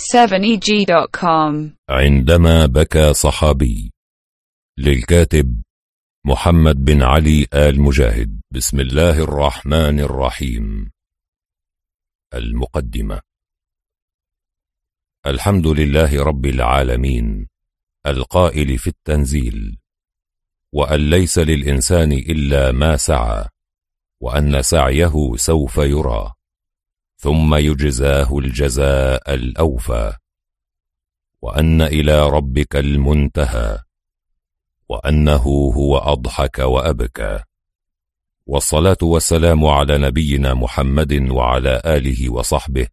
7eg.com عندما بكى صحابي للكاتب محمد بن علي آل مجاهد. بسم الله الرحمن الرحيم. المقدمة. الحمد لله رب العالمين القائل في التنزيل وأن ليس للإنسان إلا ما سعى وأن سعيه سوف يرى. ثم يجزاه الجزاء الأوفى. وأن إلى ربك المنتهى. وأنه هو أضحك وأبكى. والصلاة والسلام على نبينا محمد وعلى آله وصحبه.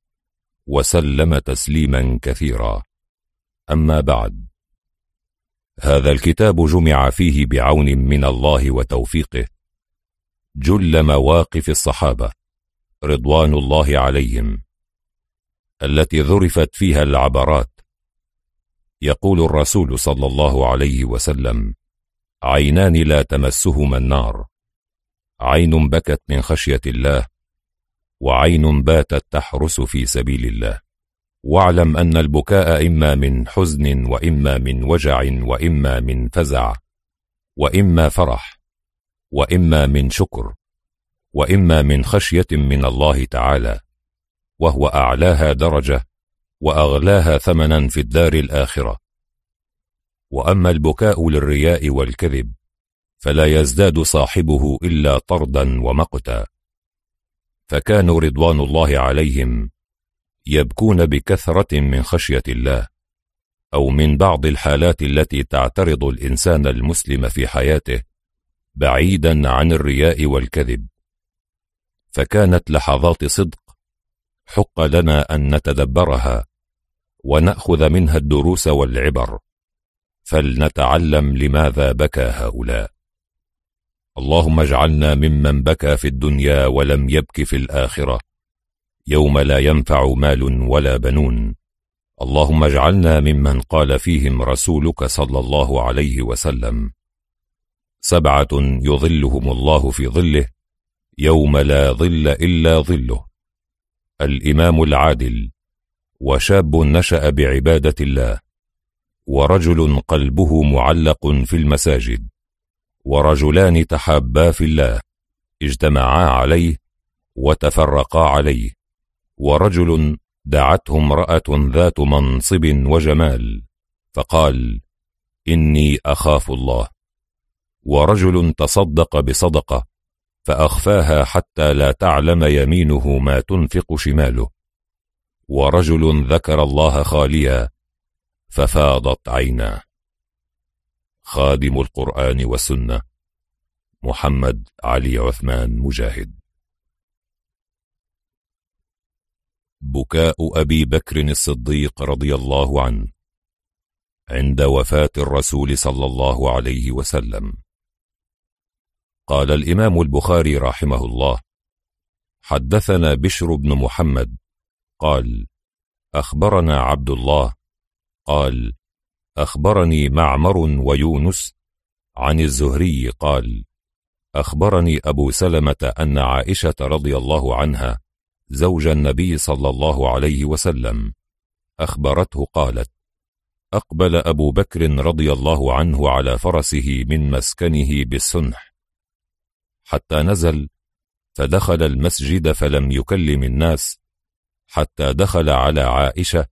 وسلم تسليما كثيرا. أما بعد. هذا الكتاب جمع فيه بعون من الله وتوفيقه. جل مواقف الصحابة. رضوان الله عليهم التي ذرفت فيها العبرات. يقول الرسول صلى الله عليه وسلم عينان لا تمسهما النار. عين بكت من خشية الله وعين باتت تحرس في سبيل الله. واعلم أن البكاء إما من حزن وإما من وجع وإما من فزع وإما فرح وإما من شكر. وإما من خشية من الله تعالى وهو أعلاها درجة وأغلاها ثمنا في الدار الآخرة. وأما البكاء للرياء والكذب فلا يزداد صاحبه إلا طردا ومقتا. فكانوا رضوان الله عليهم يبكون بكثرة من خشية الله أو من بعض الحالات التي تعترض الإنسان المسلم في حياته بعيدا عن الرياء والكذب. فكانت لحظات صدق. حق لنا أن نتدبرها ونأخذ منها الدروس والعبر. فلنتعلم لماذا بكى هؤلاء. اللهم اجعلنا ممن بكى في الدنيا ولم يبك في الآخرة. يوم لا ينفع مال ولا بنون. اللهم اجعلنا ممن قال فيهم رسولك صلى الله عليه وسلم. سبعة يظلهم الله في ظله يوم لا ظل إلا ظله. الإمام العادل وشاب نشأ بعبادة الله ورجل قلبه معلق في المساجد ورجلان تحابا في الله اجتمعا عليه وتفرقا عليه ورجل دعته امرأة ذات منصب وجمال فقال إني أخاف الله. ورجل تصدق بصدقة فأخفاها حتى لا تعلم يمينه ما تنفق شماله. ورجل ذكر الله خاليا ففاضت عيناه خادم القرآن والسنة محمد علي عثمان مجاهد. بكاء أبي بكر الصديق رضي الله عنه عند وفاة الرسول صلى الله عليه وسلم. قال الإمام البخاري رحمه الله. حدثنا بشر بن محمد. قال أخبرنا عبد الله. قال أخبرني معمر ويونس عن الزهري. قال أخبرني أبو سلمة أن عائشة رضي الله عنها زوج النبي صلى الله عليه وسلم أخبرته قالت أقبل أبو بكر رضي الله عنه على فرسه من مسكنه بالسنح. حتى نزل فدخل المسجد فلم يكلم الناس حتى دخل على عائشة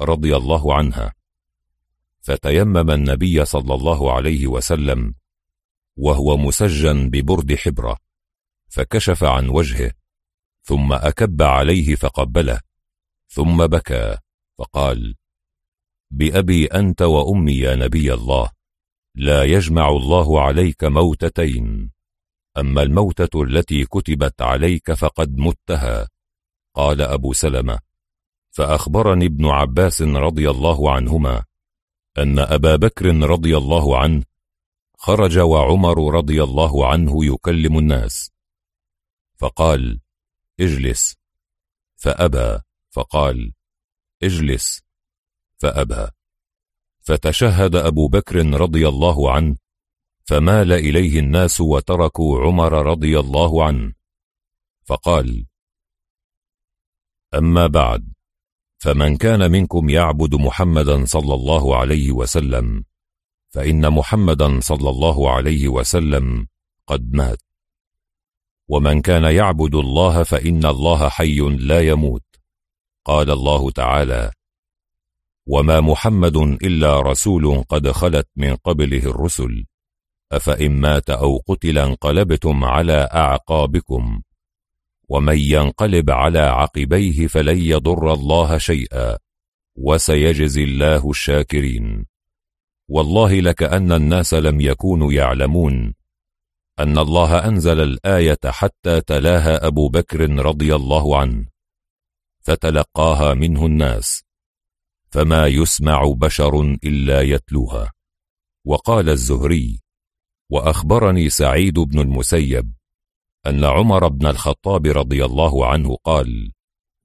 رضي الله عنها. فتيمم النبي صلى الله عليه وسلم وهو مسجن ببرد حبرة فكشف عن وجهه ثم أكب عليه فقبله ثم بكى فقال بأبي أنت وأمي يا نبي الله لا يجمع الله عليك موتتين. أما الموتة التي كتبت عليك فقد متها. قال أبو سلمة فأخبرني ابن عباس رضي الله عنهما أن أبا بكر رضي الله عنه خرج وعمر رضي الله عنه يكلم الناس. فقال اجلس. فأبى فقال اجلس. فأبى. فتشهد أبو بكر رضي الله عنه فمال إليه الناس وتركوا عمر رضي الله عنه. فقال أما بعد فمن كان منكم يعبد محمدا صلى الله عليه وسلم فإن محمدا صلى الله عليه وسلم قد مات. ومن كان يعبد الله فإن الله حي لا يموت. قال الله تعالى وما محمد إلا رسول قد خلت من قبله الرسل. أفإن مات أو قتل انقلبتم على أعقابكم ومن ينقلب على عقبيه فلن يضر الله شيئا وسيجزي الله الشاكرين. والله لكأن الناس لم يكونوا يعلمون أن الله أنزل الآية حتى تلاها أبو بكر رضي الله عنه فتلقاها منه الناس فما يسمع بشر إلا يتلوها. وقال الزهري وأخبرني سعيد بن المسيب أن عمر بن الخطاب رضي الله عنه قال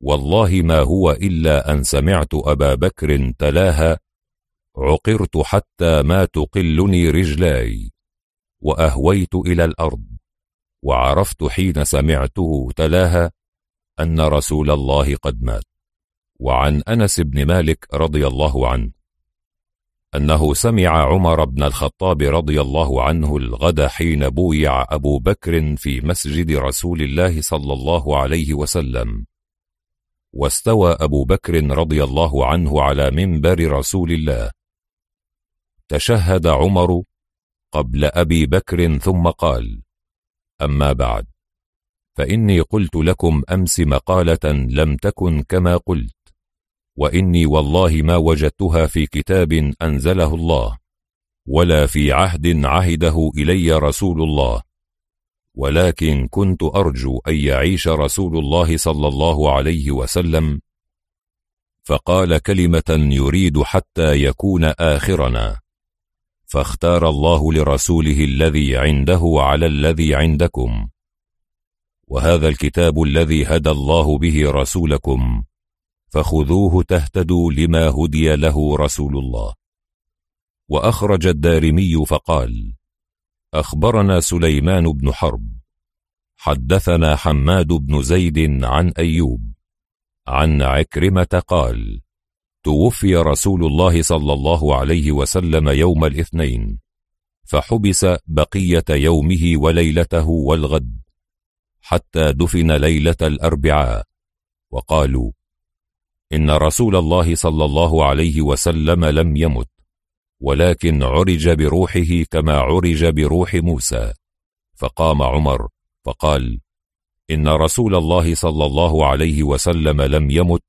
والله ما هو إلا أن سمعت أبا بكر تلاها عقرت حتى ما تقلني رجلاي وأهويت إلى الأرض وعرفت حين سمعته تلاها أن رسول الله قد مات. وعن أنس بن مالك رضي الله عنه أنه سمع عمر بن الخطاب رضي الله عنه الغد حين بويع أبو بكر في مسجد رسول الله صلى الله عليه وسلم. واستوى أبو بكر رضي الله عنه على منبر رسول الله. تشهد عمر قبل أبي بكر ثم قال أما بعد فإني قلت لكم أمس مقالة لم تكن كما قلت. وإني والله ما وجدتها في كتاب أنزله الله ولا في عهد عهده إلي رسول الله ولكن كنت أرجو أن يعيش رسول الله صلى الله عليه وسلم. فقال كلمة يريد حتى يكون آخرنا. فاختار الله لرسوله الذي عنده على الذي عندكم. وهذا الكتاب الذي هدى الله به رسولكم. فخذوه تهتدوا لما هدي له رسول الله. وأخرج الدارمي فقال أخبرنا سليمان بن حرب حدثنا حماد بن زيد عن أيوب عن عكرمة قال توفي رسول الله صلى الله عليه وسلم يوم الاثنين فحبس بقية يومه وليلته والغد حتى دفن ليلة الأربعاء وقالوا إن رسول الله صلى الله عليه وسلم لم يمت ولكن عرج بروحه كما عرج بروح موسى. فقام عمر فقال إن رسول الله صلى الله عليه وسلم لم يمت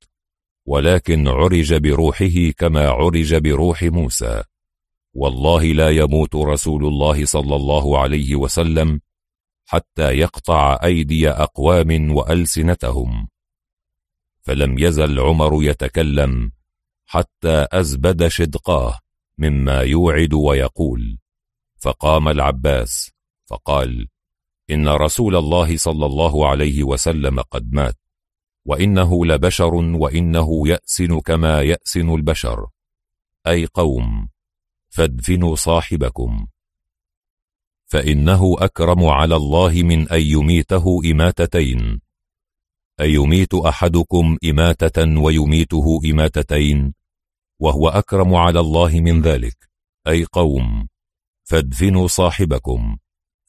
ولكن عرج بروحه كما عرج بروح موسى. والله لا يموت رسول الله صلى الله عليه وسلم حتى يقطع أيدي أقوام وألسنتهم. فلم يزل عمر يتكلم حتى أزبد شدقاه مما يوعد ويقول. فقام العباس فقال إن رسول الله صلى الله عليه وسلم قد مات وإنه لبشر وإنه يأسن كما يأسن البشر. أي قوم فادفنوا صاحبكم. فإنه أكرم على الله من أن يميته إماتتين. أيميت أحدكم إماتة ويميته إماتتين وهو أكرم على الله من ذلك أي قوم فادفنوا صاحبكم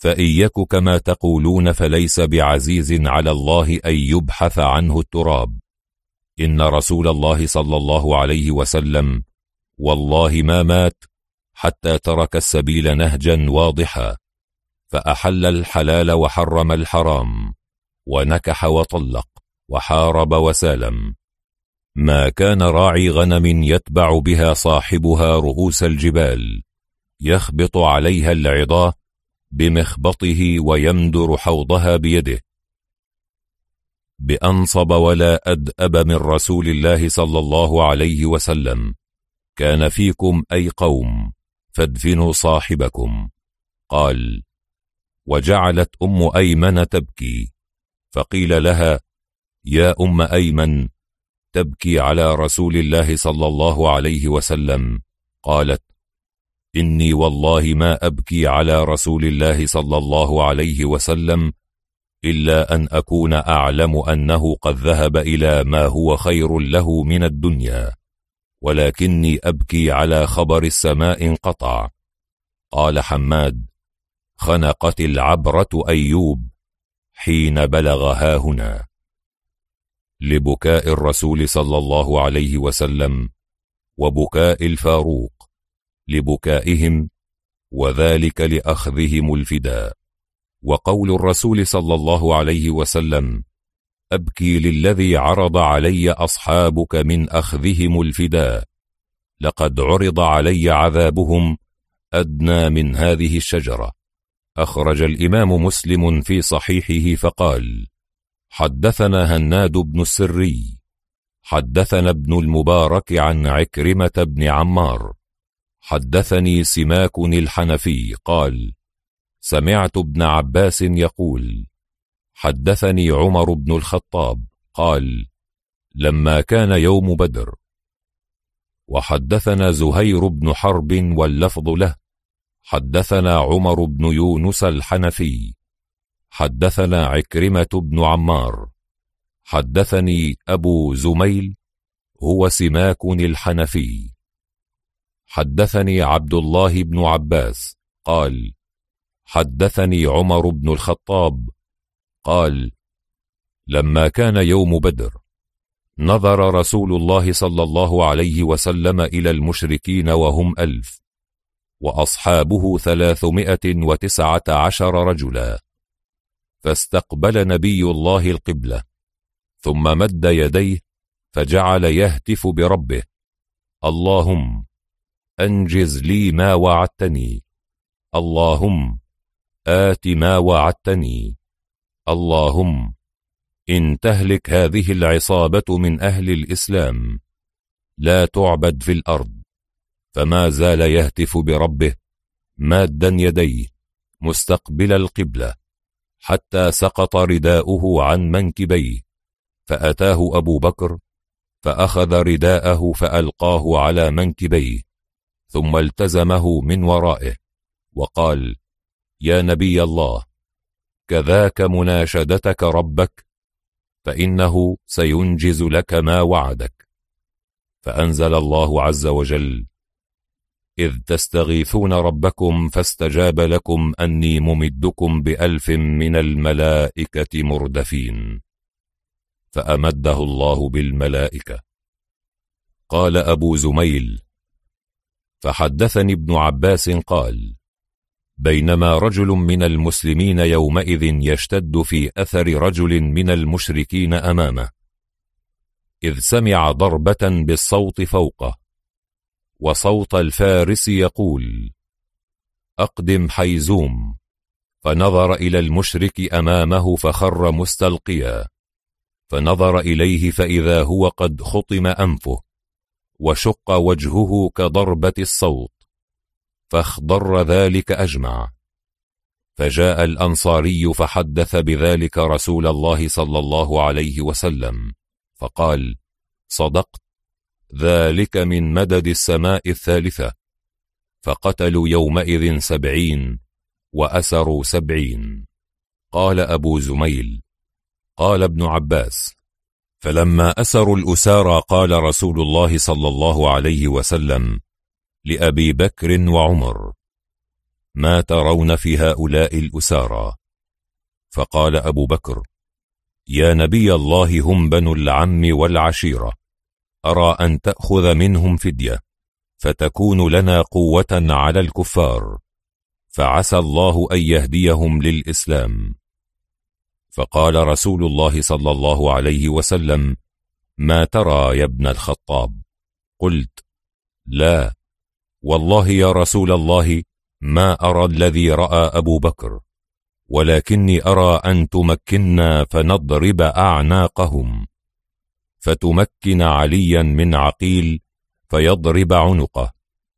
فإن يك كما تقولون فليس بعزيز على الله أن يبحث عنه التراب. إن رسول الله صلى الله عليه وسلم والله ما مات حتى ترك السبيل نهجا واضحا فأحل الحلال وحرم الحرام ونكح وطلق. وحارب وسالم. ما كان راعي غنم يتبع بها صاحبها رؤوس الجبال يخبط عليها العظاه بمخبطه ويمدر حوضها بيده. بأنصب ولا أدأب من رسول الله صلى الله عليه وسلم كان فيكم أي قوم فادفنوا صاحبكم. قال وجعلت أم أيمن تبكي فقيل لها يا أم أيمن تبكي على رسول الله صلى الله عليه وسلم. قالت إني والله ما أبكي على رسول الله صلى الله عليه وسلم إلا أن أكون أعلم أنه قد ذهب إلى ما هو خير له من الدنيا ولكني أبكي على خبر السماء انقطع. قال حماد خنقت العبرة أيوب حين بلغ هنا. لبكاء الرسول صلى الله عليه وسلم وبكاء الفاروق لبكائهم وذلك لأخذهم الفداء. وقول الرسول صلى الله عليه وسلم أبكي للذي عرض علي أصحابك من أخذهم الفداء لقد عرض علي عذابهم أدنى من هذه الشجرة. أخرج الإمام مسلم في صحيحه فقال حدثنا هناد بن السري حدثنا ابن المبارك عن عكرمة بن عمار حدثني سماك الحنفي قال سمعت ابن عباس يقول حدثني عمر بن الخطاب قال لما كان يوم بدر وحدثنا زهير بن حرب واللفظ له حدثنا عمر بن يونس الحنفي حدثنا عكرمة بن عمار. حدثني أبو زميل هو سماك الحنفي. حدثني عبد الله بن عباس قال حدثني عمر بن الخطاب قال لما كان يوم بدر نظر رسول الله صلى الله عليه وسلم إلى المشركين وهم ألف وأصحابه ثلاثمائة وتسعة عشر رجلا. فاستقبل نبي الله القبلة. ثم مد يديه فجعل يهتف بربه. اللهم أنجز لي ما وعدتني. اللهم آت ما وعدتني. اللهم إن تهلك هذه العصابة من أهل الإسلام لا تعبد في الأرض. فما زال يهتف بربه مادا يديه مستقبل القبلة. حتى سقط رداؤه عن منكبيه فأتاه أبو بكر فأخذ رداءه فألقاه على منكبيه ثم التزمه من ورائه وقال يا نبي الله كذاك مناشدتك ربك فإنه سينجز لك ما وعدك. فأنزل الله عز وجل إذ تستغيثون ربكم فاستجاب لكم أني ممدكم بألف من الملائكة مردفين. فأمده الله بالملائكة. قال أبو زميل. فحدثني ابن عباس قال. بينما رجل من المسلمين يومئذ يشتد في أثر رجل من المشركين أمامه. إذ سمع ضربة بالصوت فوقه. وصوت الفارس يقول أقدم حيزوم. فنظر إلى المشرك أمامه فخر مستلقيا. فنظر إليه فإذا هو قد خطم أنفه وشق وجهه كضربة الصوت فاخضر ذلك أجمع. فجاء الأنصاري فحدث بذلك رسول الله صلى الله عليه وسلم فقال صدقت ذلك من مدد السماء الثالثة فقتلوا يومئذ سبعين وأسروا سبعين. قال أبو زميل قال ابن عباس فلما أسروا الأسارى قال رسول الله صلى الله عليه وسلم لأبي بكر وعمر ما ترون في هؤلاء الأسارى؟ فقال أبو بكر يا نبي الله هم بنو العم والعشيرة أرى أن تأخذ منهم فدية فتكون لنا قوة على الكفار فعسى الله أن يهديهم للإسلام. فقال رسول الله صلى الله عليه وسلم ما ترى يا ابن الخطاب؟ قلت لا والله يا رسول الله ما أرى الذي رأى أبو بكر ولكني أرى أن تمكنا فنضرب أعناقهم. فتمكن عليا من عقيل فيضرب عنقه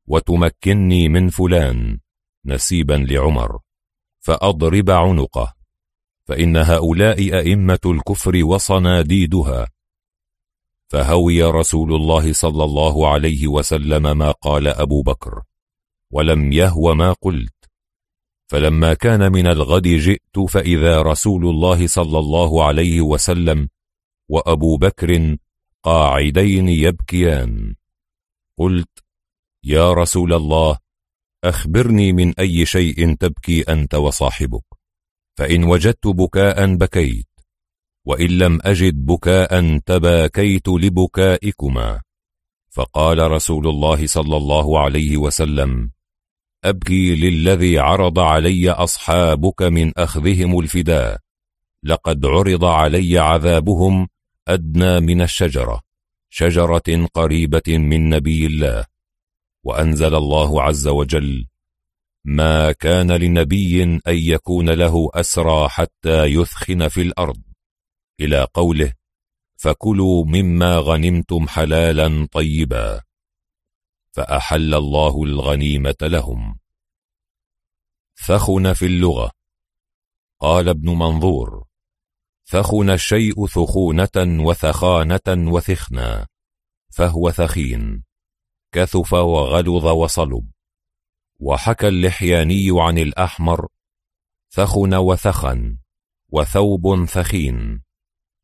وتمكني من فلان نسيبا لعمر فأضرب عنقه فإن هؤلاء أئمة الكفر وصناديدها. فهوي رسول الله صلى الله عليه وسلم ما قال أبو بكر ولم يهو ما قلت. فلما كان من الغد جئت فإذا رسول الله صلى الله عليه وسلم وأبو بكر قاعدين يبكيان. قلت يا رسول الله أخبرني من أي شيء تبكي أنت وصاحبك فإن وجدت بكاء بكيت وإن لم أجد بكاء تباكيت لبكائكما. فقال رسول الله صلى الله عليه وسلم أبكي للذي عرض علي أصحابك من أخذهم الفداء لقد عرض علي عذابهم أدنى من الشجرة شجرة قريبة من نبي الله. وأنزل الله عز وجل ما كان لنبي أن يكون له أسرى حتى يثخن في الأرض. إلى قوله فكلوا مما غنمتم حلالا طيبا. فأحل الله الغنيمة لهم. ثخن في اللغة. قال ابن منظور ثخن الشيء ثخونة وثخانة وثخنا فهو ثخين كثف وغلظ وصلب. وحكى اللحياني عن الأحمر ثخن وثخن وثوب ثخين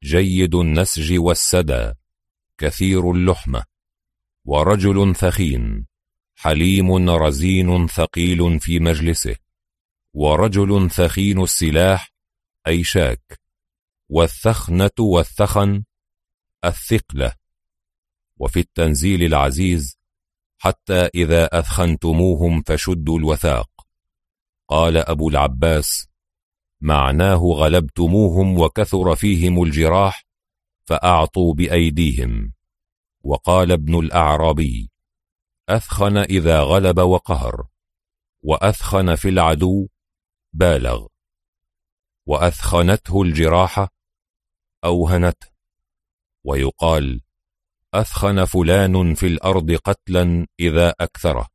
جيد النسج والسدى كثير اللحمة. ورجل ثخين حليم رزين ثقيل في مجلسه. ورجل ثخين السلاح أي شاك والثخنة والثخن الثقلة. وفي التنزيل العزيز حتى إذا أثخنتموهم فشدوا الوثاق. قال أبو العباس معناه غلبتموهم وكثر فيهم الجراح فأعطوا بأيديهم. وقال ابن الأعرابي أثخن إذا غلب وقهر وأثخن في العدو بالغ. وأثخنته الجراحة أوهنته ويقال أثخن فلان في الأرض قتلا إذا أكثره.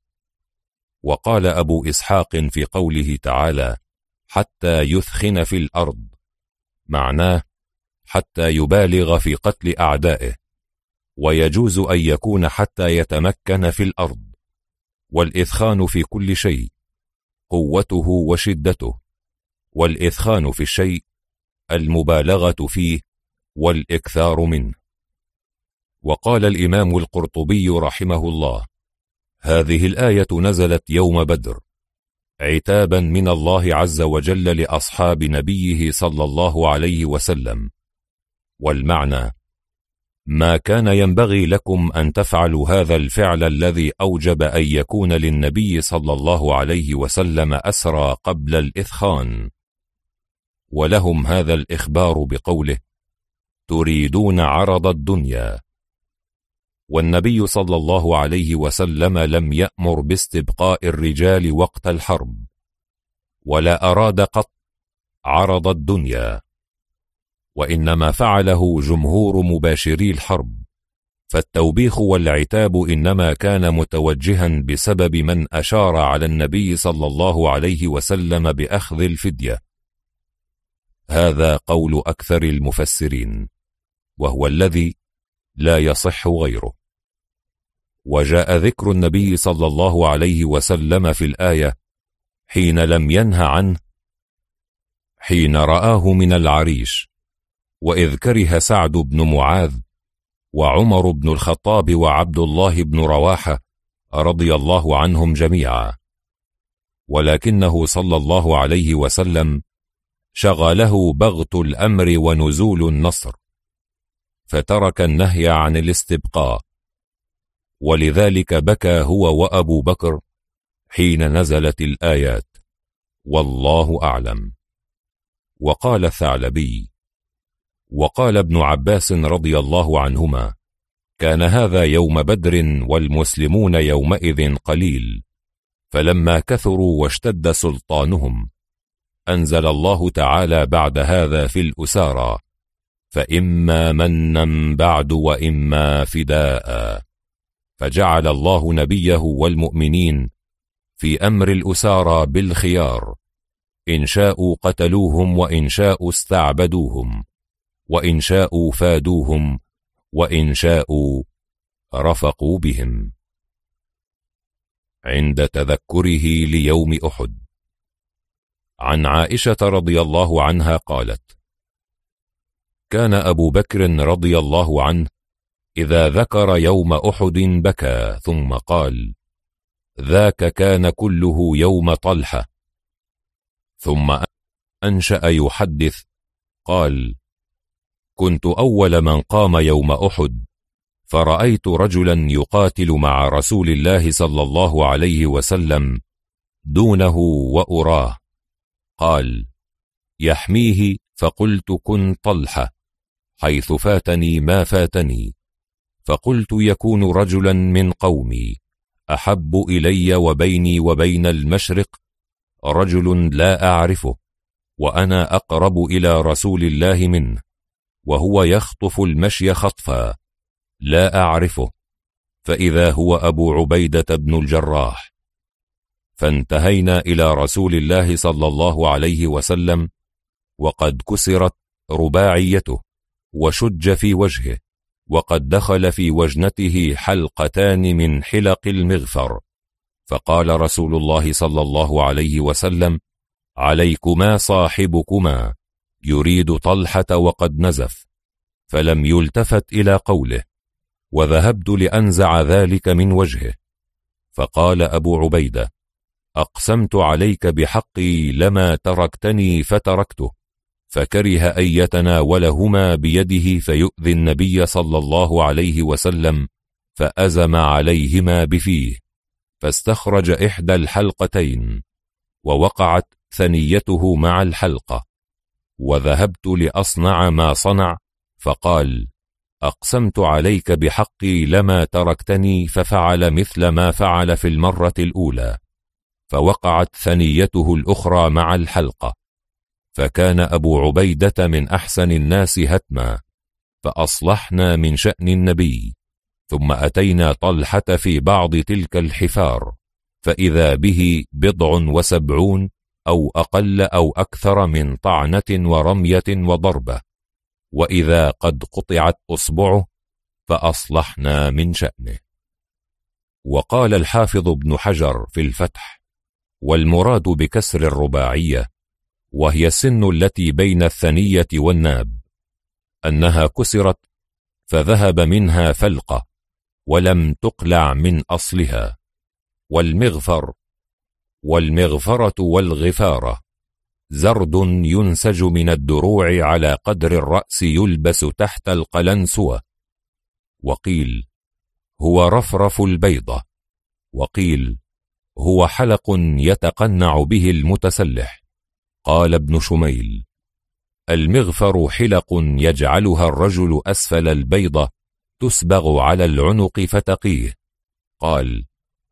وقال أبو إسحاق في قوله تعالى حتى يثخن في الأرض معناه حتى يبالغ في قتل أعدائه. ويجوز أن يكون حتى يتمكن في الأرض. والإثخان في كل شيء قوته وشدته. والإثخان في الشيء المبالغة فيه والإكثار منه. وقال الإمام القرطبي رحمه الله هذه الآية نزلت يوم بدر عتابا من الله عز وجل لأصحاب نبيه صلى الله عليه وسلم. والمعنى ما كان ينبغي لكم أن تفعلوا هذا الفعل الذي أوجب أن يكون للنبي صلى الله عليه وسلم أسرى قبل الإثخان. ولهم هذا الإخبار بقوله تريدون عرض الدنيا. والنبي صلى الله عليه وسلم لم يأمر باستبقاء الرجال وقت الحرب ولا أراد قط عرض الدنيا. وإنما فعله جمهور مباشري الحرب. فالتوبيخ والعتاب إنما كان متوجها بسبب من أشار على النبي صلى الله عليه وسلم بأخذ الفدية. هذا قول أكثر المفسرين. وهو الذي لا يصح غيره. وجاء ذكر النبي صلى الله عليه وسلم في الآية حين لم ينه عنه حين رآه من العريش وإذ كره سعد بن معاذ وعمر بن الخطاب وعبد الله بن رواحة رضي الله عنهم جميعا. ولكنه صلى الله عليه وسلم شغله بغت الأمر ونزول النصر. فترك النهي عن الاستبقاء. ولذلك بكى هو وأبو بكر حين نزلت الآيات. والله أعلم. وقال الثعلبي وقال ابن عباس رضي الله عنهما كان هذا يوم بدر والمسلمون يومئذ قليل فلما كثروا واشتد سلطانهم أنزل الله تعالى بعد هذا في الأسارى فإما منا بعد وإما فداء. فجعل الله نبيه والمؤمنين في أمر الأسارى بالخيار. إن شاءوا قتلوهم وإن شاءوا استعبدوهم وإن شاءوا فادوهم وإن شاءوا رفقوا بهم. عند تذكره ليوم أحد. عن عائشة رضي الله عنها قالت كان أبو بكر رضي الله عنه إذا ذكر يوم أحد بكى ثم قال ذاك كان كله يوم طلحة. ثم أنشأ يحدث قال كنت أول من قام يوم أحد فرأيت رجلا يقاتل مع رسول الله صلى الله عليه وسلم دونه وأراه قال يحميه فقلت كن طلحة. حيث فاتني ما فاتني. فقلت يكون رجلا من قومي. أحب إلي وبيني وبين المشرق رجل لا أعرفه وأنا أقرب إلى رسول الله منه وهو يخطف المشي خطفا لا أعرفه. فإذا هو أبو عبيدة بن الجراح. فانتهينا إلى رسول الله صلى الله عليه وسلم وقد كسرت رباعيته. وشج في وجهه وقد دخل في وجنته حلقتان من حلق المغفر. فقال رسول الله صلى الله عليه وسلم عليكما صاحبكما يريد طلحة وقد نزف فلم يلتفت إلى قوله وذهبت لأنزع ذلك من وجهه. فقال أبو عبيدة أقسمت عليك بحقي لما تركتني فتركته. فكره أن يتناولهما بيده فيؤذي النبي صلى الله عليه وسلم فأزم عليهما بفيه فاستخرج إحدى الحلقتين ووقعت ثنيته مع الحلقة وذهبت لأصنع ما صنع فقال أقسمت عليك بحقي لما تركتني ففعل مثل ما فعل في المرة الأولى فوقعت ثنيته الأخرى مع الحلقة. فكان أبو عبيدة من أحسن الناس هتما فأصلحنا من شأن النبي ثم أتينا طلحة في بعض تلك الحفار فإذا به بضع وسبعون أو أقل أو أكثر من طعنة ورمية وضربة وإذا قد قطعت أصبعه فأصلحنا من شأنه. وقال الحافظ ابن حجر في الفتح والمراد بكسر الرباعية وهي السن التي بين الثنية والناب. أنها كسرت فذهب منها فلقة ولم تقلع من أصلها. والمغفر والمغفرة والغفارة. زرد ينسج من الدروع على قدر الرأس يلبس تحت القلنسوة. وقيل هو رفرف البيضة. وقيل هو حلق يتقنع به المتسلح. قال ابن شميل المغفر حلق يجعلها الرجل أسفل البيضة تسبغ على العنق فتقيه. قال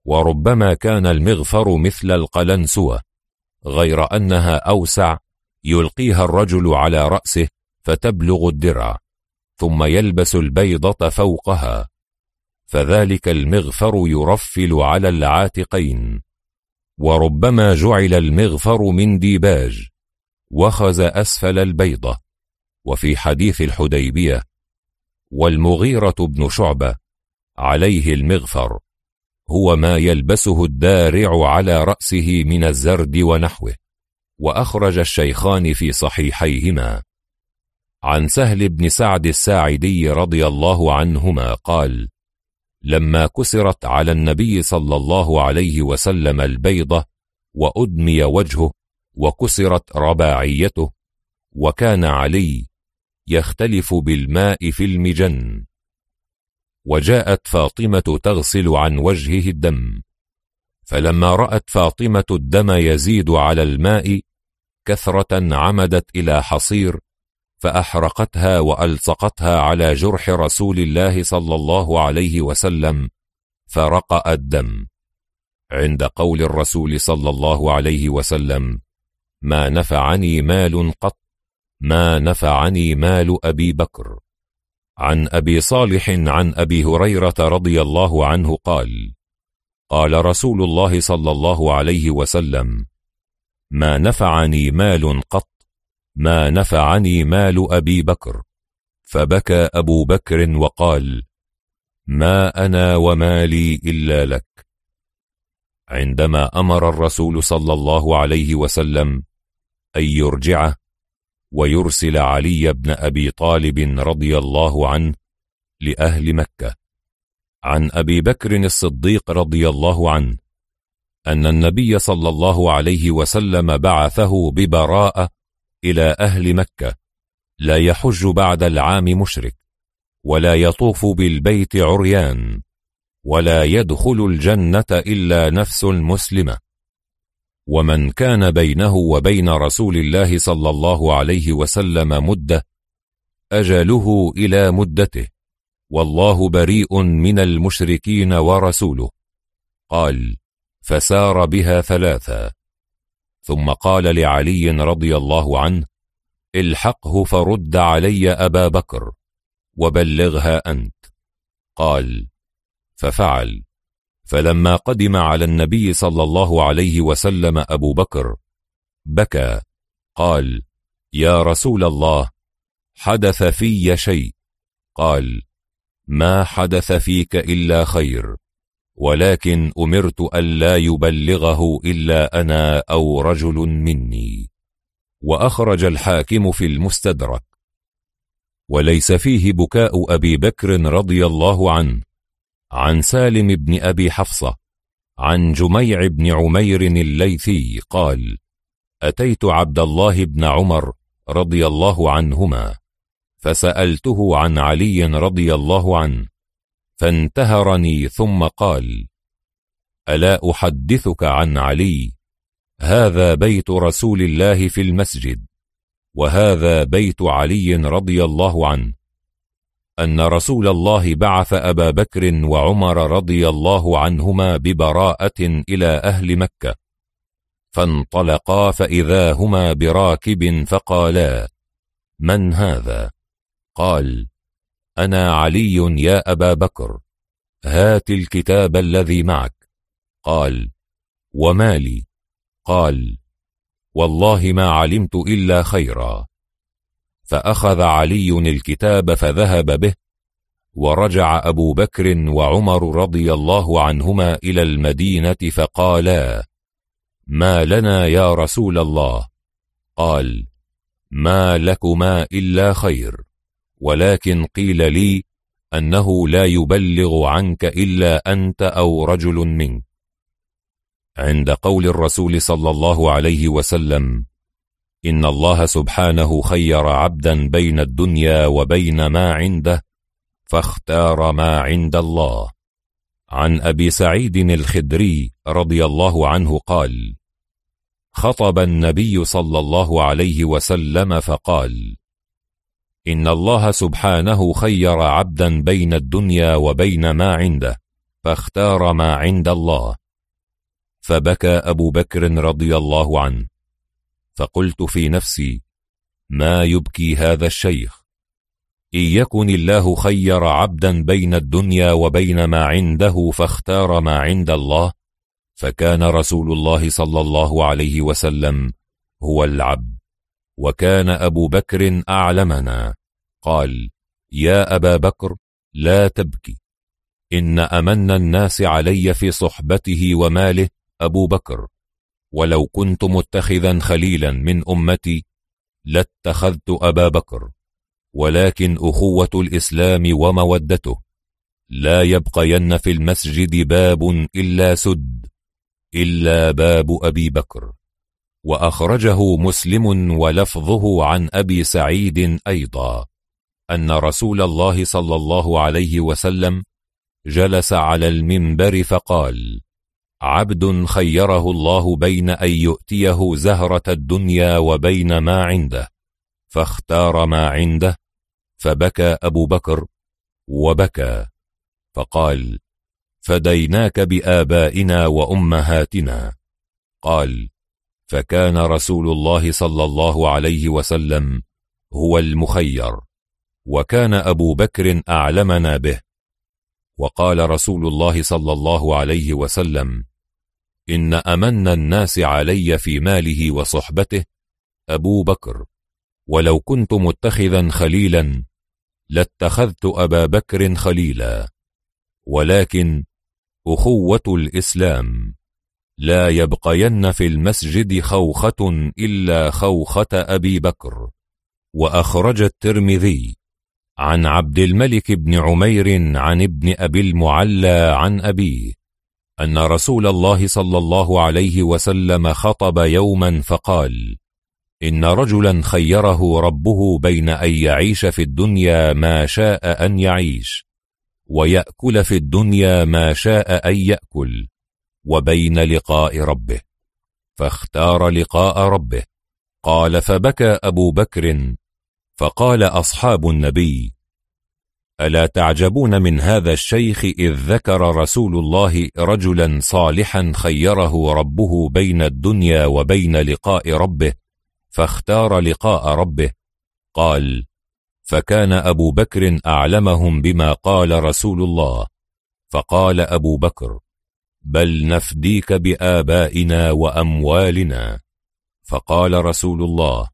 وربما كان المغفر مثل القلنسوة غير أنها أوسع يلقيها الرجل على رأسه فتبلغ الدرع ثم يلبس البيضة فوقها. فذلك المغفر يرفل على العاتقين. وربما جعل المغفر من ديباج وخز أسفل البيضة. وفي حديث الحديبية والمغيرة بن شعبة عليه المغفر هو ما يلبسه الدارع على رأسه من الزرد ونحوه. وأخرج الشيخان في صحيحيهما. عن سهل بن سعد الساعدي رضي الله عنهما قال لما كسرت على النبي صلى الله عليه وسلم البيضة وأدمي وجهه وكسرت رباعيته وكان علي يختلف بالماء في المجن. وجاءت فاطمة تغسل عن وجهه الدم. فلما رأت فاطمة الدم يزيد على الماء كثرة عمدت إلى حصير فأحرقتها وألصقتها على جرح رسول الله صلى الله عليه وسلم فرقأ الدم. عند قول الرسول صلى الله عليه وسلم ما نفعني مال قط ما نفعني مال أبي بكر. عن أبي صالح عن أبي هريرة رضي الله عنه قال قال رسول الله صلى الله عليه وسلم ما نفعني مال قط ما نفعني مال أبي بكر. فبكى أبو بكر وقال ما أنا ومالي إلا لك. عندما أمر الرسول صلى الله عليه وسلم أن يرجعه ويرسل علي بن أبي طالب رضي الله عنه لأهل مكة عن أبي بكر الصديق رضي الله عنه أن النبي صلى الله عليه وسلم بعثه ببراءة إلى أهل مكة. لا يحج بعد العام مشرك ولا يطوف بالبيت عريان ولا يدخل الجنة إلا نفس مسلمة. ومن كان بينه وبين رسول الله صلى الله عليه وسلم مدة أجله إلى مدته والله بريء من المشركين ورسوله. قال فسار بها ثلاثا. ثم قال لعلي رضي الله عنه الحقه فرد علي أبا بكر وبلغها أنت. قال ففعل. فلما قدم على النبي صلى الله عليه وسلم أبو بكر بكى. قال يا رسول الله حدث في شيء. قال ما حدث فيك إلا خير. ولكن أمرت ألا يبلغه إلا أنا أو رجل مني. وأخرج الحاكم في المستدرك. وليس فيه بكاء أبي بكر رضي الله عنه عن سالم بن أبي حفصة عن جميع بن عمير الليثي قال أتيت عبد الله بن عمر رضي الله عنهما فسألته عن علي رضي الله عنه فانتهرني ثم قال ألا أحدثك عن علي هذا بيت رسول الله في المسجد وهذا بيت علي رضي الله عنه أن رسول الله بعث أبا بكر وعمر رضي الله عنهما ببراءة إلى أهل مكة فانطلقا فإذا هما براكب فقالا من هذا؟ قال أنا علي يا أبا بكر هات الكتاب الذي معك. قال وما لي؟ قال والله ما علمت إلا خيرا. فأخذ علي الكتاب فذهب به ورجع أبو بكر وعمر رضي الله عنهما إلى المدينة فقالا ما لنا يا رسول الله؟ قال ما لكما إلا خير. ولكن قيل لي أنه لا يبلغ عنك إلا أنت أو رجل منك. عند قول الرسول صلى الله عليه وسلم إن الله سبحانه خير عبدا بين الدنيا وبين ما عنده فاختار ما عند الله. عن أبي سعيد الخدري رضي الله عنه قال خطب النبي صلى الله عليه وسلم فقال إن الله سبحانه خير عبدا بين الدنيا وبين ما عنده فاختار ما عند الله. فبكى أبو بكر رضي الله عنه. فقلت في نفسي ما يبكي هذا الشيخ؟ إن يكن الله خير عبدا بين الدنيا وبين ما عنده فاختار ما عند الله. فكان رسول الله صلى الله عليه وسلم هو العبد. وكان أبو بكر أعلمنا. قال يا أبا بكر لا تبكي. إن أمن الناس علي في صحبته وماله أبو بكر. ولو كنت متخذا خليلا من أمتي لاتخذت أبا بكر. ولكن أخوة الإسلام ومودته. لا يبقين في المسجد باب إلا سد إلا باب أبي بكر. وأخرجه مسلم ولفظه عن أبي سعيد أيضا أن رسول الله صلى الله عليه وسلم جلس على المنبر فقال عبد خيره الله بين أن يؤتيه زهرة الدنيا وبين ما عنده فاختار ما عنده فبكى أبو بكر وبكى فقال فديناك بآبائنا وأمهاتنا. قال فكان رسول الله صلى الله عليه وسلم هو المخير وكان أبو بكر أعلمنا به. وقال رسول الله صلى الله عليه وسلم إن أمن الناس علي في ماله وصحبته أبو بكر ولو كنت متخذا خليلا لاتخذت أبا بكر خليلا ولكن أخوة الإسلام. لا يبقين في المسجد خوخة إلا خوخة أبي بكر. وأخرج الترمذي عن عبد الملك بن عمير عن ابن أبي المعلى عن أبيه أن رسول الله صلى الله عليه وسلم خطب يوما فقال إن رجلا خيره ربه بين أن يعيش في الدنيا ما شاء أن يعيش ويأكل في الدنيا ما شاء أن يأكل وبين لقاء ربه فاختار لقاء ربه. قال فبكى أبو بكر فقال أصحاب النبي ألا تعجبون من هذا الشيخ إذ ذكر رسول الله رجلا صالحا خيره ربه بين الدنيا وبين لقاء ربه فاختار لقاء ربه. قال فكان أبو بكر أعلمهم بما قال رسول الله. فقال أبو بكر بل نفديك بآبائنا وأموالنا. فقال رسول الله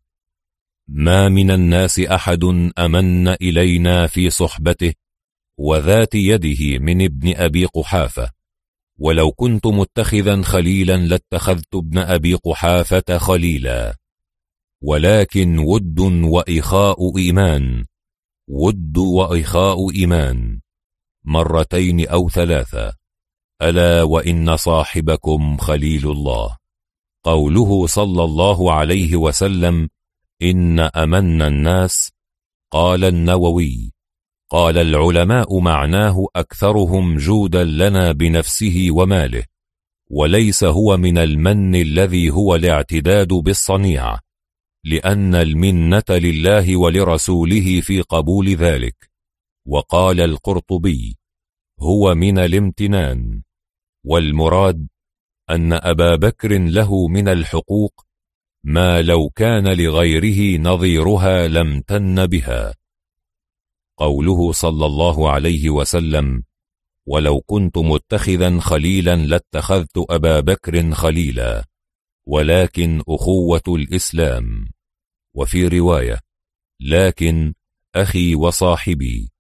ما من الناس أحد أمن إلينا في صحبته وذات يده من ابن أبي قحافة. ولو كنت متخذا خليلا لاتخذت ابن أبي قحافة خليلا. ولكن ود وإخاء إيمان ود وإخاء إيمان. مرتين أو ثلاثة. ألا وإن صاحبكم خليل الله. قوله صلى الله عليه وسلم إن أمن الناس قال النووي قال العلماء معناه أكثرهم جودا لنا بنفسه وماله وليس هو من المن الذي هو الاعتداد بالصنيع لأن المنة لله ولرسوله في قبول ذلك. وقال القرطبي هو من الامتنان. والمراد أن أبا بكر له من الحقوق ما لو كان لغيره نظيرها لم تن بها. قوله صلى الله عليه وسلم ولو كنت متخذا خليلا لاتخذت أبا بكر خليلا ولكن أخوة الإسلام وفي رواية لكن أخي وصاحبي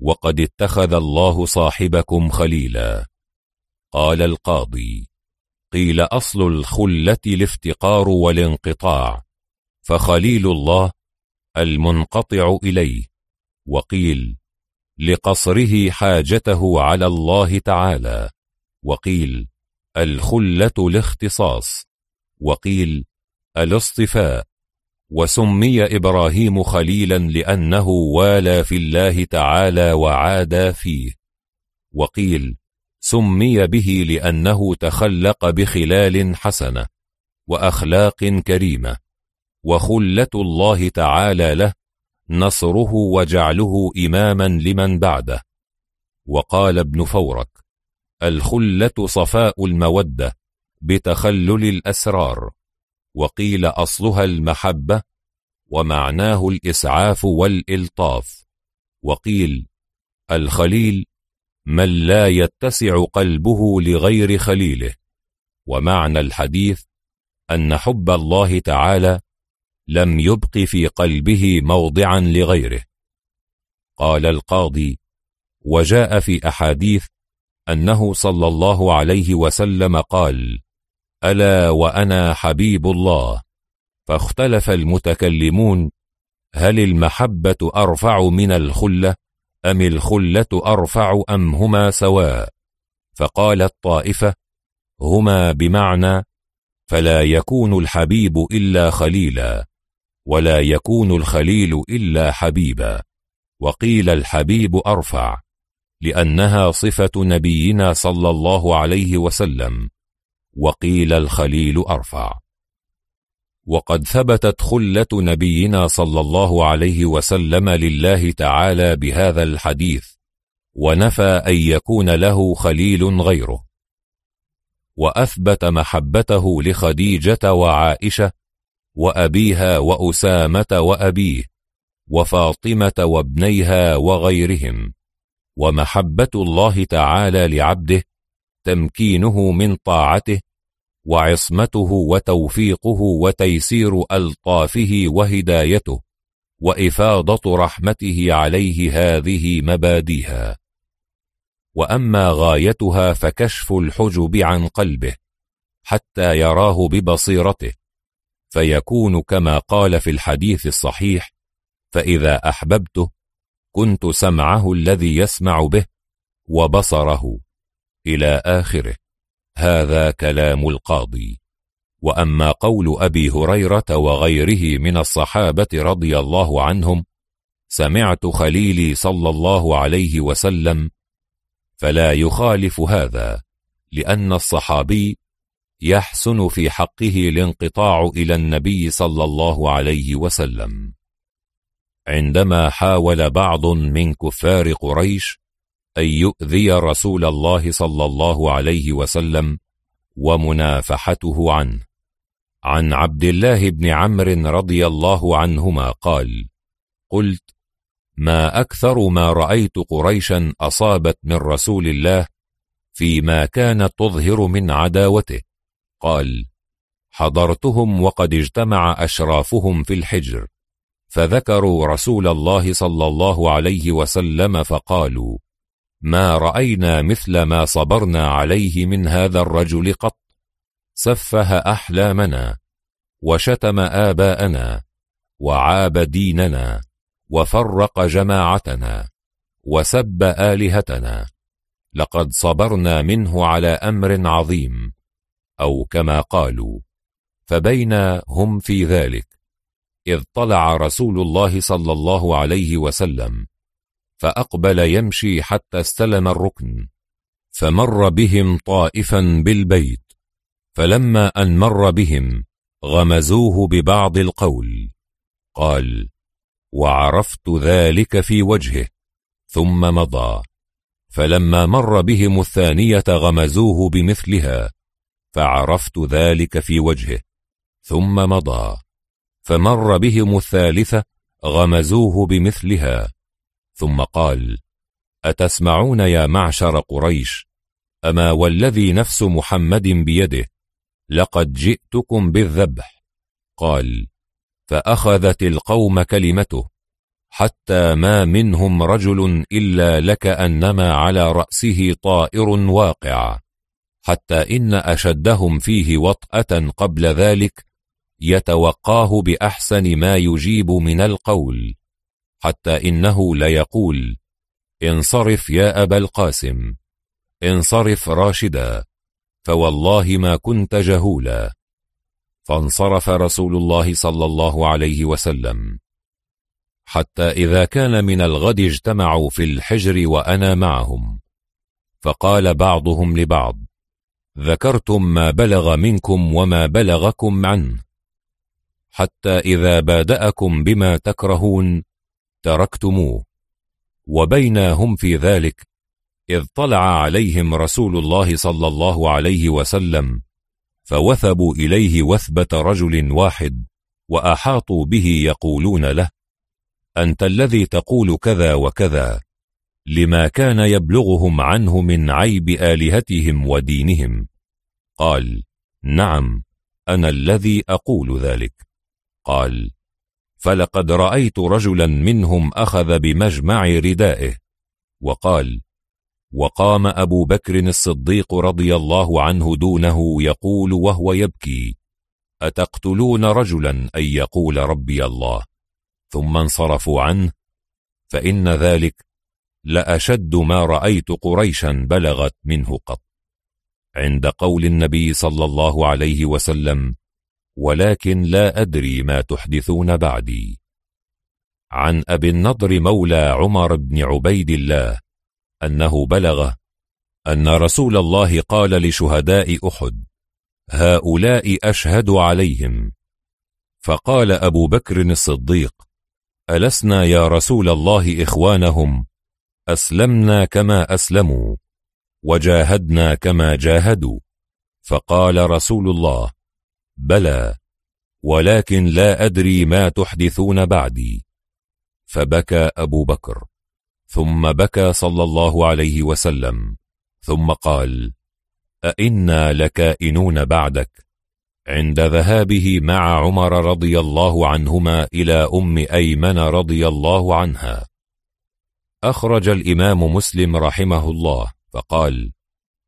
وقد اتخذ الله صاحبكم خليلا قال القاضي قيل أصل الخلة الافتقار والانقطاع فخليل الله المنقطع إليه وقيل لقصره حاجته على الله تعالى وقيل الخلة الاختصاص وقيل الاصطفاء وسمي إبراهيم خليلا لأنه والى في الله تعالى وعادى فيه وقيل سمي به لأنه تخلق بخلال حسنة وأخلاق كريمة وخلة الله تعالى له نصره وجعله إماما لمن بعده وقال ابن فورك الخلة صفاء المودة بتخلل الأسرار وقيل أصلها المحبة ومعناه الإسعاف والإلطاف وقيل الخليل من لا يتسع قلبه لغير خليله. ومعنى الحديث أن حب الله تعالى لم يبق في قلبه موضعا لغيره. قال القاضي وجاء في أحاديث أنه صلى الله عليه وسلم قال ألا وأنا حبيب الله. فاختلف المتكلمون هل المحبة أرفع من الخلة؟ أم الخلة أرفع أم هما سواء فقالت طائفة هما بمعنى فلا يكون الحبيب إلا خليلا ولا يكون الخليل إلا حبيبا وقيل الحبيب أرفع لأنها صفة نبينا صلى الله عليه وسلم وقيل الخليل أرفع وقد ثبتت خلة نبينا صلى الله عليه وسلم لله تعالى بهذا الحديث ونفى أن يكون له خليل غيره. وأثبت محبته لخديجة وعائشة وأبيها وأسامة وأبيه وفاطمة وابنيها وغيرهم ومحبة الله تعالى لعبده تمكينه من طاعته وعصمته وتوفيقه وتيسير ألطافه وهدايته وإفاضة رحمته عليه هذه مباديها. وأما غايتها فكشف الحجب عن قلبه حتى يراه ببصيرته فيكون كما قال في الحديث الصحيح فإذا أحببته كنت سمعه الذي يسمع به وبصره إلى آخره. هذا كلام القاضي. وأما قول أبي هريرة وغيره من الصحابة رضي الله عنهم سمعت خليلي صلى الله عليه وسلم فلا يخالف هذا لأن الصحابي يحسن في حقه الانقطاع إلى النبي صلى الله عليه وسلم. عندما حاول بعض من كفار قريش أن يؤذي رسول الله صلى الله عليه وسلم ومنافحته عنه. عن عبد الله بن عمرو رضي الله عنهما قال قلت ما أكثر ما رأيت قريشا أصابت من رسول الله فيما كانت تظهر من عداوته. قال حضرتهم وقد اجتمع أشرافهم في الحجر فذكروا رسول الله صلى الله عليه وسلم فقالوا ما رأينا مثل ما صبرنا عليه من هذا الرجل قط. سفه أحلامنا وشتم آباءنا وعاب ديننا وفرق جماعتنا وسب آلهتنا. لقد صبرنا منه على أمر عظيم أو كما قالوا فبين هم في ذلك إذ طلع رسول الله صلى الله عليه وسلم فأقبل يمشي حتى استلم الركن فمر بهم طائفا بالبيت فلما أن مر بهم غمزوه ببعض القول قال وعرفت ذلك في وجهه. ثم مضى فلما مر بهم الثانية غمزوه بمثلها فعرفت ذلك في وجهه. ثم مضى فمر بهم الثالثة غمزوه بمثلها ثم قال أتسمعون يا معشر قريش؟ أما والذي نفس محمد بيده لقد جئتكم بالذبح. قال فأخذت القوم كلمته حتى ما منهم رجل إلا لك أنما على رأسه طائر واقع حتى إن أشدهم فيه وطأة قبل ذلك يتوقاه بأحسن ما يجيب من القول. حتى إنه ليقول انصرف يا أبا القاسم انصرف راشدا فوالله ما كنت جهولا. فانصرف رسول الله صلى الله عليه وسلم. حتى إذا كان من الغد اجتمعوا في الحجر وأنا معهم. فقال بعضهم لبعض ذكرتم ما بلغ منكم وما بلغكم عنه. حتى إذا بادأكم بما تكرهون تركتموه. وبينهم في ذلك إذ طلع عليهم رسول الله صلى الله عليه وسلم فوثبوا إليه وثبة رجل واحد وأحاطوا به يقولون له أنت الذي تقول كذا وكذا لما كان يبلغهم عنه من عيب آلهتهم ودينهم. قال نعم أنا الذي أقول ذلك. قال فلقد رأيت رجلا منهم أخذ بمجمع ردائه. وقال وقام أبو بكر الصديق رضي الله عنه دونه يقول وهو يبكي أتقتلون رجلا أن يقول ربي الله؟ ثم انصرفوا عنه. فإن ذلك لأشد ما رأيت قريشا بلغت منه قط. عند قول النبي صلى الله عليه وسلم ولكن لا أدري ما تحدثون بعدي. عن أبي النضر مولى عمر بن عبيد الله أنه بلغ أن رسول الله قال لشهداء أحد هؤلاء أشهد عليهم. فقال أبو بكر الصديق ألسنا يا رسول الله إخوانهم؟ أسلمنا كما أسلموا وجاهدنا كما جاهدوا. فقال رسول الله بلى ولكن لا أدري ما تحدثون بعدي. فبكى أبو بكر ثم بكى صلى الله عليه وسلم ثم قال أئنا لكائنون بعدك. عند ذهابه مع عمر رضي الله عنهما إلى أم أيمن رضي الله عنها. أخرج الإمام مسلم رحمه الله فقال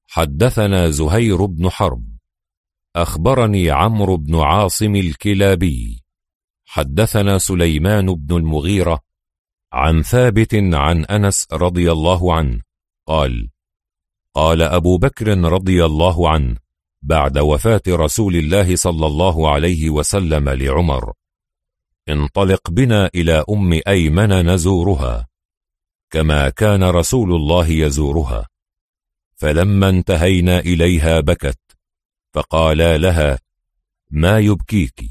حدثنا زهير بن حرب. أخبرني عمرو بن عاصم الكلابي. حدثنا سليمان بن المغيرة عن ثابت عن أنس رضي الله عنه قال قال أبو بكر رضي الله عنه بعد وفاة رسول الله صلى الله عليه وسلم لعمر انطلق بنا إلى أم أيمن نزورها كما كان رسول الله يزورها. فلما انتهينا إليها بكت. فقالا لها ما يبكيك؟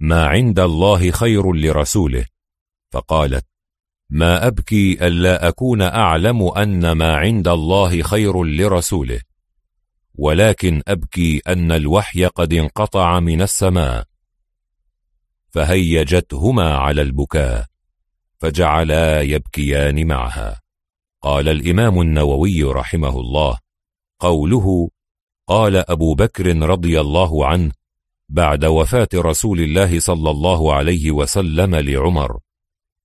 ما عند الله خير لرسوله. فقالت ما أبكي ألا أكون أعلم أن ما عند الله خير لرسوله ولكن أبكي أن الوحي قد انقطع من السماء. فهيجتهما على البكاء فجعلا يبكيان معها. قال الإمام النووي رحمه الله قوله قال أبو بكر رضي الله عنه بعد وفاة رسول الله صلى الله عليه وسلم لعمر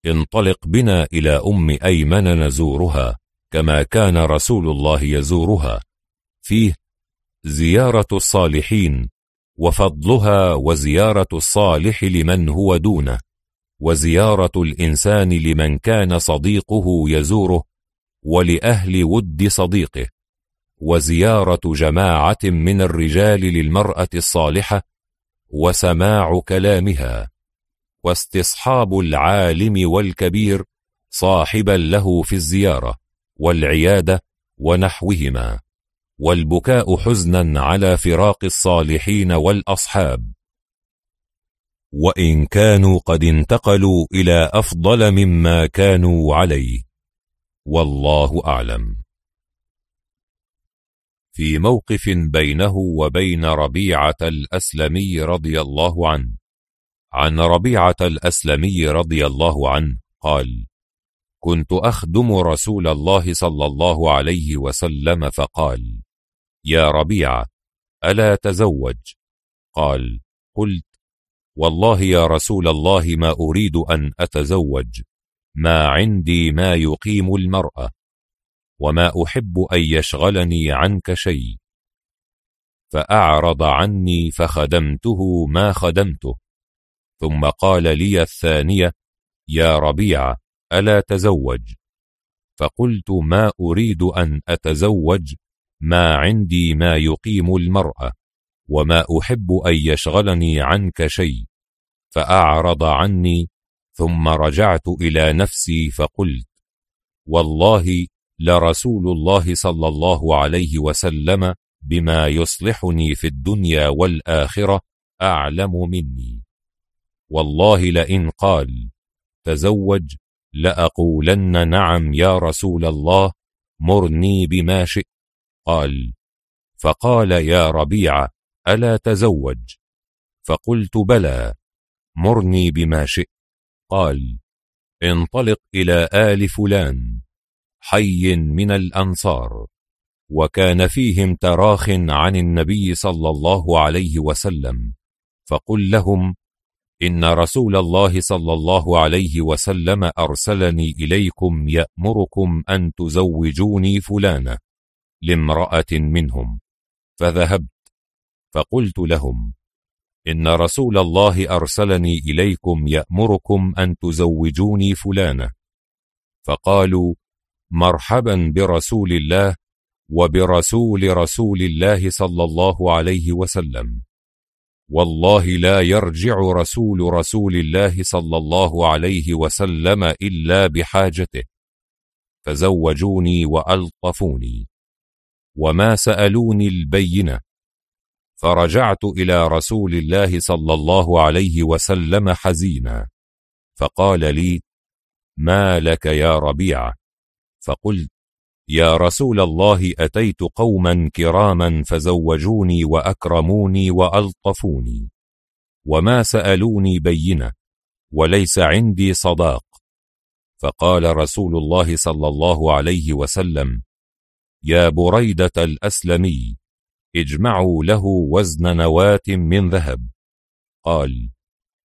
انطلق بنا إلى أم أيمن نزورها كما كان رسول الله يزورها فيه زيارة الصالحين وفضلها وزيارة الصالح لمن هو دونه وزيارة الإنسان لمن كان صديقه يزوره ولأهل ود صديقه. وزيارة جماعة من الرجال للمرأة الصالحة وسماع كلامها واستصحاب العالم والكبير صاحبا له في الزيارة والعيادة ونحوهما والبكاء حزنا على فراق الصالحين والأصحاب. وإن كانوا قد انتقلوا إلى أفضل مما كانوا عليه والله أعلم. في موقف بينه وبين ربيعة الأسلمي رضي الله عنه. عن ربيعة الأسلمي رضي الله عنه قال كنت أخدم رسول الله صلى الله عليه وسلم فقال يا ربيعة ألا تزوج؟ قال قلت والله يا رسول الله ما أريد أن أتزوج ما عندي ما يقيم المرأة. وما أحب أن يشغلني عنك شيء. فأعرض عني فخدمته ما خدمته. ثم قال لي الثانية يا ربيعة ألا تزوج؟ فقلت ما أريد أن أتزوج؟ ما عندي ما يقيم المرأة وما أحب أن يشغلني عنك شيء. فأعرض عني ثم رجعت إلى نفسي فقلت والله لرسول الله صلى الله عليه وسلم بما يصلحني في الدنيا والآخرة أعلم مني. والله لئن قال تزوج لأقولن نعم يا رسول الله مرني بما شئت. قال فقال يا ربيعة ألا تزوج؟ فقلت بلى مرني بما شئت. قال انطلق إلى آل فلان. حي من الأنصار وكان فيهم تراخ عن النبي صلى الله عليه وسلم فقل لهم إن رسول الله صلى الله عليه وسلم أرسلني إليكم يأمركم أن تزوجوني فلانة لامرأة منهم فذهبت فقلت لهم إن رسول الله أرسلني إليكم يأمركم أن تزوجوني فلانة فقالوا مرحبا برسول الله وبرسول رسول الله صلى الله عليه وسلم. والله لا يرجع رسول رسول الله صلى الله عليه وسلم إلا بحاجته. فزوجوني وألطفوني. وما سألوني البينة. فرجعت إلى رسول الله صلى الله عليه وسلم حزينا. فقال لي ما لك يا ربيعة؟ فقلت يا رسول الله أتيت قوما كراما فزوجوني وأكرموني وألطفوني وما سألوني بينة وليس عندي صداق. فقال رسول الله صلى الله عليه وسلم يا بريدة الأسلمي اجمعوا له وزن نواة من ذهب. قال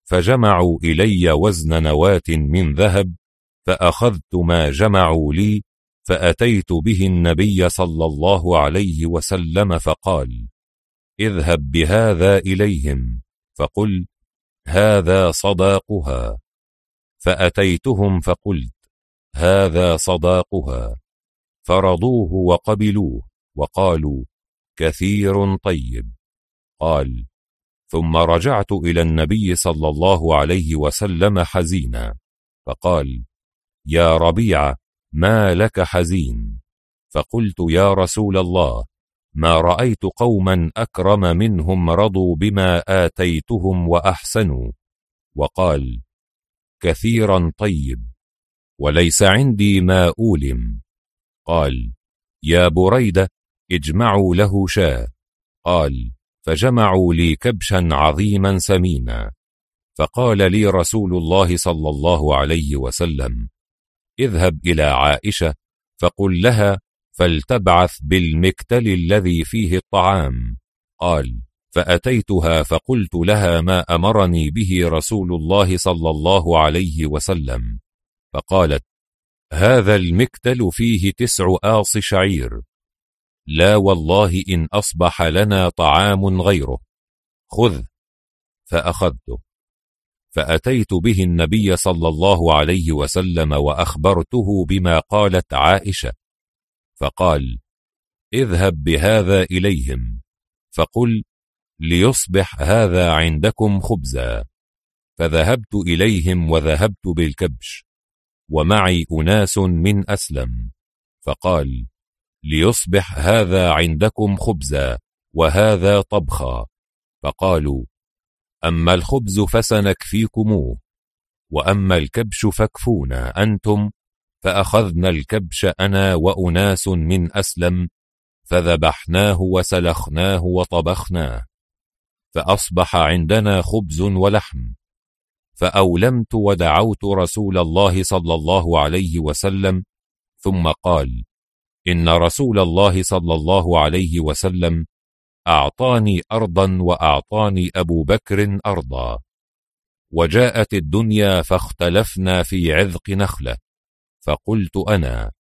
فجمعوا إلي وزن نواة من ذهب فأخذت ما جمعوا لي فأتيت به النبي صلى الله عليه وسلم فقال اذهب بهذا إليهم. فقل هذا صداقها. فأتيتهم فقلت هذا صداقها. فرضوه وقبلوه وقالوا كثير طيب. قال ثم رجعت إلى النبي صلى الله عليه وسلم حزينا. فقال يا ربيع ما لك حزين. فقلت يا رسول الله ما رأيت قوما أكرم منهم رضوا بما آتيتهم وأحسنوا. وقال كثيرا طيب وليس عندي ما أولم. قال يا بريدة اجمعوا له شاة. قال فجمعوا لي كبشا عظيما سمينا. فقال لي رسول الله صلى الله عليه وسلم اذهب إلى عائشة فقل لها فلتبعث بالمكتل الذي فيه الطعام. قال فأتيتها فقلت لها ما أمرني به رسول الله صلى الله عليه وسلم. فقالت هذا المكتل فيه تسع آص شعير. لا والله إن أصبح لنا طعام غيره. خذ. فأخذته. فأتيت به النبي صلى الله عليه وسلم وأخبرته بما قالت عائشة. فقال اذهب بهذا إليهم. فقل ليصبح هذا عندكم خبزا. فذهبت إليهم وذهبت بالكبش ومعي أناس من أسلم. فقال ليصبح هذا عندكم خبزا وهذا طبخا. فقالوا أما الخبز فسنكفيكموه وأما الكبش فاكفونا أنتم. فأخذنا الكبش أنا وأناس من أسلم. فذبحناه وسلخناه وطبخناه فأصبح عندنا خبز ولحم. فأولمت ودعوت رسول الله صلى الله عليه وسلم. ثم قال إن رسول الله صلى الله عليه وسلم أعطاني أرضا وأعطاني أبو بكر أرضا. وجاءت الدنيا فاختلفنا في عذق نخلة. فقلت أنا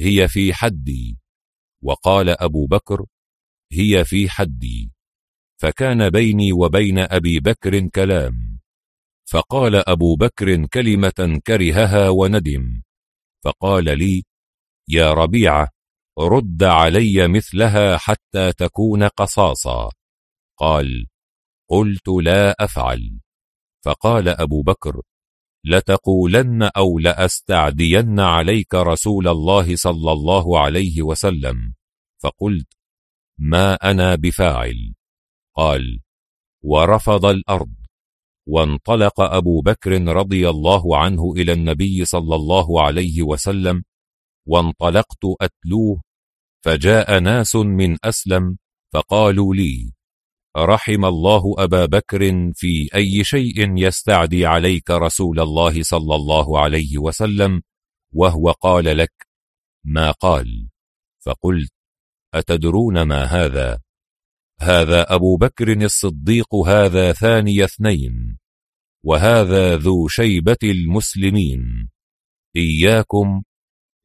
هي في حدي. وقال أبو بكر هي في حدي. فكان بيني وبين أبي بكر كلام. فقال أبو بكر كلمة كرهها وندم. فقال لي يا ربيعة رد علي مثلها حتى تكون قصاصا. قال قلت لا أفعل. فقال أبو بكر لتقولن أو لأستعدين عليك رسول الله صلى الله عليه وسلم. فقلت ما أنا بفاعل. قال ورفض الأرض. وانطلق أبو بكر رضي الله عنه إلى النبي صلى الله عليه وسلم وانطلقت أتلوه فجاء ناس من أسلم فقالوا لي رحم الله أبا بكر في أي شيء يستعدي عليك رسول الله صلى الله عليه وسلم؟ وهو قال لك ما قال؟ فقلت أتدرون ما هذا؟ هذا أبو بكر الصديق هذا ثاني اثنين وهذا ذو شيبة المسلمين. إياكم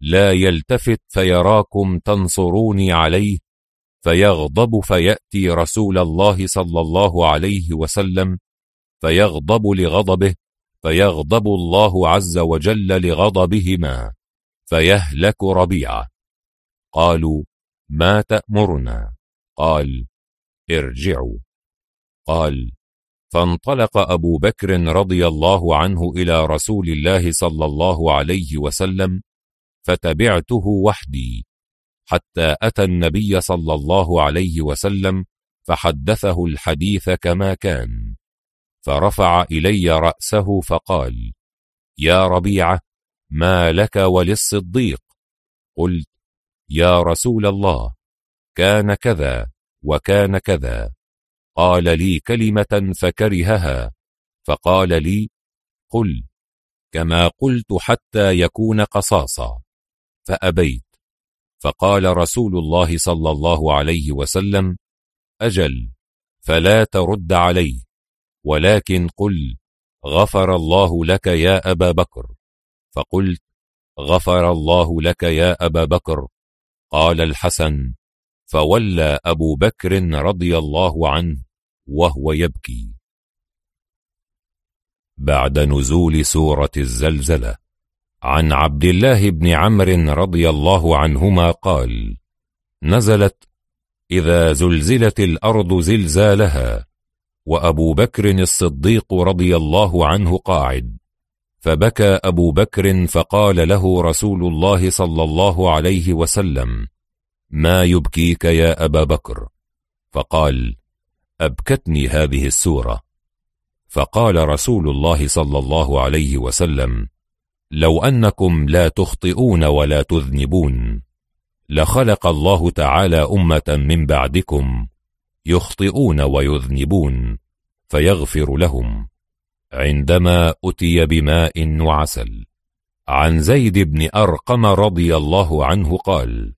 لا يلتفت فيراكم تنصروني عليه فيغضب فيأتي رسول الله صلى الله عليه وسلم فيغضب لغضبه فيغضب الله عز وجل لغضبهما فيهلك ربيعه. قالوا ما تأمرنا؟ قال ارجعوا. قال فانطلق أبو بكر رضي الله عنه إلى رسول الله صلى الله عليه وسلم فتبعته وحدي. حتى أتى النبي صلى الله عليه وسلم فحدثه الحديث كما كان. فرفع إلي رأسه فقال يا ربيعة ما لك وللصديق؟ قلت يا رسول الله كان كذا وكان كذا. قال لي كلمة فكرهها فقال لي قل كما قلت حتى يكون قصاصا. فأبيت. فقال رسول الله صلى الله عليه وسلم أجل فلا ترد عليه ولكن قل غفر الله لك يا أبا بكر. فقلت غفر الله لك يا أبا بكر. قال الحسن فولى أبو بكر رضي الله عنه وهو يبكي. بعد نزول سورة الزلزلة. عن عبد الله بن عمرو رضي الله عنهما قال نزلت إذا زلزلت الأرض زلزالها وأبو بكر الصديق رضي الله عنه قاعد فبكى أبو بكر فقال له رسول الله صلى الله عليه وسلم ما يبكيك يا أبا بكر؟ فقال أبكتني هذه السورة. فقال رسول الله صلى الله عليه وسلم لو أنكم لا تخطئون ولا تذنبون. لخلق الله تعالى أمة من بعدكم يخطئون ويذنبون فيغفر لهم. عندما أتي بماء وعسل عن زيد بن أرقم رضي الله عنه قال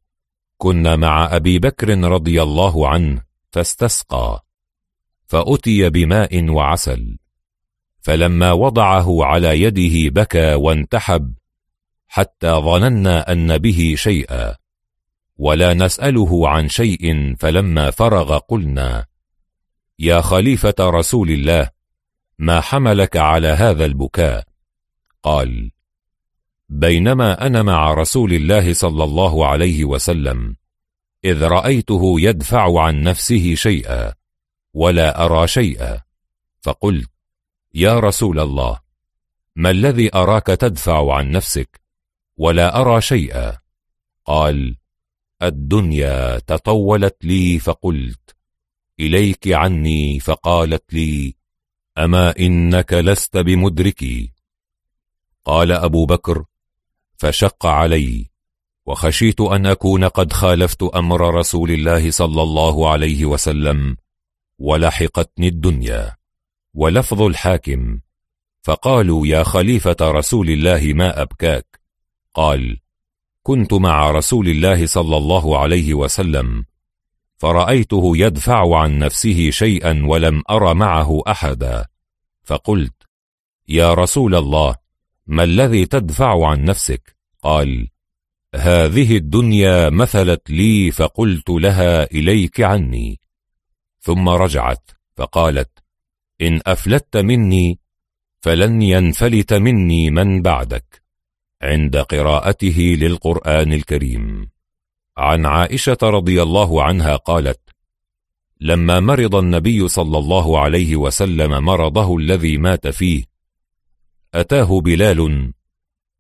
كنا مع أبي بكر رضي الله عنه فاستسقى فأتي بماء وعسل فلما وضعه على يده بكى وانتحب حتى ظننا أن به شيئا ولا نسأله عن شيء فلما فرغ قلنا يا خليفة رسول الله ما حملك على هذا البكاء؟ قال بينما أنا مع رسول الله صلى الله عليه وسلم إذ رأيته يدفع عن نفسه شيئا ولا أرى شيئا فقلت يا رسول الله ما الذي أراك تدفع عن نفسك ولا أرى شيئا؟ قال الدنيا تطولت لي فقلت إليك عني فقالت لي أما إنك لست بمدركي قال أبو بكر فشق علي وخشيت أن أكون قد خالفت أمر رسول الله صلى الله عليه وسلم ولحقتني الدنيا. ولفظ الحاكم. فقالوا يا خليفة رسول الله ما أبكاك؟ قال كنت مع رسول الله صلى الله عليه وسلم فرأيته يدفع عن نفسه شيئا ولم أر معه أحدا. فقلت يا رسول الله ما الذي تدفع عن نفسك؟ قال هذه الدنيا مثلت لي فقلت لها إليك عني. ثم رجعت فقالت إن أفلت مني فلن ينفلت مني من بعدك. عند قراءته للقرآن الكريم. عن عائشة رضي الله عنها قالت لما مرض النبي صلى الله عليه وسلم مرضه الذي مات فيه أتاه بلال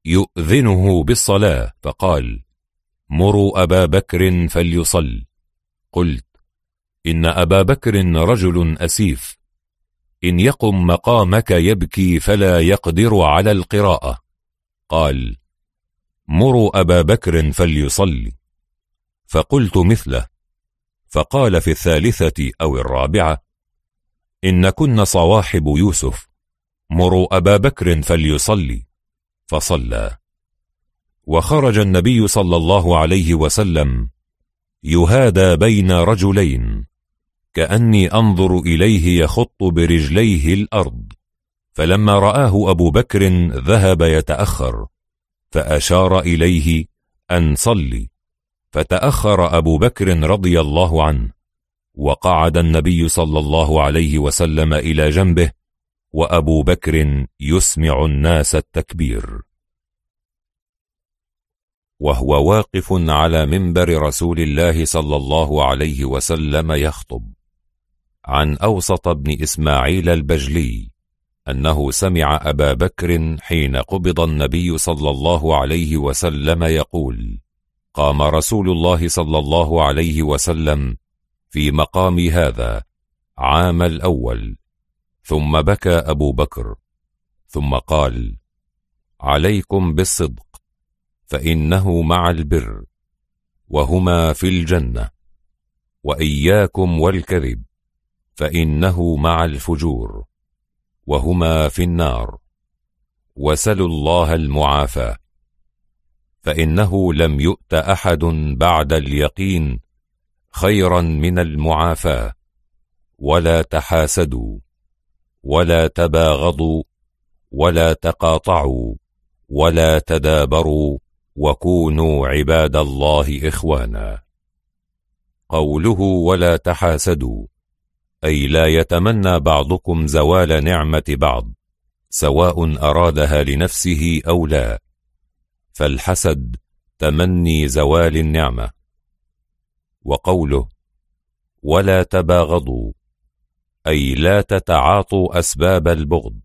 يؤذنه بالصلاة فقال مروا أبا بكر فليصل. قلت إن أبا بكر رجل أسيف. إن يقم مقامك يبكي فلا يقدر على القراءة. قال مروا أبا بكر فليصلي. فقلت مثله. فقال في الثالثة أو الرابعة إن كن صواحب يوسف مروا أبا بكر فليصلي. فصلى. وخرج النبي صلى الله عليه وسلم يهادى بين رجلين. كأني أنظر إليه يخط برجليه الأرض. فلما رآه أبو بكر ذهب يتأخر فأشار إليه أن صلي. فتأخر أبو بكر رضي الله عنه وقعد النبي صلى الله عليه وسلم إلى جنبه وأبو بكر يسمع الناس التكبير. وهو واقف على منبر رسول الله صلى الله عليه وسلم يخطب. عن أوسط بن إسماعيل البجلي أنه سمع أبا بكر حين قبض النبي صلى الله عليه وسلم يقول قام رسول الله صلى الله عليه وسلم في مقام هذا عام الأول ثم بكى أبو بكر ثم قال عليكم بالصدق فإنه مع البر وهما في الجنة وإياكم والكذب. فإنه مع الفجور وهما في النار وسلوا الله المعافاة فإنه لم يؤت أحد بعد اليقين خيرا من المعافاة ولا تحاسدوا ولا تباغضوا ولا تقاطعوا ولا تدابروا وكونوا عباد الله إخوانا. قوله ولا تحاسدوا أي لا يتمنى بعضكم زوال نعمة بعض سواء أرادها لنفسه أو لا. فالحسد تمني زوال النعمة. وقوله ولا تباغضوا أي لا تتعاطوا أسباب البغض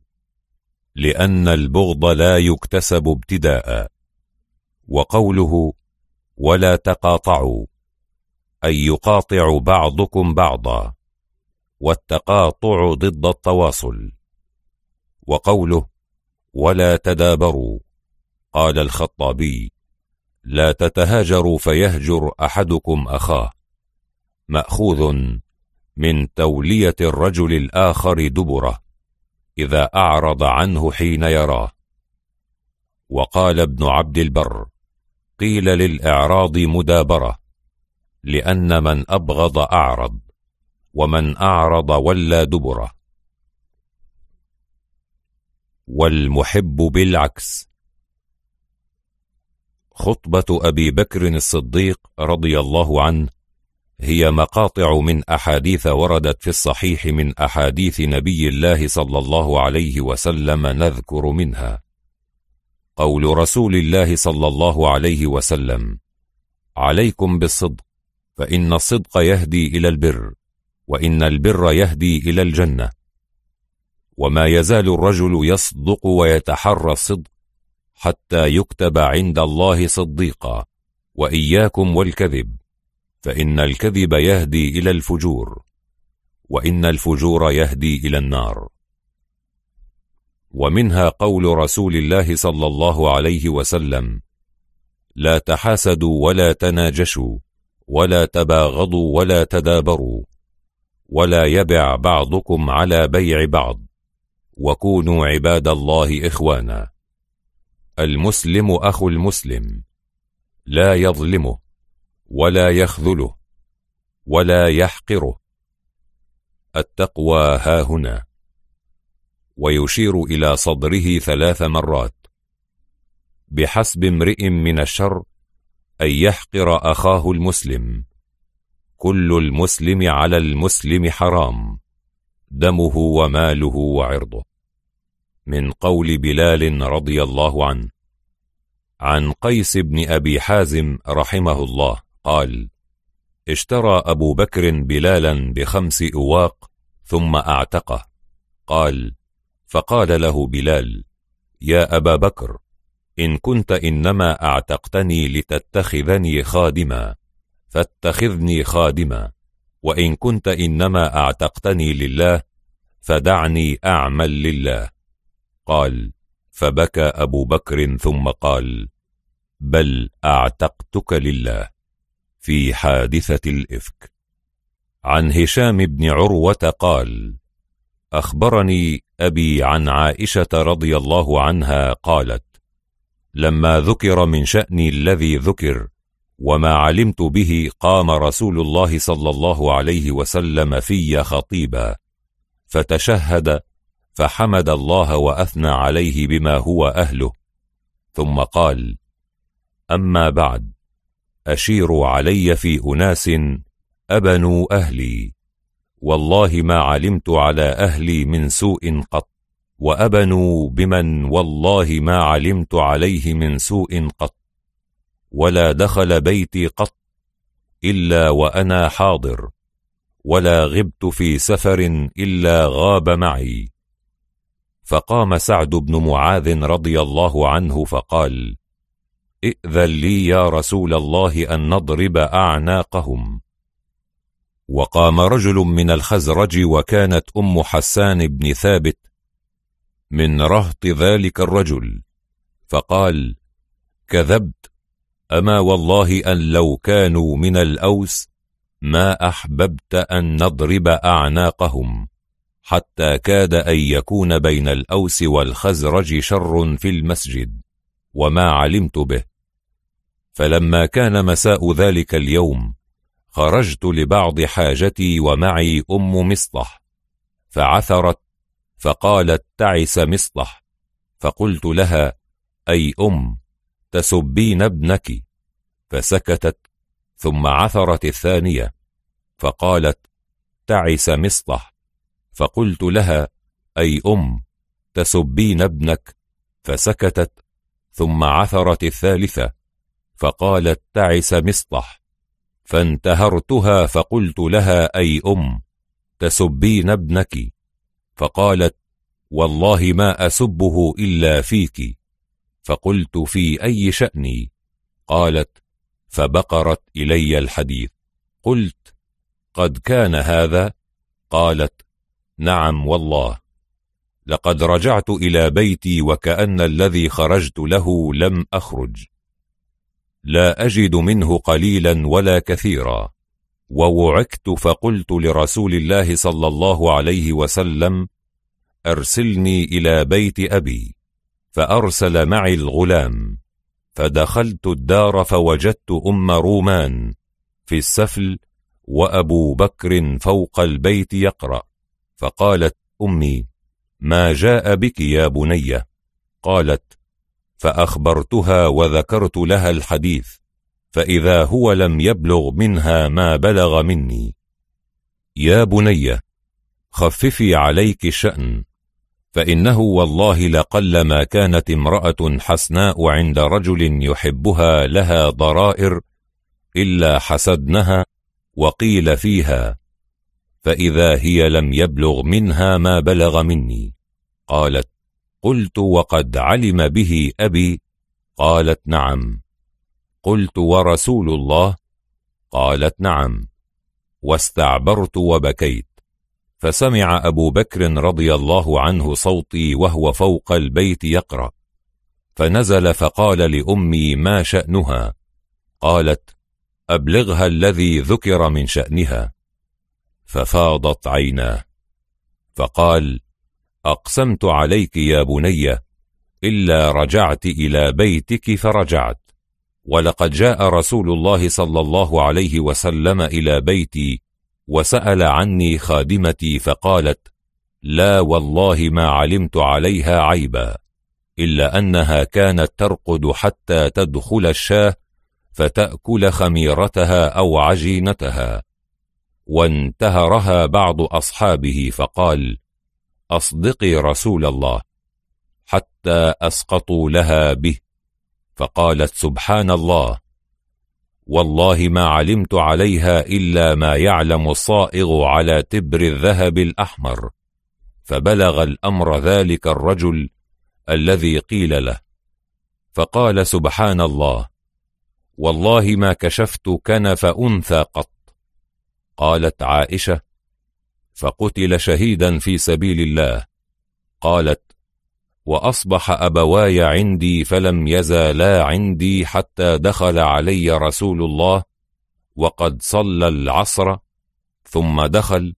لأن البغض لا يكتسب ابتداء. وقوله ولا تقاطعوا أي يقاطع بعضكم بعضا. والتقاطع ضد التواصل. وقوله ولا تدابروا قال الخطابي لا تتهاجروا فيهجر أحدكم أخاه. مأخوذ من تولية الرجل الآخر دبره إذا أعرض عنه حين يراه. وقال ابن عبد البر قيل للإعراض مدابرة لأن من أبغض أعرض. ومن أعرض ولى دبره والمحب بالعكس. خطبة أبي بكر الصديق رضي الله عنه هي مقاطع من أحاديث وردت في الصحيح من أحاديث نبي الله صلى الله عليه وسلم نذكر منها. قول رسول الله صلى الله عليه وسلم عليكم بالصدق فإن الصدق يهدي إلى البر. وإن البر يهدي إلى الجنة. وما يزال الرجل يصدق ويتحرى الصدق حتى يكتب عند الله صديقا وإياكم والكذب فإن الكذب يهدي إلى الفجور وإن الفجور يهدي إلى النار. ومنها قول رسول الله صلى الله عليه وسلم لا تحاسدوا ولا تناجشوا ولا تباغضوا ولا تدابروا. ولا يبع بعضكم على بيع بعض. وكونوا عباد الله إخوانا. المسلم أخو المسلم. لا يظلمه ولا يخذله ولا يحقره. التقوى ها هنا. ويشير إلى صدره ثلاث مرات. بحسب امرئ من الشر أن يحقر أخاه المسلم. كل المسلم على المسلم حرام دمه وماله وعرضه. من قول بلال رضي الله عنه عن قيس بن أبي حازم رحمه الله قال اشترى أبو بكر بلالا بخمس أواق ثم أعتقه قال فقال له بلال يا أبا بكر إن كنت إنما أعتقتني لتتخذني خادما فاتخذني خادما وإن كنت إنما أعتقتني لله فدعني أعمل لله. قال فبكى أبو بكر ثم قال بل أعتقتك لله في حادثة الإفك. عن هشام بن عروة قال أخبرني أبي عن عائشة رضي الله عنها قالت لما ذكر من شأني الذي ذكر وما علمت به قام رسول الله صلى الله عليه وسلم في خطيبا. فتشهد فحمد الله وأثنى عليه بما هو أهله. ثم قال أما بعد أشيروا علي في أناس أبنوا أهلي. والله ما علمت على أهلي من سوء قط وأبنوا بمن والله ما علمت عليه من سوء قط. ولا دخل بيتي قط إلا وأنا حاضر ولا غبت في سفر إلا غاب معي. فقام سعد بن معاذ رضي الله عنه فقال ائذن لي يا رسول الله أن نضرب أعناقهم. وقام رجل من الخزرج وكانت أم حسان بن ثابت من رهط ذلك الرجل فقال كذبت أما والله أن لو كانوا من الأوس ما أحببت أن نضرب أعناقهم حتى كاد أن يكون بين الأوس والخزرج شر في المسجد وما علمت به. فلما كان مساء ذلك اليوم خرجت لبعض حاجتي ومعي أم مصطح فعثرت فقالت تعس مصطح فقلت لها أي أم؟ تسبين ابنك. فسكتت. ثم عثرت الثانية. فقالت تعس مصطح فقلت لها أي أم تسبين ابنك. فسكتت. ثم عثرت الثالثة. فقالت تعس مصطح فانتهرتها فقلت لها أي أم تسبين ابنك. فقالت والله ما أسبه إلا فيك. فقلت في أي شأني؟ قالت فبقرت إلي الحديث. قلت قد كان هذا؟ قالت نعم والله. لقد رجعت إلى بيتي وكأن الذي خرجت له لم أخرج. لا أجد منه قليلا ولا كثيرا. ووعكت فقلت لرسول الله صلى الله عليه وسلم أرسلني إلى بيت أبي. فأرسل معي الغلام. فدخلت الدار فوجدت أم رومان في السفل وأبو بكر فوق البيت يقرأ. فقالت أمي ما جاء بك يا بنية؟ قالت فأخبرتها وذكرت لها الحديث فإذا هو لم يبلغ منها ما بلغ مني. يا بنية خففي عليك الشأن فإنه والله لقل ما كانت امرأة حسناء عند رجل يحبها لها ضرائر إلا حسدنها وقيل فيها فإذا هي لم يبلغ منها ما بلغ مني. قالت قلت وقد علم به أبي. قالت نعم. قلت ورسول الله؟ قالت نعم. واستعبرت وبكيت. فسمع أبو بكر رضي الله عنه صوتي وهو فوق البيت يقرأ. فنزل فقال لأمي ما شأنها؟ قالت أبلغها الذي ذكر من شأنها. ففاضت عيناه. فقال أقسمت عليك يا بني إلا رجعت إلى بيتك فرجعت. ولقد جاء رسول الله صلى الله عليه وسلم إلى بيتي وسأل عني خادمتي فقالت لا والله ما علمت عليها عيبا إلا أنها كانت ترقد حتى تدخل الشاة فتأكل خميرتها أو عجينتها. وانتهرها بعض أصحابه فقال أصدقي رسول الله حتى أسقطوا لها به. فقالت سبحان الله. والله ما علمت عليها إلا ما يعلم الصائغ على تبر الذهب الأحمر. فبلغ الأمر ذلك الرجل الذي قيل له. فقال سبحان الله والله ما كشفت كنف أنثى قط. قالت عائشة فقتل شهيدا في سبيل الله. قالت وأصبح أبواي عندي فلم يزالا عندي حتى دخل علي رسول الله وقد صلى العصر ثم دخل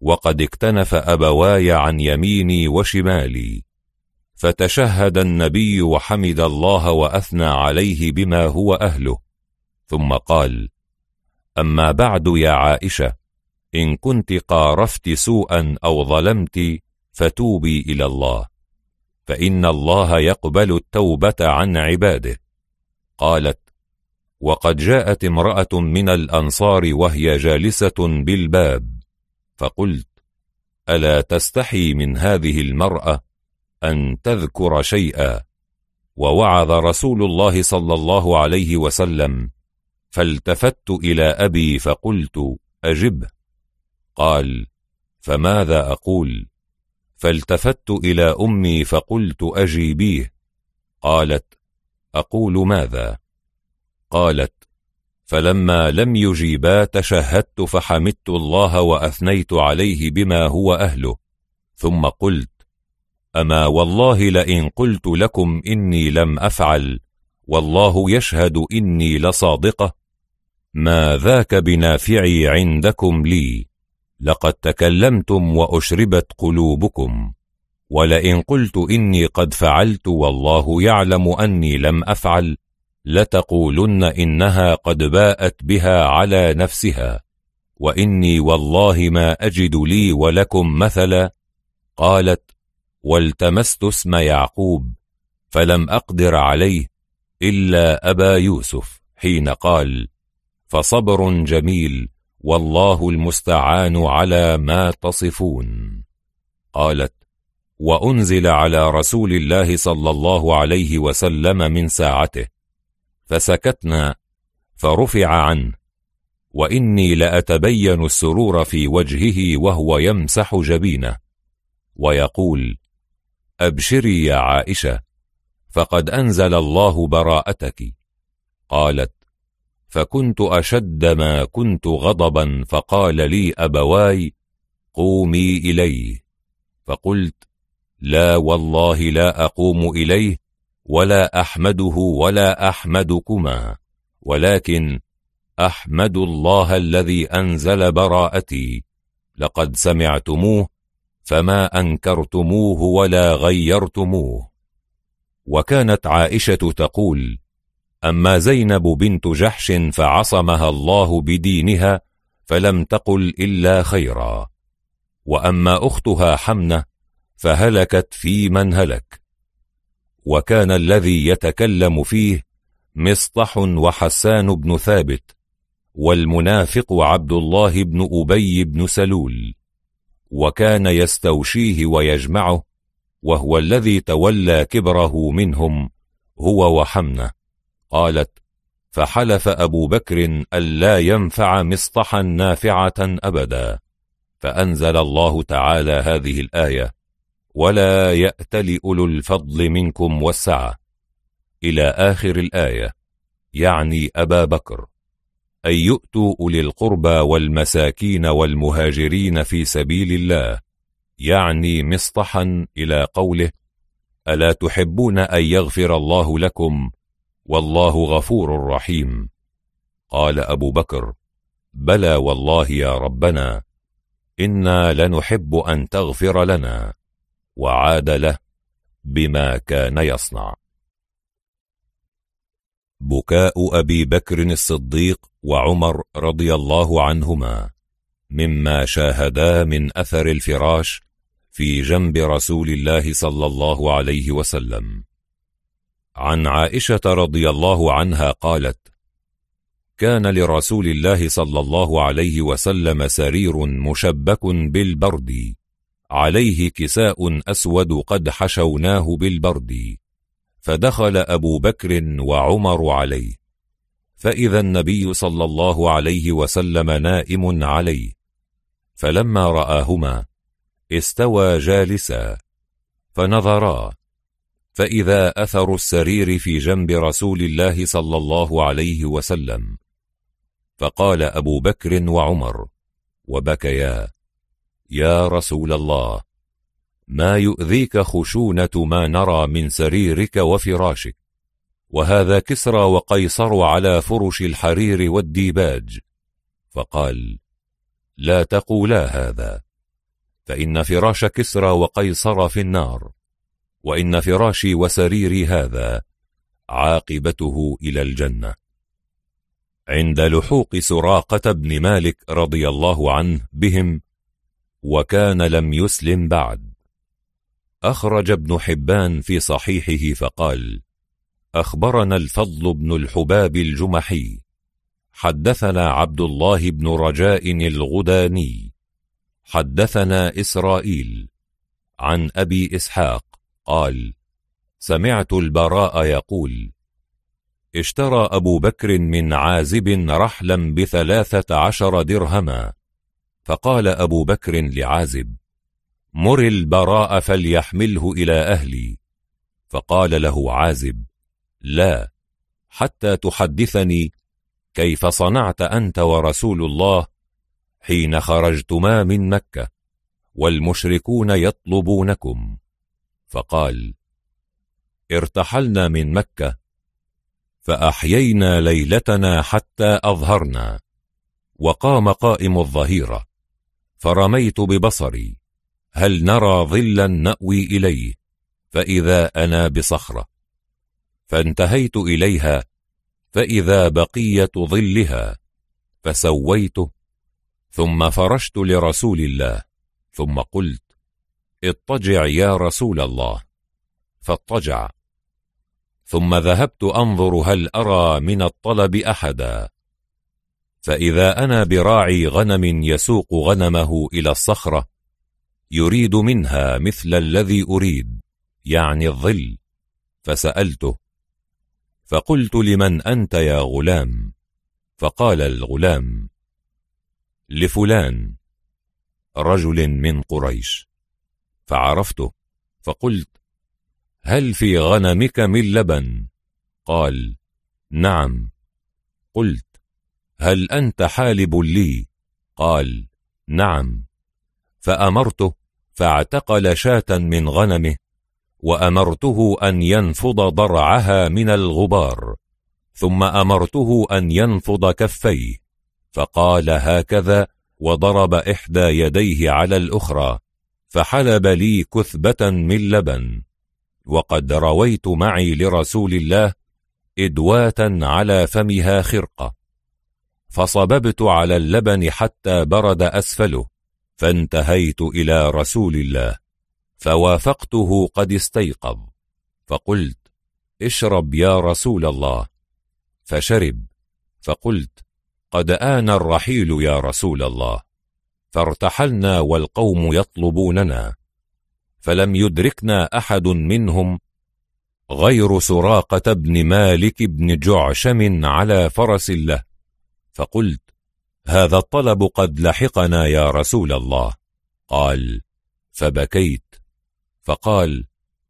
وقد اكتنف أبواي عن يميني وشمالي. فتشهد النبي وحمد الله وأثنى عليه بما هو أهله. ثم قال أما بعد يا عائشة إن كنت قارفت سوءا أو ظلمت فتوبي إلى الله. فإن الله يقبل التوبة عن عباده. قالت وقد جاءت امرأة من الأنصار وهي جالسة بالباب فقلت ألا تستحي من هذه المرأة أن تذكر شيئا؟ ووعظ رسول الله صلى الله عليه وسلم فالتفت إلى أبي فقلت أجبه. قال فماذا أقول؟ فالتفت إلى أمي فقلت أجيبيه قالت أقول ماذا؟ قالت فلما لم يجيبا تشهدت فحمدت الله وأثنيت عليه بما هو أهله. ثم قلت أما والله لئن قلت لكم إني لم أفعل والله يشهد إني لصادقة. ما ذاك بنافعي عندكم لي؟ لقد تكلمتم وأشربت قلوبكم ولئن قلت إني قد فعلت والله يعلم أني لم أفعل لتقولن إنها قد باءت بها على نفسها وإني والله ما أجد لي ولكم مثلا. قالت والتمست اسم يعقوب فلم أقدر عليه إلا أبا يوسف حين قال فصبر جميل والله المستعان على ما تصفون. قالت وأنزل على رسول الله صلى الله عليه وسلم من ساعته. فسكتنا فرفع عنه وإني لأتبين السرور في وجهه وهو يمسح جبينه ويقول أبشري يا عائشة فقد أنزل الله براءتك. قالت فكنت أشد ما كنت غضبا فقال لي أبواي قومي إليه. فقلت لا والله لا أقوم إليه ولا أحمده ولا أحمدكما ولكن أحمد الله الذي أنزل براءتي. لقد سمعتموه فما أنكرتموه ولا غيرتموه. وكانت عائشة تقول أما زينب بنت جحش فعصمها الله بدينها فلم تقل إلا خيرا. وأما أختها حمنة فهلكت في من هلك. وكان الذي يتكلم فيه مصطح وحسان بن ثابت والمنافق عبد الله بن أبي بن سلول. وكان يستوشيه ويجمعه وهو الذي تولى كبره منهم هو وحمنة. قالت فحلف أبو بكر ألا ينفع مصطحا نافعة أبدا. فأنزل الله تعالى هذه الآية ولا يأتل أولو الفضل منكم والسعة. إلى آخر الآية يعني أبا بكر أن يؤتوا أولي القربى والمساكين والمهاجرين في سبيل الله يعني مصطحا إلى قوله ألا تحبون أن يغفر الله لكم والله غفور رحيم. قال أبو بكر بلى والله يا ربنا إنا لنحب أن تغفر لنا وعاد له بما كان يصنع. بكاء أبي بكر الصديق وعمر رضي الله عنهما مما شاهدا من أثر الفراش في جنب رسول الله صلى الله عليه وسلم. عن عائشة رضي الله عنها قالت كان لرسول الله صلى الله عليه وسلم سرير مشبك بالبرد عليه كساء أسود قد حشوناه بالبرد فدخل أبو بكر وعمر عليه فإذا النبي صلى الله عليه وسلم نائم عليه فلما رآهما استوى جالسا فنظرا فإذا أثر السرير في جنب رسول الله صلى الله عليه وسلم. فقال أبو بكر وعمر وبكيا يا رسول الله ما يؤذيك خشونة ما نرى من سريرك وفراشك وهذا كسرى وقيصر على فرش الحرير والديباج. فقال لا تقولا هذا فإن فراش كسرى وقيصر في النار. وإن فراشي وسريري هذا عاقبته إلى الجنة. عند لحوق سراقة بن مالك رضي الله عنه بهم وكان لم يسلم بعد. أخرج ابن حبان في صحيحه فقال أخبرنا الفضل بن الحباب الجمحي حدثنا عبد الله بن رجاء الغداني حدثنا إسرائيل عن أبي إسحاق قال سمعت البراء يقول اشترى أبو بكر من عازب رحلا بثلاثة عشر درهما. فقال أبو بكر لعازب مر البراء فليحمله إلى أهلي. فقال له عازب لا حتى تحدثني كيف صنعت أنت ورسول الله حين خرجتما من مكة والمشركون يطلبونكم. فقال ارتحلنا من مكة فأحيينا ليلتنا حتى أظهرنا وقام قائم الظهيرة فرميت ببصري هل نرى ظلا نأوي إليه فإذا أنا بصخرة فانتهيت إليها فإذا بقية ظلها فسويته ثم فرشت لرسول الله ثم قلت اضطجع يا رسول الله. فاضطجع. ثم ذهبت أنظر هل أرى من الطلب أحدا. فإذا أنا براعي غنم يسوق غنمه إلى الصخرة يريد منها مثل الذي أريد يعني الظل. فسألته. فقلت لمن أنت يا غلام؟ فقال الغلام لفلان رجل من قريش. فعرفته فقلت هل في غنمك من لبن؟ قال نعم. قلت هل أنت حالب لي؟ قال نعم. فأمرته فاعتقل شاة من غنمه وأمرته أن ينفض ضرعها من الغبار ثم أمرته أن ينفض كفيه فقال هكذا وضرب إحدى يديه على الأخرى. فحلب لي كثبة من لبن وقد رويت معي لرسول الله إدواتا على فمها خرقة فصببت على اللبن حتى برد أسفله فانتهيت إلى رسول الله فوافقته قد استيقظ فقلت اشرب يا رسول الله. فشرب فقلت قد آن الرحيل يا رسول الله. فارتحلنا والقوم يطلبوننا فلم يدركنا أحد منهم غير سراقة بن مالك بن جعشم على فرس له فقلت هذا الطلب قد لحقنا يا رسول الله. قال فبكيت. فقال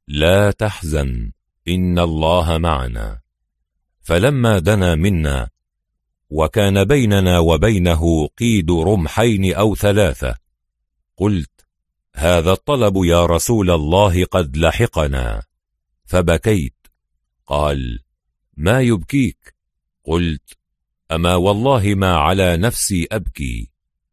لا تحزن إن الله معنا. فلما دنا منا وكان بيننا وبينه قيد رمحين أو ثلاثة. قلت هذا الطلب يا رسول الله قد لحقنا. فبكيت. قال ما يبكيك؟ قلت أما والله ما على نفسي أبكي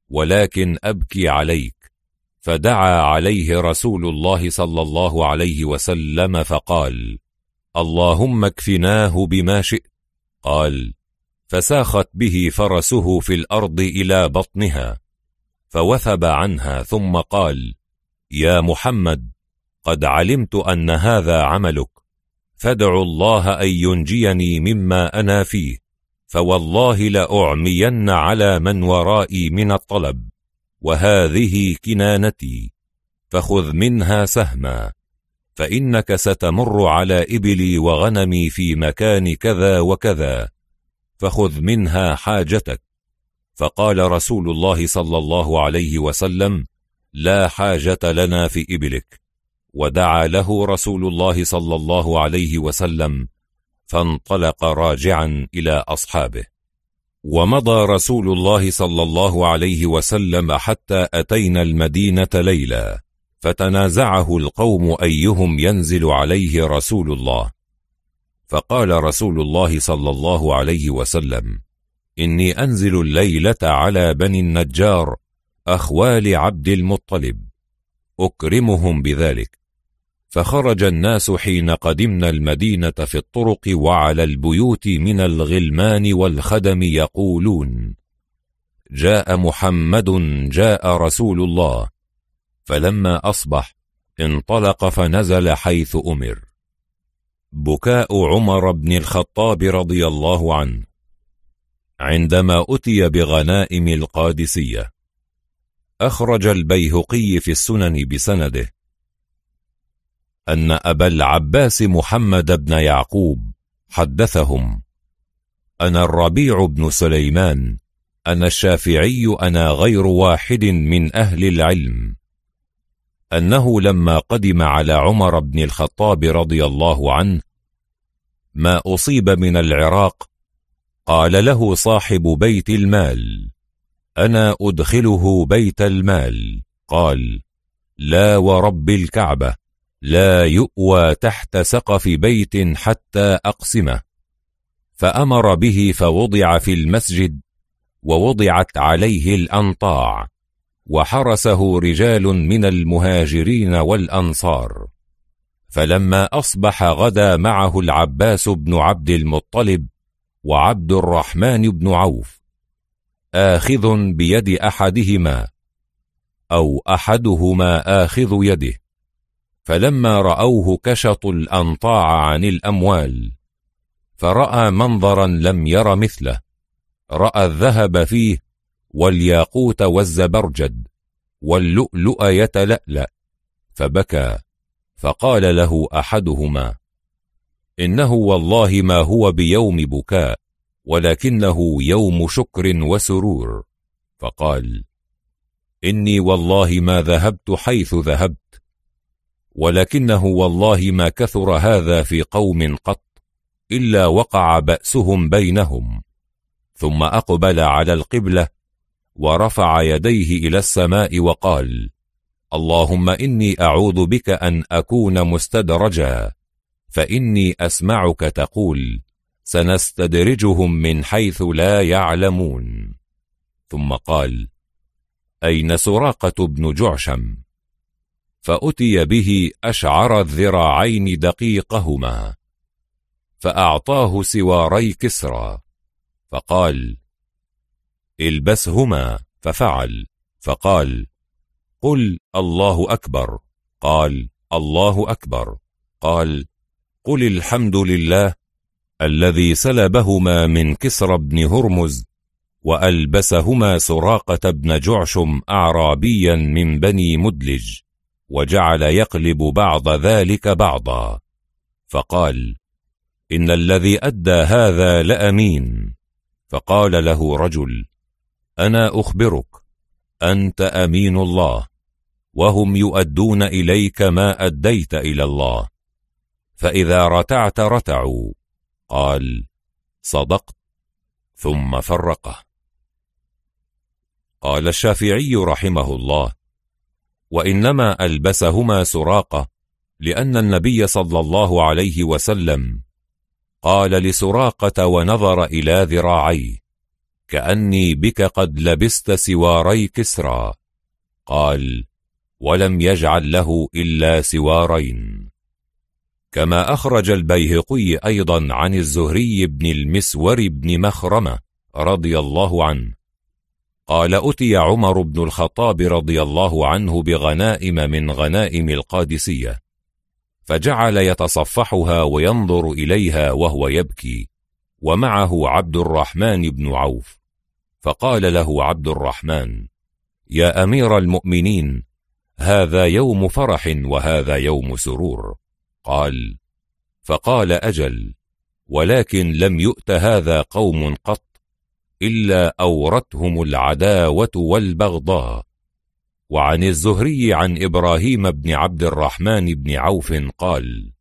ولكن أبكي عليك. فدعا عليه رسول الله صلى الله عليه وسلم فقال اللهم اكفناه بما شئت. قال فساخت به فرسه في الأرض إلى بطنها فوثب عنها ثم قال يا محمد قد علمت أن هذا عملك فادع الله أن ينجيني مما أنا فيه فوالله لأعمين على من ورائي من الطلب وهذه كنانتي فخذ منها سهما فإنك ستمر على إبلي وغنمي في مكان كذا وكذا. فخذ منها حاجتك. فقال رسول الله صلى الله عليه وسلم لا حاجة لنا في إبلك. ودعا له رسول الله صلى الله عليه وسلم فانطلق راجعا إلى أصحابه. ومضى رسول الله صلى الله عليه وسلم حتى أتينا المدينة ليلا فتنازعه القوم أيهم ينزل عليه رسول الله. فقال رسول الله صلى الله عليه وسلم إني أنزل الليلة على بني النجار أخوال عبد المطلب أكرمهم بذلك. فخرج الناس حين قدمنا المدينة في الطرق وعلى البيوت من الغلمان والخدم يقولون جاء محمد جاء رسول الله. فلما أصبح انطلق فنزل حيث أمر. بكاء عمر بن الخطاب رضي الله عنه عندما أتي بغنائم القادسية. أخرج البيهقي في السنن بسنده. أن أبا العباس محمد بن يعقوب حدثهم. أنا الربيع بن سليمان أنا الشافعي أنا غير واحد من أهل العلم. أنه لما قدم على عمر بن الخطاب رضي الله عنه ما أصيب من العراق قال له صاحب بيت المال أنا أدخله بيت المال قال لا ورب الكعبة لا يؤوى تحت سقف بيت حتى أقسمه فأمر به فوضع في المسجد ووضعت عليه الأنطاع وحرسه رجال من المهاجرين والأنصار. فلما أصبح غدا معه العباس بن عبد المطلب وعبد الرحمن بن عوف آخذ بيد أحدهما أو أحدهما آخذ يده. فلما رأوه كشطوا الأنطاع عن الأموال فرأى منظرا لم ير مثله رأى الذهب فيه والياقوت والزبرجد واللؤلؤ يتلألأ. فبكى. فقال له أحدهما إنه والله ما هو بيوم بكاء ولكنه يوم شكر وسرور. فقال إني والله ما ذهبت حيث ذهبت ولكنه والله ما كثر هذا في قوم قط إلا وقع بأسهم بينهم. ثم أقبل على القبلة ورفع يديه إلى السماء وقال اللهم إني أعوذ بك أن أكون مستدرجا فإني أسمعك تقول سنستدرجهم من حيث لا يعلمون. ثم قال أين سراقة بن جعشم؟ فأتي به أشعر الذراعين دقيقهما فأعطاه سواري كسرى فقال البسهما ففعل. فقال قل الله أكبر. قال الله أكبر. قال قل الحمد لله الذي سلبهما من كسر بن هرمز وألبسهما سراقة بن جعشم أعرابيا من بني مدلج وجعل يقلب بعض ذلك بعضا. فقال إن الذي أدى هذا لأمين. فقال له رجل أنا أخبرك أنت أمين الله وهم يؤدون إليك ما أديت إلى الله. فإذا رتعت رتعوا. قال صدقت. ثم فرقه. قال الشافعي رحمه الله وإنما ألبسهما سراقة لأن النبي صلى الله عليه وسلم قال لسراقة ونظر إلى ذراعيه. كأني بك قد لبست سواري كسرى. قال ولم يجعل له إلا سوارين. كما أخرج البيهقي أيضا عن الزهري بن المسور بن مخرمة رضي الله عنه. قال أتي عمر بن الخطاب رضي الله عنه بغنائم من غنائم القادسية فجعل يتصفحها وينظر إليها وهو يبكي. ومعه عبد الرحمن بن عوف. فقال له عبد الرحمن يا أمير المؤمنين هذا يوم فرح وهذا يوم سرور. قال فقال أجل ولكن لم يؤت هذا قوم قط إلا أورتهم العداوة والبغضاء. وعن الزهري عن إبراهيم بن عبد الرحمن بن عوف قال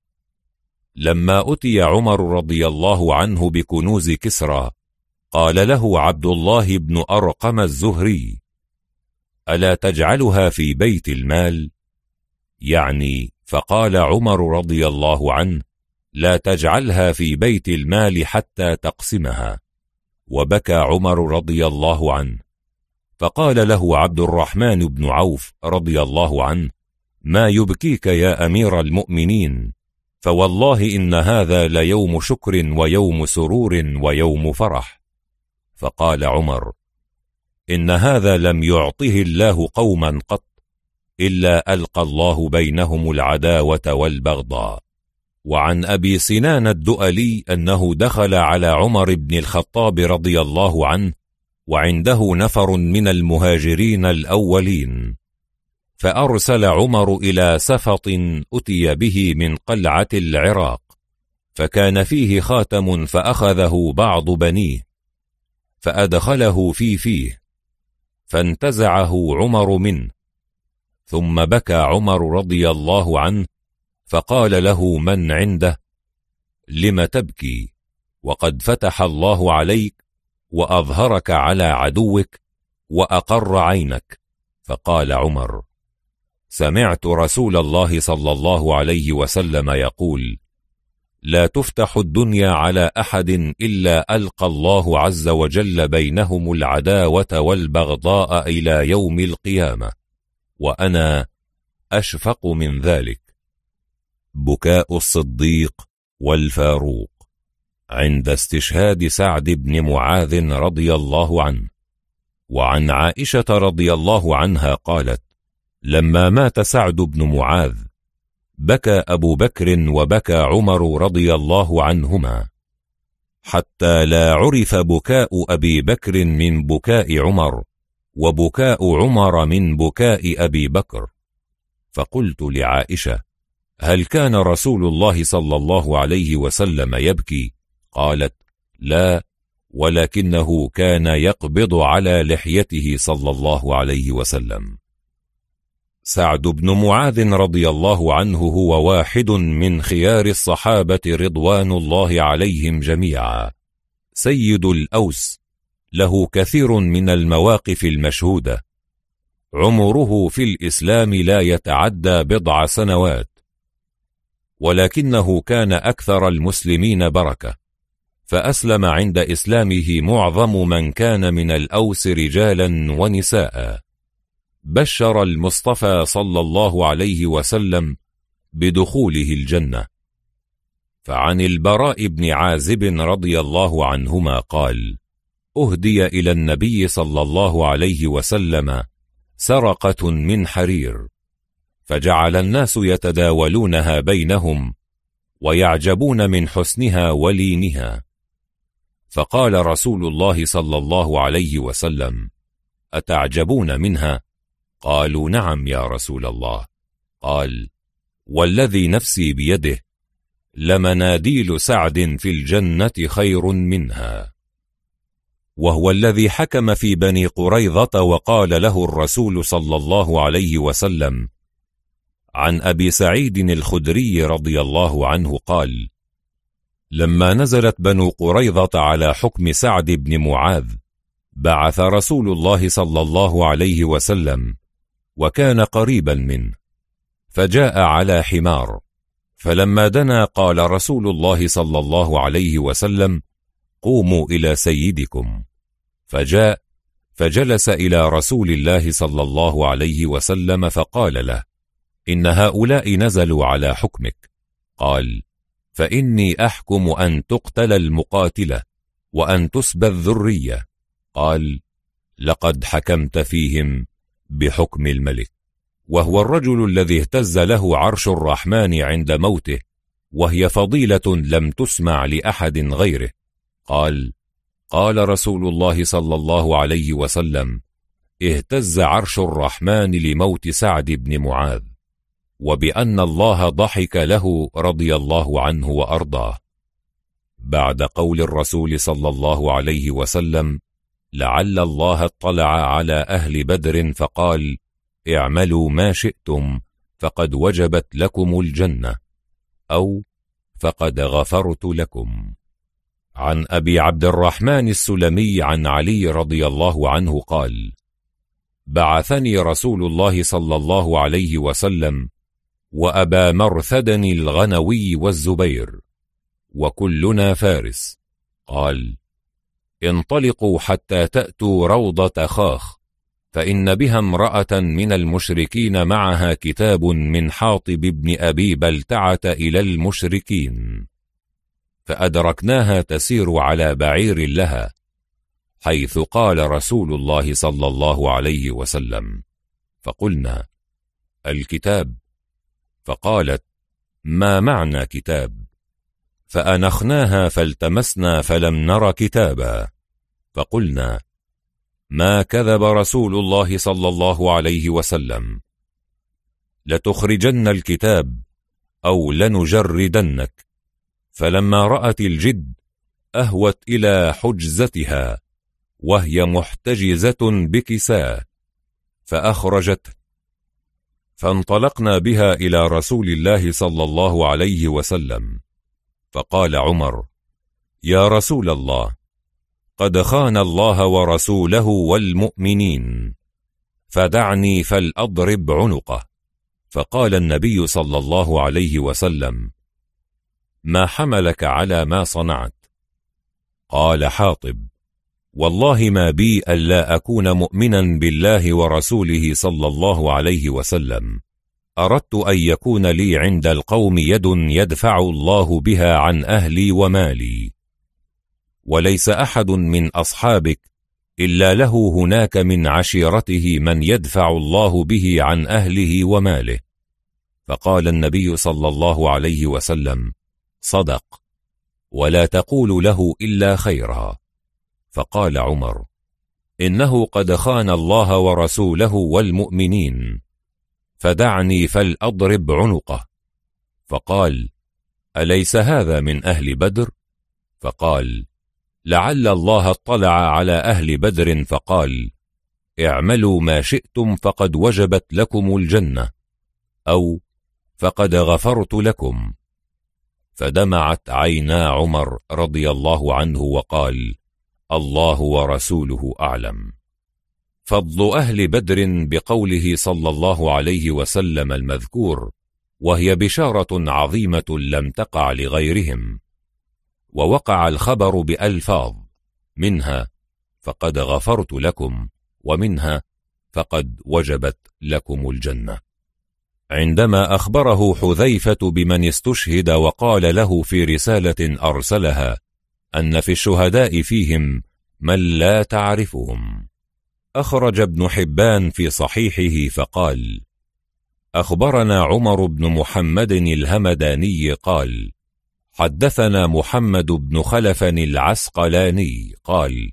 لما أتي عمر رضي الله عنه بكنوز كسرى قال له عبد الله بن أرقم الزهري ألا تجعلها في بيت المال؟ يعني فقال عمر رضي الله عنه لا تجعلها في بيت المال حتى تقسمها. وبكى عمر رضي الله عنه. فقال له عبد الرحمن بن عوف رضي الله عنه ما يبكيك يا أمير المؤمنين؟ فوالله إن هذا ليوم شكر ويوم سرور ويوم فرح. فقال عمر إن هذا لم يعطه الله قوما قط إلا ألقى الله بينهم العداوة والبغضاء. وعن أبي سنان الدؤلي أنه دخل على عمر بن الخطاب رضي الله عنه وعنده نفر من المهاجرين الأولين. فأرسل عمر إلى سفط أتي به من قلعة العراق فكان فيه خاتم فأخذه بعض بنيه فأدخله في فيه فانتزعه عمر منه ثم بكى عمر رضي الله عنه فقال له من عنده؟ لم تبكي؟ وقد فتح الله عليك وأظهرك على عدوك وأقر عينك فقال عمر سمعت رسول الله صلى الله عليه وسلم يقول لا تفتح الدنيا على أحد إلا ألقى الله عز وجل بينهم العداوة والبغضاء إلى يوم القيامة وأنا أشفق من ذلك. بكاء الصديق والفاروق عند استشهاد سعد بن معاذ رضي الله عنه وعن عائشة رضي الله عنها قالت لما مات سعد بن معاذ بكى أبو بكر وبكى عمر رضي الله عنهما حتى لا عرف بكاء أبي بكر من بكاء عمر وبكاء عمر من بكاء أبي بكر. فقلت لعائشة هل كان رسول الله صلى الله عليه وسلم يبكي؟ قالت لا ولكنه كان يقبض على لحيته صلى الله عليه وسلم. سعد بن معاذ رضي الله عنه هو واحد من خيار الصحابة رضوان الله عليهم جميعا. سيد الأوس له كثير من المواقف المشهودة. عمره في الإسلام لا يتعدى بضع سنوات. ولكنه كان أكثر المسلمين بركة. فأسلم عند إسلامه معظم من كان من الأوس رجالا ونساء. بشر المصطفى صلى الله عليه وسلم بدخوله الجنة فعن البراء بن عازب رضي الله عنهما قال أهدي إلى النبي صلى الله عليه وسلم سرقة من حرير فجعل الناس يتداولونها بينهم ويعجبون من حسنها ولينها فقال رسول الله صلى الله عليه وسلم أتعجبون منها؟ قالوا نعم يا رسول الله. قال والذي نفسي بيده لمناديل سعد في الجنة خير منها. وهو الذي حكم في بني قريظة وقال له الرسول صلى الله عليه وسلم عن أبي سعيد الخدري رضي الله عنه قال لما نزلت بنو قريظة على حكم سعد بن معاذ بعث رسول الله صلى الله عليه وسلم وكان قريبا منه. فجاء على حمار. فلما دنا قال رسول الله صلى الله عليه وسلم قوموا إلى سيدكم. فجاء فجلس إلى رسول الله صلى الله عليه وسلم فقال له إن هؤلاء نزلوا على حكمك. قال فإني أحكم أن تقتل المقاتلة وأن تسبى الذرية. قال لقد حكمت فيهم بحكم الملك وهو الرجل الذي اهتز له عرش الرحمن عند موته وهي فضيلة لم تسمع لأحد غيره. قال قال رسول الله صلى الله عليه وسلم اهتز عرش الرحمن لموت سعد بن معاذ وبأن الله ضحك له رضي الله عنه وأرضاه. بعد قول الرسول صلى الله عليه وسلم لعل الله اطلع على أهل بدر فقال اعملوا ما شئتم فقد وجبت لكم الجنة أو فقد غفرت لكم. عن أبي عبد الرحمن السلمي عن علي رضي الله عنه قال بعثني رسول الله صلى الله عليه وسلم وأبا مرثد الغنوي والزبير وكلنا فارس. قال انطلقوا حتى تأتوا روضة خاخ فإن بها امرأة من المشركين معها كتاب من حاطب بن أبي بلتعة إلى المشركين. فأدركناها تسير على بعير لها حيث قال رسول الله صلى الله عليه وسلم فقلنا الكتاب. فقالت ما معنى كتاب؟ فأنخناها فالتمسنا فلم نر كتابا. فقلنا ما كذب رسول الله صلى الله عليه وسلم؟ لتخرجن الكتاب أو لنجردنك. فلما رأت الجد أهوت إلى حجزتها وهي محتجزة بكساه فأخرجته. فانطلقنا بها إلى رسول الله صلى الله عليه وسلم. فقال عمر يا رسول الله قد خان الله ورسوله والمؤمنين فدعني فلأضرب عنقه. فقال النبي صلى الله عليه وسلم ما حملك على ما صنعت؟ قال حاطب والله ما بي ألا أكون مؤمنا بالله ورسوله صلى الله عليه وسلم. أردت أن يكون لي عند القوم يد يدفع الله بها عن أهلي ومالي. وليس أحد من أصحابك إلا له هناك من عشيرته من يدفع الله به عن أهله وماله. فقال النبي صلى الله عليه وسلم صدق ولا تقول له إلا خيرا. فقال عمر إنه قد خان الله ورسوله والمؤمنين. فدعني فلأضرب عنقه. فقال أليس هذا من أهل بدر؟ فقال لعل الله اطلع على أهل بدر فقال اعملوا ما شئتم فقد وجبت لكم الجنة أو فقد غفرت لكم. فدمعت عينا عمر رضي الله عنه وقال الله ورسوله أعلم. فضل أهل بدر بقوله صلى الله عليه وسلم المذكور وهي بشارة عظيمة لم تقع لغيرهم. ووقع الخبر بألفاظ منها فقد غفرت لكم ومنها فقد وجبت لكم الجنة عندما أخبره حذيفة بمن استشهد وقال له في رسالة أرسلها أن في الشهداء فيهم من لا تعرفهم. أخرج ابن حبان في صحيحه فقال أخبرنا عمر بن محمد الهمداني قال حدثنا محمد بن خلف العسقلاني قال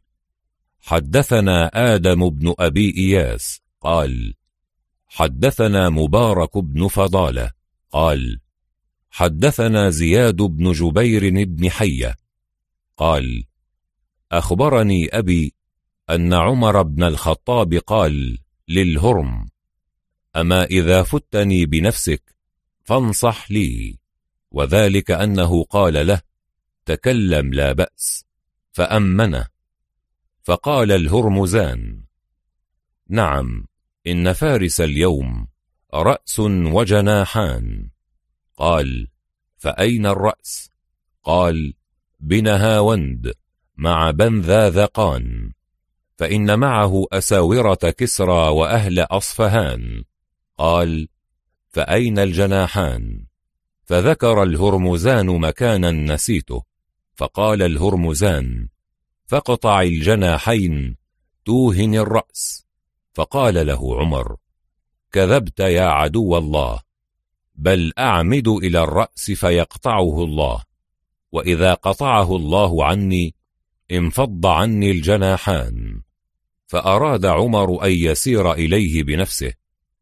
حدثنا آدم بن أبي إياس قال حدثنا مبارك بن فضالة قال حدثنا زياد بن جبير بن حية قال أخبرني أبي أن عمر بن الخطاب قال للهرم أما إذا فتني بنفسك فانصح لي. وذلك أنه قال له تكلم لا بأس. فأمنه. فقال الهرمزان نعم إن فارس اليوم رأس وجناحان. قال فأين الرأس؟ قال بنهاوند مع بنذاذقان فإن معه أساورة كسرى وأهل أصفهان. قال فأين الجناحان؟ فذكر الهرمزان مكانا نسيته فقال الهرمزان فاقطع الجناحين توهن الرأس. فقال له عمر كذبت يا عدو الله بل أعمد إلى الرأس فيقطعه الله. وإذا قطعه الله عني انفض عني الجناحان. فأراد عمر أن يسير إليه بنفسه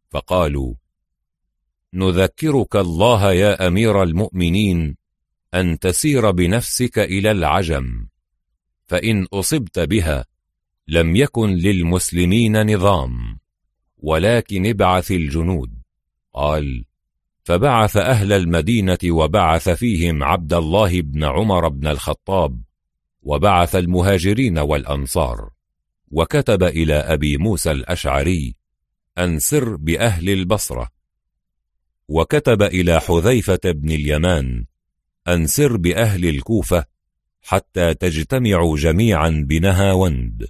فقالوا نذكرك الله يا أمير المؤمنين أن تسير بنفسك إلى العجم فإن أصبت بها لم يكن للمسلمين نظام ولكن ابعث الجنود. قال فبعث أهل المدينة وبعث فيهم عبد الله بن عمر بن الخطاب وبعث المهاجرين والأنصار. وكتب إلى أبي موسى الأشعري أن سر بأهل البصرة. وكتب إلى حذيفة بن اليمان أن سر بأهل الكوفة حتى تجتمعوا جميعا بنهاوند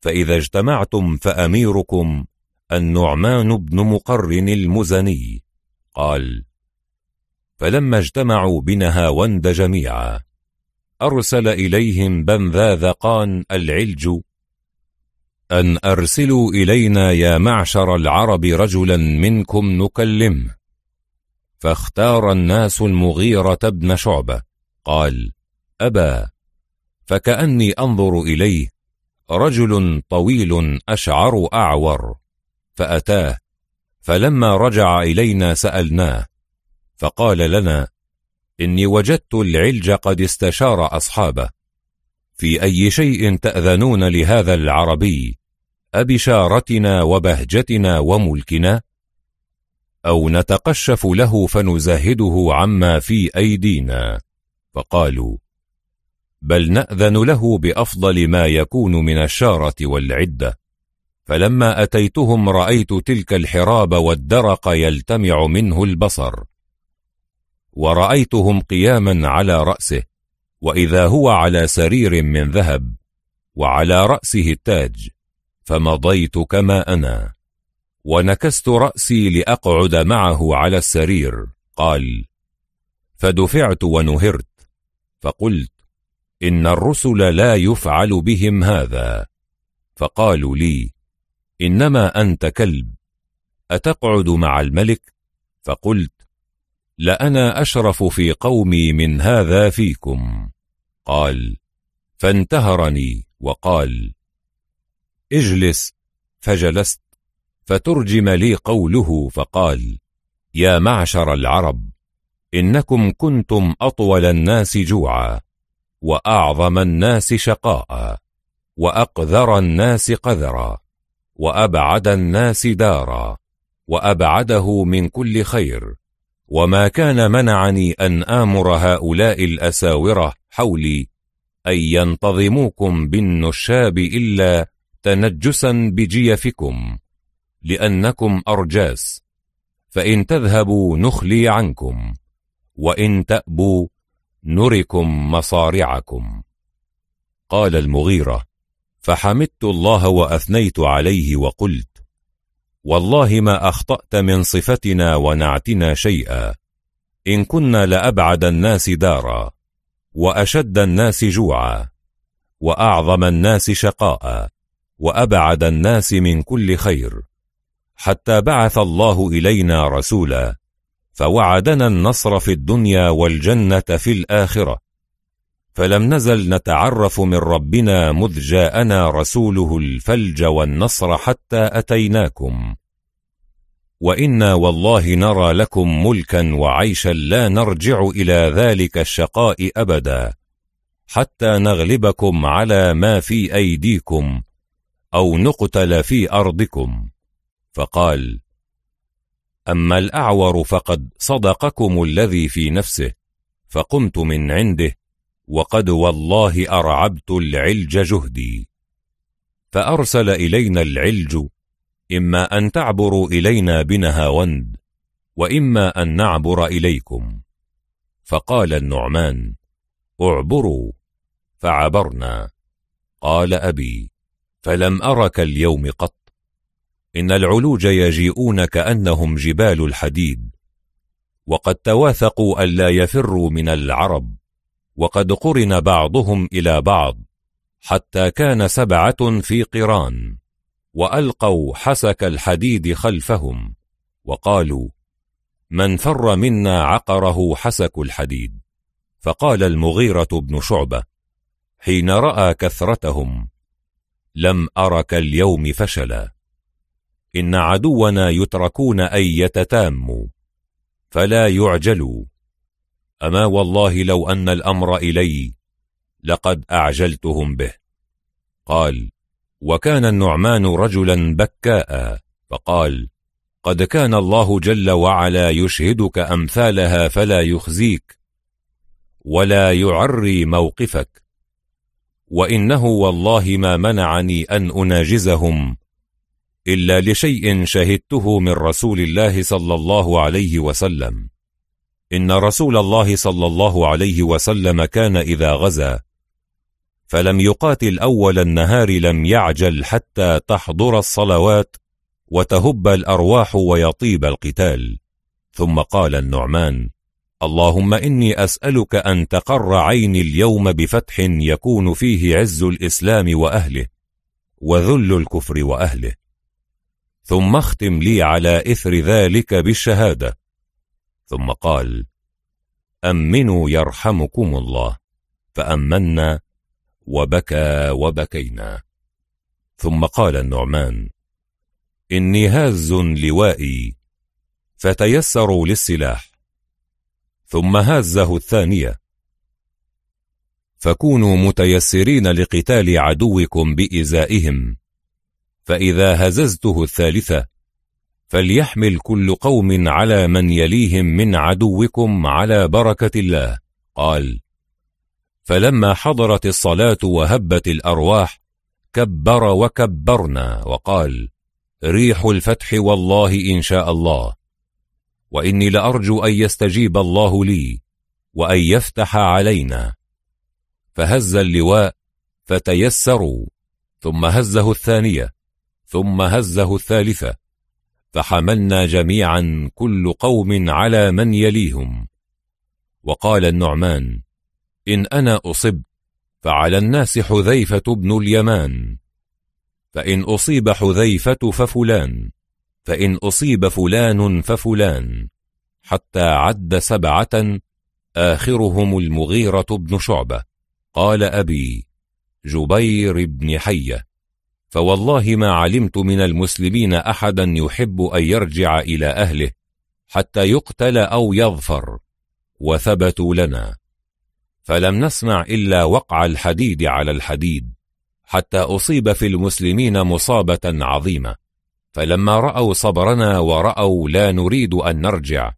فإذا اجتمعتم فأميركم النعمان بن مقرن المزني. قال فلما اجتمعوا بنهاوند جميعا أرسل إليهم بنذاذقان العلج أن أرسلوا إلينا يا معشر العرب رجلا منكم نكلمه فاختار الناس المغيرة بن شعبة قال أبا فكأني أنظر إليه رجل طويل أشعر أعور. فأتاه فلما رجع إلينا سألناه فقال لنا إني وجدت العلج قد استشار أصحابه. في أي شيء تأذنون لهذا العربي؟ أبشارتنا وبهجتنا وملكنا أو نتقشف له فنزهده عما في أيدينا. فقالوا بل نأذن له بأفضل ما يكون من الشارة والعدة. فلما أتيتهم رأيت تلك الحراب والدرق يلتمع منه البصر. ورأيتهم قياما على رأسه وإذا هو على سرير من ذهب وعلى رأسه التاج. فمضيت كما أنا. ونكست رأسي لأقعد معه على السرير. قال فدفعت ونهرت. فقلت إن الرسل لا يفعل بهم هذا. فقالوا لي إنما أنت كلب. أتقعد مع الملك؟ فقلت لأنا أشرف في قومي من هذا فيكم. قال فانتهرني. وقال اجلس فجلست فترجم لي قوله فقال يا معشر العرب إنكم كنتم أطول الناس جوعا وأعظم الناس شقاء وأقذر الناس قذرا وأبعد الناس دارا وأبعده من كل خير وما كان منعني أن آمر هؤلاء الأساورة حولي أن ينتظموكم بالنشاب إلا تنجسا بجيفكم لأنكم أرجاس فإن تذهبوا نخلي عنكم وإن تأبوا نركم مصارعكم. قال المغيرة فحمدت الله وأثنيت عليه وقلت والله ما أخطأت من صفتنا ونعتنا شيئا إن كنا لأبعد الناس دارا وأشد الناس جوعا وأعظم الناس شقاء. وأبعد الناس من كل خير حتى بعث الله إلينا رسولا فوعدنا النصر في الدنيا والجنة في الآخرة. فلم نزل نتعرف من ربنا مذ جاءنا رسوله الفلج والنصر حتى أتيناكم. وإنا والله نرى لكم ملكا وعيشا لا نرجع إلى ذلك الشقاء أبدا حتى نغلبكم على ما في أيديكم. أو نقتل في أرضكم. فقال أما الأعور فقد صدقكم الذي في نفسه فقمت من عنده وقد والله أرعبت العلج جهدي. فأرسل إلينا العلج إما أن تعبروا إلينا بنهاوند وإما أن نعبر إليكم. فقال النعمان اعبروا. فعبرنا. قال أبي فلم أرك اليوم قط. إن العلوج يجيئون كأنهم جبال الحديد. وقد تواثقوا ألا يفروا من العرب. وقد قرن بعضهم إلى بعض. حتى كان سبعة في قران. وألقوا حسك الحديد خلفهم. وقالوا من فر منا عقره حسك الحديد. فقال المغيرة بن شعبة حين رأى كثرتهم لم أرك اليوم فشلا. إن عدونا يتركون أن يتتاموا فلا يعجلوا. أما والله لو أن الأمر إلي لقد أعجلتهم به. قال وكان النعمان رجلا بكاء. فقال قد كان الله جل وعلا يشهدك أمثالها فلا يخزيك ولا يعري موقفك. وإنه والله ما منعني أن أناجزهم إلا لشيء شهدته من رسول الله صلى الله عليه وسلم. إن رسول الله صلى الله عليه وسلم كان إذا غزا فلم يقاتل أول النهار لم يعجل حتى تحضر الصلوات وتهب الأرواح ويطيب القتال. ثم قال النعمان اللهم إني أسألك أن تقر عيني اليوم بفتح يكون فيه عز الإسلام وأهله وذل الكفر وأهله. ثم اختم لي على إثر ذلك بالشهادة. ثم قال أمنوا يرحمكم الله فأمنا وبكى وبكينا. ثم قال النعمان إني هاز لوائي فتيسروا للسلاح. ثم هازه الثانية. فكونوا متيسرين لقتال عدوكم بإزائهم. فإذا هززته الثالثة فليحمل كل قوم على من يليهم من عدوكم على بركة الله. قال فلما حضرت الصلاة وهبت الأرواح كبر وكبرنا وقال ريح الفتح والله إن شاء الله. وإني لأرجو أن يستجيب الله لي وأن يفتح علينا. فهز اللواء فتيسروا ثم هزه الثانية ثم هزه الثالثة فحملنا جميعا كل قوم على من يليهم. وقال النعمان إن أنا أصبت فعلى الناس حذيفة بن اليمان فإن أصيب حذيفة ففلان. فإن أصيب فلان ففلان حتى عد سبعة آخرهم المغيرة بن شعبة. قال أبي جبير بن حية فوالله ما علمت من المسلمين أحدا يحب أن يرجع إلى أهله حتى يقتل أو يظفر وثبتوا لنا. فلم نسمع إلا وقع الحديد على الحديد حتى أصيب في المسلمين مصابة عظيمة. فلما رأوا صبرنا ورأوا لا نريد أن نرجع.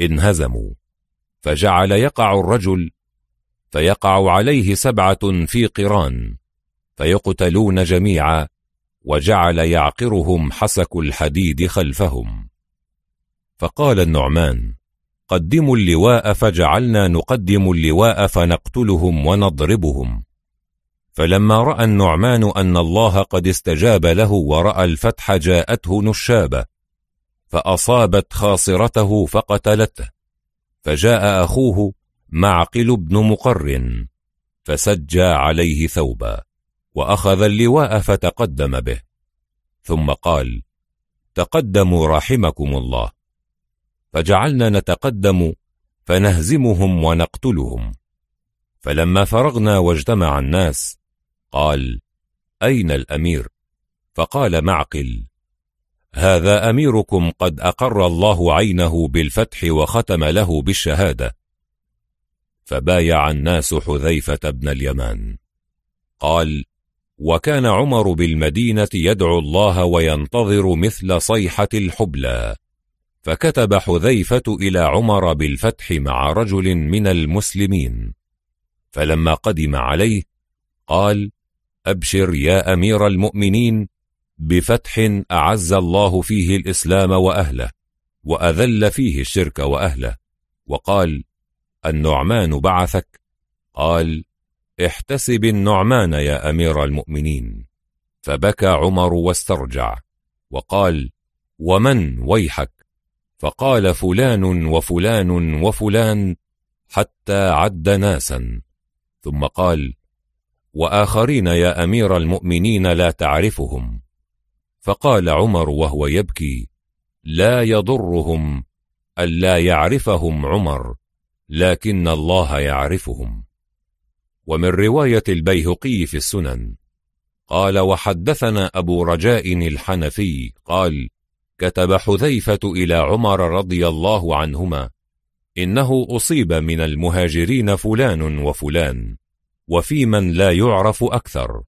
انهزموا. فجعل يقع الرجل فيقع عليه سبعة في قران فيقتلون جميعا وجعل يعقرهم حسك الحديد خلفهم. فقال النعمان قدموا اللواء فجعلنا نقدم اللواء فنقتلهم ونضربهم. فلما رأى النعمان أن الله قد استجاب له ورأى الفتح جاءته نشابة فأصابت خاصرته فقتلته فجاء أخوه معقل بن مقر فسجى عليه ثوبا وأخذ اللواء فتقدم به ثم قال تقدموا رحمكم الله. فجعلنا نتقدم فنهزمهم ونقتلهم فلما فرغنا واجتمع الناس قال أين الأمير؟ فقال معقل. هذا أميركم قد أقر الله عينه بالفتح وختم له بالشهادة. فبايع الناس حذيفة بن اليمان. قال وكان عمر بالمدينة يدعو الله وينتظر مثل صيحة الحبلى. فكتب حذيفة إلى عمر بالفتح مع رجل من المسلمين. فلما قدم عليه قال أبشر يا أمير المؤمنين بفتح أعز الله فيه الإسلام وأهله وأذل فيه الشرك وأهله. وقال النعمان بعثك؟ قال احتسب النعمان يا أمير المؤمنين. فبكى عمر واسترجع وقال ومن ويحك؟ فقال فلان وفلان وفلان حتى عد ناسا. ثم قال وآخرين يا أمير المؤمنين لا تعرفهم. فقال عمر وهو يبكي لا يضرهم ألا يعرفهم عمر لكن الله يعرفهم. ومن رواية البيهقي في السنن قال وحدثنا أبو رجاء الحنفي قال كتب حذيفة إلى عمر رضي الله عنهما إنه أصيب من المهاجرين فلان وفلان. وفي من لا يعرف أكثر.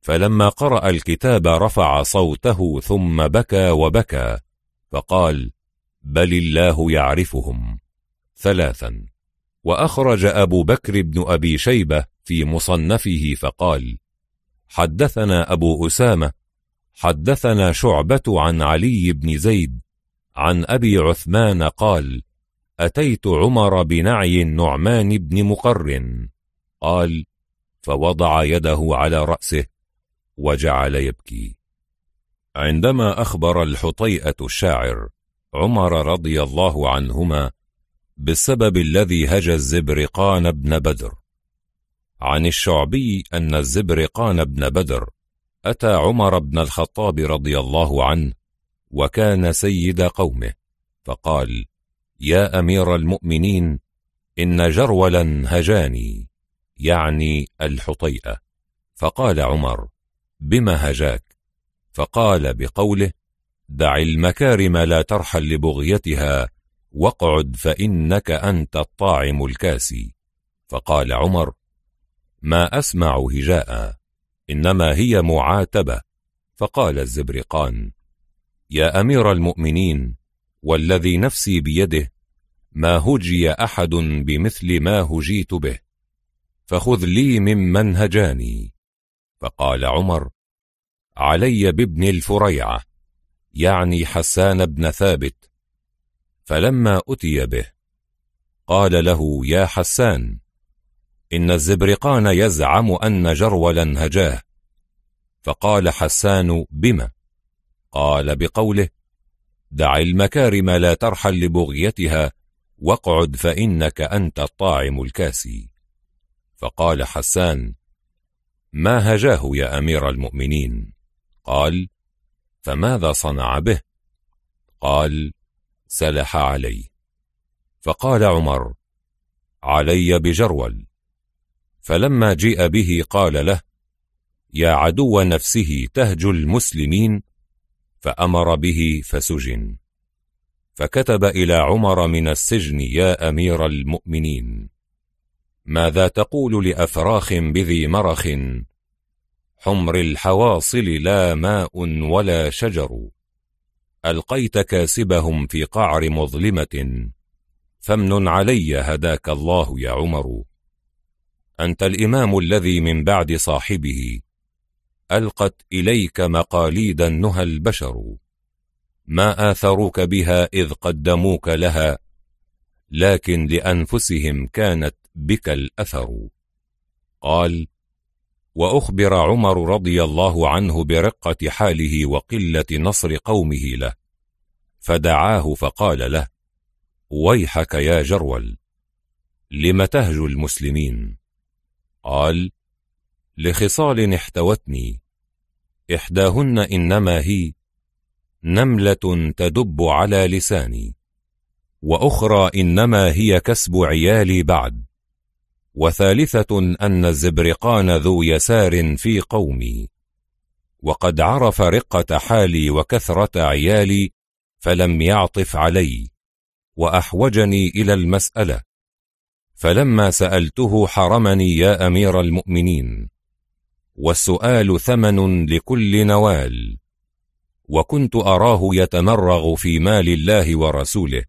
فلما قرأ الكتاب رفع صوته ثم بكى وبكى فقال بل الله يعرفهم. ثلاثا. وأخرج أبو بكر بن أبي شيبة في مصنفه فقال حدثنا أبو أسامة حدثنا شعبة عن علي بن زيد عن أبي عثمان قال أتيت عمر بنعي النعمان بن مقر. قال فوضع يده على رأسه وجعل يبكي. عندما أخبر الحطيئة الشاعر عمر رضي الله عنهما بالسبب الذي هجى الزبرقان بن بدر. عن الشعبي أن الزبرقان بن بدر أتى عمر بن الخطاب رضي الله عنه وكان سيد قومه فقال يا أمير المؤمنين إن جرولا هجاني. يعني الحطيئة. فقال عمر بما هجاك؟ فقال بقوله دع المكارم لا ترحل لبغيتها واقعد فإنك أنت الطاعم الكاسي. فقال عمر ما أسمع هجاء إنما هي معاتبة. فقال الزبرقان يا أمير المؤمنين والذي نفسي بيده ما هجي أحد بمثل ما هجيت به. فخذ لي ممن هجاني فقال عمر علي بابن الفريعة يعني حسان بن ثابت. فلما أتي به قال له يا حسان إن الزبرقان يزعم أن جرولا هجاه فقال حسان بما قال بقوله دع المكارم لا ترحل لبغيتها واقعد فإنك أنت الطاعم الكاسي. فقال حسان ما هجاه يا أمير المؤمنين؟ قال فماذا صنع به؟ قال سلح علي. فقال عمر علي بجرول. فلما جيء به قال له يا عدو نفسه تهج المسلمين. فأمر به فسجن. فكتب إلى عمر من السجن يا أمير المؤمنين. ماذا تقول لأفراخ بذي مرخ؟ حمر الحواصل لا ماء ولا شجر. ألقيت كاسبهم في قعر مظلمة. فامن علي هداك الله يا عمر. أنت الإمام الذي من بعد صاحبه. ألقت إليك مقاليد النهى البشر. ما آثروك بها إذ قدموك لها. لكن لأنفسهم كانت بك الأثر. قال وأخبر عمر رضي الله عنه برقة حاله وقلة نصر قومه له. فدعاه فقال له ويحك يا جرول لم تهجو المسلمين؟ قال لخصال احتوتني. إحداهن إنما هي نملة تدب على لساني وأخرى إنما هي كسب عيالي بعد. وثالثة أن الزبرقان ذو يسار في قومي. وقد عرف رقة حالي وكثرة عيالي فلم يعطف علي وأحوجني إلى المسألة. فلما سألته حرمني يا أمير المؤمنين. والسؤال ثمن لكل نوال. وكنت أراه يتمرغ في مال الله ورسوله.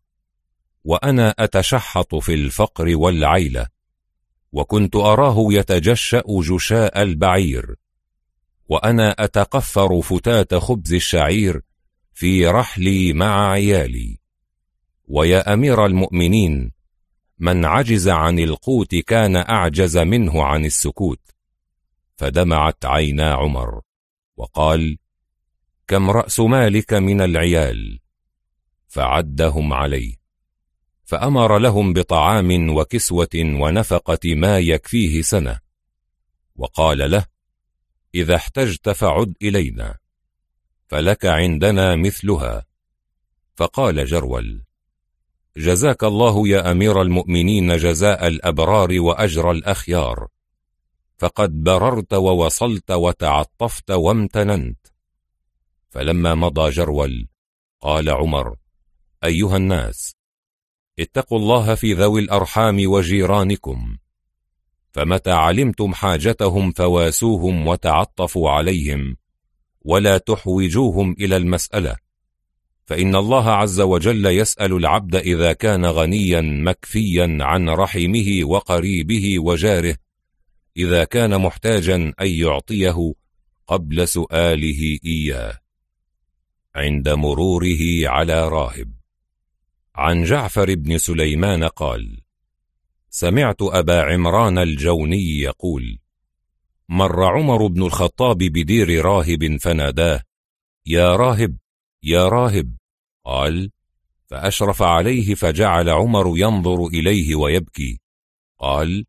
وأنا أتشحط في الفقر والعيلة. وكنت أراه يتجشأ جشاء البعير وأنا أتقفر فتات خبز الشعير في رحلي مع عيالي. ويا أمير المؤمنين من عجز عن القوت كان أعجز منه عن السكوت. فدمعت عينا عمر وقال كم رأس مالك من العيال؟ فعدهم عليه. فأمر لهم بطعام وكسوة ونفقة ما يكفيه سنة. وقال له إذا احتجت فعد إلينا فلك عندنا مثلها. فقال جرول جزاك الله يا أمير المؤمنين جزاء الأبرار وأجر الأخيار. فقد بررت ووصلت وتعطفت وامتننت. فلما مضى جرول قال عمر أيها الناس اتقوا الله في ذوي الأرحام وجيرانكم. فمتى علمتم حاجتهم فواسوهم وتعطفوا عليهم ولا تحوجوهم إلى المسألة. فإن الله عز وجل يسأل العبد إذا كان غنيا مكفيا عن رحمه وقريبه وجاره إذا كان محتاجا أن يعطيه قبل سؤاله إياه. عند مروره على راهب. عن جعفر بن سليمان قال سمعت أبا عمران الجوني يقول مر عمر بن الخطاب بدير راهب فناداه يا راهب يا راهب قال فأشرف عليه فجعل عمر ينظر إليه ويبكي قال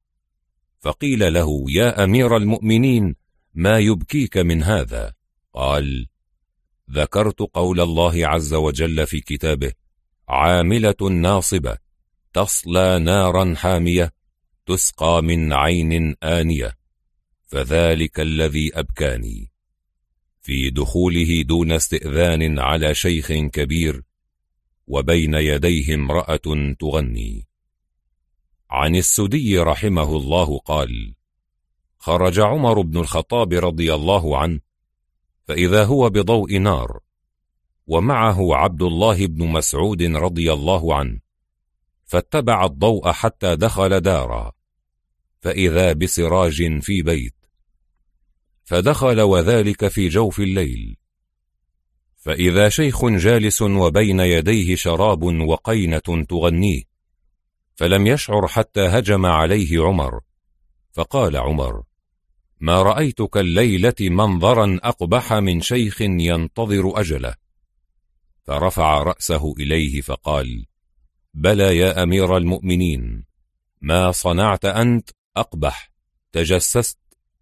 فقيل له يا أمير المؤمنين ما يبكيك من هذا؟ قال ذكرت قول الله عز وجل في كتابه عاملة ناصبة تصلى نارا حامية تسقى من عين آنية فذلك الذي أبكاني. في دخوله دون استئذان على شيخ كبير وبين يديه امرأة تغني. عن السدي رحمه الله قال خرج عمر بن الخطاب رضي الله عنه فإذا هو بضوء نار ومعه عبد الله بن مسعود رضي الله عنه فاتبع الضوء حتى دخل دارا فإذا بسراج في بيت فدخل وذلك في جوف الليل. فإذا شيخ جالس وبين يديه شراب وقينة تغنيه فلم يشعر حتى هجم عليه عمر فقال عمر ما رأيتك الليلة منظرا أقبح من شيخ ينتظر أجله. فرفع رأسه إليه فقال بلى يا أمير المؤمنين ما صنعت أنت أقبح تجسست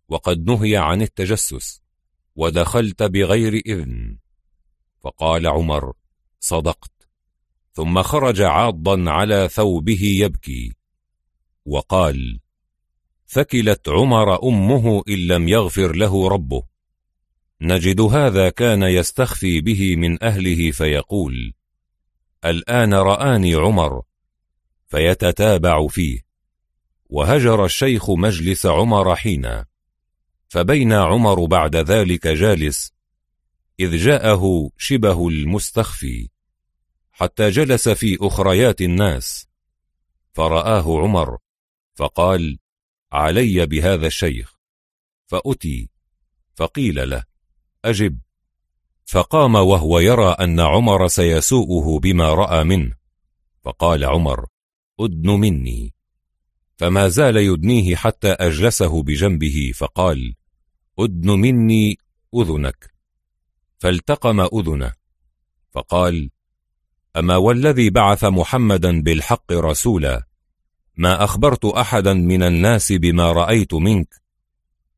وقد نهي عن التجسس ودخلت بغير إذن. فقال عمر صدقت. ثم خرج عاضا على ثوبه يبكي وقال ثكلت عمر أمه إن لم يغفر له ربه. نجد هذا كان يستخفي به من أهله فيقول الآن رآني عمر فيتتابع فيه. وهجر الشيخ مجلس عمر حينا فبين عمر بعد ذلك جالس إذ جاءه شبه المستخفي حتى جلس في أخريات الناس فرآه عمر فقال علي بهذا الشيخ فأتي فقيل له أجب. فقام وهو يرى أن عمر سيسوءه بما رأى منه. فقال عمر أدن مني. فما زال يدنيه حتى أجلسه بجنبه فقال أدن مني أذنك. فالتقم أذنه. فقال أما والذي بعث محمدا بالحق رسولا ما أخبرت أحدا من الناس بما رأيت منك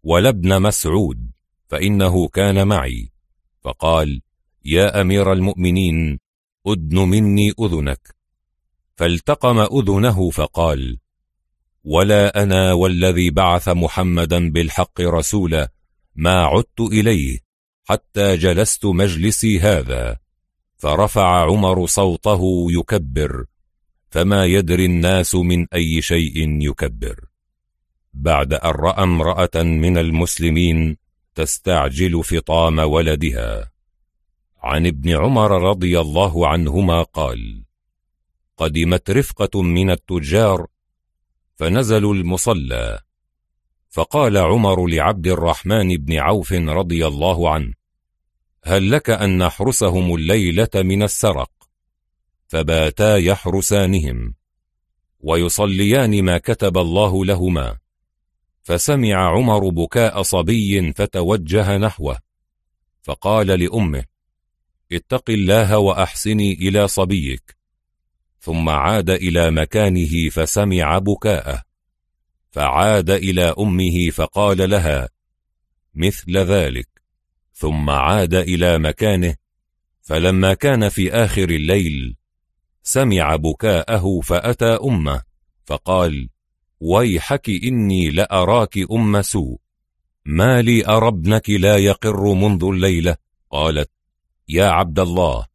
ولا ابن مسعود. فإنه كان معي. فقال يا أمير المؤمنين أدن مني أذنك. فالتقم أذنه فقال ولا أنا والذي بعث محمدا بالحق رسولا ما عدت إليه حتى جلست مجلسي هذا. فرفع عمر صوته يكبر فما يدري الناس من أي شيء يكبر. بعد أن رأى امرأة من المسلمين تستعجل فطام ولدها. عن ابن عمر رضي الله عنهما قال قدمت رفقة من التجار فنزلوا المصلى. فقال عمر لعبد الرحمن بن عوف رضي الله عنه هل لك أن نحرسهم الليلة من السرق؟ فباتا يحرسانهم ويصليان ما كتب الله لهما. فسمع عمر بكاء صبي فتوجه نحوه. فقال لأمه اتق الله وأحسني إلى صبيك. ثم عاد إلى مكانه فسمع بكاءه. فعاد إلى أمه فقال لها مثل ذلك. ثم عاد إلى مكانه فلما كان في آخر الليل سمع بكاءه فأتى أمه فقال ويحك إني لأراك أم سوء. ما لي أرى ابنك لا يقر منذ الليلة. قالت يا عبد الله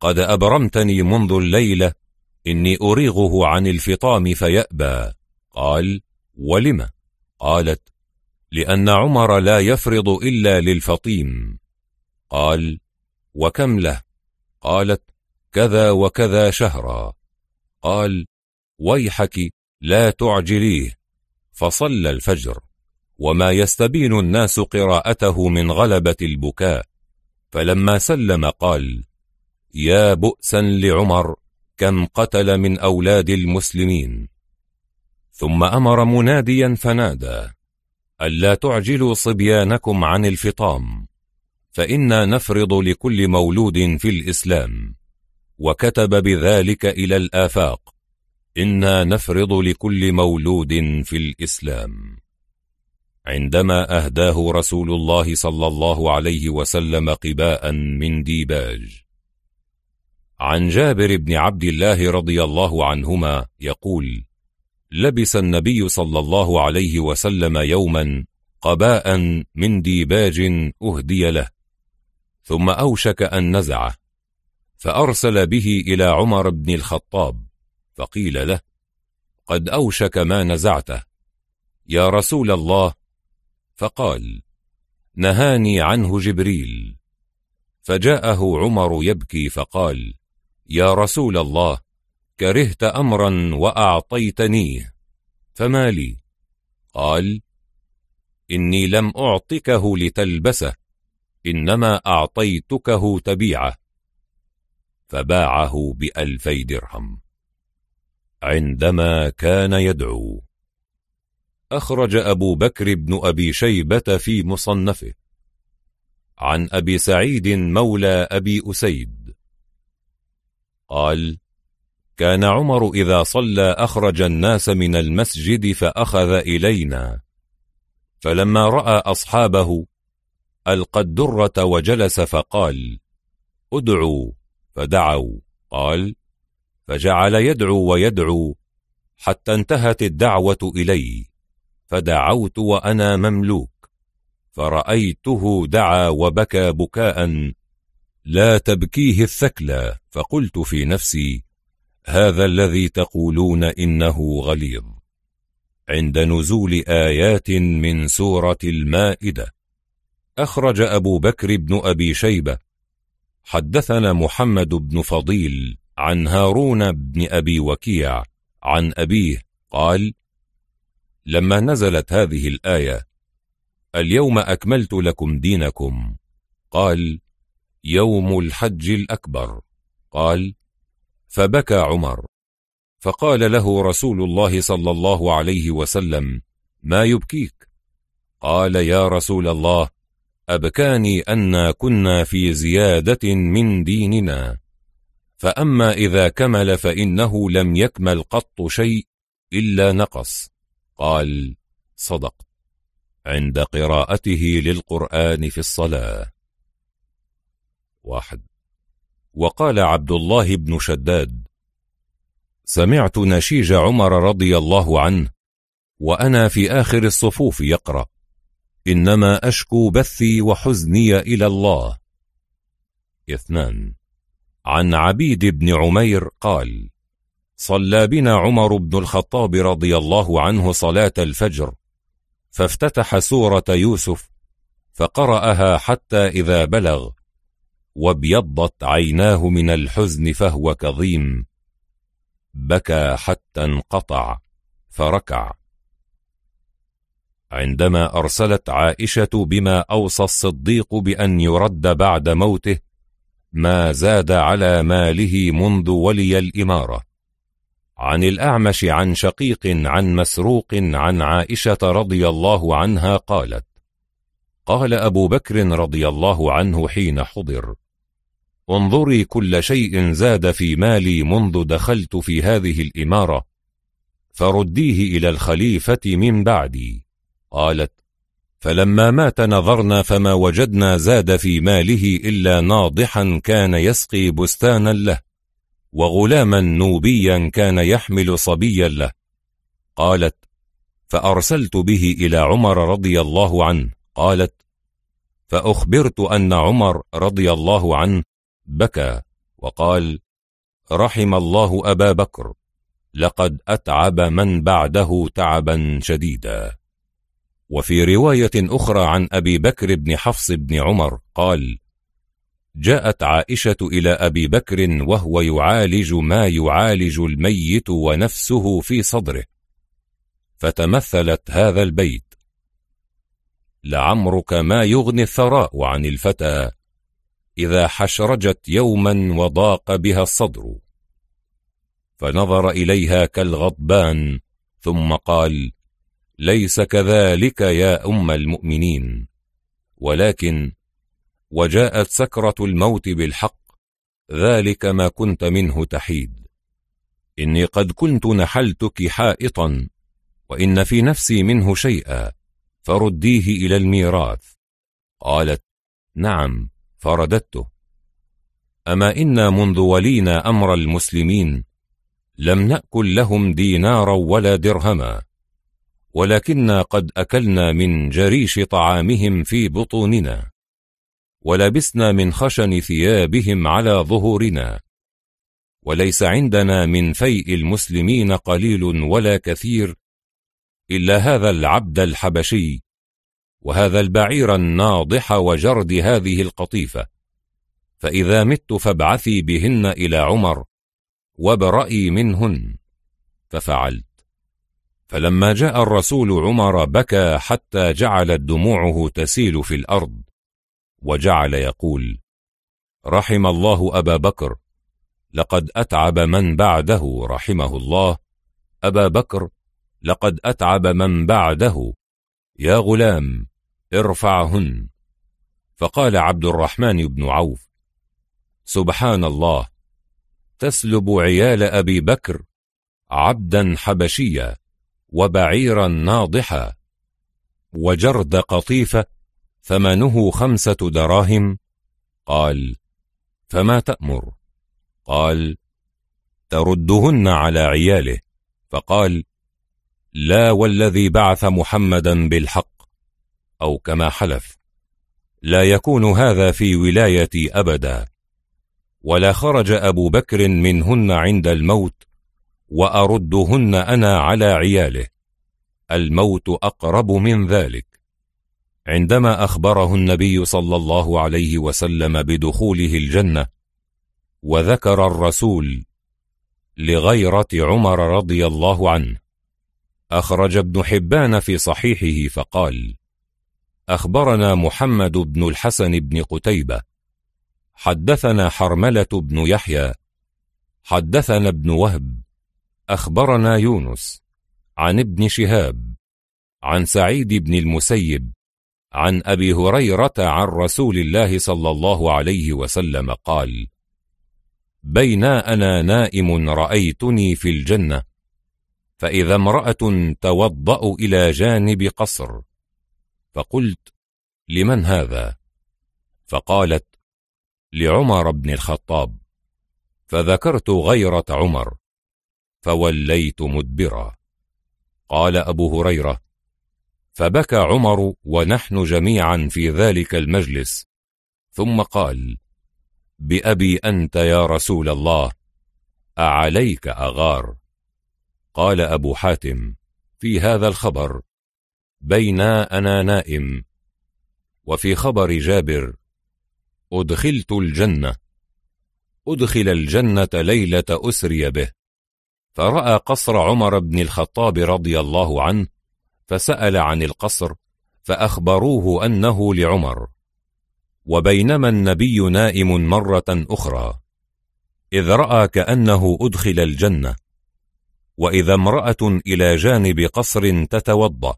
قد أبرمتني منذ الليلة. إني أريغه عن الفطام فيأبى. قال ولم؟ قالت لأن عمر لا يفرض إلا للفطيم. قال وكم له؟ قالت كذا وكذا شهرا. قال ويحك لا تعجليه. فصلى الفجر. وما يستبين الناس قراءته من غلبة البكاء. فلما سلم قال يا بؤسا لعمر كم قتل من أولاد المسلمين. ثم أمر مناديا فنادى ألا تعجلوا صبيانكم عن الفطام. فإنا نفرض لكل مولود في الإسلام. وكتب بذلك إلى الآفاق. إنا نفرض لكل مولود في الإسلام. عندما أهداه رسول الله صلى الله عليه وسلم قباء من ديباج. عن جابر بن عبد الله رضي الله عنهما يقول لبس النبي صلى الله عليه وسلم يوما قباء من ديباج أهدي له ثم أوشك أن نزعه فأرسل به إلى عمر بن الخطاب. فقيل له قد أوشك ما نزعته. يا رسول الله. فقال نهاني عنه جبريل. فجاءه عمر يبكي فقال يا رسول الله كرهت أمرا وأعطيتنيه فما لي؟ قال إني لم أعطكه لتلبسه إنما أعطيتكه تبيعه. فباعه بألفي درهم. عندما كان يدعو. أخرج أبو بكر بن أبي شيبة في مصنفه. عن أبي سعيد مولى أبي أسيد. قال كان عمر إذا صلى أخرج الناس من المسجد فأخذ إلينا. فلما رأى أصحابه ألقى الدرة وجلس فقال ادعوا. فدعوا. قال فجعل يدعو ويدعو حتى انتهت الدعوة إلي فدعوت وأنا مملوك فرأيته دعا وبكى بكاء لا تبكيه الثكلى فقلت في نفسي هذا الذي تقولون إنه غليظ. عند نزول آيات من سورة المائدة. أخرج أبو بكر بن أبي شيبة حدثنا محمد بن فضيل عن هارون بن أبي وكيع عن أبيه قال لما نزلت هذه الآية اليوم أكملت لكم دينكم. قال يوم الحج الأكبر. قال فبكى عمر. فقال له رسول الله صلى الله عليه وسلم ما يبكيك؟ قال يا رسول الله أبكاني أن كنا في زيادة من ديننا. فأما إذا كمل فإنه لم يكمل قط شيء إلا نقص. قال صدق. عند قراءته للقرآن في الصلاة. واحد. وقال عبد الله بن شداد سمعت نشيج عمر رضي الله عنه وأنا في آخر الصفوف يقرأ إنما أشكو بثي وحزني إلى الله. اثنان. عن عبيد بن عمير قال صلى بنا عمر بن الخطاب رضي الله عنه صلاة الفجر فافتتح سورة يوسف فقرأها حتى إذا بلغ وابيضت عيناه من الحزن فهو كظيم بكى حتى انقطع فركع. عندما أرسلت عائشة بما أوصى الصديق بأن يرد بعد موته ما زاد على ماله منذ ولي الإمارة. عن الأعمش عن شقيق عن مسروق عن عائشة رضي الله عنها قالت قال أبو بكر رضي الله عنه حين حضر انظري كل شيء زاد في مالي منذ دخلت في هذه الإمارة فرديه إلى الخليفة من بعدي. قالت فلما مات نظرنا فما وجدنا زاد في ماله إلا ناضحا كان يسقي بستانا له وغلاما نوبيا كان يحمل صبيا له. قالت فأرسلت به إلى عمر رضي الله عنه. قالت فأخبرت أن عمر رضي الله عنه بكى وقال رحم الله أبا بكر لقد أتعب من بعده تعبا شديدا. وفي رواية أخرى عن أبي بكر بن حفص بن عمر قال جاءت عائشة إلى أبي بكر وهو يعالج ما يعالج الميت ونفسه في صدره فتمثلت هذا البيت. لعمرك ما يغني الثراء عن الفتى إذا حشرجت يوما وضاق بها الصدر. فنظر إليها كالغضبان ثم قال ليس كذلك يا أم المؤمنين. ولكن وجاءت سكرة الموت بالحق ذلك ما كنت منه تحيد. إني قد كنت نحلتك حائطا وإن في نفسي منه شيئا فرديه إلى الميراث. قالت نعم فرددته. أما إنا منذ ولينا أمر المسلمين لم نأكل لهم دينارا ولا درهما. ولكنا قد أكلنا من جريش طعامهم في بطوننا ولبسنا من خشن ثيابهم على ظهورنا وليس عندنا من فيء المسلمين قليل ولا كثير إلا هذا العبد الحبشي وهذا البعير الناضح وجرد هذه القطيفة. فإذا مت فابعثي بهن إلى عمر وبرأي منهن. ففعلت. فلما جاء الرسول عمر بكى حتى جعلت دموعه تسيل في الأرض وجعل يقول رحم الله أبا بكر لقد أتعب من بعده رحمه الله. أبا بكر لقد أتعب من بعده. يا غلام ارفعهن. فقال عبد الرحمن بن عوف سبحان الله تسلب عيال أبي بكر عبدا حبشيا. وبعيرا ناضحا وجرد قطيفة ثمنه خمسة دراهم. قال فما تأمر؟ قال تردهن على عياله. فقال لا والذي بعث محمدا بالحق أو كما حلف. لا يكون هذا في ولايتي أبدا ولا خرج أبو بكر منهن عند الموت وأردهن أنا على عياله. الموت أقرب من ذلك. عندما أخبره النبي صلى الله عليه وسلم بدخوله الجنة وذكر الرسول لغيرة عمر رضي الله عنه أخرج ابن حبان في صحيحه فقال أخبرنا محمد بن الحسن بن قتيبة حدثنا حرملة بن يحيى حدثنا ابن وهب أخبرنا يونس عن ابن شهاب عن سعيد بن المسيب عن أبي هريرة عن رسول الله صلى الله عليه وسلم قال بينا أنا نائم رأيتني في الجنة فإذا امرأة توضأ إلى جانب قصر فقلت لمن هذا؟ فقالت لعمر بن الخطاب فذكرت غيرة عمر فوليت مدبرا. قال أبو هريرة فبكى عمر ونحن جميعا في ذلك المجلس. ثم قال بأبي أنت يا رسول الله أعليك أغار؟ قال أبو حاتم في هذا الخبر بينا أنا نائم وفي خبر جابر أدخلت الجنة. أدخل الجنة ليلة أسري به. فرأى قصر عمر بن الخطاب رضي الله عنه فسأل عن القصر فأخبروه أنه لعمر. وبينما النبي نائم مرة أخرى إذ رأى كأنه أدخل الجنة وإذا امرأة إلى جانب قصر تتوضأ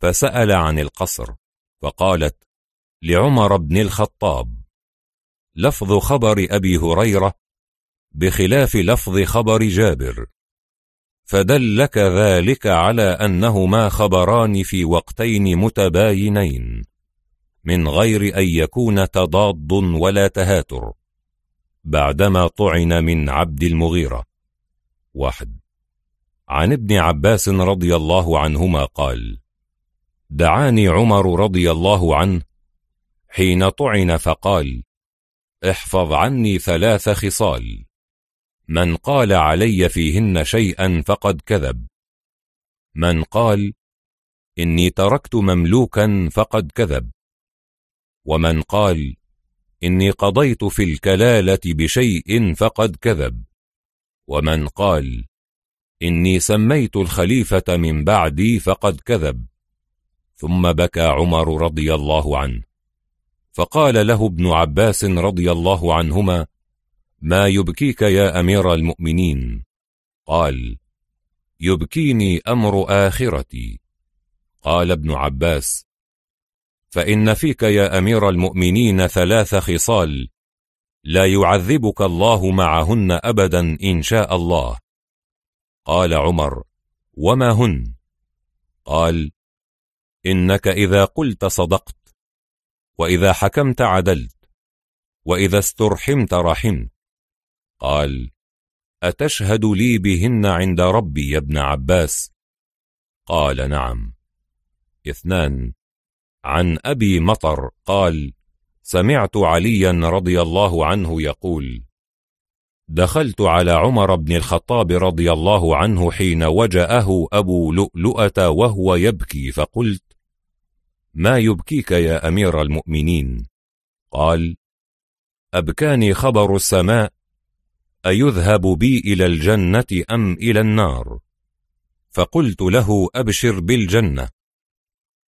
فسأل عن القصر فقالت لعمر بن الخطاب. لفظ خبر أبي هريرة بخلاف لفظ خبر جابر. فدلك ذلك على أنهما خبران في وقتين متباينين من غير أن يكون تضاد ولا تهاتر بعدما طعن من عبد المغيرة. واحد. عن ابن عباس رضي الله عنهما قال دعاني عمر رضي الله عنه حين طعن فقال احفظ عني ثلاث خصال. من قال علي فيهن شيئا فقد كذب. من قال إني تركت مملوكا فقد كذب. ومن قال إني قضيت في الكلالة بشيء فقد كذب. ومن قال إني سميت الخليفة من بعدي فقد كذب. ثم بكى عمر رضي الله عنه. فقال له ابن عباس رضي الله عنهما ما يبكيك يا أمير المؤمنين؟ قال يبكيني أمر آخرتي. قال ابن عباس فإن فيك يا أمير المؤمنين ثلاث خصال لا يعذبك الله معهن أبدا إن شاء الله. قال عمر وما هن؟ قال إنك إذا قلت صدقت وإذا حكمت عدلت وإذا استرحمت رحمت. قال أتشهد لي بهن عند ربي يا ابن عباس؟ قال نعم. اثنان. عن أبي مطر قال سمعت عليا رضي الله عنه يقول دخلت على عمر بن الخطاب رضي الله عنه حين وجأه أبو لؤلؤة وهو يبكي فقلت ما يبكيك يا أمير المؤمنين؟ قال أبكاني خبر السماء أيذهب بي إلى الجنة أم إلى النار؟ فقلت له أبشر بالجنة.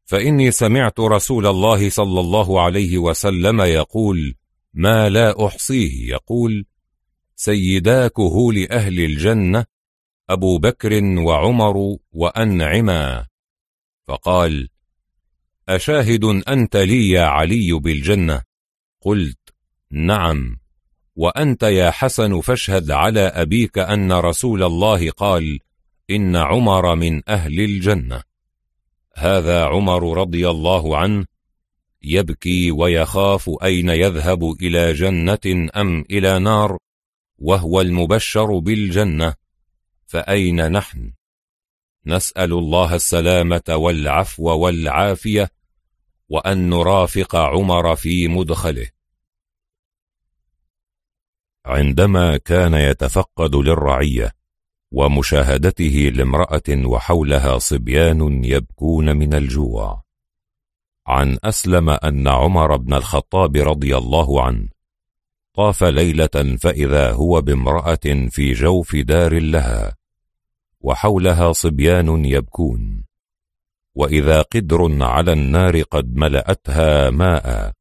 فإني سمعت رسول الله صلى الله عليه وسلم يقول ما لا أحصيه. يقول سيدا كهول أهل الجنة أبو بكر وعمر وأنعما. فقال أشاهد أنت لي يا علي بالجنة؟ قلت نعم. وأنت يا حسن فاشهد على أبيك أن رسول الله قال إن عمر من أهل الجنة. هذا عمر رضي الله عنه يبكي ويخاف أين يذهب إلى جنة أم إلى نار وهو المبشر بالجنة. فأين نحن؟ نسأل الله السلامة والعفو والعافية وأن نرافق عمر في مدخله. عندما كان يتفقد للرعية ومشاهدته لامرأة وحولها صبيان يبكون من الجوع. عن أسلم أن عمر بن الخطاب رضي الله عنه طاف ليلة فإذا هو بامرأة في جوف دار لها وحولها صبيان يبكون. وإذا قدر على النار قد ملأتها ماء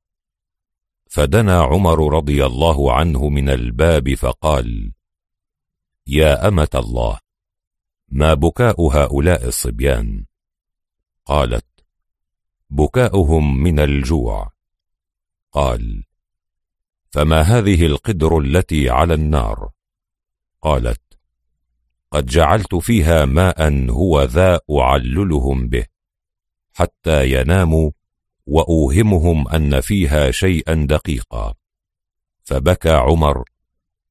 فدنا عمر رضي الله عنه من الباب فقال يا أمة الله ما بكاء هؤلاء الصبيان؟ قالت بكاؤهم من الجوع. قال فما هذه القدر التي على النار؟ قالت قد جعلت فيها ماء هو ذا أعللهم به حتى يناموا وأوهمهم أن فيها شيئا دقيقا. فبكى عمر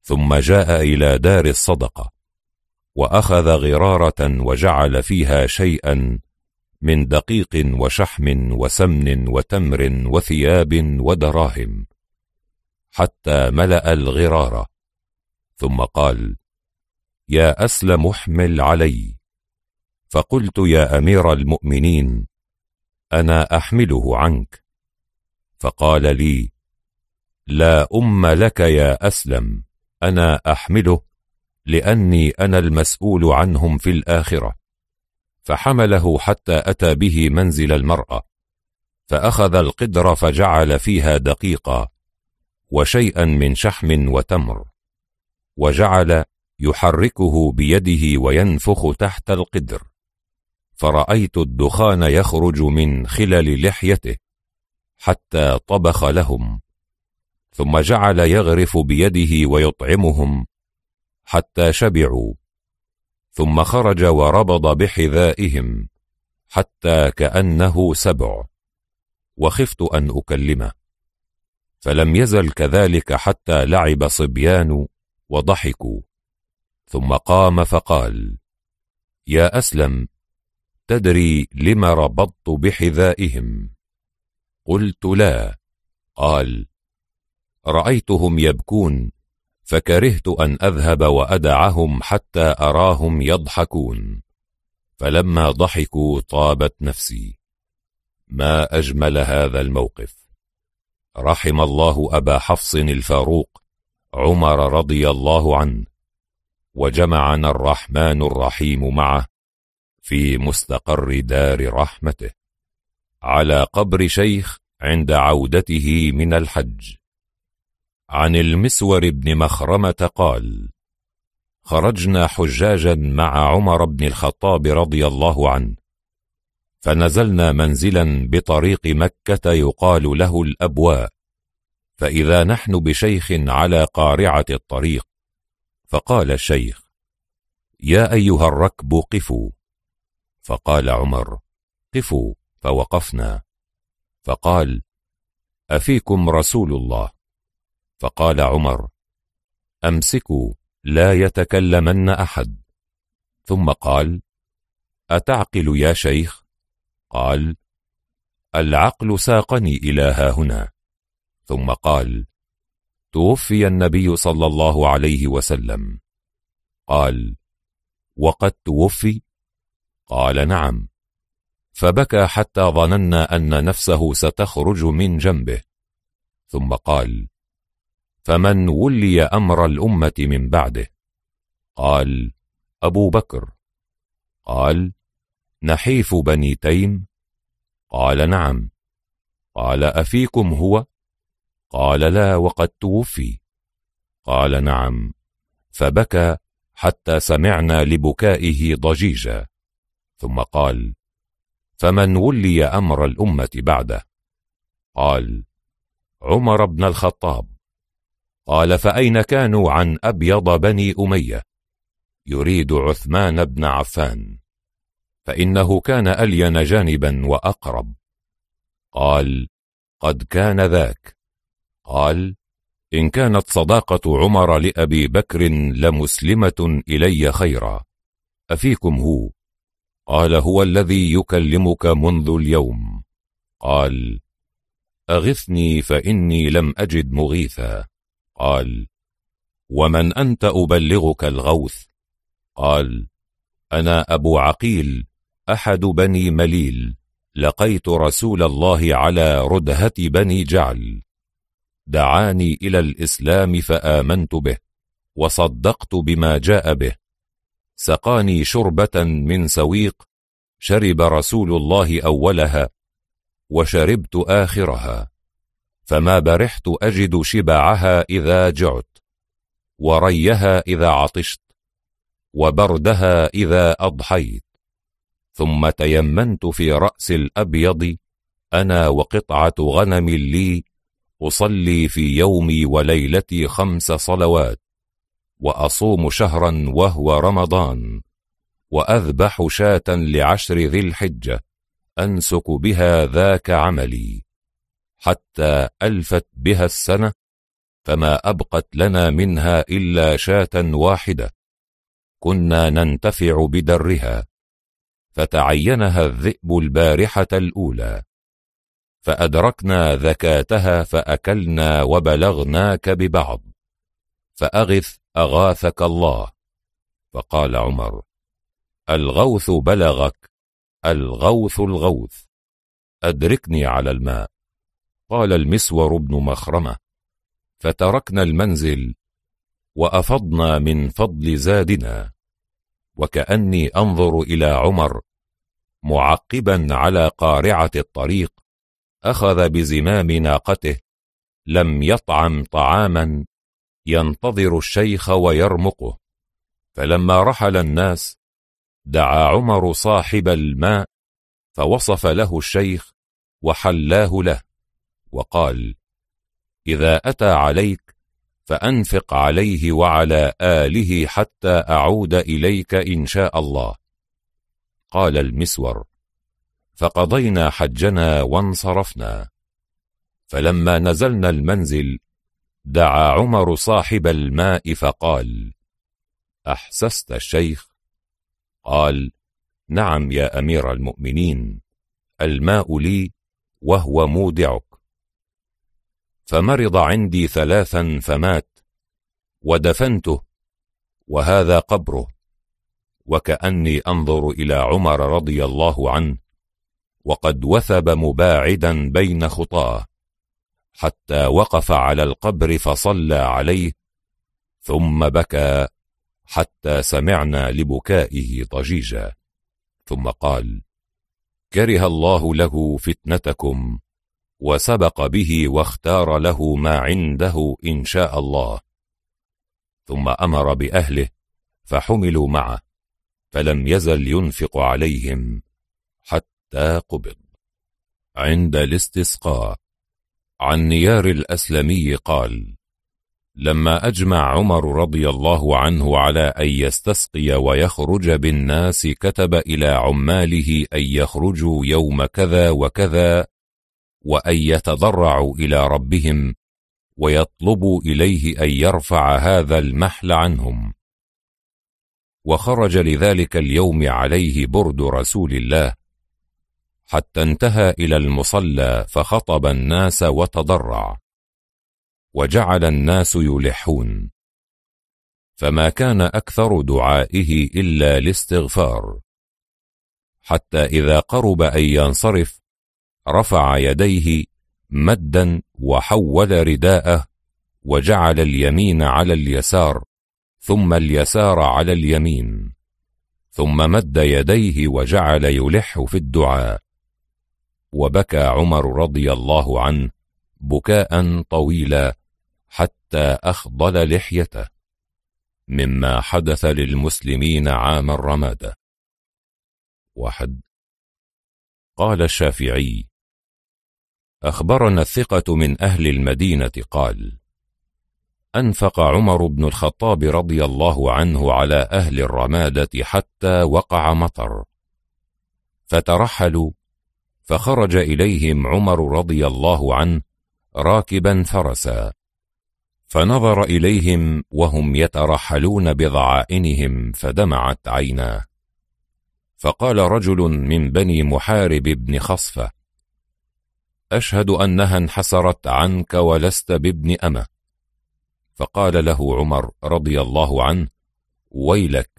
ثم جاء إلى دار الصدقة وأخذ غرارة وجعل فيها شيئا من دقيق وشحم وسمن وتمر وثياب ودراهم حتى ملأ الغرارة. ثم قال يا أسلم احمل علي. فقلت يا أمير المؤمنين أنا أحمله عنك. فقال لي لا أم لك يا أسلم أنا أحمله لأني أنا المسؤول عنهم في الآخرة. فحمله حتى أتى به منزل المرأة. فأخذ القدر فجعل فيها دقيقا وشيئا من شحم وتمر. وجعل يحركه بيده وينفخ تحت القدر. فرأيت الدخان يخرج من خلل لحيته حتى طبخ لهم ثم جعل يغرف بيده ويطعمهم حتى شبعوا ثم خرج وربض بحذائهم حتى كأنه سبع وخفت أن أكلمه. فلم يزل كذلك حتى لعب صبيان وضحكوا ثم قام فقال يا أسلم تدري لم ربطت بحذائهم؟ قلت لا. قال رأيتهم يبكون فكرهت أن أذهب وأدعهم حتى أراهم يضحكون. فلما ضحكوا طابت نفسي. ما أجمل هذا الموقف. رحم الله أبا حفص الفاروق عمر رضي الله عنه وجمعنا الرحمن الرحيم معه. في مستقر دار رحمته على قبر شيخ عند عودته من الحج. عن المسور بن مخرمة قال خرجنا حجاجا مع عمر بن الخطاب رضي الله عنه فنزلنا منزلا بطريق مكة يقال له الأبواء فإذا نحن بشيخ على قارعة الطريق فقال الشيخ يا أيها الركب قفوا. فقال عمر قفوا فوقفنا. فقال أفيكم رسول الله. فقال عمر أمسكوا لا يتكلمن أحد. ثم قال أتعقل يا شيخ؟ قال العقل ساقني إلى ها هنا. ثم قال توفي النبي صلى الله عليه وسلم. قال وقد توفي؟ قال نعم. فبكى حتى ظننا أن نفسه ستخرج من جنبه. ثم قال فمن ولي أمر الأمة من بعده؟ قال أبو بكر. قال نحيف بني تيم؟ قال نعم. قال أفيكم هو؟ قال لا وقد توفي. قال نعم. فبكى حتى سمعنا لبكائه ضجيجا. ثم قال فمن ولي أمر الأمة بعده؟ قال عمر بن الخطاب. قال فأين كانوا عن أبيض بني أمية؟ يريد عثمان بن عفان. فإنه كان ألين جانبا وأقرب. قال قد كان ذاك. قال إن كانت صداقة عمر لأبي بكر لمسلمة إلي خيرا. أفيكم هو؟ قال هو الذي يكلمك منذ اليوم. قال أغثني فإني لم أجد مغيثا. قال ومن أنت أبلغك الغوث؟ قال أنا أبو عقيل أحد بني مليل لقيت رسول الله على ردهة بني جعل. دعاني إلى الإسلام فآمنت به وصدقت بما جاء به. سقاني شربة من سويق شرب رسول الله أولها وشربت آخرها فما برحت أجد شبعها إذا جعت وريها إذا عطشت وبردها إذا أضحيت ثم تيمنت في رأس الأبيض أنا وقطعة غنم لي أصلي في يومي وليلتي خمس صلوات. وأصوم شهرا وهو رمضان وأذبح شاة لعشر ذي الحجة أنسك بها ذاك عملي. حتى ألفت بها السنة فما أبقت لنا منها إلا شاة واحدة. كنا ننتفع بدرها فتعينها الذئب البارحة الأولى. فأدركنا ذكاتها فأكلنا وبلغناك ببعض. فأغث أغاثك الله؟ فقال عمر الغوث بلغك الغوث الغوث أدركني على الماء. قال المسور بن مخرمة فتركنا المنزل وأفضنا من فضل زادنا وكأني أنظر إلى عمر معقبا على قارعة الطريق أخذ بزمام ناقته لم يطعم طعاما ينتظر الشيخ ويرمقه. فلما رحل الناس دعا عمر صاحب الماء فوصف له الشيخ وحلاه له وقال إذا أتى عليك فأنفق عليه وعلى آله حتى أعود إليك إن شاء الله. قال المسور فقضينا حجنا وانصرفنا. فلما نزلنا المنزل دعا عمر صاحب الماء فقال أحسست الشيخ؟ قال نعم يا أمير المؤمنين الماء لي وهو مودعك. فمرض عندي ثلاثا فمات ودفنته وهذا قبره وكأني أنظر إلى عمر رضي الله عنه وقد وثب مباعدا بين خطاه. حتى وقف على القبر فصلى عليه ثم بكى حتى سمعنا لبكائه ضجيجا ثم قال كره الله له فتنتكم وسبق به واختار له ما عنده إن شاء الله. ثم أمر بأهله فحملوا معه فلم يزل ينفق عليهم حتى قبض. عند الاستسقاء. عن نيار الأسلمي قال لما أجمع عمر رضي الله عنه على أن يستسقي ويخرج بالناس كتب إلى عماله أن يخرجوا يوم كذا وكذا وأن يتضرعوا إلى ربهم ويطلبوا إليه أن يرفع هذا المحل عنهم. وخرج لذلك اليوم عليه برد رسول الله حتى انتهى إلى المصلى فخطب الناس وتضرع. وجعل الناس يلحون. فما كان أكثر دعائه إلا الاستغفار. حتى إذا قرب أن ينصرف رفع يديه مدا وحول رداءه وجعل اليمين على اليسار ثم اليسار على اليمين ثم مد يديه وجعل يلح في الدعاء. وبكى عمر رضي الله عنه بكاء طويلا حتى أخضل لحيته مما حدث للمسلمين عام الرمادة. واحد. قال الشافعي أخبرنا الثقة من أهل المدينة قال أنفق عمر بن الخطاب رضي الله عنه على أهل الرمادة حتى وقع مطر فترحلوا فخرج إليهم عمر رضي الله عنه راكبا فرسا. فنظر إليهم وهم يترحلون بضعائنهم فدمعت عيناه. فقال رجل من بني محارب بن خصفة أشهد أنها انحسرت عنك ولست بابن أمة. فقال له عمر رضي الله عنه ويلك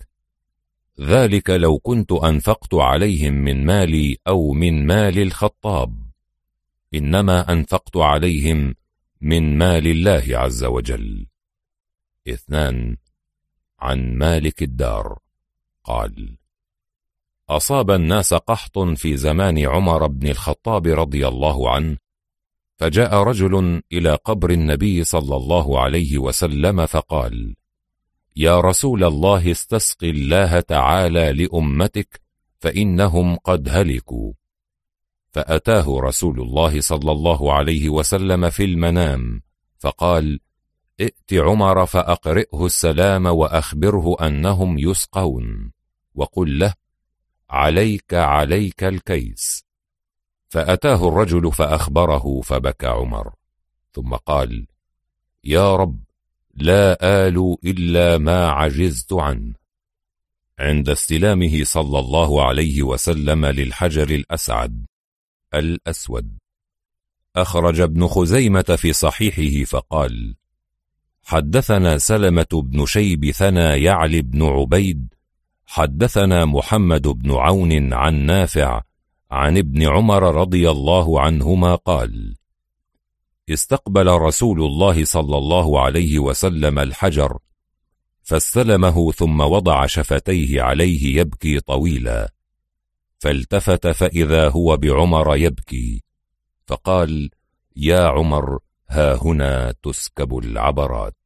ذلك لو كنت أنفقت عليهم من مالي أو من مال الخطاب. إنما أنفقت عليهم من مال الله عز وجل. اثنان عن مالك الدار. قال أصاب الناس قحط في زمان عمر بن الخطاب رضي الله عنه فجاء رجل إلى قبر النبي صلى الله عليه وسلم فقال يا رسول الله استسق الله تعالى لأمتك فإنهم قد هلكوا. فأتاه رسول الله صلى الله عليه وسلم في المنام فقال ائت عمر فأقرئه السلام وأخبره أنهم يسقون وقل له عليك عليك الكيس. فأتاه الرجل فأخبره فبكى عمر ثم قال يا رب لا آل إلا ما عجزت عنه. عند استلامه صلى الله عليه وسلم للحجر الأسعد الأسود. أخرج ابن خزيمة في صحيحه فقال حدثنا سلمة بن شيب ثنا يعلي بن عبيد حدثنا محمد بن عون عن نافع عن ابن عمر رضي الله عنهما قال استقبل رسول الله صلى الله عليه وسلم الحجر فاستلمه ثم وضع شفتيه عليه يبكي طويلا. فالتفت فإذا هو بعمر يبكي فقال يا عمر ها هنا تسكب العبرات.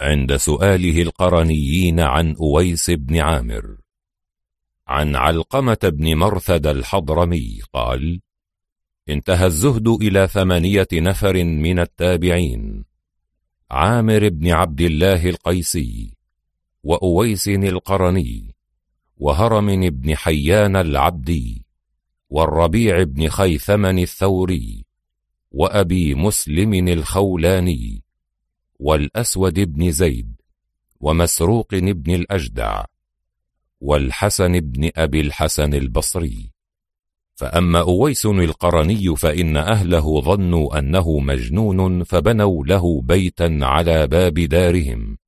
عند سؤاله القرنيين عن أويس بن عامر. عن علقمة بن مرثد الحضرمي قال انتهى الزهد إلى ثمانية نفر من التابعين عامر بن عبد الله القيسي وأويس القرني وهرم بن حيان العبدي والربيع بن خيثمن الثوري وأبي مسلم الخولاني والأسود بن زيد ومسروق بن الأجدع والحسن بن أبي الحسن البصري. فأما أويس القرني فإن أهله ظنوا أنه مجنون فبنوا له بيتا على باب دارهم.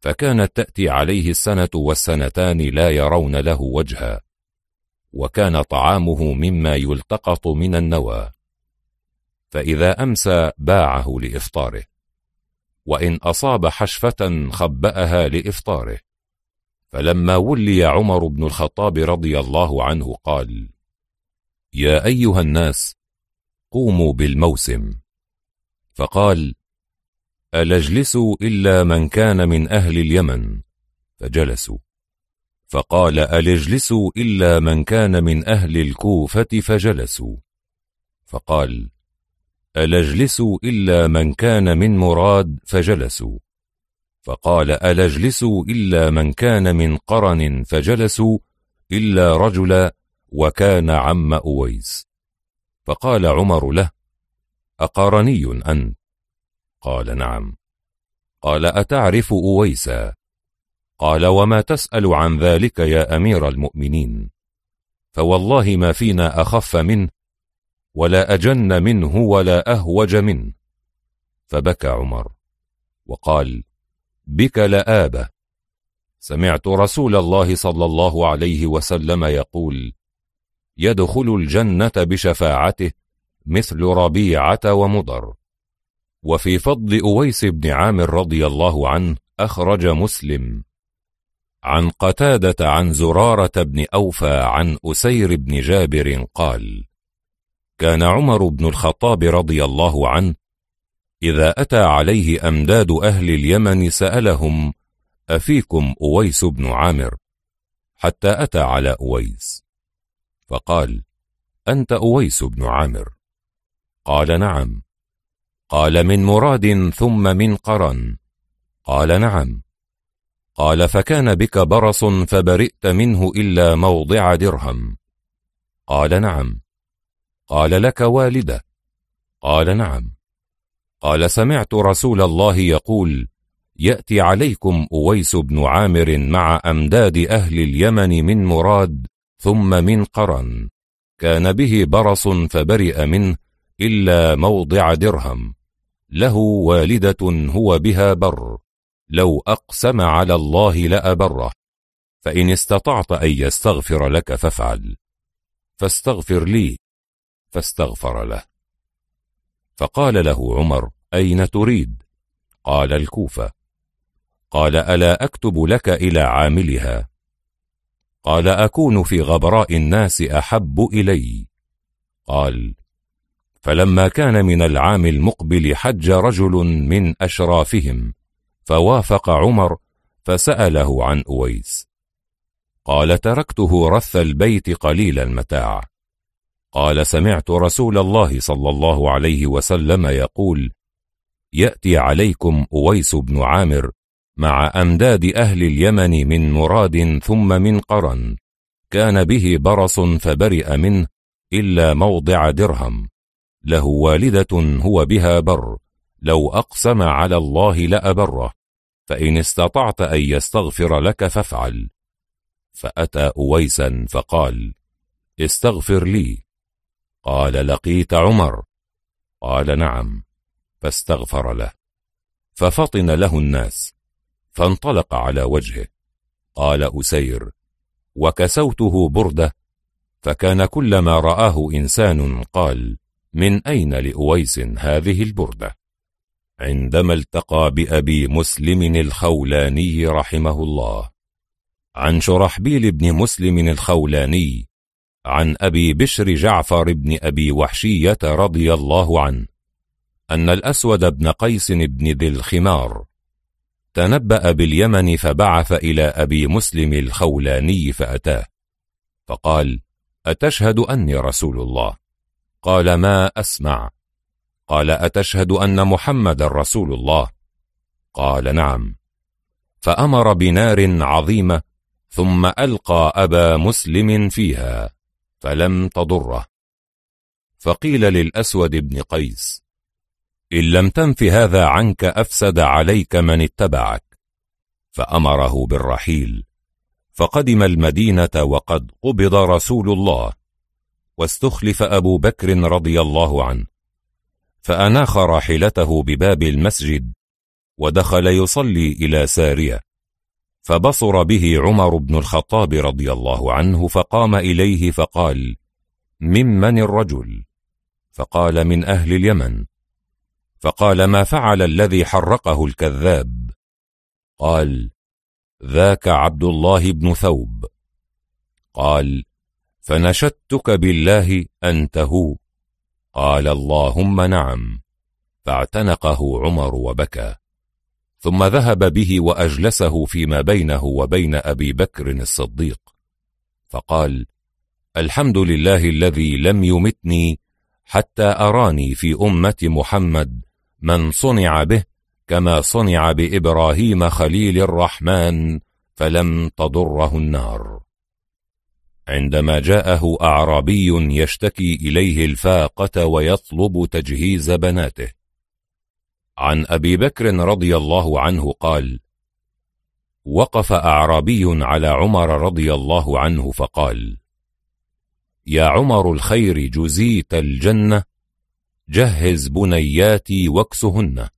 فكانت تأتي عليه السنة والسنتان لا يرون له وجها وكان طعامه مما يلتقط من النوى. فإذا أمسى باعه لإفطاره وإن أصاب حشفة خبأها لإفطاره. فلما ولي عمر بن الخطاب رضي الله عنه قال يا أيها الناس قوموا بالموسم. فقال ألا اجلسوا إلا من كان من أهل اليمن؟ فجلسوا. فقال ألا اجلسوا إلا من كان من أهل الكوفة؟ فجلسوا. فقال ألا اجلسوا إلا من كان من مراد؟ فجلسوا. فقال ألا اجلسوا إلا من كان من قرن؟ فجلسوا. إلا رجلا وكان عم أويس. فقال عمر له أقرني أنت قال نعم. قال أتعرف أويسا؟ قال وما تسأل عن ذلك يا أمير المؤمنين. فوالله ما فينا أخف منه ولا أجن منه ولا أهوج منه. فبكى عمر وقال بك لآبة. سمعت رسول الله صلى الله عليه وسلم يقول يدخل الجنة بشفاعته مثل ربيعة ومضر. وفي فضل أويس بن عامر رضي الله عنه أخرج مسلم. عن قتادة عن زرارة بن أوفى عن أسير بن جابر قال كان عمر بن الخطاب رضي الله عنه إذا أتى عليه أمداد أهل اليمن سألهم أفيكم أويس بن عامر؟ حتى أتى على أويس. فقال أنت أويس بن عامر. قال نعم. قال من مراد ثم من قرن. قال نعم. قال فكان بك برص فبرئت منه إلا موضع درهم. قال نعم. قال لك والدة. قال نعم. قال سمعت رسول الله يقول يأتي عليكم أويس بن عامر مع أمداد أهل اليمن من مراد ثم منقرا كان به برص فبرئ منه إلا موضع درهم. له والدة هو بها بر. لو أقسم على الله لأبره. فإن استطعت أن يستغفر لك فافعل. فاستغفر لي. فاستغفر له. فقال له عمر أين تريد؟ قال الكوفة. قال ألا أكتب لك إلى عاملها. قال أكون في غبراء الناس أحب إلي. قال فلما كان من العام المقبل حج رجل من أشرافهم فوافق عمر فسأله عن أويس. قال تركته رث البيت قليل المتاع. قال سمعت رسول الله صلى الله عليه وسلم يقول يأتي عليكم أويس بن عامر مع أمداد أهل اليمن من مراد ثم من قرن. كان به برص فبرئ منه إلا موضع درهم. له والدة هو بها بر. لو أقسم على الله لأبره. فإن استطعت أن يستغفر لك فافعل. فأتى أويسا فقال استغفر لي. قال لقيت عمر. قال نعم فاستغفر له. ففطن له الناس. فانطلق على وجهه. قال أسير وكسوته بردة فكان كلما رآه إنسان قال من أين لأويس هذه البردة؟ عندما التقى بأبي مسلم الخولاني رحمه الله. عن شرحبيل بن مسلم الخولاني عن أبي بشر جعفر بن أبي وحشية رضي الله عنه أن الأسود بن قيس بن ذي الخمار تنبأ باليمن فبعث إلى أبي مسلم الخولاني فأتاه. فقال أتشهد أني رسول الله؟ قال ما أسمع. قال أتشهد أن محمد رسول الله؟ قال نعم. فأمر بنار عظيمة ثم ألقى أبا مسلم فيها فلم تضره. فقيل للأسود بن قيس إن لم تنف هذا عنك أفسد عليك من اتبعك. فأمره بالرحيل. فقدم المدينة وقد قبض رسول الله. واستخلف أبو بكر رضي الله عنه. فأناخ راحلته بباب المسجد. ودخل يصلي إلى سارية. فبصر به عمر بن الخطاب رضي الله عنه فقام إليه فقال ممن الرجل؟ فقال من أهل اليمن. فقال ما فعل الذي حرقه الكذاب؟ قال ذاك عبد الله بن ثوب. قال فنشدتك بالله أنت هو؟ قال اللهم نعم. فاعتنقه عمر وبكى. ثم ذهب به وأجلسه فيما بينه وبين أبي بكر الصديق. فقال الحمد لله الذي لم يمتني حتى أراني في أمة محمد من صنع به كما صنع بإبراهيم خليل الرحمن فلم تضره النار. عندما جاءه أعرابي يشتكي إليه الفاقة ويطلب تجهيز بناته. عن أبي بكر رضي الله عنه قال وقف أعرابي على عمر رضي الله عنه فقال يا عمر الخير جزيت الجنة جهز بنياتي واكسهن.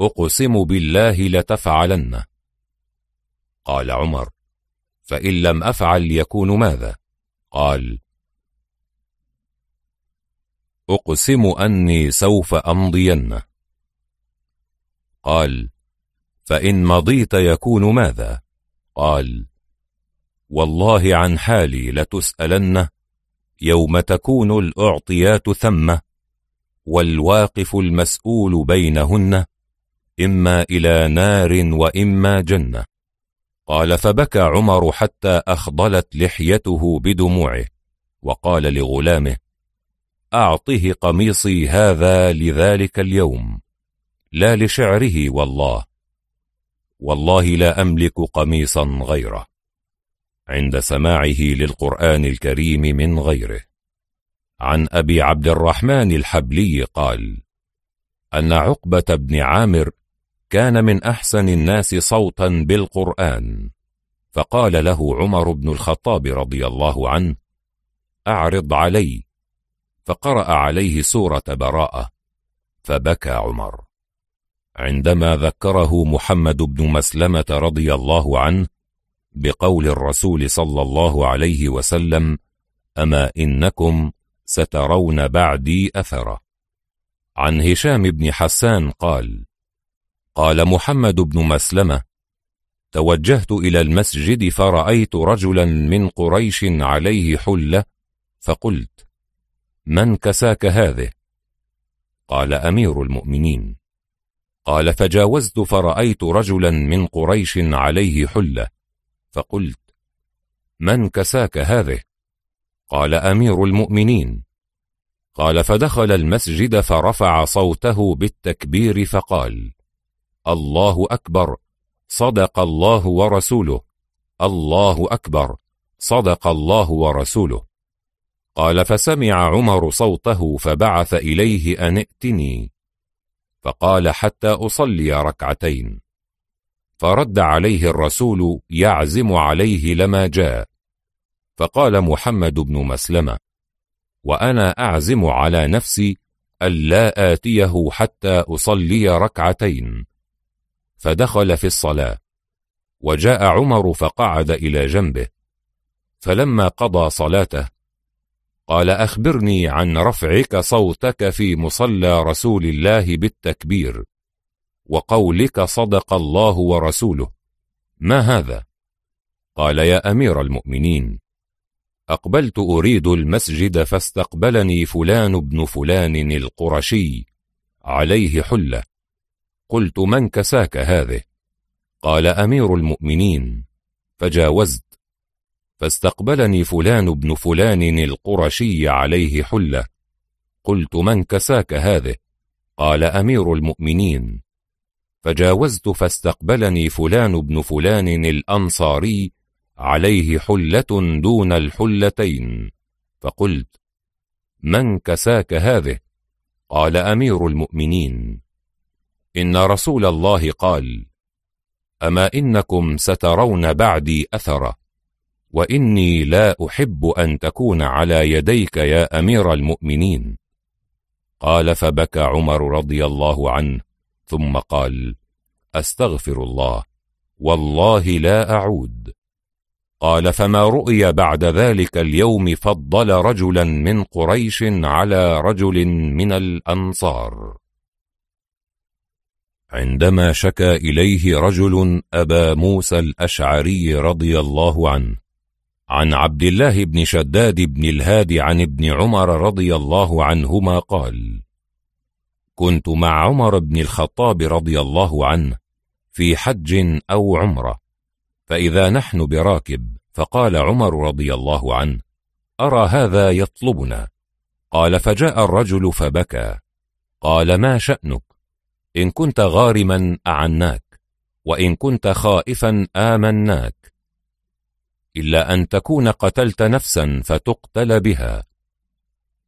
أقسم بالله لتفعلن. قال عمر فإن لم أفعل يكون ماذا؟ قال أقسم أني سوف أمضين. قال فإن مضيت يكون ماذا؟ قال والله عن حالي لتسألن يوم تكون الأعطيات ثمة والواقف المسؤول بينهن إما إلى نار وإما جنة. قال فبكى عمر حتى أخضلت لحيته بدموعه وقال لغلامه أعطه قميصي هذا لذلك اليوم لا لشعره والله والله لا أملك قميصا غيره. عند سماعه للقرآن الكريم من غيره. عن أبي عبد الرحمن الحبلي قال أن عقبة بن عامر كان من أحسن الناس صوتا بالقرآن فقال له عمر بن الخطاب رضي الله عنه أعرض علي فقرأ عليه سورة براءة فبكى عمر. عندما ذكره محمد بن مسلمة رضي الله عنه بقول الرسول صلى الله عليه وسلم أما إنكم سترون بعدي أثرا عن هشام بن حسان قال قال محمد بن مسلمة توجهت إلى المسجد فرأيت رجلا من قريش عليه حلة فقلت من كساك هذه؟ قال أمير المؤمنين. قال فجاوزت فرأيت رجلا من قريش عليه حلة فقلت من كساك هذه؟ قال أمير المؤمنين. قال فدخل المسجد فرفع صوته بالتكبير فقال الله أكبر صدق الله ورسوله. الله أكبر صدق الله ورسوله. قال فسمع عمر صوته فبعث إليه أن ائتني. فقال حتى أصلي ركعتين. فرد عليه الرسول يعزم عليه لما جاء. فقال محمد بن مسلمة وأنا أعزم على نفسي ألا آتيه حتى أصلي ركعتين. فدخل في الصلاة وجاء عمر فقعد إلى جنبه. فلما قضى صلاته قال أخبرني عن رفعك صوتك في مصلى رسول الله بالتكبير وقولك صدق الله ورسوله. ما هذا؟ قال يا أمير المؤمنين أقبلت أريد المسجد فاستقبلني فلان بن فلان القرشي عليه حلة. قلت من كساك هذه؟ قال أمير المؤمنين. فجاوزت. فاستقبلني فلان بن فلان القرشي عليه حلة. قلت من كساك هذه؟ قال أمير المؤمنين. فجاوزت فاستقبلني فلان بن فلان الأنصاري عليه حلة دون الحلتين. فقلت من كساك هذه؟ قال أمير المؤمنين. إن رسول الله قال أما إنكم سترون بعدي أثرة وإني لا أحب أن تكون على يديك يا أمير المؤمنين. قال فبكى عمر رضي الله عنه ثم قال أستغفر الله والله لا أعود. قال فما رؤي بعد ذلك اليوم فضل رجلا من قريش على رجل من الأنصار. عندما شكى إليه رجل أبا موسى الأشعري رضي الله عنه عن عبد الله بن شداد بن الهادي عن ابن عمر رضي الله عنهما قال كنت مع عمر بن الخطاب رضي الله عنه في حج أو عمرة فإذا نحن براكب فقال عمر رضي الله عنه أرى هذا يطلبنا؟ قال فجاء الرجل فبكى. قال ما شأنك؟ إن كنت غارما أعناك وإن كنت خائفا آمناك. إلا أن تكون قتلت نفسا فتقتل بها.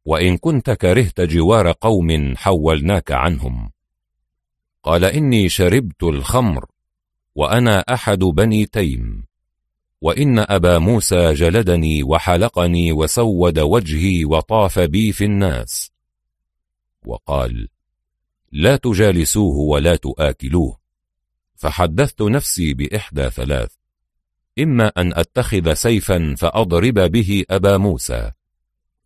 وإن كنت كرهت جوار قوم حولناك عنهم. قال إني شربت الخمر. وأنا أحد بني تيم. وإن أبا موسى جلدني وحلقني وسود وجهي وطاف بي في الناس. وقال لا تجالسوه ولا تآكلوه فحدثت نفسي بإحدى ثلاث. إما أن أتخذ سيفا فأضرب به أبا موسى.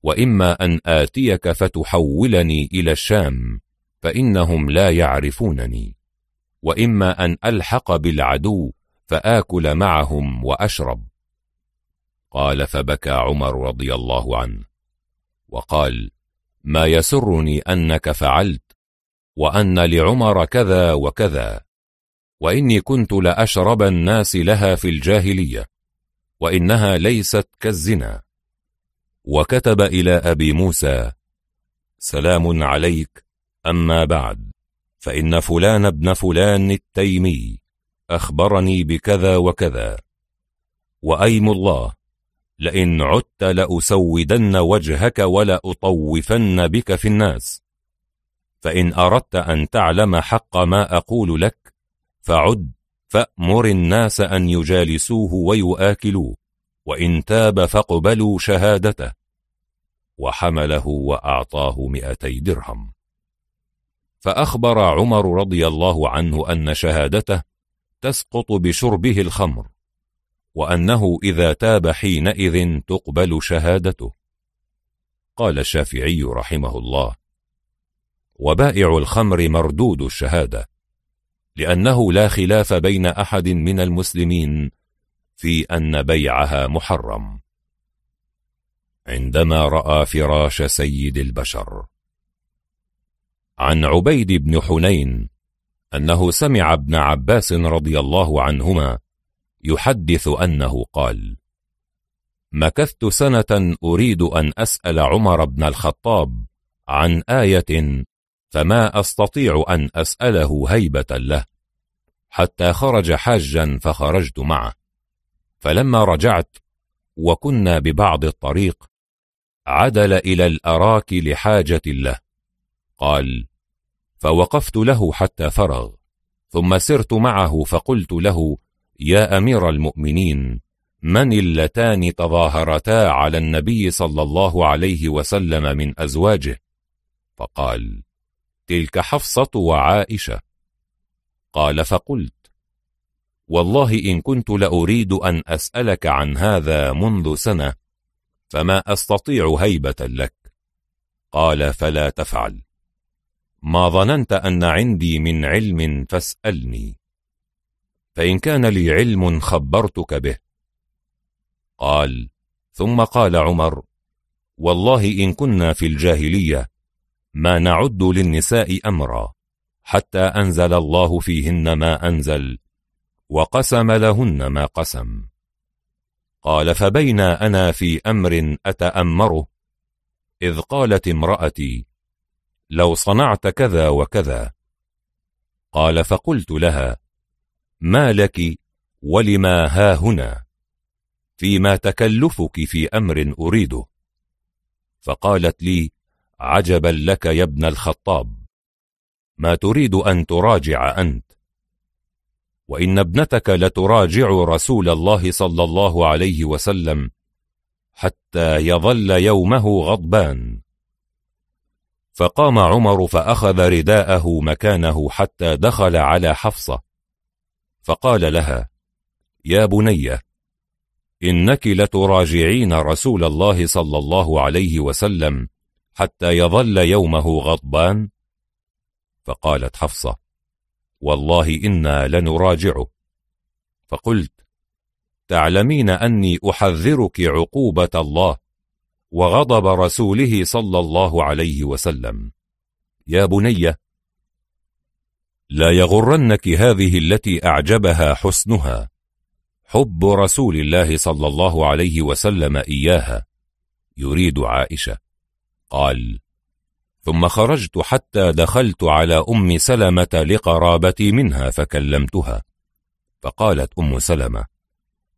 وإما أن آتيك فتحولني إلى الشام فإنهم لا يعرفونني. وإما أن ألحق بالعدو فآكل معهم وأشرب. قال فبكى عمر رضي الله عنه وقال ما يسرني أنك فعلت وأن لعمر كذا وكذا وإني كنت لأشرب الناس لها في الجاهلية وإنها ليست كالزنا. وكتب إلى أبي موسى سلام عليك أما بعد. فإن فلان ابن فلان التيمي أخبرني بكذا وكذا. وأيم الله لئن عدت لأسودن وجهك ولأطوفن بك في الناس. فإن أردت أن تعلم حق ما أقول لك فعد فأمر الناس أن يجالسوه ويؤاكلوه وإن تاب فاقبلوا شهادته. وحمله وأعطاه مئتي درهم. فأخبر عمر رضي الله عنه أن شهادته تسقط بشربه الخمر وأنه إذا تاب حينئذ تقبل شهادته. قال الشافعي رحمه الله وبائع الخمر مردود الشهادة لأنه لا خلاف بين أحد من المسلمين في أن بيعها محرم. عندما رأى فراش سيد البشر عن عبيد بن حنين أنه سمع ابن عباس رضي الله عنهما يحدث أنه قال مكثت سنة أريد أن أسأل عمر بن الخطاب عن آية فما أستطيع أن أسأله هيبة له حتى خرج حاجا فخرجت معه فلما رجعت وكنا ببعض الطريق عدل إلى الأراك لحاجة له قال فوقفت له حتى فرغ ثم سرت معه فقلت له يا أمير المؤمنين من اللتان تظاهرتا على النبي صلى الله عليه وسلم من أزواجه؟ فقال تلك حفصة وعائشة. قال فقلت والله إن كنت لأريد أن أسألك عن هذا منذ سنة فما أستطيع هيبة لك. قال فلا تفعل. ما ظننت أن عندي من علم فاسألني. فإن كان لي علم خبرتك به. قال ثم قال عمر والله إن كنا في الجاهلية ما نعد للنساء أمرا حتى أنزل الله فيهن ما أنزل وقسم لهن ما قسم. قال فبينا أنا في أمر أتأمره؟ إذ قالت امرأتي لو صنعت كذا وكذا. قال فقلت لها ما لك ولما ها هنا؟ فيما تكلفك في أمر أريده. فقالت لي عجبا لك يا ابن الخطاب. ما تريد أن تراجع أنت. وإن ابنتك لتراجع رسول الله صلى الله عليه وسلم حتى يظل يومه غضبان. فقام عمر فأخذ رداءه مكانه حتى دخل على حفصة. فقال لها يا بني إنك لتراجعين رسول الله صلى الله عليه وسلم حتى يظل يومه غضبان؟ فقالت حفصة والله إنا لنراجعه. فقلت تعلمين أني أحذرك عقوبة الله وغضب رسوله صلى الله عليه وسلم. يا بني لا يغرنك هذه التي أعجبها حسنها. حب رسول الله صلى الله عليه وسلم إياها يريد عائشة. قال ثم خرجت حتى دخلت على أم سلمة لقرابتي منها فكلمتها. فقالت أم سلمة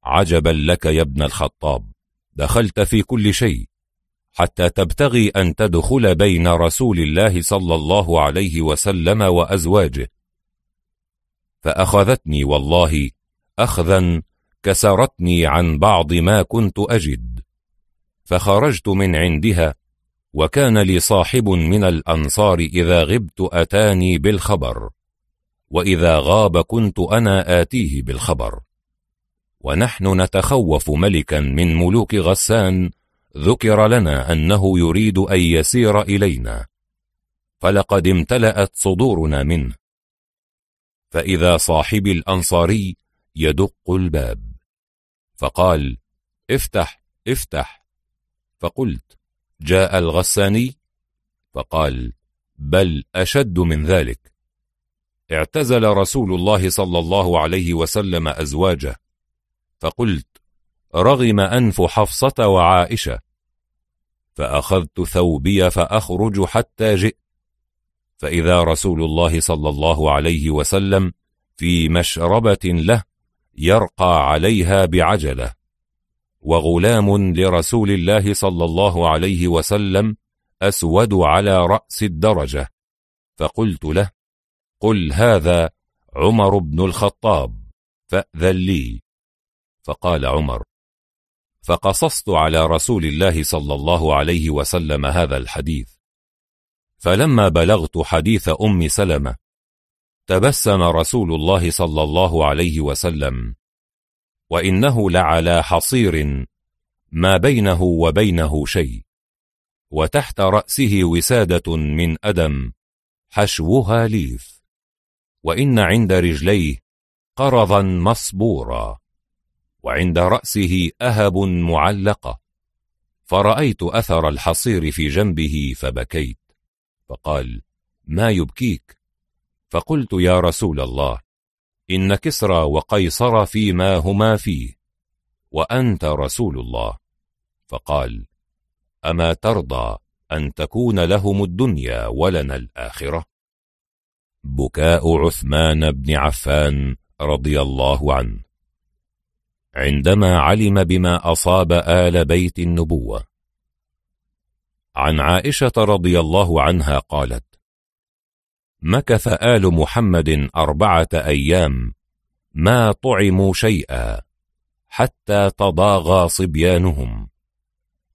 عجبا لك يا ابن الخطاب دخلت في كل شيء. حتى تبتغي أن تدخل بين رسول الله صلى الله عليه وسلم وأزواجه. فأخذتني والله أخذا كسرتني عن بعض ما كنت أجد. فخرجت من عندها وكان لي صاحب من الأنصار إذا غبت أتاني بالخبر وإذا غاب كنت أنا آتيه بالخبر. ونحن نتخوف ملكا من ملوك غسان ذكر لنا أنه يريد أن يسير إلينا. فلقد امتلأت صدورنا منه. فإذا صاحب الأنصاري يدق الباب. فقال افتح افتح. فقلت جاء الغساني؟ فقال بل أشد من ذلك. اعتزل رسول الله صلى الله عليه وسلم أزواجه. فقلت رغم أنف حفصة وعائشة. فأخذت ثوبي فأخرج حتى جئت. فإذا رسول الله صلى الله عليه وسلم في مشربة له يرقى عليها بعجلة. وغلام لرسول الله صلى الله عليه وسلم أسود على رأس الدرجة. فقلت له قل هذا عمر بن الخطاب فأذن لي. فقال عمر فقصصت على رسول الله صلى الله عليه وسلم هذا الحديث. فلما بلغت حديث أم سلمة تبسم رسول الله صلى الله عليه وسلم وإنه لعلى حصير ما بينه وبينه شيء وتحت رأسه وسادة من أدم حشوها ليف وإن عند رجليه قرضا مصبورا. وعند رأسه أهب معلقة. فرأيت أثر الحصير في جنبه فبكيت. فقال ما يبكيك؟ فقلت يا رسول الله إن كسرى وقيصر فيما هما فيه وأنت رسول الله. فقال أما ترضى أن تكون لهم الدنيا ولنا الآخرة. بكاء عثمان بن عفان رضي الله عنه. عندما علم بما أصاب آل بيت النبوة. عن عائشة رضي الله عنها قالت مكث آل محمد أربعة أيام ما طعموا شيئا حتى تضاغى صبيانهم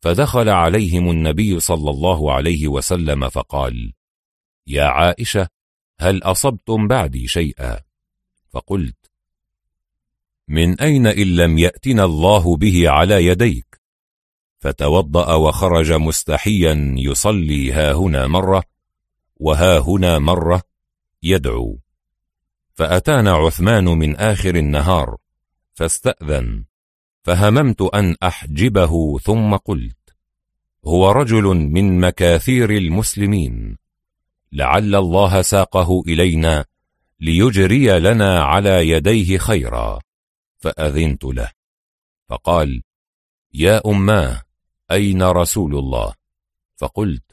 فدخل عليهم النبي صلى الله عليه وسلم فقال يا عائشة هل أصبتم بعدي شيئا؟ فقلت من أين إن لم يأتنا الله به على يديك؟ فتوضأ وخرج مستحيا يصلي ها هنا مرة وها هنا مرة يدعو. فأتانا عثمان من آخر النهار فاستأذن. فهممت أن أحجبه ثم قلت هو رجل من مكاثير المسلمين. لعل الله ساقه إلينا ليجري لنا على يديه خيرا. فأذنت له. فقال يا أماه أين رسول الله؟ فقلت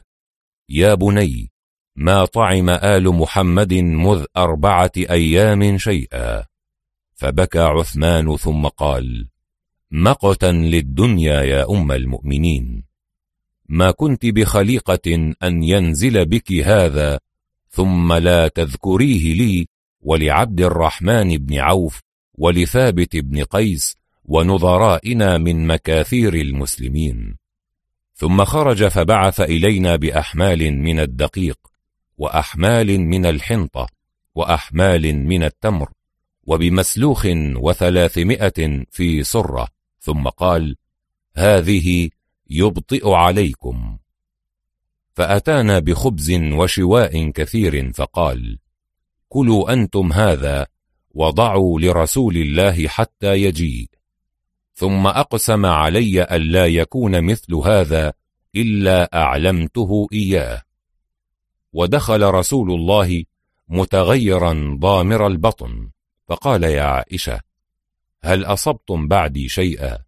يا بني ما طعم آل محمد مذ أربعة أيام شيئا؟ فبكى عثمان ثم قال مقتا للدنيا يا أم المؤمنين. ما كنت بخليقة أن ينزل بك هذا ثم لا تذكريه لي ولعبد الرحمن بن عوف ولثابت بن قيس ونظرائنا من مكاثير المسلمين. ثم خرج فبعث إلينا بأحمال من الدقيق وأحمال من الحنطة وأحمال من التمر وبمسلوخ وثلاثمائة في صرة ثم قال هذه يبطئ عليكم. فأتانا بخبز وشواء كثير فقال كلوا أنتم هذا وضعوا لرسول الله حتى يجيء. ثم أقسم علي ألا يكون مثل هذا إلا أعلمته إياه. ودخل رسول الله متغيرا ضامر البطن فقال يا عائشة هل أصبتم بعدي شيئا؟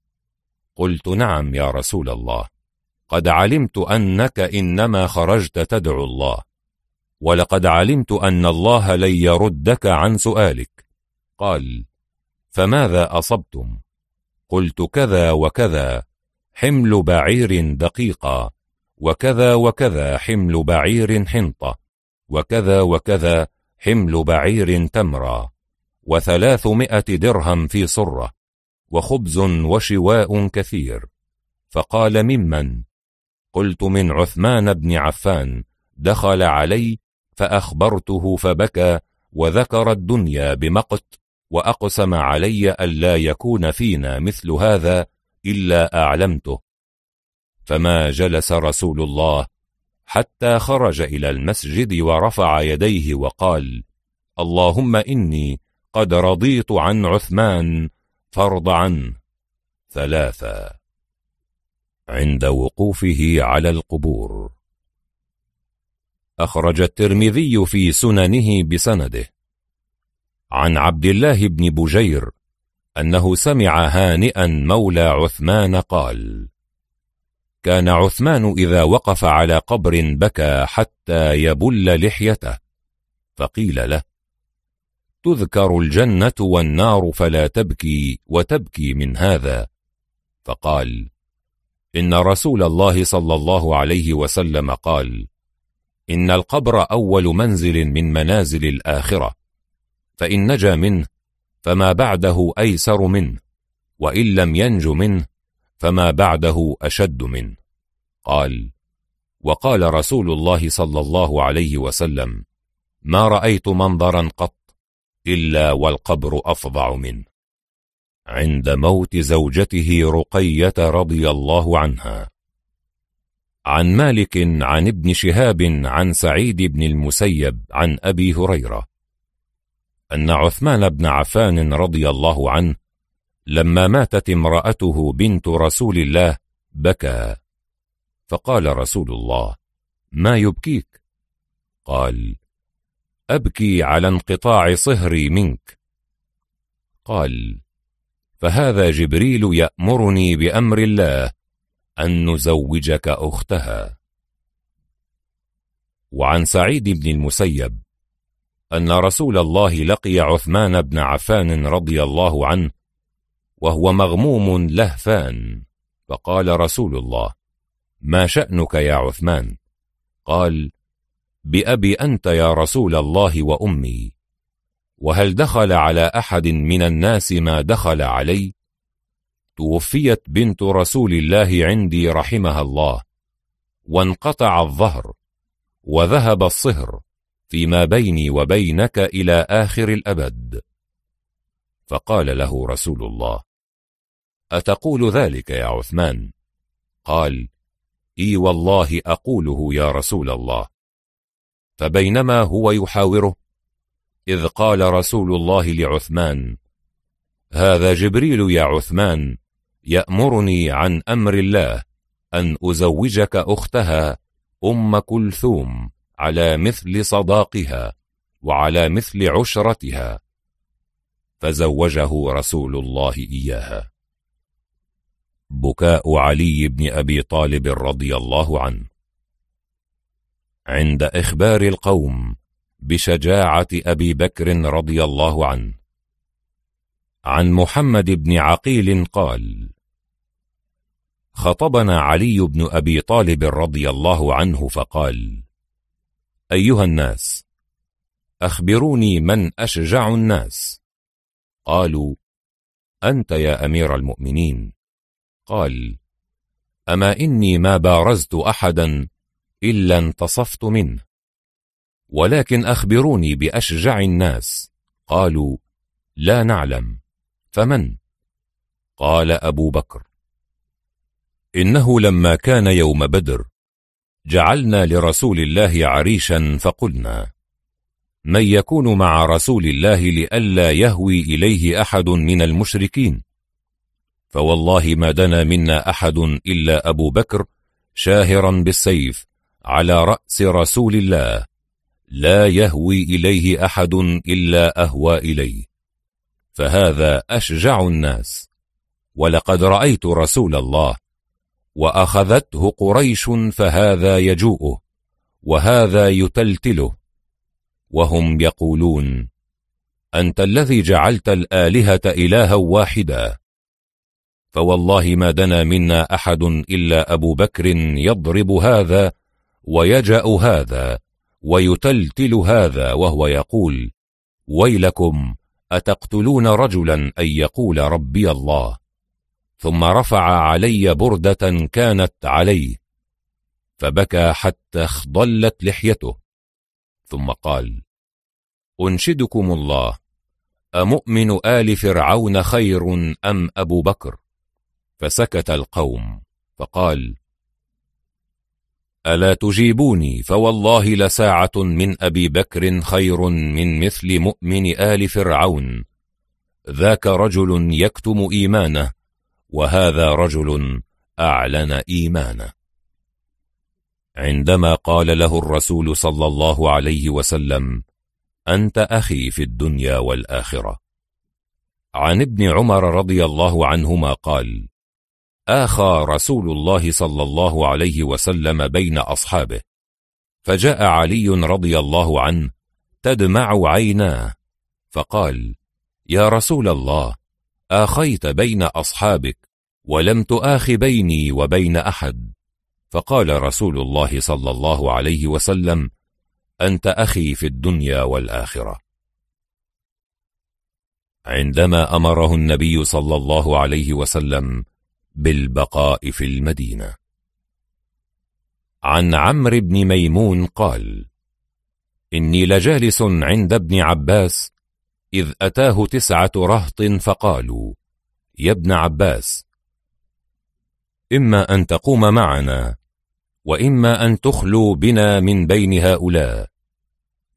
قلت نعم يا رسول الله قد علمت أنك إنما خرجت تدعو الله ولقد علمت أن الله لن يردك عن سؤالك. قال فماذا أصبتم؟ قلت كذا وكذا حمل بعير دقيقة وكذا وكذا حمل بعير حنطة وكذا وكذا حمل بعير تمرة وثلاثمائة درهم في صرة وخبز وشواء كثير. فقال ممن؟ قلت من عثمان بن عفان دخل علي فأخبرته فبكى وذكر الدنيا بمقت وأقسم علي ألا يكون فينا مثل هذا إلا أعلمته. فما جلس رسول الله حتى خرج إلى المسجد ورفع يديه وقال اللهم إني قد رضيت عن عثمان فارض عنه. ثلاثة. عند وقوفه على القبور. أخرج الترمذي في سننه بسنده. عن عبد الله بن بجير أنه سمع هانئا مولى عثمان قال كان عثمان إذا وقف على قبر بكى حتى يبل لحيته فقيل له تذكر الجنة والنار فلا تبكي وتبكي من هذا. فقال إن رسول الله صلى الله عليه وسلم قال إن القبر أول منزل من منازل الآخرة فإن نجا منه فما بعده أيسر منه وإن لم ينج منه فما بعده أشد منه. قال وقال رسول الله صلى الله عليه وسلم ما رأيت منظرا قط إلا والقبر أفظع منه. عند موت زوجته رقية رضي الله عنها. عن مالك عن ابن شهاب عن سعيد بن المسيب عن أبي هريرة. أن عثمان بن عفان رضي الله عنه لما ماتت امرأته بنت رسول الله بكى. فقال رسول الله ما يبكيك؟ قال أبكي على انقطاع صهري منك. قال فهذا جبريل يأمرني بأمر الله أن نزوجك أختها. وعن سعيد بن المسيب أن رسول الله لقي عثمان بن عفان رضي الله عنه وهو مغموم لهفان. فقال رسول الله ما شأنك يا عثمان؟ قال بأبي أنت يا رسول الله وأمي وهل دخل على أحد من الناس ما دخل علي؟ توفيت بنت رسول الله عندي رحمها الله وانقطع الظهر وذهب الصهر فيما بيني وبينك إلى آخر الأبد. فقال له رسول الله أتقول ذلك يا عثمان؟ قال إي والله أقوله يا رسول الله. فبينما هو يحاوره إذ قال رسول الله لعثمان هذا جبريل يا عثمان يأمرني عن أمر الله أن أزوجك أختها أم كلثوم. على مثل صداقها وعلى مثل عشرتها. فزوجه رسول الله إياها. بكاء علي بن أبي طالب رضي الله عنه. عند إخبار القوم بشجاعة أبي بكر رضي الله عنه. عن محمد بن عقيل قال خطبنا علي بن أبي طالب رضي الله عنه فقال أيها الناس أخبروني من أشجع الناس. قالوا أنت يا أمير المؤمنين. قال أما إني ما بارزت أحدا إلا انتصفت منه. ولكن أخبروني بأشجع الناس. قالوا لا نعلم. فمن؟ قال أبو بكر. إنه لما كان يوم بدر جعلنا لرسول الله عريشا فقلنا من يكون مع رسول الله لئلا يهوي إليه أحد من المشركين؟ فوالله ما دنا منا أحد إلا أبو بكر شاهرا بالسيف على رأس رسول الله لا يهوي إليه أحد إلا أهوى إليه. فهذا أشجع الناس ولقد رأيت رسول الله وأخذته قريش فهذا يجوءه وهذا يتلتله وهم يقولون أنت الذي جعلت الآلهة إلها واحدا. فوالله ما دنا منا أحد إلا أبو بكر يضرب هذا ويجأ هذا ويتلتل هذا وهو يقول ويلكم أتقتلون رجلا أن يقول ربي الله؟ ثم رفع علي بردة كانت عليه فبكى حتى اخضلت لحيته. ثم قال أنشدكم الله أمؤمن آل فرعون خير أم أبو بكر؟ فسكت القوم فقال ألا تجيبوني؟ فوالله لساعة من أبي بكر خير من مثل مؤمن آل فرعون. ذاك رجل يكتم إيمانه وهذا رجل أعلن إيمانه عندما قال له الرسول صلى الله عليه وسلم أنت أخي في الدنيا والآخرة. عن ابن عمر رضي الله عنهما قال آخى رسول الله صلى الله عليه وسلم بين أصحابه. فجاء علي رضي الله عنه تدمع عيناه فقال يا رسول الله آخيت بين أصحابك ولم تآخ بيني وبين أحد. فقال رسول الله صلى الله عليه وسلم أنت أخي في الدنيا والآخرة. عندما أمره النبي صلى الله عليه وسلم بالبقاء في المدينة. عن عمرو بن ميمون قال إني لجالس عند ابن عباس إذ أتاه تسعة رهط فقالوا يا ابن عباس إما أن تقوم معنا وإما أن تخلوا بنا من بين هؤلاء.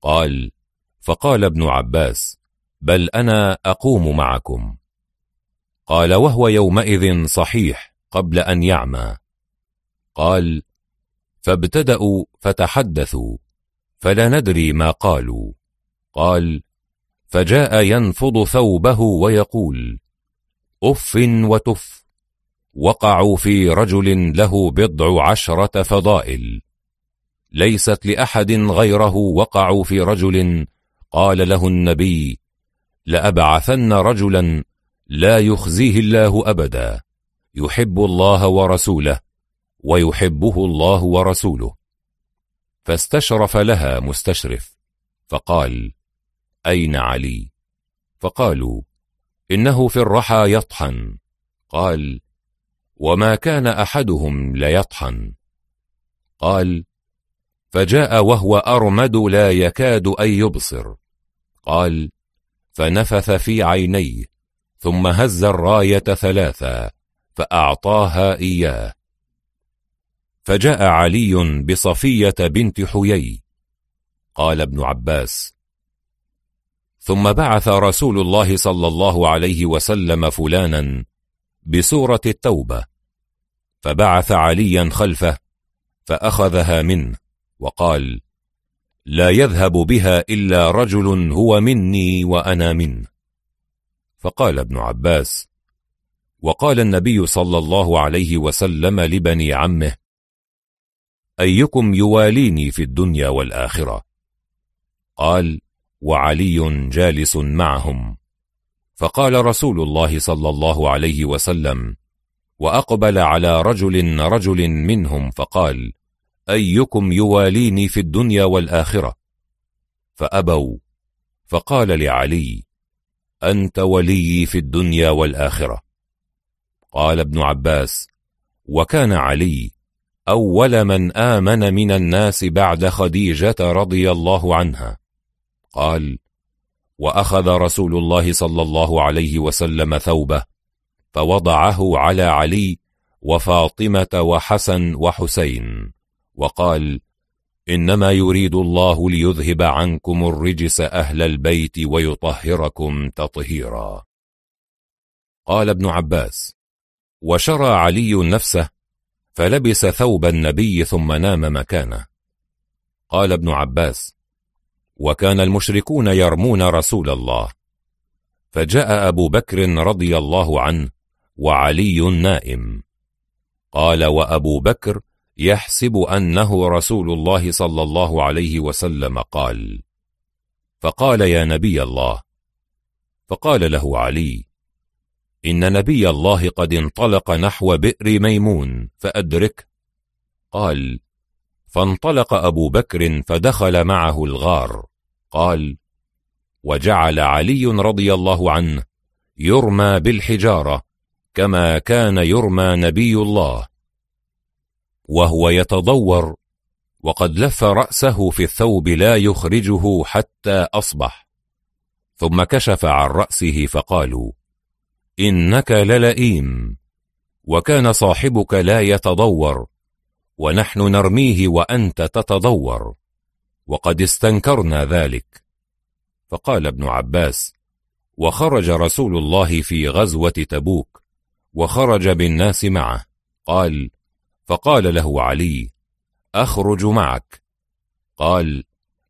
قال فقال ابن عباس بل أنا أقوم معكم. قال وهو يومئذ صحيح قبل أن يعمى. قال فابتدأوا فتحدثوا فلا ندري ما قالوا. قال فجاء ينفض ثوبه ويقول أف وتف وقعوا في رجل له بضع عشرة فضائل ليست لأحد غيره وقعوا في رجل قال له النبي لأبعثن رجلا لا يخزيه الله أبدا يحب الله ورسوله ويحبه الله ورسوله. فاستشرف لها مستشرف فقال أين علي؟ فقالوا إنه في الرحى يطحن. قال وما كان أحدهم ليطحن. قال فجاء وهو أرمد لا يكاد أن يبصر. قال فنفث في عينيه ثم هز الراية ثلاثا فأعطاها إياه. فجاء علي بصفية بنت حيي. قال ابن عباس ثم بعث رسول الله صلى الله عليه وسلم فلانا بسورة التوبة فبعث عليا خلفه فأخذها منه وقال لا يذهب بها إلا رجل هو مني وأنا منه. فقال ابن عباس وقال النبي صلى الله عليه وسلم لبني عمه أيكم يواليني في الدنيا والآخرة؟ قال وعلي جالس معهم. فقال رسول الله صلى الله عليه وسلم وأقبل على رجل رجل منهم فقال أيكم يواليني في الدنيا والآخرة؟ فأبوا. فقال لعلي أنت ولي في الدنيا والآخرة. قال ابن عباس وكان علي أول من آمن من الناس بعد خديجة رضي الله عنها. قال وأخذ رسول الله صلى الله عليه وسلم ثوبه فوضعه على علي وفاطمة وحسن وحسين وقال إنما يريد الله ليذهب عنكم الرجس أهل البيت ويطهركم تطهيرا. قال ابن عباس وشرى علي نفسه فلبس ثوب النبي ثم نام مكانه. قال ابن عباس وكان المشركون يرمون رسول الله. فجاء أبو بكر رضي الله عنه وعلي نائم قال وأبو بكر يحسب أنه رسول الله صلى الله عليه وسلم قال. فقال يا نبي الله. فقال له علي. إن نبي الله قد انطلق نحو بئر ميمون فأدرك. قال فانطلق أبو بكر فدخل معه الغار. قال وجعل علي رضي الله عنه يرمى بالحجارة كما كان يرمى نبي الله. وهو يتضور وقد لف رأسه في الثوب لا يخرجه حتى أصبح. ثم كشف عن رأسه فقالوا إنك للئيم وكان صاحبك لا يتضور ونحن نرميه وأنت تتضور. وقد استنكرنا ذلك. فقال ابن عباس وخرج رسول الله في غزوة تبوك وخرج بالناس معه. قال فقال له علي أخرج معك. قال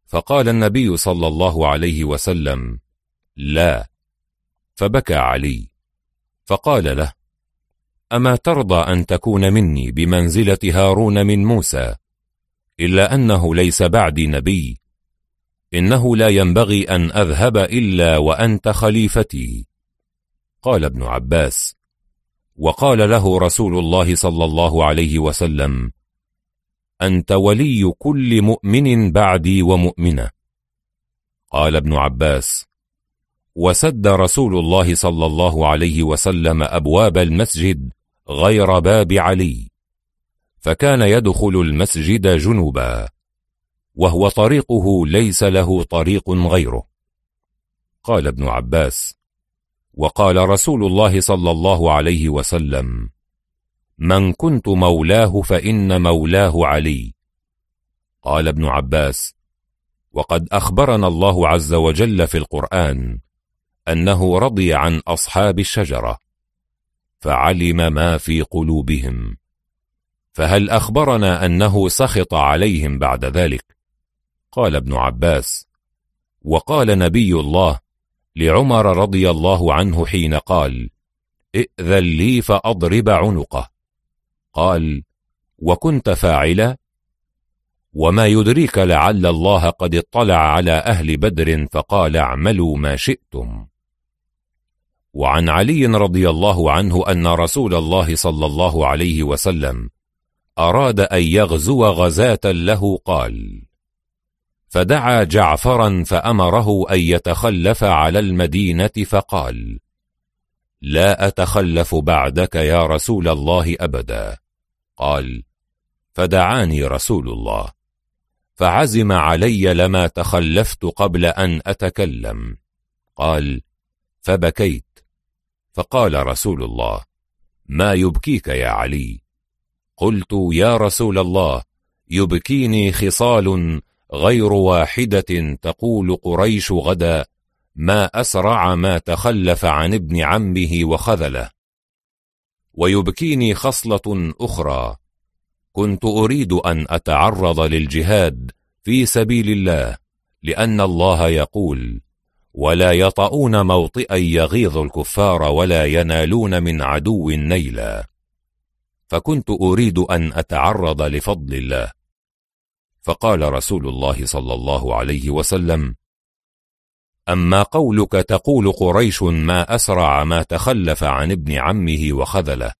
فقال النبي صلى الله عليه وسلم لا. فبكى علي. فقال له أما ترضى أن تكون مني بمنزلة هارون من موسى؟ إلا أنه ليس بعدي نبي. إنه لا ينبغي أن أذهب إلا وأنت خليفتي. قال ابن عباس. وقال له رسول الله صلى الله عليه وسلم. أنت ولي كل مؤمن بعدي ومؤمنة. قال ابن عباس. وسد رسول الله صلى الله عليه وسلم أبواب المسجد غير باب علي. فكان يدخل المسجد جنوبا وهو طريقه ليس له طريق غيره. قال ابن عباس وقال رسول الله صلى الله عليه وسلم من كنت مولاه فإن مولاه علي. قال ابن عباس وقد أخبرنا الله عز وجل في القرآن أنه رضي أصحاب أصحاب الشجرة. فعلم ما في قلوبهم. فهل أخبرنا أنه سخط عليهم بعد ذلك؟ قال ابن عباس. وقال نبي الله لعمر رضي الله عنه حين قال ائذن لي فأضرب عنقه قال وكنت فاعلا؟ وما يدريك لعل الله قد اطلع على أهل بدر فقال اعملوا ما شئتم وعن علي رضي الله عنه أن رسول الله صلى الله عليه وسلم أراد أن يغزو غزاة له قال فدعا جعفرا فأمره أن يتخلف على المدينة فقال لا أتخلف بعدك يا رسول الله أبدا قال فدعاني رسول الله فعزم علي لما تخلفت قبل أن أتكلم قال فبكيت فقال رسول الله ما يبكيك يا علي؟ قلت يا رسول الله يبكيني خصال غير واحدة تقول قريش غدا ما أسرع ما تخلف عن ابن عمه وخذله. ويبكيني خصلة أخرى كنت أريد أن أتعرض للجهاد في سبيل الله لأن الله يقول ولا يطؤون موطئا يغيظ الكفار ولا ينالون من عدو نيلا. فكنت أريد أن أتعرض لفضل الله. فقال رسول الله صلى الله عليه وسلم أما قولك تقول قريش ما أسرع ما تخلف عن ابن عمه وخذله.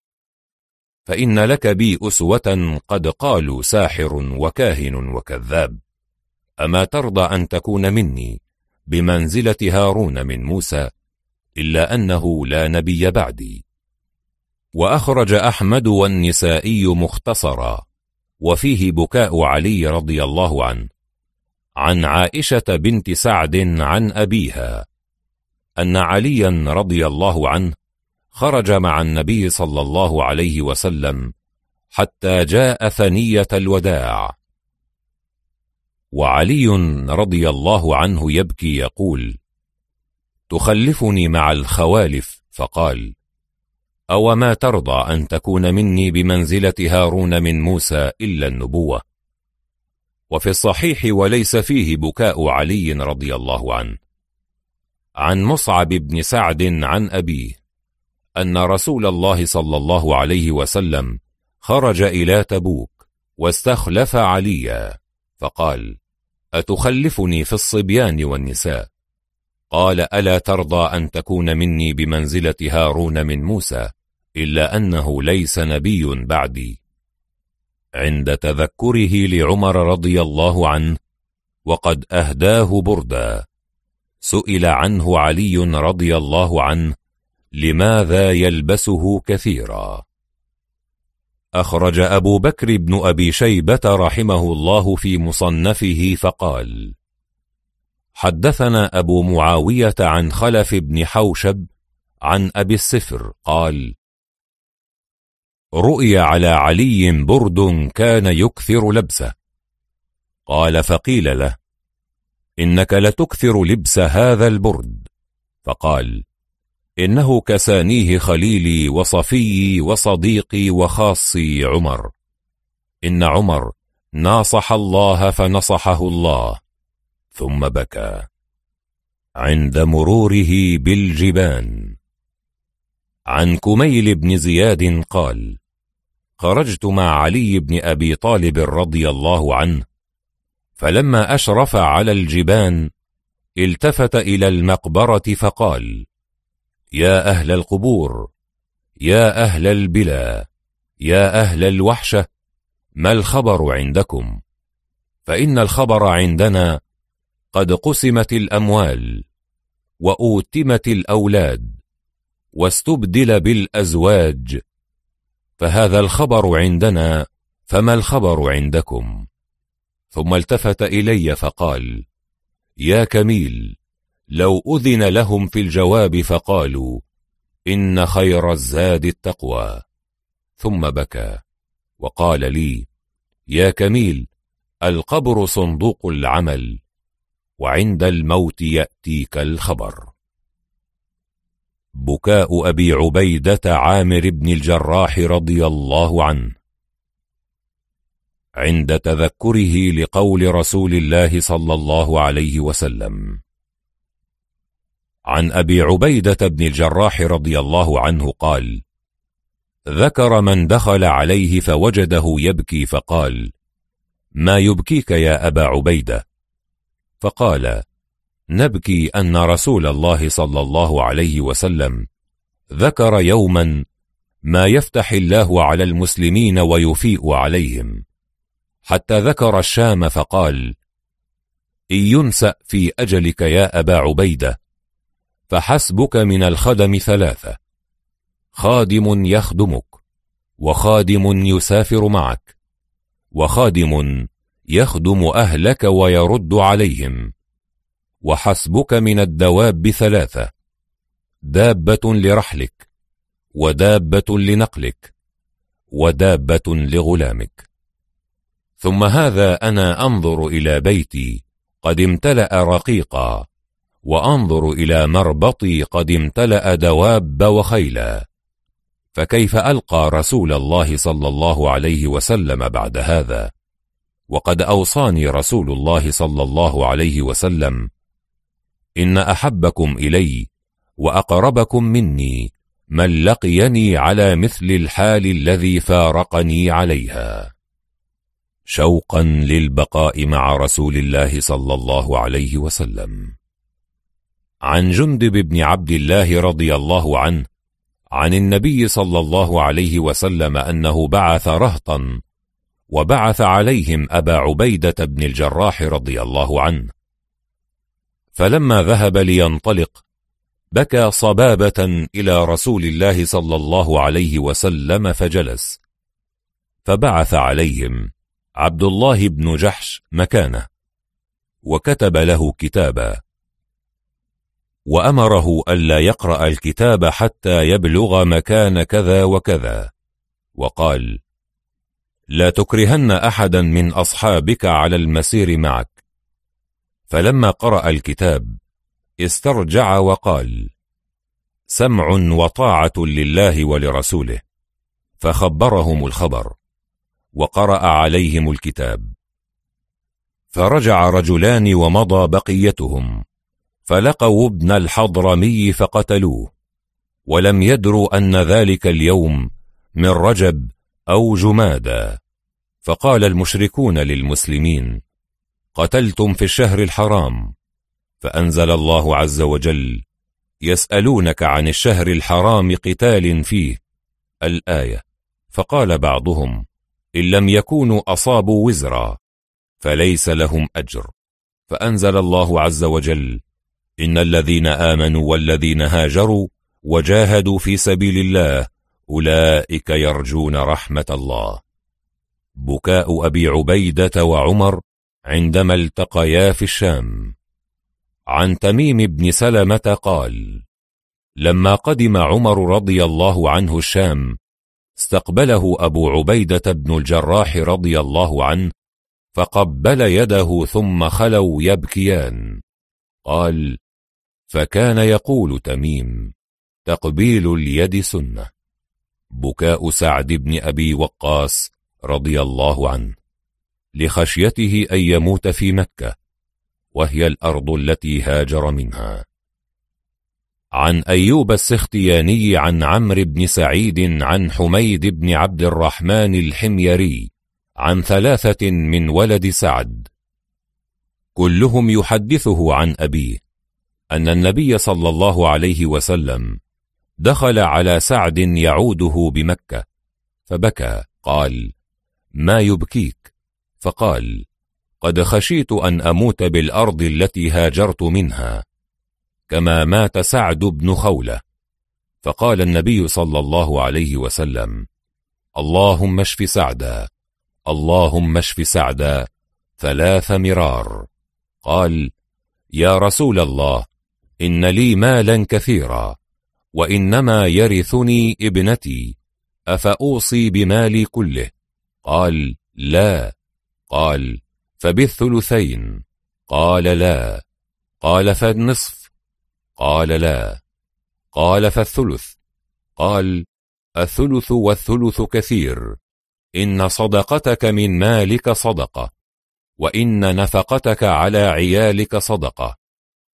فإن لك بي أسوة قد قالوا ساحر وكاهن وكذاب. أما ترضى أن تكون مني؟ بمنزلة هارون من موسى إلا أنه لا نبي بعدي. وأخرج أحمد والنسائي مختصرا وفيه بكاء علي رضي الله عنه عن عائشة بنت سعد عن أبيها أن عليا رضي الله عنه خرج مع النبي صلى الله عليه وسلم حتى جاء ثنية الوداع. وعلي رضي الله عنه يبكي يقول تخلفني مع الخوالف؟ فقال أو ما ترضى أن تكون مني بمنزلة هارون من موسى إلا النبوة؟ وفي الصحيح وليس فيه بكاء علي رضي الله عنه. عن مصعب بن سعد عن أبيه أن رسول الله صلى الله عليه وسلم خرج إلى تبوك واستخلف عليا فقال أتخلفني في الصبيان والنساء؟ قال ألا ترضى أن تكون مني بمنزلة هارون من موسى إلا أنه ليس نبي بعدي. عند تذكره لعمر رضي الله عنه وقد أهداه بردا. سئل عنه علي رضي الله عنه لماذا يلبسه كثيرا؟ أخرج أبو بكر بن أبي شيبة رحمه الله في مصنفه فقال حدثنا أبو معاوية عن خلف بن حوشب عن أبي السفر قال رؤي على علي برد كان يكثر لبسه. قال فقيل له إنك لتكثر لبس هذا البرد. فقال إنه كسانيه خليلي وصفيي وصديقي وخاصي عمر. إن عمر ناصح الله فنصحه الله ثم بكى عند مروره بالجبان. عن كميل بن زياد قال خرجت مع علي بن أبي طالب رضي الله عنه فلما أشرف على الجبان التفت إلى المقبرة فقال يا أهل القبور يا أهل البلا يا أهل الوحشة ما الخبر عندكم؟ فإن الخبر عندنا قد قسمت الأموال وأوتمت الأولاد واستبدل بالأزواج فهذا الخبر عندنا فما الخبر عندكم؟ ثم التفت إلي فقال يا كميل لو أذن لهم في الجواب فقالوا إن خير الزاد التقوى. ثم بكى وقال لي يا كميل القبر صندوق العمل وعند الموت يأتيك الخبر. بكاء أبي عبيدة عامر بن الجراح رضي الله عنه. عند تذكره لقول رسول الله صلى الله عليه وسلم. عن أبي عبيدة بن الجراح رضي الله عنه قال ذكر من دخل عليه فوجده يبكي فقال ما يبكيك يا أبا عبيدة؟ فقال نبكي أن رسول الله صلى الله عليه وسلم ذكر يوما ما يفتح الله على المسلمين ويفيء عليهم حتى ذكر الشام فقال إن ينسأ في أجلك يا أبا عبيدة. فحسبك من الخدم ثلاثة. خادم يخدمك وخادم يسافر معك وخادم يخدم أهلك ويرد عليهم. وحسبك من الدواب ثلاثة دابة لرحلك ودابة لنقلك ودابة لغلامك. ثم هذا أنا أنظر إلى بيتي قد امتلأ رقيقا. وأنظر إلى مربطي قد امتلأ دواب وخيلا. فكيف ألقى رسول الله صلى الله عليه وسلم بعد هذا؟ وقد أوصاني رسول الله صلى الله عليه وسلم إن أحبكم إلي وأقربكم مني من لقيني على مثل الحال الذي فارقني عليها. شوقا للبقاء مع رسول الله صلى الله عليه وسلم. عن جندب بن عبد الله رضي الله عنه عن النبي صلى الله عليه وسلم أنه بعث رهطا وبعث عليهم أبا عبيدة بن الجراح رضي الله عنه. فلما ذهب لينطلق بكى صبابة إلى رسول الله صلى الله عليه وسلم فجلس فبعث عليهم عبد الله بن جحش مكانه وكتب له كتابا. وأمره ألا يقرأ الكتاب حتى يبلغ مكان كذا وكذا. وقال لا تكرهن أحدا من أصحابك على المسير معك. فلما قرأ الكتاب استرجع وقال سمع وطاعة لله ولرسوله. فخبرهم الخبر وقرأ عليهم الكتاب. فرجع رجلان ومضى بقيتهم. فلقوا ابن الحضرمي فقتلوه ولم يدروا أن ذلك اليوم من رجب أو جمادى. فقال المشركون للمسلمين قتلتم في الشهر الحرام فأنزل الله عز وجل يسألونك عن الشهر الحرام قتال فيه الآية. فقال بعضهم إن لم يكونوا أصابوا وزرا فليس لهم أجر. فأنزل الله عز وجل إن الذين آمنوا والذين هاجروا وجاهدوا في سبيل الله أولئك يرجون رحمة الله. بكاء أبي عبيدة وعمر عندما التقيا في الشام. عن تميم بن سلمة قال لما قدم عمر رضي الله عنه الشام استقبله أبو عبيدة بن الجراح رضي الله عنه فقبل يده ثم خلوا يبكيان. قال فكان يقول تميم تقبيل اليد سنة. بكاء سعد بن أبي وقاص رضي الله عنه لخشيته أن يموت في مكة وهي الأرض التي هاجر منها. عن أيوب السختياني عن عمرو بن سعيد عن حميد بن عبد الرحمن الحميري عن ثلاثة من ولد سعد. كلهم يحدثه عن أبيه. أن النبي صلى الله عليه وسلم دخل على سعد يعوده بمكة فبكى قال ما يبكيك؟ فقال قد خشيت أن أموت بالأرض التي هاجرت منها كما مات سعد بن خولة. فقال النبي صلى الله عليه وسلم اللهم اشف سعدا اللهم اشف سعدا ثلاث مرار. قال يا رسول الله إن لي مالا كثيرا وإنما يرثني ابنتي أفأوصي بمالي كله؟ قال لا. قال فبالثلثين؟ قال لا. قال فالنصف؟ قال لا. قال فالثلث؟ قال الثلث والثلث كثير. إن صدقتك من مالك صدقة وإن نفقتك على عيالك صدقة.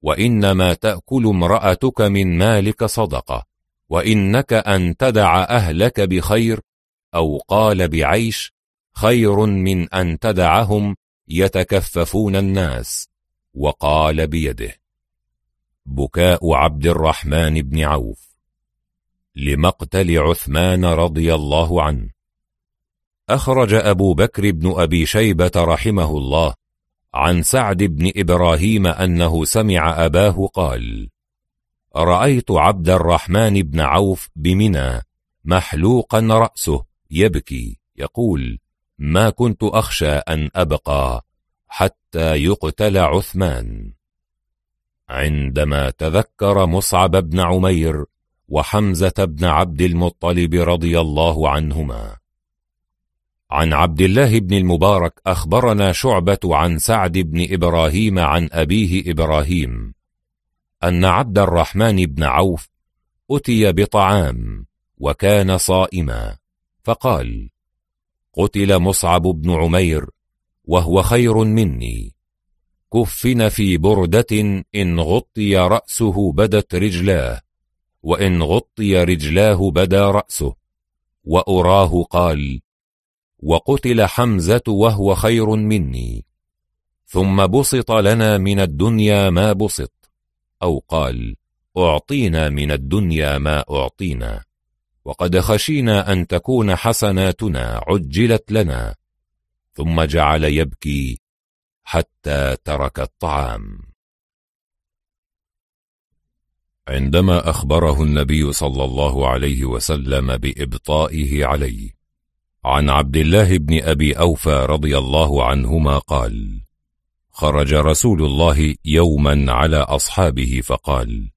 وإنما تأكل امرأتك من مالك صدقة وإنك أن تدع أهلك بخير أو قال بعيش خير من أن تدعهم يتكففون الناس وقال بيده. بكاء عبد الرحمن بن عوف. لمقتل عثمان رضي الله عنه. أخرج أبو بكر بن أبي شيبة رحمه الله عن سعد بن إبراهيم أنه سمع أباه قال رأيت عبد الرحمن بن عوف بمنى محلوقا رأسه يبكي يقول ما كنت أخشى أن أبقى حتى يقتل عثمان. عندما تذكر مصعب بن عمير وحمزة بن عبد المطلب رضي الله عنهما عن عبد الله بن المبارك أخبرنا شعبة عن سعد بن إبراهيم عن أبيه إبراهيم أن عبد الرحمن بن عوف أتي بطعام وكان صائما فقال قتل مصعب بن عمير وهو خير مني. كفن في بردة إن غطي رأسه بدت رجلاه وإن غطي رجلاه بدا رأسه وأراه قال وقتل حمزة وهو خير مني. ثم بسط لنا من الدنيا ما بسط. أو قال أعطينا من الدنيا ما أعطينا. وقد خشينا أن تكون حسناتنا عجلت لنا. ثم جعل يبكي حتى ترك الطعام. عندما أخبره النبي صلى الله عليه وسلم بإبطائه عليه عن عبد الله بن أبي أوفى رضي الله عنهما قال خرج رسول الله يوما على أصحابه فقال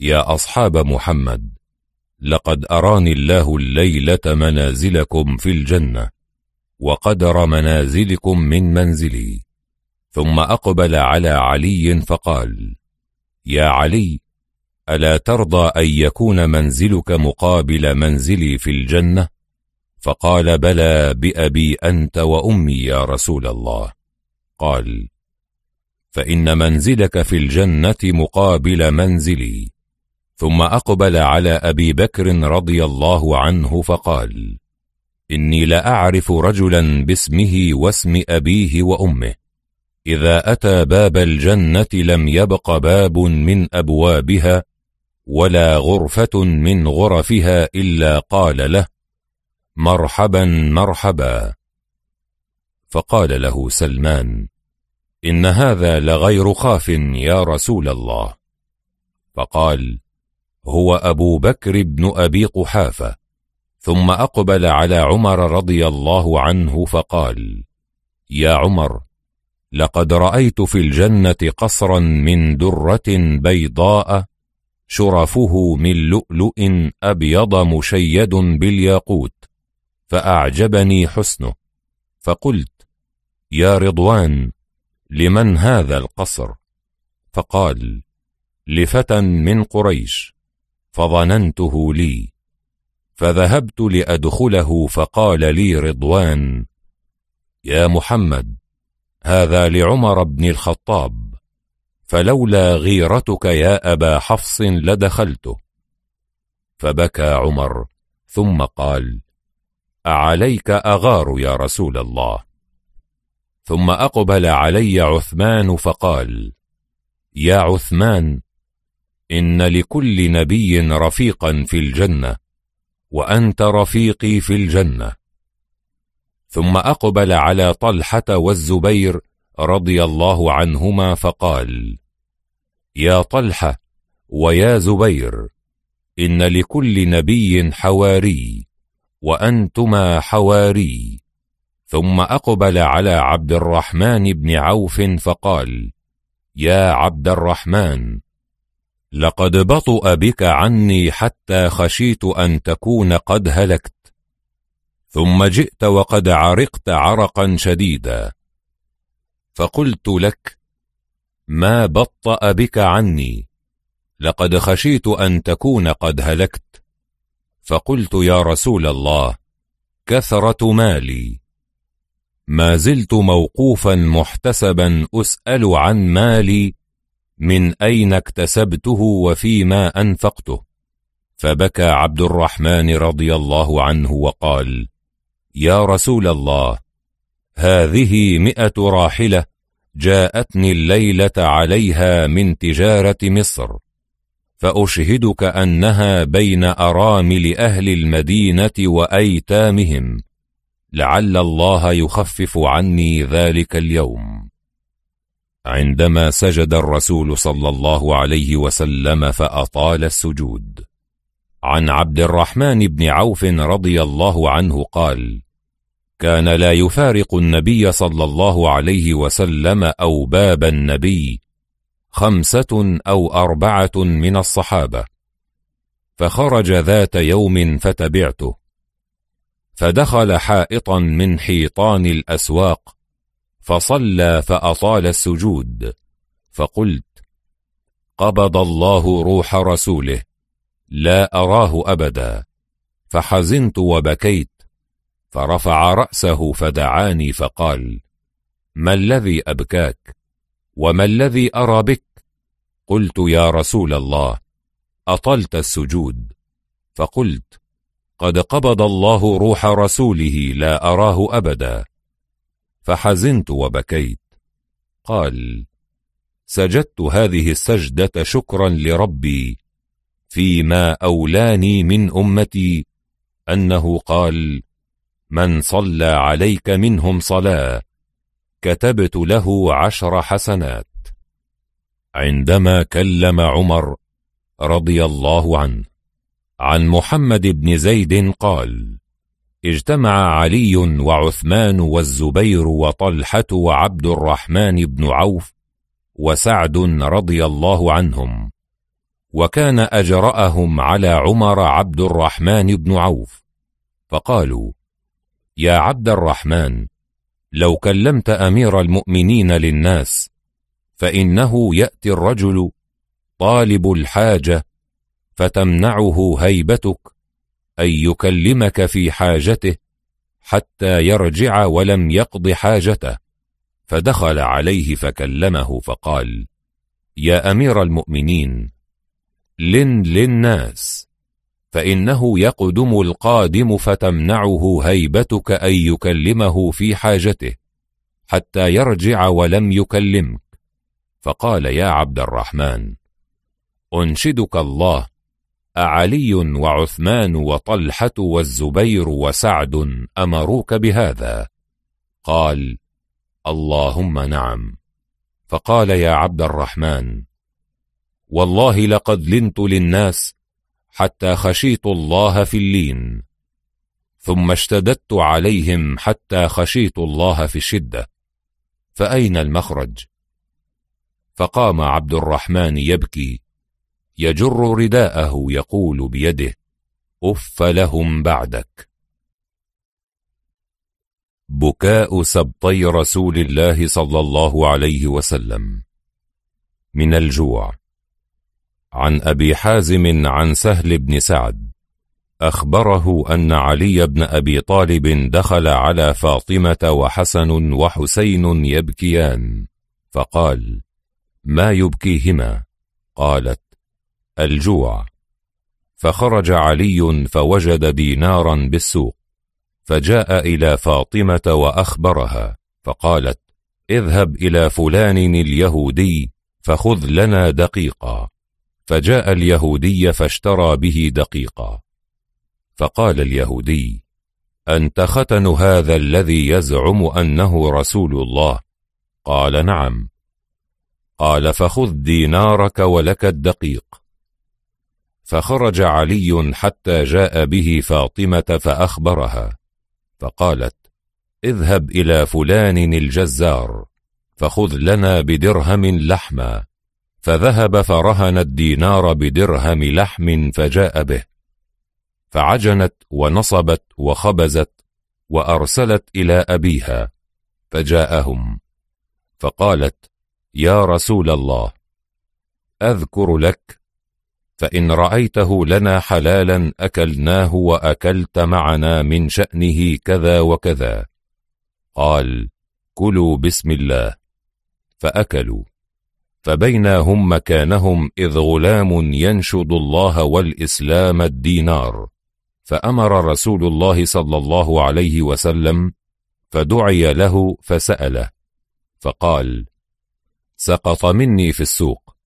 يا أصحاب محمد لقد أراني الله الليلة منازلكم في الجنة وقدر منازلكم من منزلي ثم أقبل على علي فقال يا علي ألا ترضى أن يكون منزلك مقابل منزلي في الجنة؟ فقال بلى بأبي أنت وأمي يا رسول الله. قال فإن منزلك في الجنة مقابل منزلي. ثم أقبل على أبي بكر رضي الله عنه فقال إني لأعرف رجلا باسمه واسم أبيه وأمه. إذا أتى باب الجنة لم يبق باب من أبوابها ولا غرفة من غرفها إلا قال له مرحبا مرحبا. فقال له سلمان إن هذا لغير خاف يا رسول الله. فقال هو أبو بكر بن أبي قحافة. ثم أقبل على عمر رضي الله عنه فقال يا عمر لقد رأيت في الجنة قصرا من درة بيضاء شرفه من لؤلؤ أبيض مشيد بالياقوت. فأعجبني حسنه. فقلت يا رضوان لمن هذا القصر؟ فقال لفتى من قريش فظننته لي. فذهبت لأدخله فقال لي رضوان يا محمد هذا لعمر بن الخطاب فلولا غيرتك يا أبا حفص لدخلته. فبكى عمر ثم قال أعليك أغار يا رسول الله. ثم أقبل علي عثمان فقال يا عثمان إن لكل نبي رفيقا في الجنة وأنت رفيقي في الجنة. ثم أقبل على طلحة والزبير رضي الله عنهما فقال يا طلحة ويا زبير إن لكل نبي حواري. وأنتما حواري. ثم أقبل على عبد الرحمن بن عوف فقال يا عبد الرحمن لقد بطأ بك عني حتى خشيت أن تكون قد هلكت. ثم جئت وقد عرقت عرقا شديدا. فقلت لك ما بطأ بك عني؟ لقد خشيت أن تكون قد هلكت. فقلت يا رسول الله كثرة مالي. ما زلت موقوفا محتسبا أسأل عن مالي من أين اكتسبته وفيما أنفقته. فبكى عبد الرحمن رضي الله عنه وقال يا رسول الله هذه مئة راحلة جاءتني الليلة عليها من تجارة مصر. فأشهدك أنها بين أرامل أهل المدينة وأيتامهم. لعل الله يخفف عني ذلك اليوم. عندما سجد الرسول صلى الله عليه وسلم فأطال السجود. عن عبد الرحمن بن عوف رضي الله عنه قال كان لا يفارق النبي صلى الله عليه وسلم أو باب النبي خمسة أو أربعة من الصحابة. فخرج ذات يوم فتبعته. فدخل حائطا من حيطان الأسواق فصلى فأطال السجود. فقلت قبض الله روح رسوله لا أراه أبدا. فحزنت وبكيت فرفع رأسه فدعاني فقال ما الذي أبكاك؟ وما الذي أرى بك؟ قلت يا رسول الله أطلت السجود. فقلت قد قبض الله روح رسوله لا أراه أبدا. فحزنت وبكيت. قال سجدت هذه السجدة شكرا لربي فيما أولاني من أمتي أنه قال من صلى عليك منهم صلاة. كتبت له عشر حسنات. عندما كلم عمر رضي الله عنه عن محمد بن زيد قال اجتمع علي وعثمان والزبير وطلحة وعبد الرحمن بن عوف وسعد رضي الله عنهم وكان أجرأهم على عمر عبد الرحمن بن عوف فقالوا يا عبد الرحمن لو كلمت أمير المؤمنين للناس فإنه يأتي الرجل طالب الحاجة فتمنعه هيبتك أن يكلمك في حاجته حتى يرجع ولم يقض حاجته. فدخل عليه فكلمه فقال يا أمير المؤمنين لن للناس فإنه يقدم القادم فتمنعه هيبتك أن يكلمه في حاجته حتى يرجع ولم يكلمك. فقال يا عبد الرحمن أنشدك الله أعلي وعثمان وطلحة والزبير وسعد أمروك بهذا؟ قال اللهم نعم. فقال يا عبد الرحمن والله لقد لنت للناس حتى خشيت الله في اللين. ثم اشتددت عليهم حتى خشيت الله في الشدة. فأين المخرج؟ فقام عبد الرحمن يبكي. يجر رداءه يقول بيده أف لهم بعدك. بكاء سبطي رسول الله صلى الله عليه وسلم. من الجوع. عن أبي حازم عن سهل بن سعد. أخبره أن علي بن أبي طالب دخل على فاطمة وحسن وحسين يبكيان فقال ما يبكيهما؟ قالت الجوع. فخرج علي فوجد دينارا بالسوق فجاء إلى فاطمة وأخبرها فقالت اذهب إلى فلان اليهودي فخذ لنا دقيقا. فجاء اليهودي فاشترى به دقيقا. فقال اليهودي أنت ختن هذا الذي يزعم أنه رسول الله؟ قال نعم. قال فخذ دينارك ولك الدقيق. فخرج علي حتى جاء به فاطمة فأخبرها. فقالت اذهب إلى فلان الجزار فخذ لنا بدرهم لحما. فذهب فرهن الدينار بدرهم لحم فجاء به. فعجنت ونصبت وخبزت وأرسلت إلى أبيها فجاءهم. فقالت يا رسول الله أذكر لك فإن رأيته لنا حلالا أكلناه وأكلت معنا من شأنه كذا وكذا. قال كلوا بسم الله. فأكلوا. فبينا هم مكانهم إذ غلام ينشد الله والإسلام الدينار. فأمر رسول الله صلى الله عليه وسلم فدعي له فسأله. فقال سقط مني في السوق.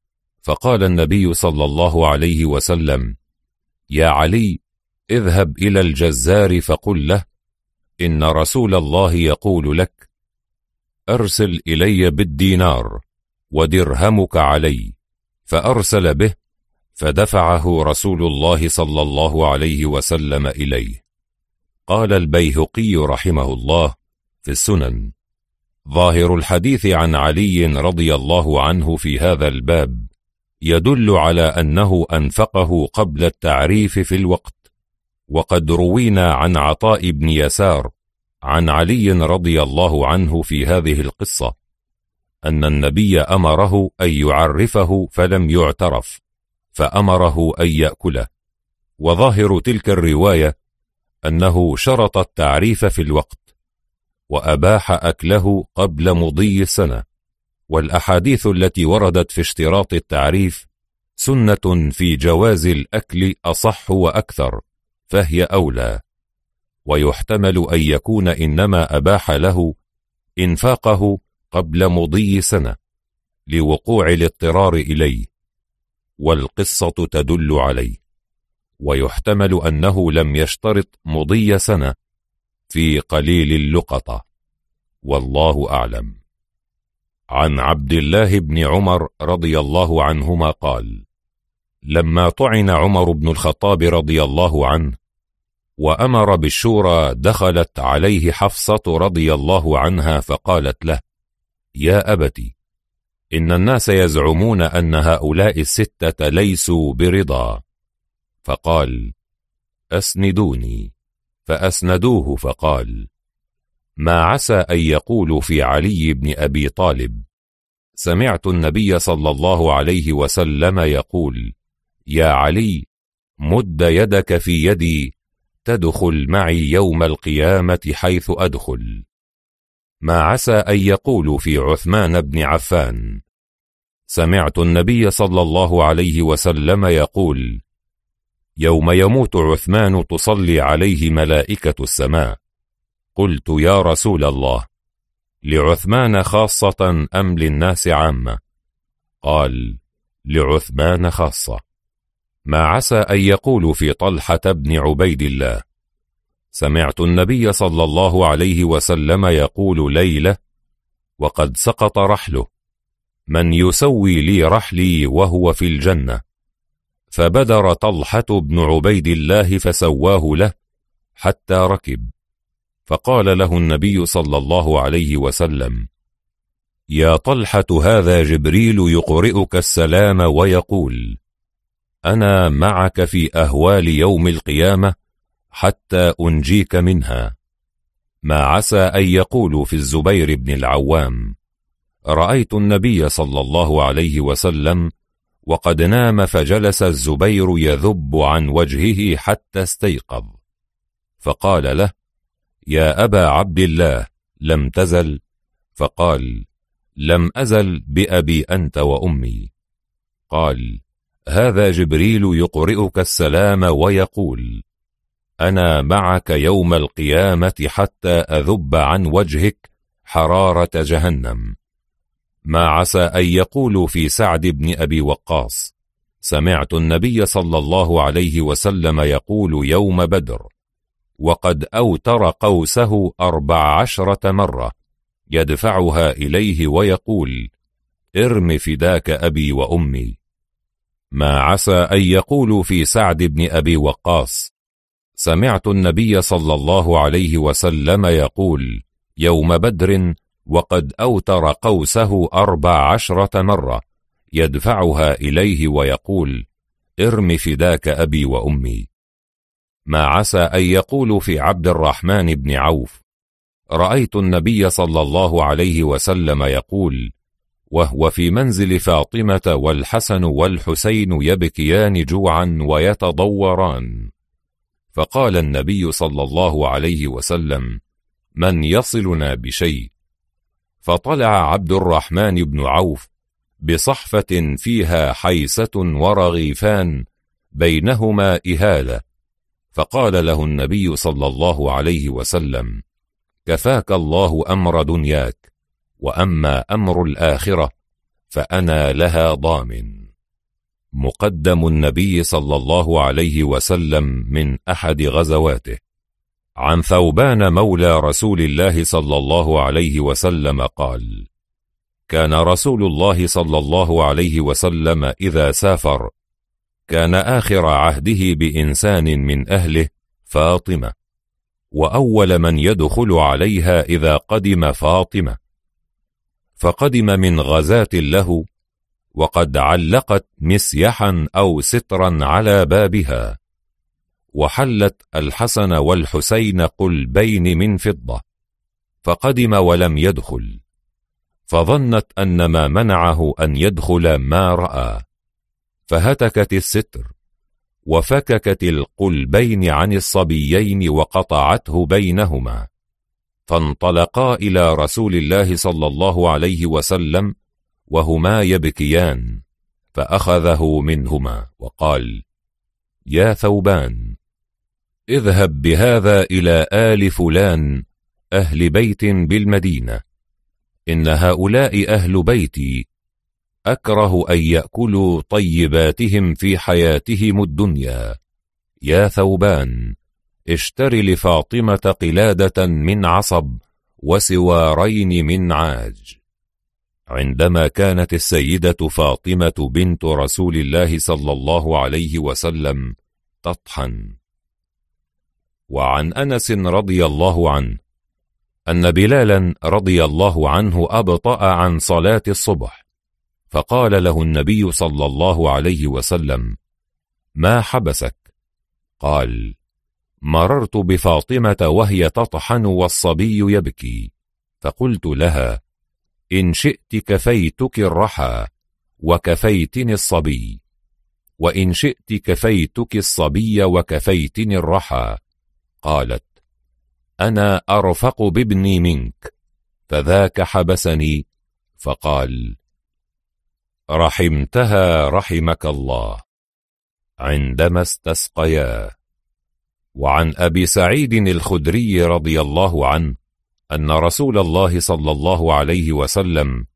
فقال النبي صلى الله عليه وسلم يا علي اذهب إلى الجزار فقل له إن رسول الله يقول لك أرسل إلي بالدينار. ودرهمك علي فأرسل به فدفعه رسول الله صلى الله عليه وسلم إليه. قال البيهقي رحمه الله في السنن ظاهر الحديث عن علي رضي الله عنه في هذا الباب يدل على أنه أنفقه قبل التعريف في الوقت وقد روينا عن عطاء بن يسار عن علي رضي الله عنه في هذه القصة أن النبي أمره أن يعرفه فلم يعترف فأمره أن يأكله. وظاهر تلك الرواية أنه شرط التعريف في الوقت وأباح أكله قبل مضي السنة. والأحاديث التي وردت في اشتراط التعريف سنة في جواز الأكل أصح وأكثر فهي أولى. ويحتمل أن يكون إنما أباح له إنفاقه قبل مضي سنة لوقوع الاضطرار إليه والقصة تدل عليه ويحتمل أنه لم يشترط مضي سنة في قليل اللقطة. والله أعلم. عن عبد الله بن عمر رضي الله عنهما قال لما طعن عمر بن الخطاب رضي الله عنه وأمر بالشورى دخلت عليه حفصة رضي الله عنها فقالت له يا أبتي إن الناس يزعمون أن هؤلاء الستة ليسوا برضا. فقال أسندوني. فأسندوه فقال ما عسى أن يقولوا في علي بن أبي طالب. سمعت النبي صلى الله عليه وسلم يقول يا علي مد يدك في يدي تدخل معي يوم القيامة حيث أدخل. ما عسى أن يقولوا في عثمان بن عفان. سمعت النبي صلى الله عليه وسلم يقول يوم يموت عثمان تصلي عليه ملائكة السماء. قلت يا رسول الله لعثمان خاصة أم للناس عامة؟ قال لعثمان خاصة. ما عسى أن يقول في طلحة بن عبيد الله. سمعت النبي صلى الله عليه وسلم يقول ليلة وقد سقط رحله من يسوي لي رحلي وهو في الجنة. فبدر طلحة بن عبيد الله فسواه له حتى ركب. فقال له النبي صلى الله عليه وسلم يا طلحة هذا جبريل يقرئك السلام ويقول أنا معك في أهوال يوم القيامة حتى أنجيك منها. ما عسى أن يقولوا في الزبير بن العوام رأيت النبي صلى الله عليه وسلم وقد نام فجلس الزبير يذب عن وجهه حتى استيقظ. فقال له يا أبا عبد الله لم تزل؟ فقال لم أزل بأبي أنت وأمي. قال هذا جبريل يقرئك السلام ويقول أنا معك يوم القيامة حتى أذب عن وجهك حرارة جهنم. ما عسى أن يقولوا في سعد بن أبي وقاص سمعت النبي صلى الله عليه وسلم يقول يوم بدر وقد أوتر قوسه أربع عشرة مرة يدفعها إليه ويقول ارم فداك أبي وأمي. ما عسى أن يقولوا في سعد بن أبي وقاص سمعت النبي صلى الله عليه وسلم يقول يوم بدر وقد أوتر قوسه أربع عشرة مرة يدفعها إليه ويقول ارم فداك أبي وأمي. ما عسى أن يقولوا في عبد الرحمن بن عوف. رأيت النبي صلى الله عليه وسلم يقول وهو في منزل فاطمة والحسن والحسين يبكيان جوعا ويتضوران. فقال النبي صلى الله عليه وسلم من يصلنا بشيء؟ فطلع عبد الرحمن بن عوف بصحفة فيها حيسة ورغيفان بينهما إهالة. فقال له النبي صلى الله عليه وسلم كفاك الله أمر دنياك وأما أمر الآخرة فأنا لها ضامن. مقدم النبي صلى الله عليه وسلم من أحد غزواته. عن ثوبان مولى رسول الله صلى الله عليه وسلم قال كان رسول الله صلى الله عليه وسلم إذا سافر كان آخر عهده بإنسان من أهله فاطمة وأول من يدخل عليها إذا قدم فاطمة فقدم من غزاة له وقد علقت مسيحا أو سترا على بابها. وحلت الحسن والحسين قلبين من فضة فقدم ولم يدخل. فظنت أن ما منعه أن يدخل ما رأى. فهتكت الستر وفككت القلبين عن الصبيين وقطعته بينهما. فانطلقا إلى رسول الله صلى الله عليه وسلم وهما يبكيان فأخذه منهما وقال يا ثوبان اذهب بهذا إلى آل فلان أهل بيت بالمدينة إن هؤلاء أهل بيتي أكره أن يأكلوا طيباتهم في حياتهم الدنيا. يا ثوبان اشتر لفاطمة قلادة من عصب وسوارين من عاج. عندما كانت السيدة فاطمة بنت رسول الله صلى الله عليه وسلم تطحن. وعن أنس رضي الله عنه أن بلالا رضي الله عنه أبطأ عن صلاة الصبح فقال له النبي صلى الله عليه وسلم ما حبسك؟ قال مررت بفاطمة وهي تطحن والصبي يبكي. فقلت لها إن شئت كفيتك الرحى وكفيتني الصبي. وإن شئت كفيتك الصبي وكفيتني الرحى. قالت أنا أرفق بابني منك فذاك حبسني. فقال رحمتها رحمك الله عندما استسقيا. وعن أبي سعيد الخدري رضي الله عنه أن رسول الله صلى الله عليه وسلم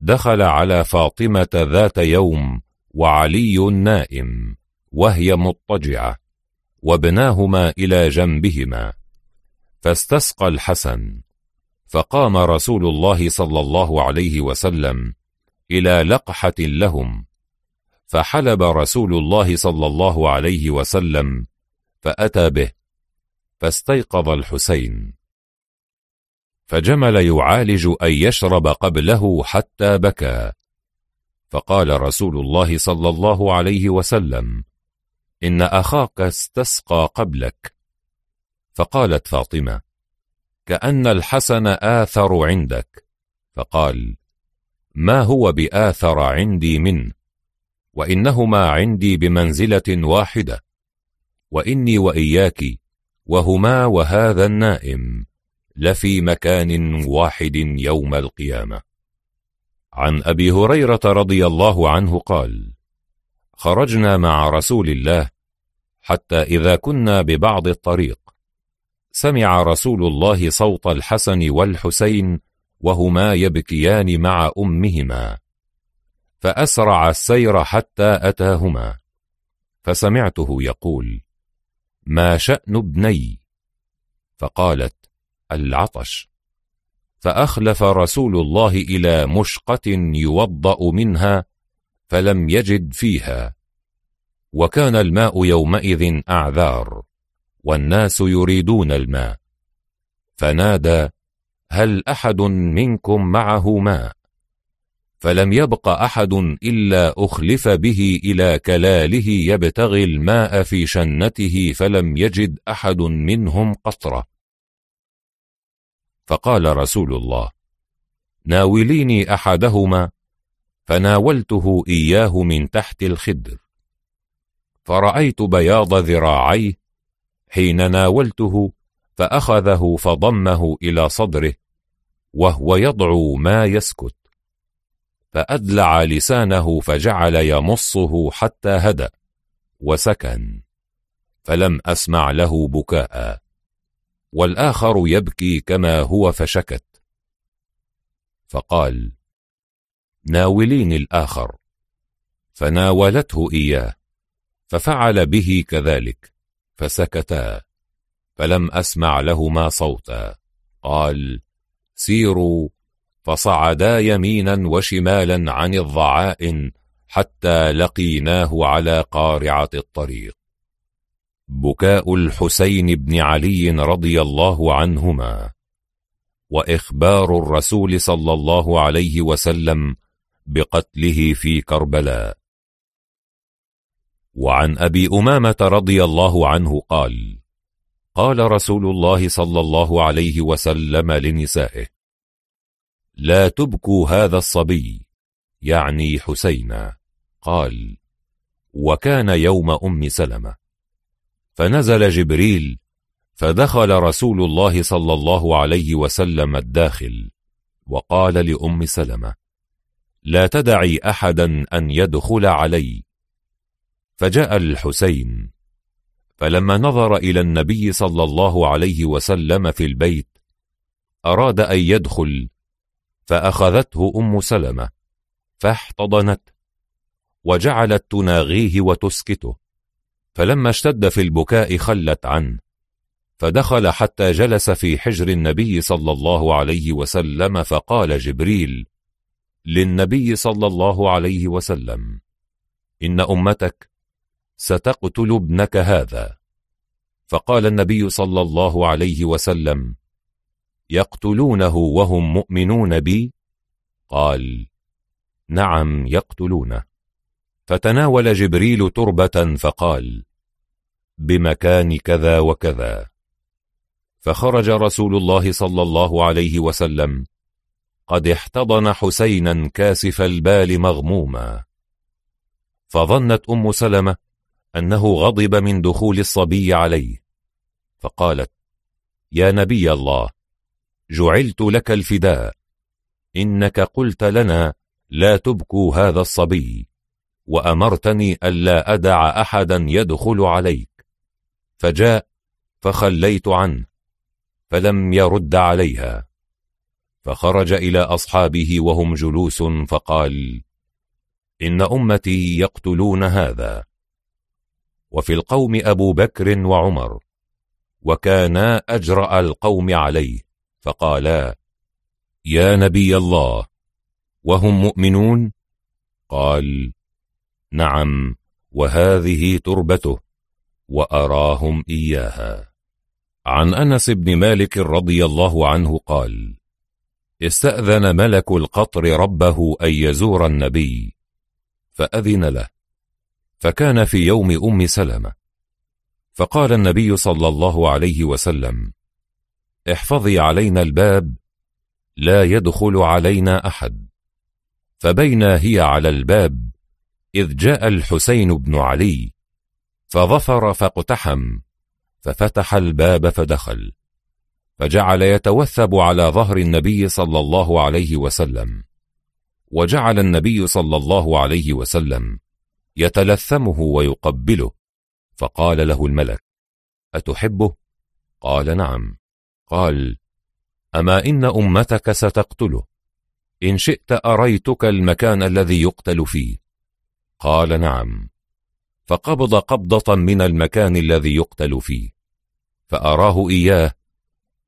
دخل على فاطمة ذات يوم وعلي نائم وهي مضطجعة وابناهما إلى جنبهما فاستسقى الحسن فقام رسول الله صلى الله عليه وسلم إلى لقحة لهم فحلب رسول الله صلى الله عليه وسلم فأتى به فاستيقظ الحسين. فجمل يعالج أن يشرب قبله حتى بكى. فقال رسول الله صلى الله عليه وسلم إن أخاك استسقى قبلك. فقالت فاطمة كأن الحسن آثر عندك. فقال ما هو بآثر عندي منه؟ وإنهما عندي بمنزلة واحدة. وإني وإياك وهما وهذا النائم. لفي مكان واحد يوم القيامة. عن أبي هريرة رضي الله عنه قال خرجنا مع رسول الله حتى إذا كنا ببعض الطريق. سمع رسول الله صوت الحسن والحسين وهما يبكيان مع أمهما. فأسرع السير حتى أتاهما. فسمعته يقول ما شأن ابني؟ فقالت العطش. فأخلف رسول الله إلى مشقة يوضأ منها فلم يجد فيها. وكان الماء يومئذ أعذار والناس يريدون الماء. فنادى هل أحد منكم معه ماء؟ فلم يبق أحد إلا أخلف به إلى كلاله يبتغي الماء في شنته فلم يجد أحد منهم قطرة. فقال رسول الله ناوليني أحدهما فناولته إياه من تحت الخدر. فرأيت بياض ذراعيه حين ناولته فأخذه فضمه إلى صدره وهو يضعو ما يسكت. فأدلع لسانه فجعل يمصه حتى هدأ وسكن. فلم أسمع له بكاء. والآخر يبكي كما هو فشكت. فقال ناوليني الآخر. فناولته إياه ففعل به كذلك فسكتا فلم أسمع لهما صوتا. قال سيروا فصعدا يمينا وشمالا عن الضعائن حتى لقيناه على قارعة الطريق. بكاء الحسين بن علي رضي الله عنهما وإخبار الرسول صلى الله عليه وسلم بقتله في كربلاء. وعن أبي أمامة رضي الله عنه قال قال رسول الله صلى الله عليه وسلم لنسائه لا تبكوا هذا الصبي يعني حسينا. قال وكان يوم أم سلمة. فنزل جبريل فدخل رسول الله صلى الله عليه وسلم الداخل وقال لأم سلمة لا تدعي أحدا أن يدخل علي. فجاء الحسين فلما نظر إلى النبي صلى الله عليه وسلم في البيت أراد أن يدخل فأخذته أم سلمة فاحتضنت وجعلت تناغيه وتسكته. فلما اشتد في البكاء خلت عنه فدخل حتى جلس في حجر النبي صلى الله عليه وسلم فقال جبريل للنبي صلى الله عليه وسلم إن أمتك ستقتل ابنك هذا. فقال النبي صلى الله عليه وسلم يقتلونه وهم مؤمنون بي؟ قال نعم يقتلونه. فتناول جبريل تربة فقال بمكان كذا وكذا. فخرج رسول الله صلى الله عليه وسلم قد احتضن حسينا كاسف البال مغموما. فظنت أم سلمة أنه غضب من دخول الصبي عليه فقالت يا نبي الله جعلت لك الفداء إنك قلت لنا لا تبكوا هذا الصبي. وأمرتني ألا أدع أحدا يدخل عليك. فجاء فخليت عنه فلم يرد عليها. فخرج إلى أصحابه وهم جلوس فقال إن أمتي يقتلون هذا. وفي القوم أبو بكر وعمر وكانا أجرأ القوم عليه فقالا يا نبي الله وهم مؤمنون؟ قال نعم وهذه تربته وأراهم إياها. عن أنس بن مالك رضي الله عنه قال استأذن ملك القطر ربه أن يزور النبي فأذن له فكان في يوم أم سلمة. فقال النبي صلى الله عليه وسلم احفظي علينا الباب لا يدخل علينا أحد فبينا هي على الباب إذ جاء الحسين بن علي فظفر فاقتحم ففتح الباب فدخل فجعل يتوثب على ظهر النبي صلى الله عليه وسلم وجعل النبي صلى الله عليه وسلم يتلثمه ويقبله فقال له الملك أتحبه؟ قال نعم قال أما إن أمتك ستقتله إن شئت أريتك المكان الذي يقتل فيه قال نعم. فقبض قبضة من المكان الذي يقتل فيه. فأراه إياه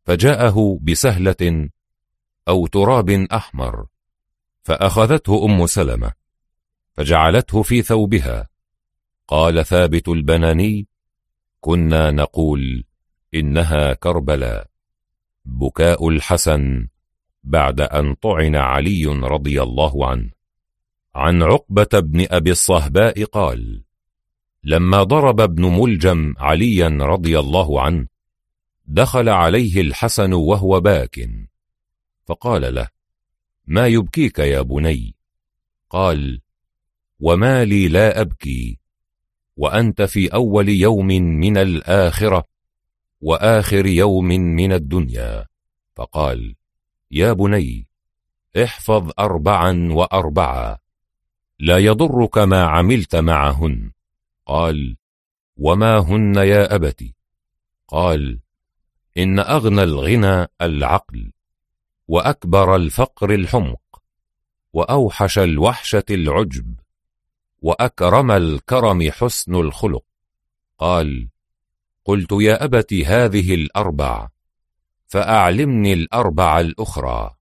فجاءه بسهلة أو تراب أحمر فأخذته أم سلمة فجعلته في ثوبها. قال ثابت البناني كنا نقول إنها كربلاء. بكاء الحسن بعد أن طعن علي رضي الله عنه. عن عقبة بن أبي الصهباء قال لما ضرب ابن ملجم عليا رضي الله عنه دخل عليه الحسن وهو باك فقال له ما يبكيك يا بني؟ قال وما لي لا أبكي وأنت في أول يوم من الآخرة وآخر يوم من الدنيا. فقال يا بني احفظ أربعا وأربعا. لا يضرك ما عملت معهن. قال وما هن يا أبت قال إن أغنى الغنى العقل وأكبر الفقر الحمق وأوحش الوحشة العجب وأكرم الكرم حسن الخلق. قال قلت يا أبت هذه الأربع فأعلمني الأربع الأخرى.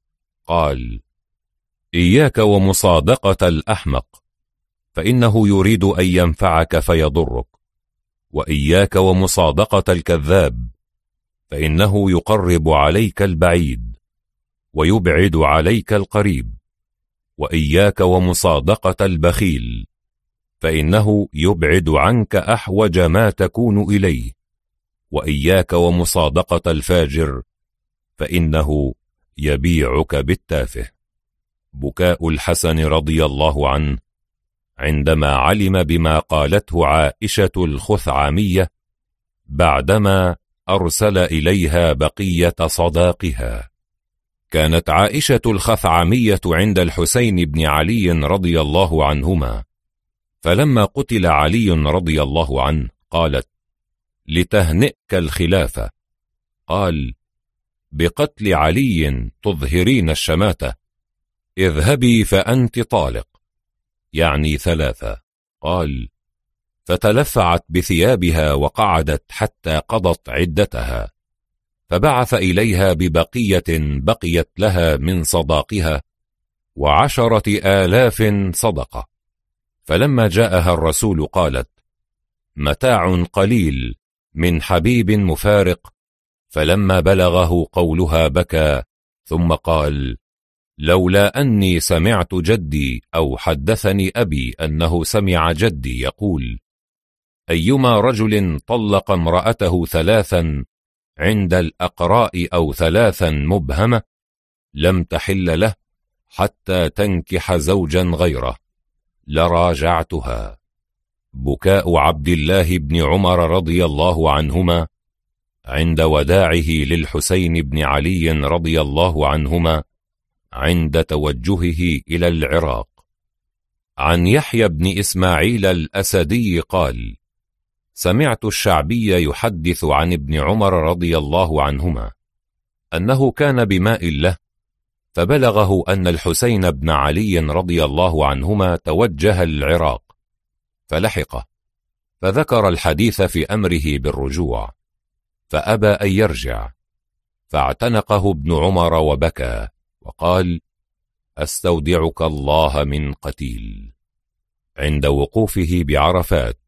قال إياك ومصادقة الأحمق فإنه يريد أن ينفعك فيضرك. وإياك ومصادقة الكذاب فإنه يقرب عليك البعيد ويبعد عليك القريب. وإياك ومصادقة البخيل فإنه يبعد عنك أحوج ما تكون إليه. وإياك ومصادقة الفاجر فإنه يبيعك بالتافه. بكاء الحسن رضي الله عنه عندما علم بما قالته عائشة الخثعمية بعدما أرسل إليها بقية صداقها. كانت عائشة الخثعمية عند الحسين بن علي رضي الله عنهما فلما قتل علي رضي الله عنه قالت لتهنئك الخلافة. قال بقتل علي تظهرين الشماتة. اذهبي فأنت طالق. يعني ثلاثة. قال فتلفعت بثيابها وقعدت حتى قضت عدتها. فبعث إليها ببقية بقيت لها من صداقها وعشرة آلاف صدقة. فلما جاءها الرسول قالت متاع قليل من حبيب مفارق. فلما بلغه قولها بكى ثم قال لولا أني سمعت جدي أو حدثني أبي أنه سمع جدي يقول أيما رجل طلق امرأته ثلاثا عند الأقراء أو ثلاثا مبهمة لم تحل له حتى تنكح زوجا غيره لراجعتها. بكاء عبد الله بن عمر رضي الله عنهما عند وداعه للحسين بن علي رضي الله عنهما عند توجهه إلى العراق. عن يحيى بن إسماعيل الأسدي قال سمعت الشعبي يحدث عن ابن عمر رضي الله عنهما أنه كان بماء له فبلغه أن الحسين بن علي رضي الله عنهما توجه العراق فلحقه فذكر الحديث في أمره بالرجوع فأبى أن يرجع فاعتنقه ابن عمر وبكى. وقال أستودعك الله من قتيل. عند وقوفه بعرفات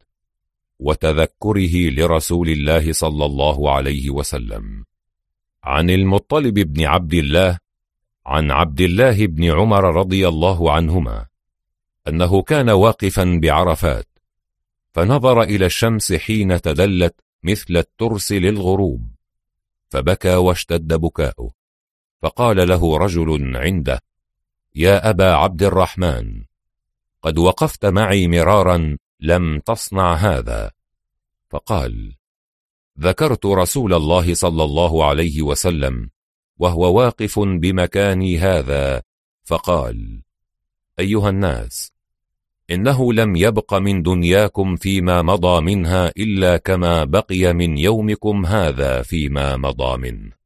وتذكره لرسول الله صلى الله عليه وسلم. عن المطلب بن عبد الله عن عبد الله بن عمر رضي الله عنهما أنه كان واقفا بعرفات فنظر إلى الشمس حين تدلت مثل الترس للغروب فبكى واشتد بكاؤه. فقال له رجل عنده يا أبا عبد الرحمن قد وقفت معي مرارا لم تصنع هذا. فقال ذكرت رسول الله صلى الله عليه وسلم وهو واقف بمكاني هذا. فقال أيها الناس إنه لم يبق من دنياكم فيما مضى منها إلا كما بقي من يومكم هذا فيما مضى منه.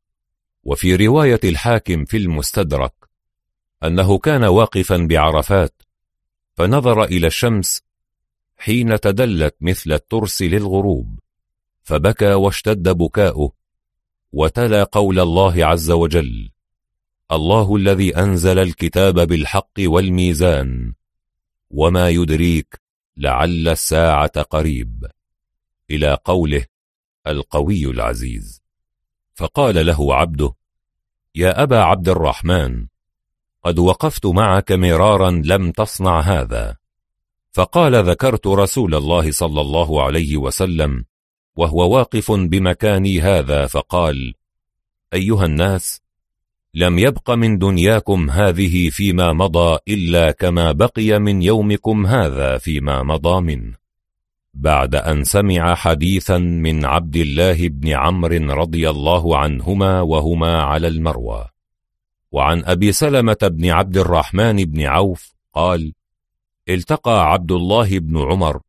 وفي رواية الحاكم في المستدرك أنه كان واقفا بعرفات فنظر إلى الشمس حين تدلت مثل الترس للغروب فبكى واشتد بكاؤه وتلا قول الله عز وجل الله الذي أنزل الكتاب بالحق والميزان وما يدريك لعل الساعة قريب إلى قوله القوي العزيز. فقال له عبده يا أبا عبد الرحمن قد وقفت معك مرارا لم تصنع هذا. فقال ذكرت رسول الله صلى الله عليه وسلم وهو واقف بمكاني هذا فقال أيها الناس لم يبق من دنياكم هذه فيما مضى إلا كما بقي من يومكم هذا فيما مضى منه. بعد أن سمع حديثا من عبد الله بن عمرو رضي الله عنهما وهما على المروى وعن أبي سلمة بن عبد الرحمن بن عوف قال التقى عبد الله بن عمر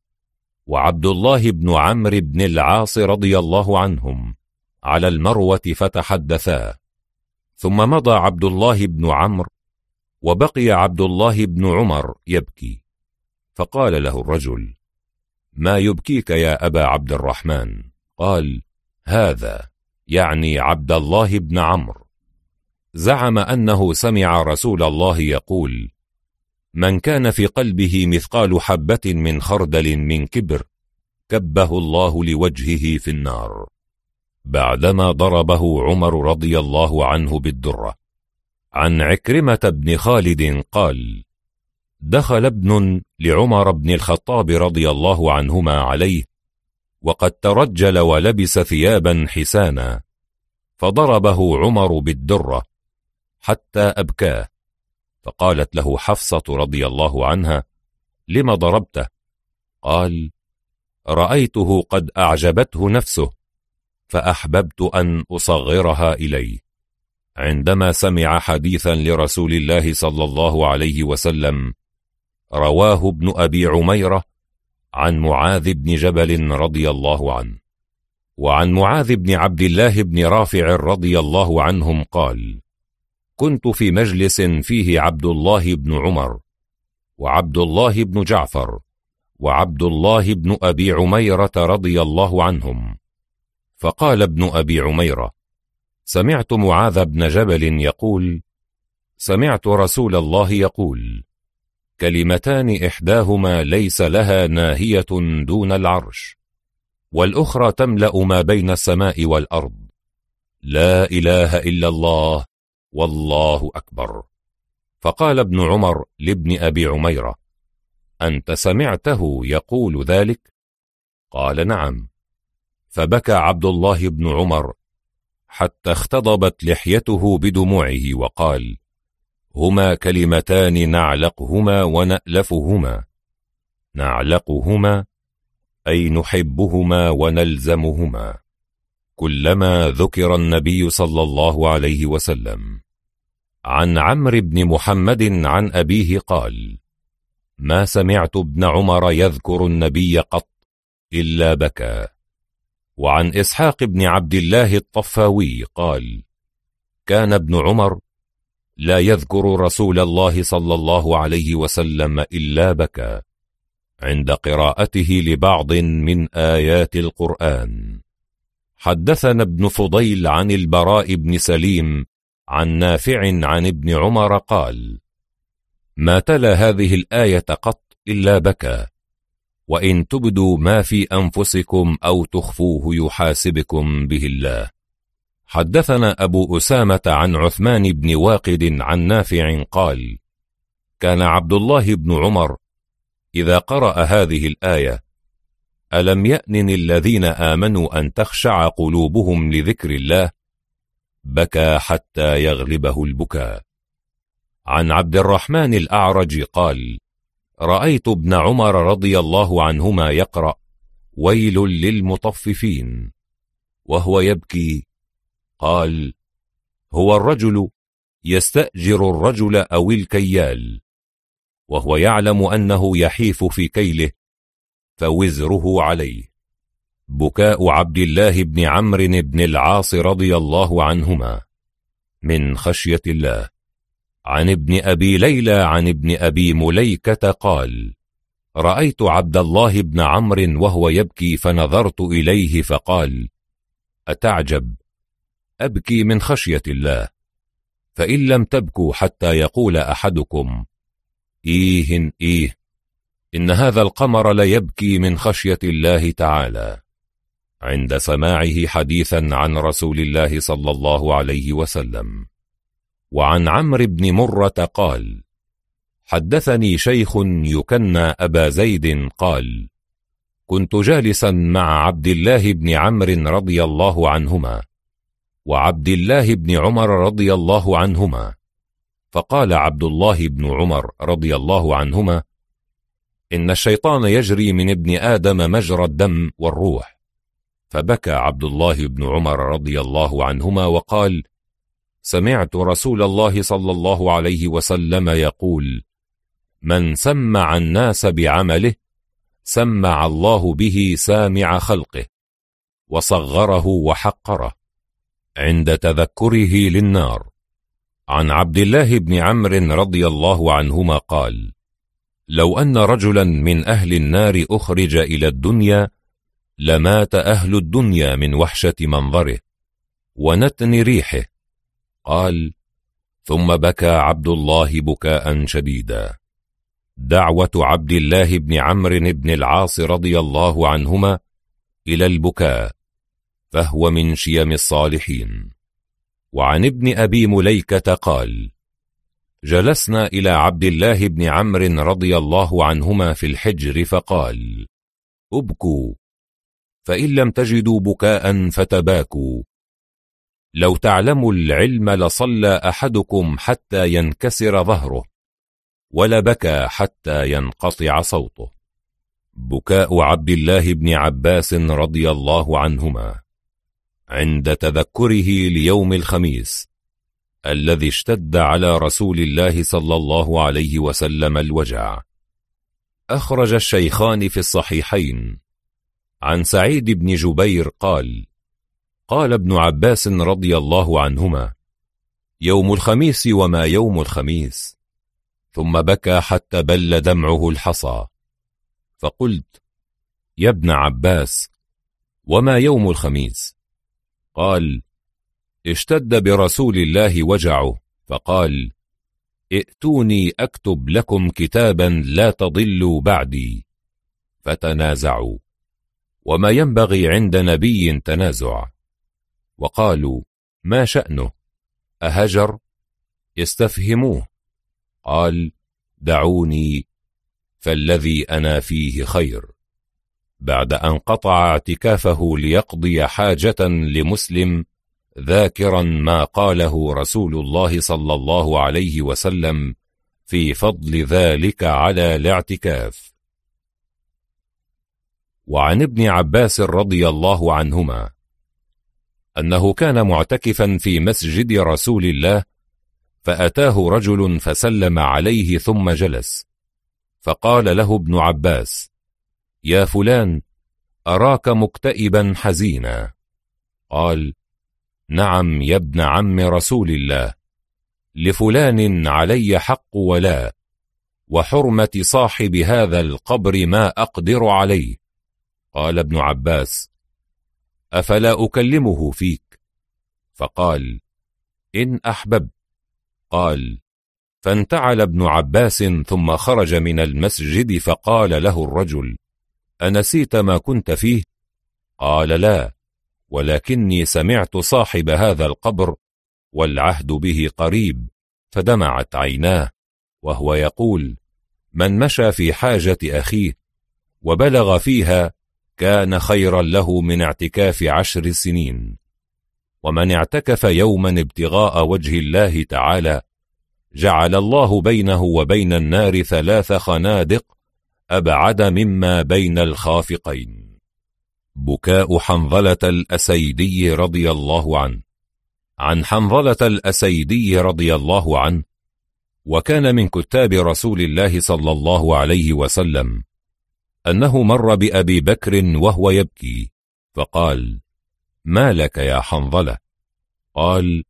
وعبد الله بن عمرو بن العاص رضي الله عنهم على المروة فتحدثا ثم مضى عبد الله بن عمرو وبقي عبد الله بن عمر يبكي. فقال له الرجل ما يبكيك يا أبا عبد الرحمن؟ قال هذا يعني عبد الله بن عمرو. زعم أنه سمع رسول الله يقول من كان في قلبه مثقال حبة من خردل من كبر كبه الله لوجهه في النار. بعدما ضربه عمر رضي الله عنه بالدرة. عن عكرمة بن خالد قال دخل ابن لعمر بن الخطاب رضي الله عنهما عليه وقد ترجل ولبس ثيابا حسانا فضربه عمر بالدرة حتى أبكاه فقالت له حفصة رضي الله عنها لم ضربته؟ قال رأيته قد أعجبته نفسه فأحببت أن أصغرها إليه. عندما سمع حديثا لرسول الله صلى الله عليه وسلم رواه ابن أبي عميرة عن معاذ بن جبل رضي الله عنه. وعن معاذ بن عبد الله بن رافع رضي الله عنهم قال كنت في مجلس فيه عبد الله بن عمر وعبد الله بن جعفر وعبد الله بن أبي عميرة رضي الله عنهم. فقال ابن أبي عميرة سمعت معاذ بن جبل يقول سمعت رسول الله يقول كلمتان إحداهما ليس لها ناهية دون العرش والأخرى تملأ ما بين السماء والأرض. لا إله إلا الله والله أكبر. فقال ابن عمر لابن أبي عميرة أنت سمعته يقول ذلك؟ قال نعم. فبكى عبد الله بن عمر حتى اختضبت لحيته بدموعه وقال هما كلمتان نعلقهما ونألفهما. نعلقهما أي نحبهما ونلزمهما. كلما ذكر النبي صلى الله عليه وسلم عن عمرو بن محمد عن أبيه قال ما سمعت ابن عمر يذكر النبي قط إلا بكى. وعن إسحاق بن عبد الله الطفاوي قال كان ابن عمر لا يذكر رسول الله صلى الله عليه وسلم إلا بكى عند قراءته لبعض من آيات القرآن. حدثنا ابن فضيل عن البراء بن سليم عن نافع عن ابن عمر قال ما تلا هذه الآية قط إلا بكى وإن تبدوا ما في أنفسكم أو تخفوه يحاسبكم به الله. حدثنا أبو أسامة عن عثمان بن واقد عن نافع قال كان عبد الله بن عمر إذا قرأ هذه الآية ألم يأنن الذين آمنوا أن تخشع قلوبهم لذكر الله؟ بكى حتى يغلبه البكاء. عن عبد الرحمن الأعرج قال رأيت ابن عمر رضي الله عنهما يقرأ ويل للمطففين وهو يبكي قال هو الرجل يستأجر الرجل أو الكيال وهو يعلم أنه يحيف في كيله فوزره عليه. بكاء عبد الله بن عمرو بن العاص رضي الله عنهما من خشية الله. عن ابن أبي ليلى عن ابن أبي مليكة قال رأيت عبد الله بن عمرو وهو يبكي فنظرت إليه فقال أتعجب؟ أبكي من خشية الله. فإن لم تبكوا حتى يقول أحدكم إيه إيه إن هذا القمر ليبكي من خشية الله تعالى. عند سماعه حديثا عن رسول الله صلى الله عليه وسلم. وعن عمرو بن مرة قال حدثني شيخ يكنى أبا زيد قال كنت جالسا مع عبد الله بن عمرو رضي الله عنهما. وعبد الله بن عمر رضي الله عنهما. فقال عبد الله بن عمر رضي الله عنهما إن الشيطان يجري من ابن آدم مجرى الدم والروح. فبكى عبد الله بن عمر رضي الله عنهما وقال سمعت رسول الله صلى الله عليه وسلم يقول من سمع الناس بعمله سمع الله به سامع خلقه وصغره وحقره. عند تذكره للنار. عن عبد الله بن عمرو رضي الله عنهما قال لو أن رجلا من أهل النار أخرج إلى الدنيا لمات أهل الدنيا من وحشة منظره ونتن ريحه. قال ثم بكى عبد الله بكاء شديدا. دعوة عبد الله بن عمرو بن العاص رضي الله عنهما إلى البكاء. فهو من شيم الصالحين. وعن ابن أبي مليكة قال جلسنا إلى عبد الله بن عمرو رضي الله عنهما في الحجر فقال ابكوا فإن لم تجدوا بكاء فتباكوا. لو تعلموا العلم لصلى أحدكم حتى ينكسر ظهره ولبكى حتى ينقطع صوته. بكاء عبد الله بن عباس رضي الله عنهما. عند تذكره ليوم الخميس الذي اشتد على رسول الله صلى الله عليه وسلم الوجع. أخرج الشيخان في الصحيحين. عن سعيد بن جبير قال قال ابن عباس رضي الله عنهما يوم الخميس وما يوم الخميس. ثم بكى حتى بل دمعه الحصى. فقلت يا ابن عباس وما يوم الخميس؟ قال اشتد برسول الله وجعه. فقال ائتوني أكتب لكم كتابا لا تضلوا بعدي. فتنازعوا. وما ينبغي عند نبي تنازع. وقالوا ما شأنه؟ أهجر؟ يستفهموه قال دعوني فالذي أنا فيه خير. بعد أن قطع اعتكافه ليقضي حاجة لمسلم ذاكرا ما قاله رسول الله صلى الله عليه وسلم في فضل ذلك على الاعتكاف. وعن ابن عباس رضي الله عنهما أنه كان معتكفا في مسجد رسول الله فأتاه رجل فسلم عليه ثم جلس فقال له ابن عباس يا فلان أراك مكتئبا حزينا. قال نعم يا ابن عم رسول الله لفلان علي حق ولا وحرمة صاحب هذا القبر ما أقدر عليه. قال ابن عباس أفلا أكلمه فيك؟ فقال إن أحببت. قال فانتعل ابن عباس ثم خرج من المسجد فقال له الرجل أنسيت ما كنت فيه؟ قال لا ولكني سمعت صاحب هذا القبر والعهد به قريب فدمعت عيناه وهو يقول من مشى في حاجة أخيه وبلغ فيها كان خيرا له من اعتكاف عشر سنين ومن اعتكف يوما ابتغاء وجه الله تعالى جعل الله بينه وبين النار ثلاث خنادق أبعد مما بين الخافقين. بكاء حنظلة الأسيدي رضي الله عنه. عن حنظلة الأسيدي رضي الله عنه. وكان من كتاب رسول الله صلى الله عليه وسلم. أنه مر بأبي بكر وهو يبكي. فقال ما لك يا حنظلة؟ قال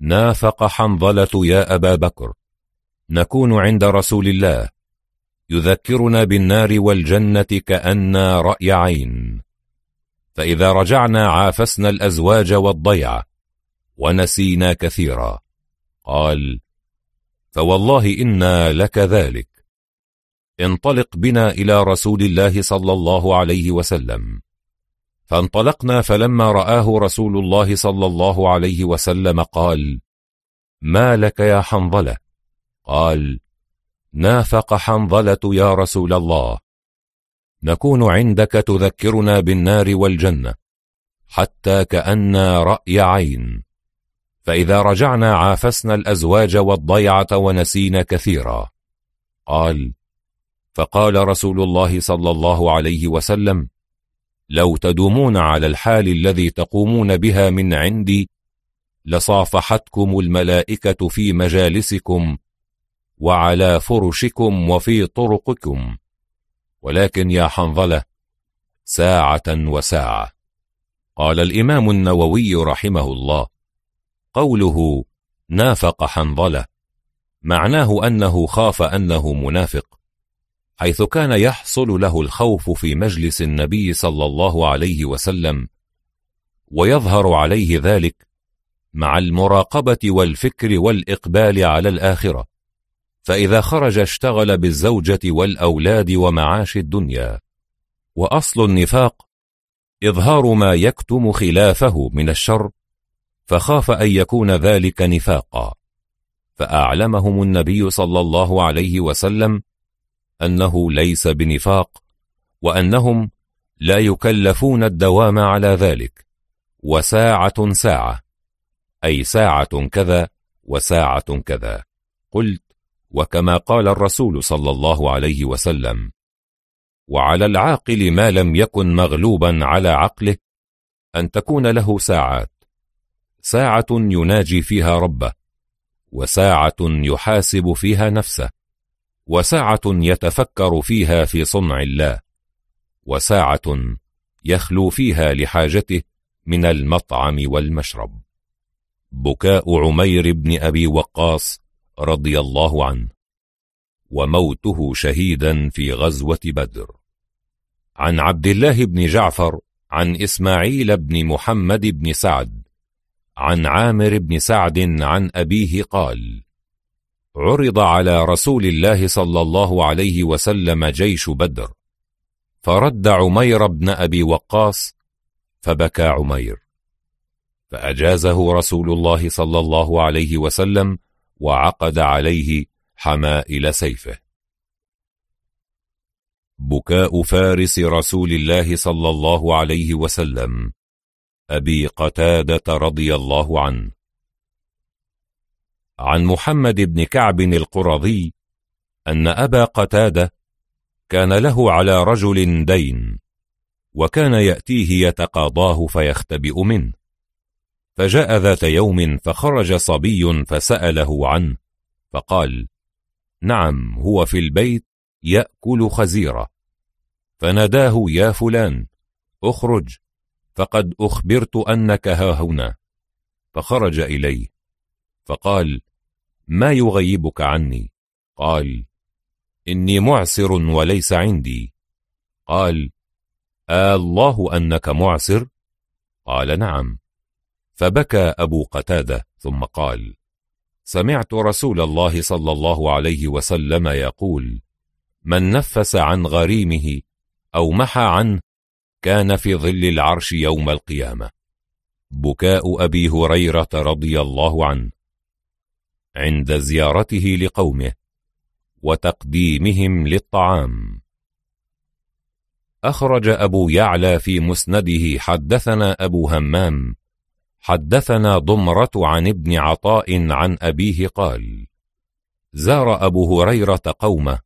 نافق حنظلة يا أبا بكر. نكون عند رسول الله. يذكرنا بالنار والجنة كأننا رأي عين. فإذا رجعنا عافسنا الأزواج والضيعة ونسينا كثيرا. قال فوالله إنا لك ذلك. انطلق بنا إلى رسول الله صلى الله عليه وسلم. فانطلقنا فلما رآه رسول الله صلى الله عليه وسلم قال ما لك يا حنظلة؟ قال نافق حنظلة يا رسول الله. نكون عندك تذكرنا بالنار والجنة حتى كأنا رأي عين. فإذا رجعنا عافسنا الأزواج والضيعة ونسينا كثيرا. قال فقال رسول الله صلى الله عليه وسلم لو تدومون على الحال الذي تقومون بها من عندي لصافحتكم الملائكة في مجالسكم وعلى فرشكم وفي طرقكم. ولكن يا حنظلة ساعة وساعة. قال الإمام النووي رحمه الله قوله نافق حنظلة معناه أنه خاف أنه منافق حيث كان يحصل له الخوف في مجلس النبي صلى الله عليه وسلم ويظهر عليه ذلك مع المراقبة والفكر والإقبال على الآخرة. فإذا خرج اشتغل بالزوجة والأولاد ومعاش الدنيا. وأصل النفاق إظهار ما يكتم خلافه من الشر فخاف أن يكون ذلك نفاقا. فأعلمهم النبي صلى الله عليه وسلم أنه ليس بنفاق وأنهم لا يكلفون الدوام على ذلك وساعة ساعة أي ساعة كذا وساعة كذا. قلت وكما قال الرسول صلى الله عليه وسلم وعلى العاقل ما لم يكن مغلوبا على عقله أن تكون له ساعات ساعة يناجي فيها ربه وساعة يحاسب فيها نفسه وساعة يتفكر فيها في صنع الله وساعة يخلو فيها لحاجته من المطعم والمشرب. بكاء عمير بن أبي وقاص رضي الله عنه وموته شهيدا في غزوة بدر. عن عبد الله بن جعفر عن إسماعيل بن محمد بن سعد عن عامر بن سعد عن أبيه قال عرض على رسول الله صلى الله عليه وسلم جيش بدر فرد عمير بن أبي وقاص فبكى عمير. فأجازه رسول الله صلى الله عليه وسلم وعقد عليه حمائل سيفه. بكاء فارس رسول الله صلى الله عليه وسلم أبي قتادة رضي الله عنه. عن محمد بن كعب القرظي أن أبا قتادة كان له على رجل دين وكان يأتيه يتقاضاه فيختبئ منه. فجاء ذات يوم فخرج صبي فسأله عنه فقال نعم هو في البيت يأكل خزيرة. فناداه يا فلان اخرج فقد أخبرت أنك ها هنا. فخرج إليه فقال ما يغيبك عني؟ قال إني معسر وليس عندي. قال آه الله أنك معسر؟ قال نعم. فبكى أبو قتادة ثم قال سمعت رسول الله صلى الله عليه وسلم يقول من نفس عن غريمه أو محى عنه كان في ظل العرش يوم القيامة. بكاء أبي هريرة رضي الله عنه. عند زيارته لقومه وتقديمهم للطعام. أخرج أبو يعلى في مسنده حدثنا أبو همام حدثنا ضمرة عن ابن عطاء عن أبيه قال زار أبو هريرة قومه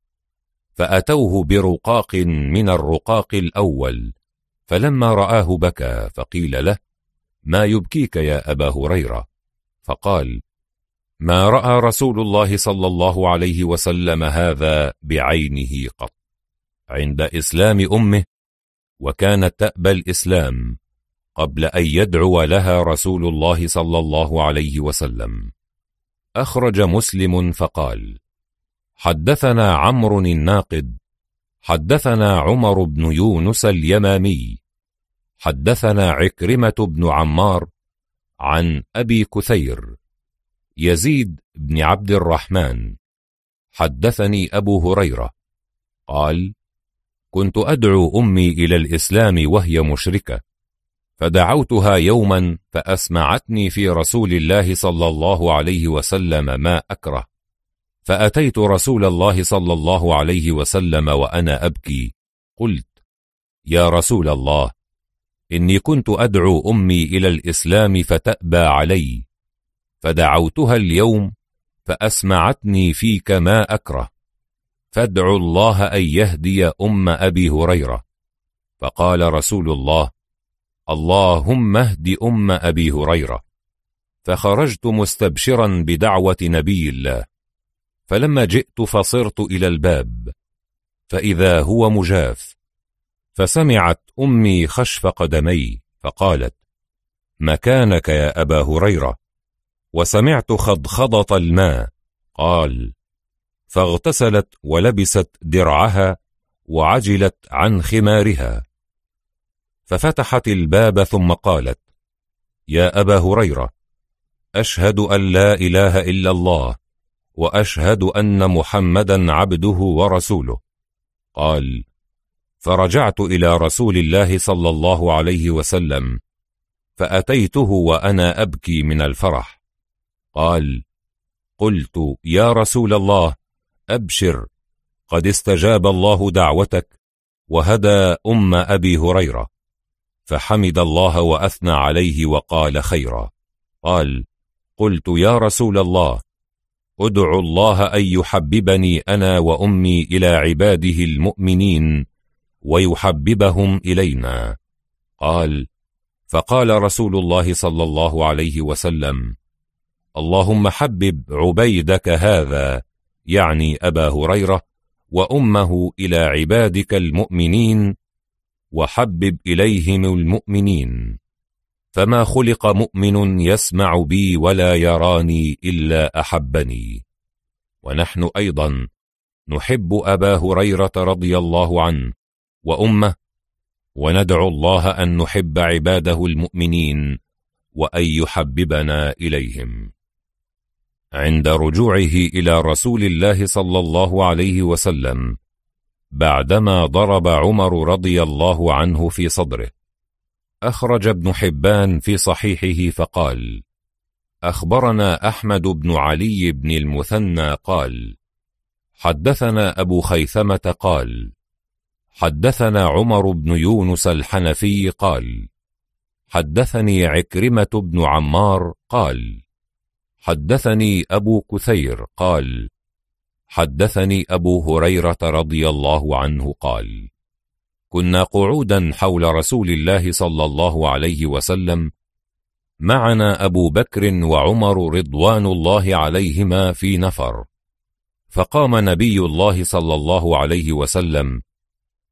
فأتوه برقاق من الرقاق الأول فلما رآه بكى فقيل له ما يبكيك يا أبا هريرة؟ فقال ما رأى رسول الله صلى الله عليه وسلم هذا بعينه قط عند إسلام أمه وكانت تأبى الإسلام. قبل أن يدعو لها رسول الله صلى الله عليه وسلم. أخرج مسلم فقال حدثنا عمرو الناقد حدثنا عمر بن يونس اليمامي حدثنا عكرمة بن عمار عن أبي كثير يزيد بن عبد الرحمن. حدثني أبو هريرة قال كنت أدعو أمي إلى الإسلام وهي مشركة فدعوتها يوما فأسمعتني في رسول الله صلى الله عليه وسلم ما أكره. فأتيت رسول الله صلى الله عليه وسلم وأنا أبكي. قلت يا رسول الله إني كنت أدعو أمي إلى الإسلام فتأبى علي. فدعوتها اليوم فأسمعتني فيك ما أكره. فادعوا الله أن يهدي أم أبي هريرة. فقال رسول الله اللهم اهد أم أبي هريرة. فخرجت مستبشرا بدعوة نبي الله. فلما جئت فصرت إلى الباب. فإذا هو مجاف. فسمعت أمي خشف قدمي فقالت مكانك يا أبا هريرة. وسمعت خضخضة الماء. قال فاغتسلت ولبست درعها وعجلت عن خمارها. ففتحت الباب ثم قالت يا أبا هريرة أشهد أن لا إله إلا الله وأشهد أن محمدا عبده ورسوله. قال فرجعت إلى رسول الله صلى الله عليه وسلم فأتيته وأنا أبكي من الفرح. قال قلت يا رسول الله أبشر قد استجاب الله دعوتك وهدى أم أبي هريرة. فحمد الله وأثنى عليه وقال خيرا. قال قلت يا رسول الله ادعو الله أن يحببني أنا وأمي إلى عباده المؤمنين ويحببهم إلينا. قال فقال رسول الله صلى الله عليه وسلم اللهم حبب عبيدك هذا يعني أبا هريرة وأمه إلى عبادك المؤمنين وحبب إليهم المؤمنين. فما خلق مؤمن يسمع بي ولا يراني إلا أحبني. ونحن أيضا نحب أبا هريرة رضي الله عنه وأمه وندعو الله أن نحب عباده المؤمنين وأن يحببنا إليهم. عند رجوعه إلى رسول الله صلى الله عليه وسلم بعدما ضرب عمر رضي الله عنه في صدره. أخرج ابن حبان في صحيحه فقال أخبرنا أحمد بن علي بن المثنى قال حدثنا أبو خيثمة قال حدثنا عمر بن يونس الحنفي قال حدثني عكرمة بن عمار قال حدثني أبو كثير قال حدثني أبو هريرة رضي الله عنه قال كنا قعودا حول رسول الله صلى الله عليه وسلم معنا أبو بكر وعمر رضوان الله عليهما في نفر. فقام نبي الله صلى الله عليه وسلم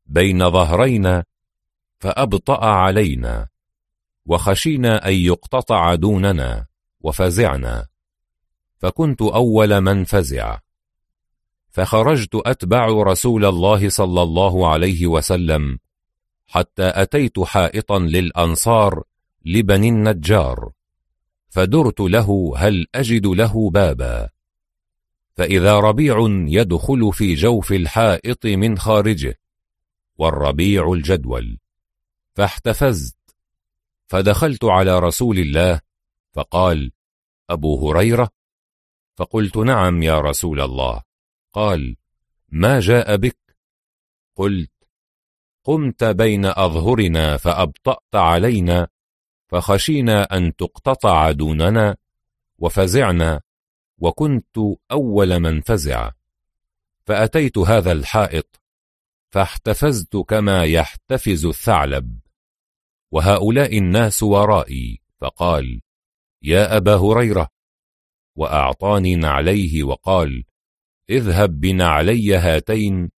بين ظهرينا فأبطأ علينا وخشينا أن يقتطع دوننا وفزعنا. فكنت أول من فزع. فخرجت أتبع رسول الله صلى الله عليه وسلم حتى أتيت حائطا للأنصار لبني النجار فدرت له هل أجد له بابا. فإذا ربيع يدخل في جوف الحائط من خارجه والربيع الجدول فاحتفزت فدخلت على رسول الله فقال أبو هريرة؟ فقلت نعم يا رسول الله. قال ما جاء بك؟ قلت قمت بين أظهرنا فأبطأت علينا فخشينا أن تقتطع دوننا وفزعنا وكنت أول من فزع فأتيت هذا الحائط فاحتفزت كما يحتفز الثعلب وهؤلاء الناس ورائي. فقال يا أبا هريرة. وأعطاني نعليه وقال اذهب بنعلي هاتين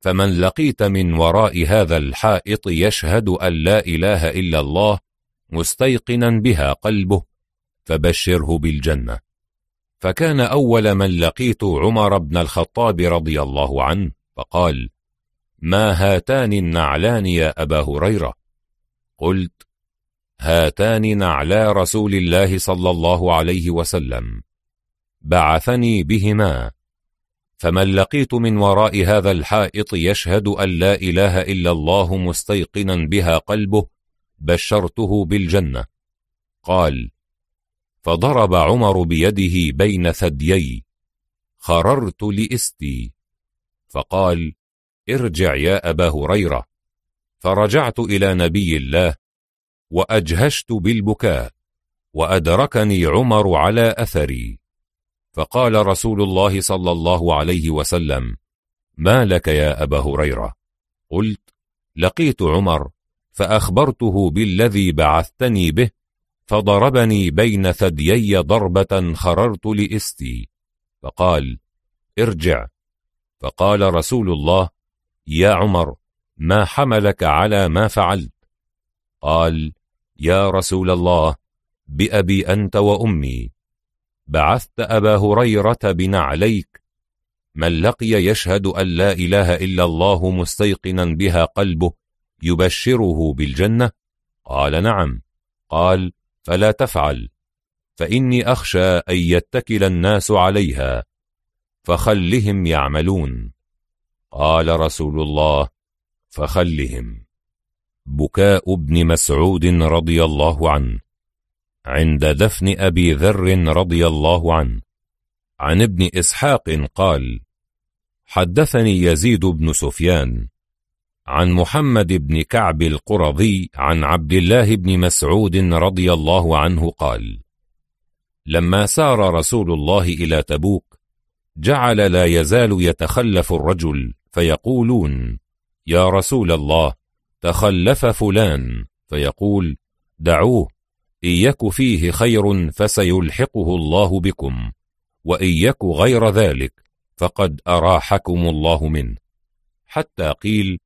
فمن لقيت من وراء هذا الحائط يشهد أن لا إله إلا الله مستيقنا بها قلبه فبشره بالجنة. فكان أول من لقيت عمر بن الخطاب رضي الله عنه فقال ما هاتان النعلان يا أبا هريرة؟ قلت هاتان نعلا رسول الله صلى الله عليه وسلم بعثني بهما. فمن لقيت من وراء هذا الحائط يشهد أن لا إله إلا الله مستيقنا بها قلبه بشرته بالجنة. قال فضرب عمر بيده بين ثديي خررت لإستي. فقال ارجع يا أبا هريرة. فرجعت إلى نبي الله وأجهشت بالبكاء وأدركني عمر على أثري. فقال رسول الله صلى الله عليه وسلم ما لك يا أبا هريرة؟ قلت لقيت عمر فأخبرته بالذي بعثتني به فضربني بين ثديي ضربة خررت لإستي. فقال ارجع. فقال رسول الله يا عمر ما حملك على ما فعلت؟ قال يا رسول الله بأبي أنت وأمي. بعثت أبا هريرة بنعليك من لقي يشهد أن لا إله إلا الله مستيقنا بها قلبه يبشره بالجنة؟ قال نعم. قال فلا تفعل فإني أخشى أن يتكل الناس عليها فخلهم يعملون. قال رسول الله فخلهم. بكاء ابن مسعود رضي الله عنه. عند دفن أبي ذر رضي الله عنه. عن ابن إسحاق قال حدثني يزيد بن سفيان عن محمد بن كعب القرظي عن عبد الله بن مسعود رضي الله عنه قال لما سار رسول الله إلى تبوك جعل لا يزال يتخلف الرجل فيقولون يا رسول الله تخلف فلان. فيقول دعوه. إن يك فيه خير فسيلحقه الله بكم وإن يك غير ذلك فقد أراحكم الله منه. حتى قيل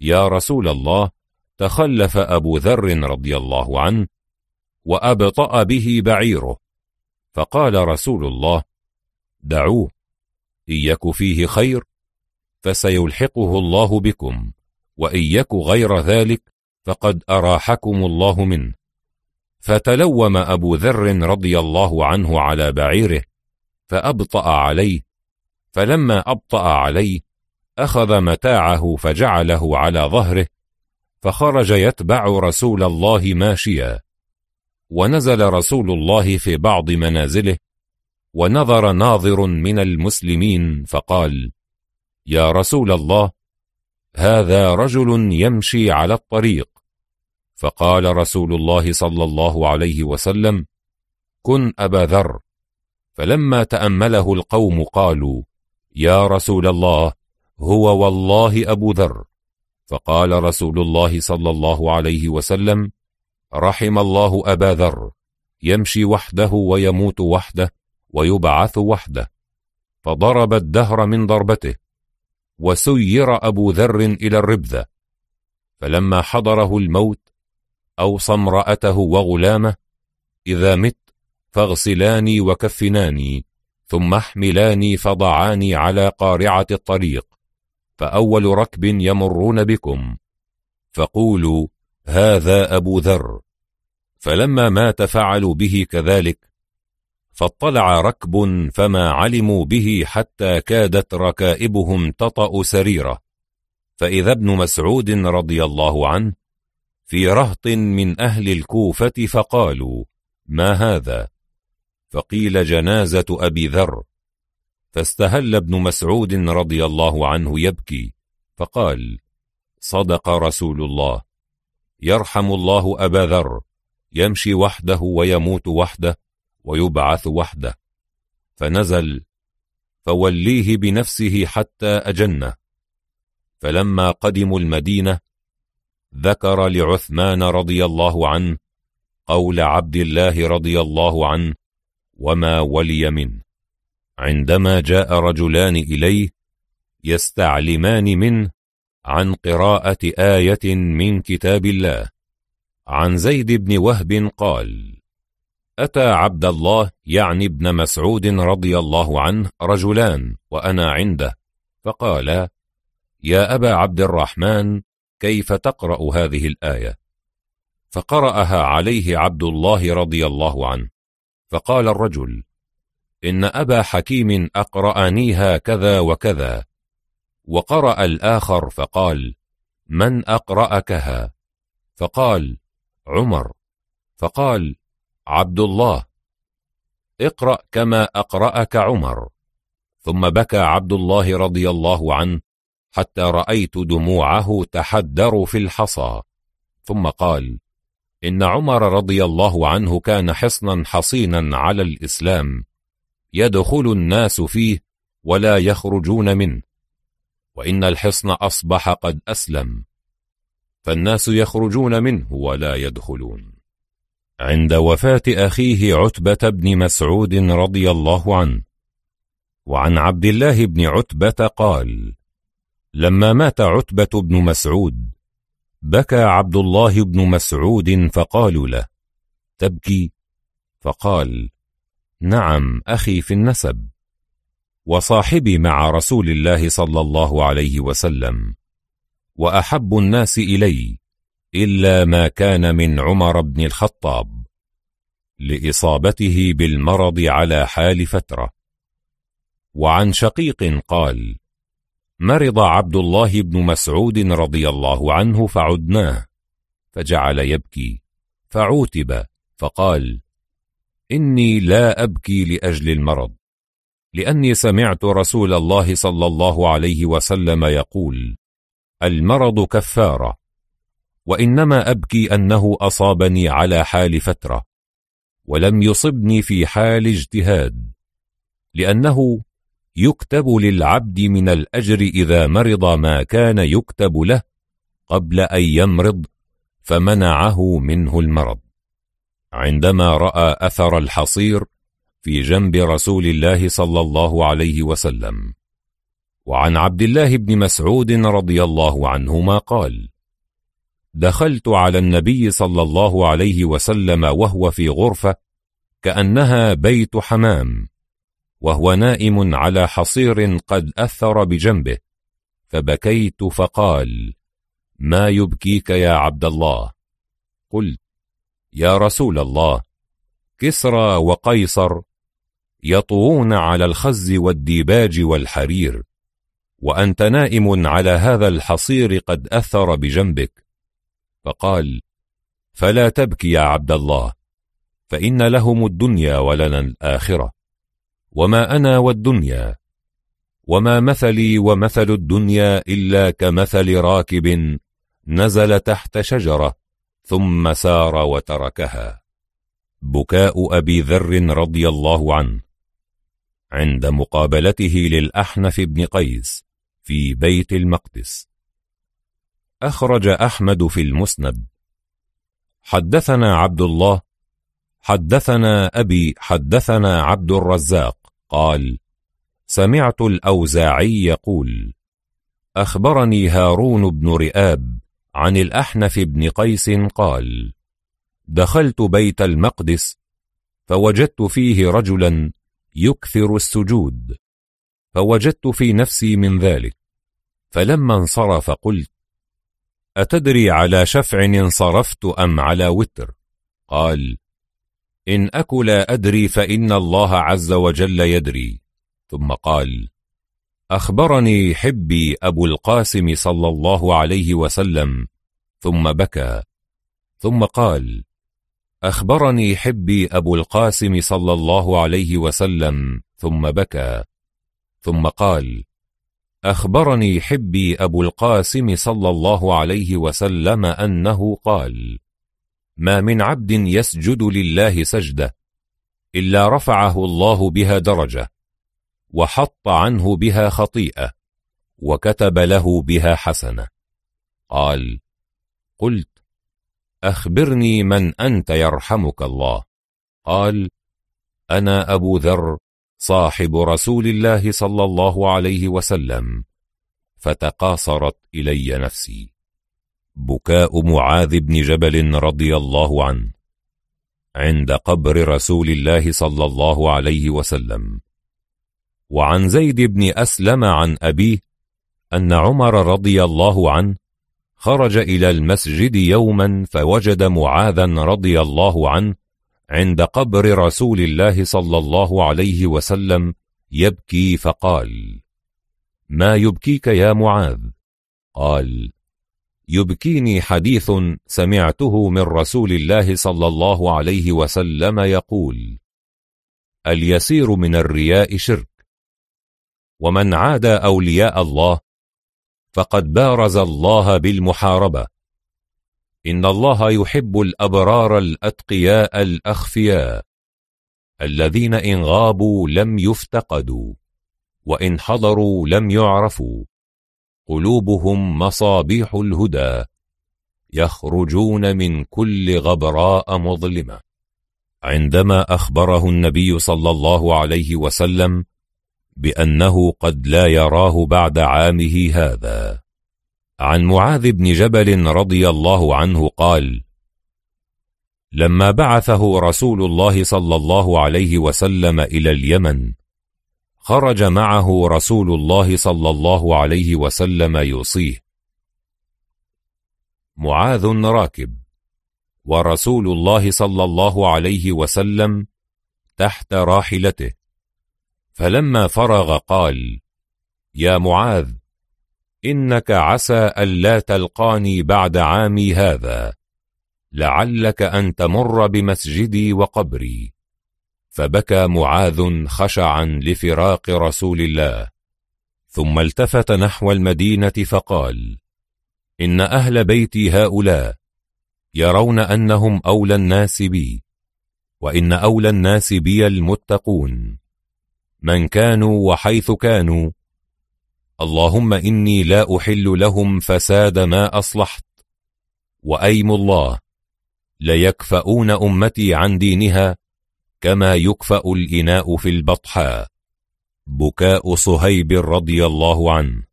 يا رسول الله تخلف أبو ذر رضي الله عنه وأبطأ به بعيره. فقال رسول الله دعوه إن يك فيه خير فسيلحقه الله بكم وإن يك غير ذلك فقد أراحكم الله منه. فتلوم أبو ذر رضي الله عنه على بعيره فأبطأ عليه فلما أبطأ عليه أخذ متاعه فجعله على ظهره فخرج يتبع رسول الله ماشيا. ونزل رسول الله في بعض منازله ونظر ناظر من المسلمين فقال يا رسول الله هذا رجل يمشي على الطريق. فقال رسول الله صلى الله عليه وسلم كن أبا ذر. فلما تأمله القوم قالوا يا رسول الله هو والله أبو ذر. فقال رسول الله صلى الله عليه وسلم رحم الله أبا ذر يمشي وحده ويموت وحده ويبعث وحده. فضرب الدهر من ضربته وسير أبو ذر إلى الربذة. فلما حضره الموت أوصى امرأته وغلامه إذا مت فاغسلاني وكفناني ثم احملاني فضعاني على قارعة الطريق فأول ركب يمرون بكم فقولوا هذا أبو ذر. فلما مات فعلوا به كذلك فاطلع ركب فما علموا به حتى كادت ركائبهم تطأ سريره. فإذا ابن مسعود رضي الله عنه في رهط من أهل الكوفة فقالوا ما هذا؟ فقيل جنازة أبي ذر. فاستهل ابن مسعود رضي الله عنه يبكي فقال صدق رسول الله يرحم الله أبا ذر يمشي وحده ويموت وحده ويبعث وحده. فنزل فوليه بنفسه حتى أجنه. فلما قدموا المدينة ذكر لعثمان رضي الله عنه قول عبد الله رضي الله عنه وما ولي منه عندما جاء رجلان إليه يستعلمان منه عن قراءة آية من كتاب الله عن زيد بن وهب قال أتى عبد الله يعني ابن مسعود رضي الله عنه رجلان وأنا عنده فقال يا أبا عبد الرحمن كيف تقرأ هذه الآية؟ فقرأها عليه عبد الله رضي الله عنه فقال الرجل إن أبا حكيم أقرأنيها كذا وكذا وقرأ الآخر فقال من أقرأكها؟ فقال عمر. فقال عبد الله. اقرأ كما أقرأك عمر. ثم بكى عبد الله رضي الله عنه حتى رأيت دموعه تحدر في الحصى. ثم قال إن عمر رضي الله عنه كان حصنا حصينا على الإسلام. يدخل الناس فيه ولا يخرجون منه. وإن الحصن أصبح قد أسلم. فالناس يخرجون منه ولا يدخلون. عند وفاة أخيه عتبة بن مسعود رضي الله عنه. وعن عبد الله بن عتبة قال لما مات عتبة بن مسعود بكى عبد الله بن مسعود فقالوا له تبكي؟ فقال نعم أخي في النسب وصاحبي مع رسول الله صلى الله عليه وسلم وأحب الناس إلي إلا ما كان من عمر بن الخطاب لإصابته بالمرض على حال فترة. وعن شقيق قال مرض عبد الله بن مسعود رضي الله عنه فعدناه فجعل يبكي فعوتب فقال إني لا أبكي لأجل المرض لأني سمعت رسول الله صلى الله عليه وسلم يقول المرض كفارة وإنما أبكي أنه أصابني على حال فترة ولم يصبني في حال اجتهاد لأنه يكتب للعبد من الأجر إذا مرض ما كان يكتب له قبل أن يمرض فمنعه منه المرض. عندما رأى أثر الحصير في جنب رسول الله صلى الله عليه وسلم. وعن عبد الله بن مسعود رضي الله عنهما قال دخلت على النبي صلى الله عليه وسلم وهو في غرفة كأنها بيت حمام وهو نائم على حصير قد أثر بجنبه. فبكيت فقال ما يبكيك يا عبد الله؟ قلت يا رسول الله كسرى وقيصر يطوون على الخز والديباج والحرير وأنت نائم على هذا الحصير قد أثر بجنبك. فقال فلا تبكي يا عبد الله فإن لهم الدنيا ولنا الآخرة. وما أنا والدنيا وما مثلي ومثل الدنيا إلا كمثل راكب نزل تحت شجرة ثم سار وتركها. بكاء أبي ذر رضي الله عنه عند مقابلته للأحنف بن قيس في بيت المقدس. أخرج أحمد في المسند حدثنا عبد الله حدثنا أبي حدثنا عبد الرزاق. قال سمعت الأوزاعي يقول أخبرني هارون بن رئاب عن الأحنف بن قيس قال دخلت بيت المقدس فوجدت فيه رجلا يكثر السجود فوجدت في نفسي من ذلك فلما انصرف قلت أتدري على شفع انصرفت أم على وتر؟ قال إن أك لا أدري فإن الله عز وجل يدري. ثم قال أخبرني حبي أبو القاسم صلى الله عليه وسلم. ثم بكى. ثم قال أخبرني حبي أبو القاسم صلى الله عليه وسلم. ثم بكى. ثم قال أخبرني حبي أبو القاسم صلى الله عليه وسلم أنه قال ما من عبد يسجد لله سجدة إلا رفعه الله بها درجة وحط عنه بها خطيئة وكتب له بها حسنة. قال قلت أخبرني من أنت يرحمك الله. قال أنا أبو ذر صاحب رسول الله صلى الله عليه وسلم فتقاصرت إلي نفسي. بكاء معاذ بن جبل رضي الله عنه عند قبر رسول الله صلى الله عليه وسلم. وعن زيد بن أسلم عن أبيه أن عمر رضي الله عنه خرج إلى المسجد يوما فوجد معاذا رضي الله عنه عند قبر رسول الله صلى الله عليه وسلم يبكي فقال ما يبكيك يا معاذ؟ قال يبكيني حديث سمعته من رسول الله صلى الله عليه وسلم يقول اليسير من الرياء شرك ومن عاد أولياء الله فقد بارز الله بالمحاربة. إن الله يحب الأبرار الأتقياء الأخفياء الذين إن غابوا لم يفتقدوا وإن حضروا لم يعرفوا. قلوبهم مصابيح الهدى يخرجون من كل غبراء مظلمة. عندما أخبره النبي صلى الله عليه وسلم بأنه قد لا يراه بعد عامه هذا عن معاذ بن جبل رضي الله عنه قال لما بعثه رسول الله صلى الله عليه وسلم إلى اليمن خرج معه رسول الله صلى الله عليه وسلم يوصيه. معاذ راكب ورسول الله صلى الله عليه وسلم تحت راحلته. فلما فرغ قال يا معاذ إنك عسى ألا تلقاني بعد عامي هذا لعلك أن تمر بمسجدي وقبري. فبكى معاذ خشعا لفراق رسول الله. ثم التفت نحو المدينة فقال إن أهل بيتي هؤلاء يرون أنهم أولى الناس بي وإن أولى الناس بي المتقون من كانوا وحيث كانوا. اللهم إني لا أحل لهم فساد ما أصلحت وأيم الله ليكفؤون أمتي عن دينها كما يكفأ الإناء في البطحاء. بكاء صهيب رضي الله عنه.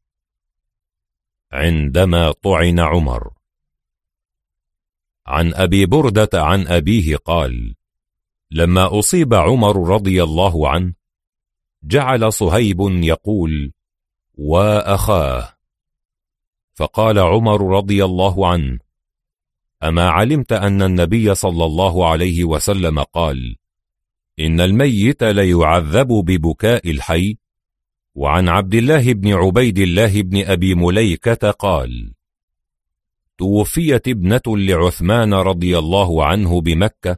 عندما طعن عمر. عن أبي بردة عن أبيه قال لما أصيب عمر رضي الله عنه جعل صهيب يقول وأخاه فقال عمر رضي الله عنه أما علمت أن النبي صلى الله عليه وسلم قال إن الميت ليعذب ببكاء الحي. وعن عبد الله بن عبيد الله بن أبي مليكة قال توفيت ابنة لعثمان رضي الله عنه بمكة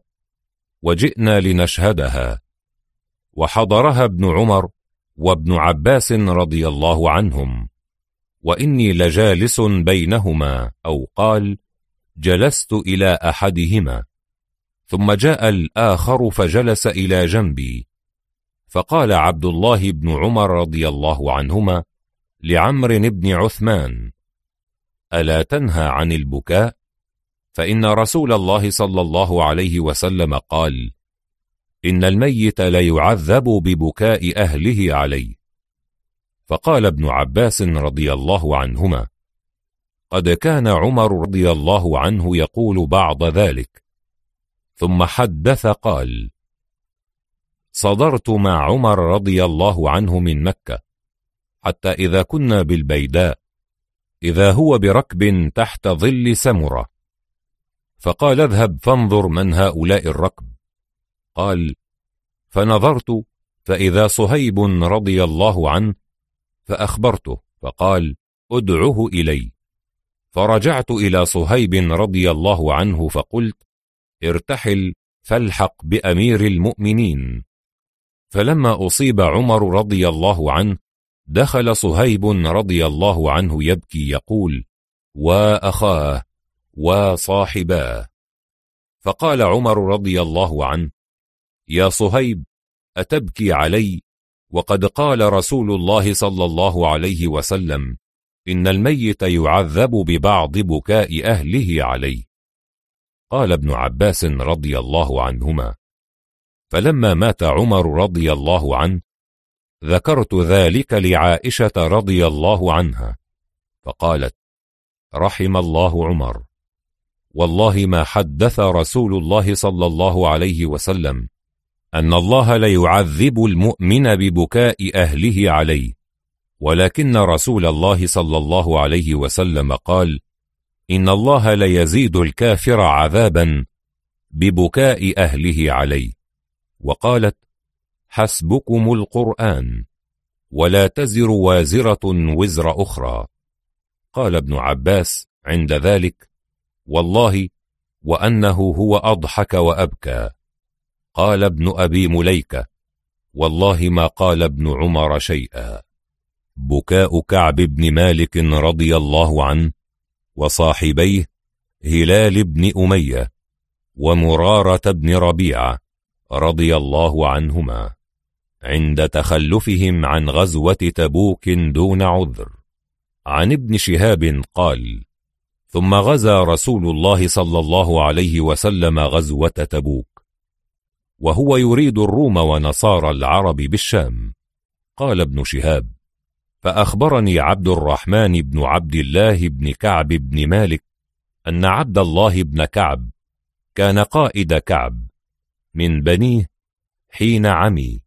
وجئنا لنشهدها. وحضرها ابن عمر وابن عباس رضي الله عنهم. وإني لجالس بينهما أو قال جلست إلى أحدهما. ثم جاء الآخر فجلس إلى جنبي فقال عبد الله بن عمر رضي الله عنهما لعمر بن عثمان ألا تنهى عن البكاء؟ فإن رسول الله صلى الله عليه وسلم قال إن الميت ليعذب ببكاء أهله عليه فقال ابن عباس رضي الله عنهما قد كان عمر رضي الله عنه يقول بعض ذلك ثم حدث قال صدرت مع عمر رضي الله عنه من مكة حتى إذا كنا بالبيداء إذا هو بركب تحت ظل سمرة. فقال اذهب فانظر من هؤلاء الركب. قال فنظرت فإذا صهيب رضي الله عنه فأخبرته فقال ادعه إلي. فرجعت إلى صهيب رضي الله عنه فقلت ارتحل فالحق بأمير المؤمنين. فلما أصيب عمر رضي الله عنه دخل صهيب رضي الله عنه يبكي يقول وأخاه وصاحباه فقال عمر رضي الله عنه يا صهيب أتبكي علي؟ وقد قال رسول الله صلى الله عليه وسلم إن الميت يعذب ببعض بكاء أهله عليه. قال ابن عباس رضي الله عنهما فلما مات عمر رضي الله عنه ذكرت ذلك لعائشة رضي الله عنها فقالت رحم الله عمر والله ما حدث رسول الله صلى الله عليه وسلم أن الله ليعذب المؤمن ببكاء أهله عليه ولكن رسول الله صلى الله عليه وسلم قال إن الله ليزيد الكافر عذابا ببكاء أهله عليه. وقالت حسبكم القرآن ولا تزر وازرة وزر أخرى. قال ابن عباس عند ذلك والله وأنه هو أضحك وأبكى. قال ابن أبي مليكة والله ما قال ابن عمر شيئا. بكاء كعب بن مالك رضي الله عنه وصاحبيه هلال بن أمية ومرارة بن ربيعة رضي الله عنهما عند تخلفهم عن غزوة تبوك دون عذر. عن ابن شهاب قال ثم غزا رسول الله صلى الله عليه وسلم غزوة تبوك وهو يريد الروم ونصارى العرب بالشام. قال ابن شهاب فأخبرني عبد الرحمن بن عبد الله بن كعب بن مالك أن عبد الله بن كعب كان قائد كعب من بنيه حين عمي.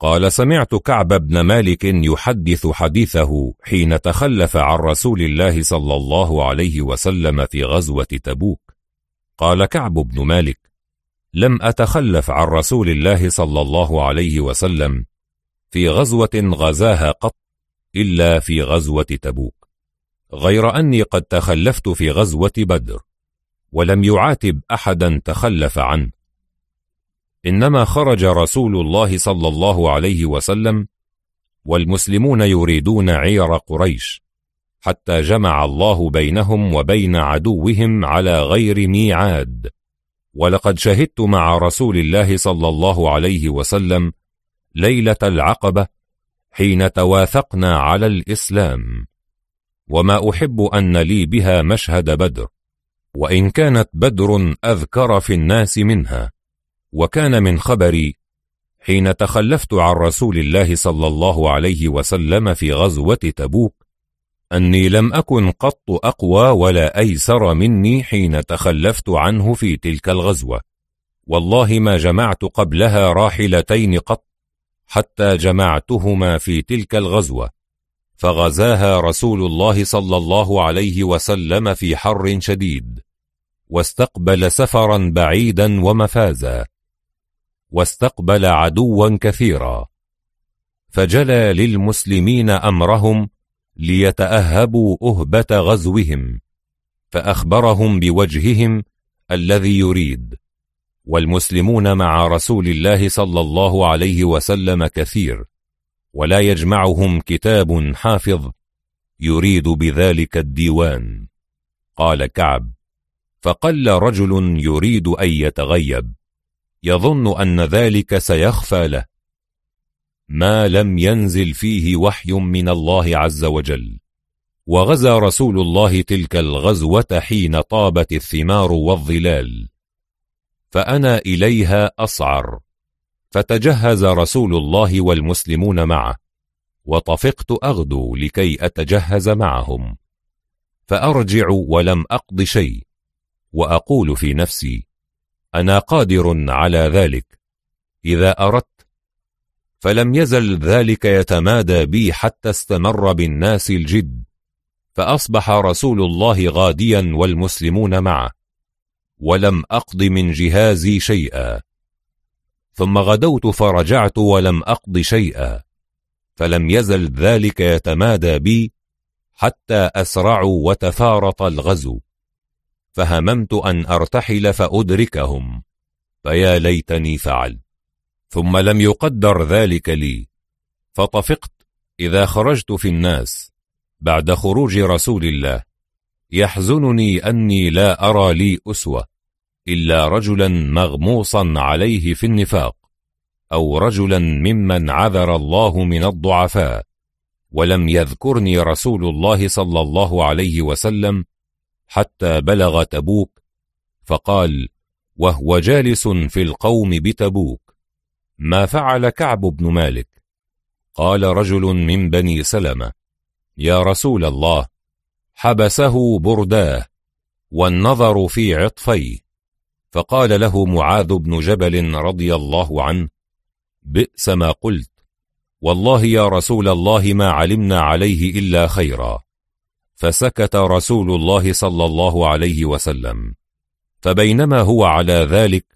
قال سمعت كعب بن مالك يحدث حديثه حين تخلف عن رسول الله صلى الله عليه وسلم في غزوة تبوك. قال كعب بن مالك لم أتخلف عن رسول الله صلى الله عليه وسلم في غزوة غزاها قط. إلا في غزوة تبوك غير أني قد تخلفت في غزوة بدر ولم يعاتب أحدا تخلف عنه. إنما خرج رسول الله صلى الله عليه وسلم والمسلمون يريدون عير قريش حتى جمع الله بينهم وبين عدوهم على غير ميعاد. ولقد شهدت مع رسول الله صلى الله عليه وسلم ليلة العقبة حين تواثقنا على الإسلام. وما أحب أن لي بها مشهد بدر وإن كانت بدر أذكر في الناس منها. وكان من خبري حين تخلفت عن رسول الله صلى الله عليه وسلم في غزوة تبوك أني لم أكن قط أقوى ولا أيسر مني حين تخلفت عنه في تلك الغزوة. والله ما جمعت قبلها راحلتين قط. حتى جمعتهما في تلك الغزوة فغزاها رسول الله صلى الله عليه وسلم في حر شديد واستقبل سفرا بعيدا ومفازا واستقبل عدوا كثيرا فجلى للمسلمين أمرهم ليتأهبوا أهبة غزوهم فأخبرهم بوجههم الذي يريد. والمسلمون مع رسول الله صلى الله عليه وسلم كثير ولا يجمعهم كتاب حافظ يريد بذلك الديوان. قال كعب فقل رجل يريد أن يتغيب يظن أن ذلك سيخفى له. ما لم ينزل فيه وحي من الله عز وجل وغزا رسول الله تلك الغزوة حين طابت الثمار والظلال. فأنا إليها أصعر. فتجهز رسول الله والمسلمون معه وطفقت أغدو لكي أتجهز معهم. فأرجع ولم أقض شيء وأقول في نفسي أنا قادر على ذلك إذا أردت. فلم يزل ذلك يتمادى بي حتى استمر بالناس الجد فأصبح رسول الله غاديا والمسلمون معه. ولم أقض من جهازي شيئا. ثم غدوت فرجعت ولم أقض شيئا. فلم يزل ذلك يتمادى بي حتى أسرعوا وتفارط الغزو. فهممت أن أرتحل فأدركهم. فيا ليتني فعلت. ثم لم يقدر ذلك لي. فطفقت إذا خرجت في الناس بعد خروج رسول الله. يحزنني أني لا أرى لي أسوة إلا رجلا مغموصا عليه في النفاق أو رجلا ممن عذر الله من الضعفاء ولم يذكرني رسول الله صلى الله عليه وسلم حتى بلغ تبوك فقال وهو جالس في القوم بتبوك ما فعل كعب بن مالك؟ قال رجل من بني سلمة يا رسول الله حبسه برداه والنظر في عطفيه. فقال له معاذ بن جبل رضي الله عنه بئس ما قلت. والله يا رسول الله ما علمنا عليه إلا خيرا. فسكت رسول الله صلى الله عليه وسلم. فبينما هو على ذلك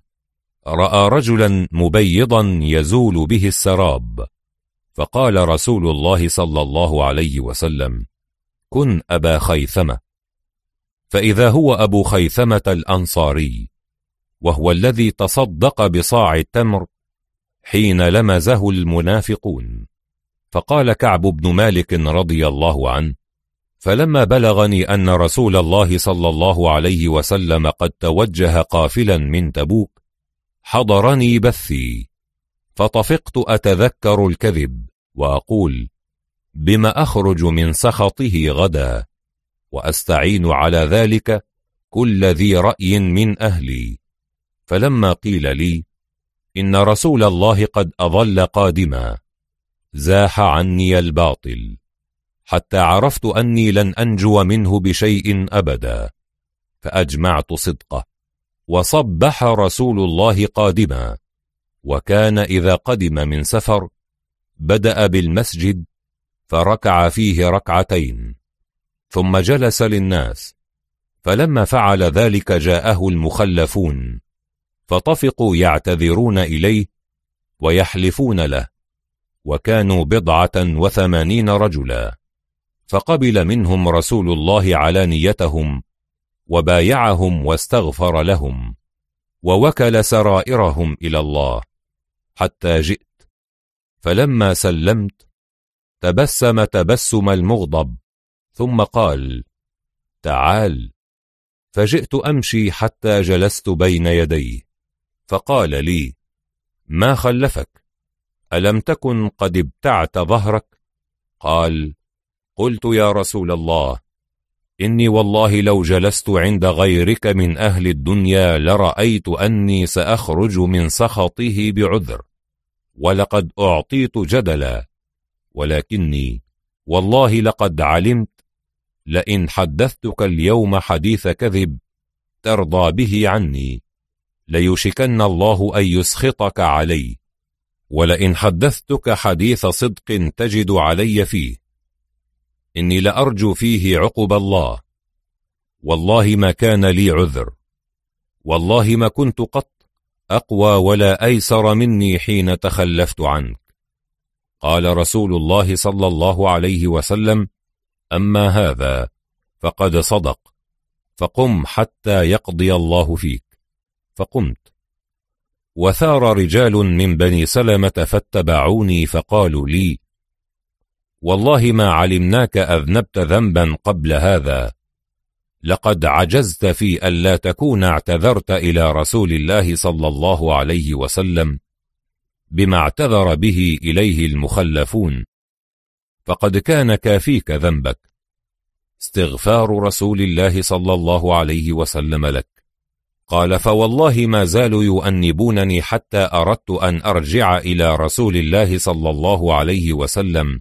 رأى رجلا مبيضا يزول به السراب. فقال رسول الله صلى الله عليه وسلم كن أبا خيثمة. فإذا هو أبو خيثمة الأنصاري وهو الذي تصدق بصاع التمر حين لمزه المنافقون. فقال كعب بن مالك رضي الله عنه فلما بلغني أن رسول الله صلى الله عليه وسلم قد توجه قافلا من تبوك حضرني بثي فطفقت أتذكر الكذب وأقول بما أخرج من سخطه غدا وأستعين على ذلك كل ذي رأي من أهلي. فلما قيل لي إن رسول الله قد أظل قادما زاح عني الباطل حتى عرفت أني لن أنجو منه بشيء أبدا. فأجمعت صدقه وصبح رسول الله قادما. وكان إذا قدم من سفر بدأ بالمسجد فركع فيه ركعتين ثم جلس للناس. فلما فعل ذلك جاءه المخلفون فطفقوا يعتذرون إليه ويحلفون له وكانوا بضعة وثمانين رجلا. فقبل منهم رسول الله علانيتهم وبايعهم واستغفر لهم ووكل سرائرهم إلى الله حتى جئت. فلما سلمت تبسم تبسم المغضب. ثم قال تعال. فجئت أمشي حتى جلست بين يديه. فقال لي ما خلفك؟ ألم تكن قد ابتعت ظهرك؟ قال قلت يا رسول الله إني والله لو جلست عند غيرك من أهل الدنيا لرأيت أني سأخرج من سخطه بعذر ولقد أعطيت جدلا. ولكني والله لقد علمت لئن حدثتك اليوم حديث كذب ترضى به عني ليشكن الله أن يسخطك علي ولئن حدثتك حديث صدق تجد علي فيه. إني لأرجو فيه عقب الله. والله ما كان لي عذر. والله ما كنت قط أقوى ولا أيسر مني حين تخلفت عنك. قال رسول الله صلى الله عليه وسلم أما هذا فقد صدق فقم حتى يقضي الله فيك. فقمت. وثار رجال من بني سلمة فاتبعوني فقالوا لي والله ما علمناك أذنبت ذنبا قبل هذا. لقد عجزت في ألا تكون اعتذرت إلى رسول الله صلى الله عليه وسلم. بما اعتذر به إليه المخلفون. فقد كان كافيك ذنبك. استغفار رسول الله صلى الله عليه وسلم لك. قال فوالله ما زالوا يؤنبونني حتى أردت أن أرجع إلى رسول الله صلى الله عليه وسلم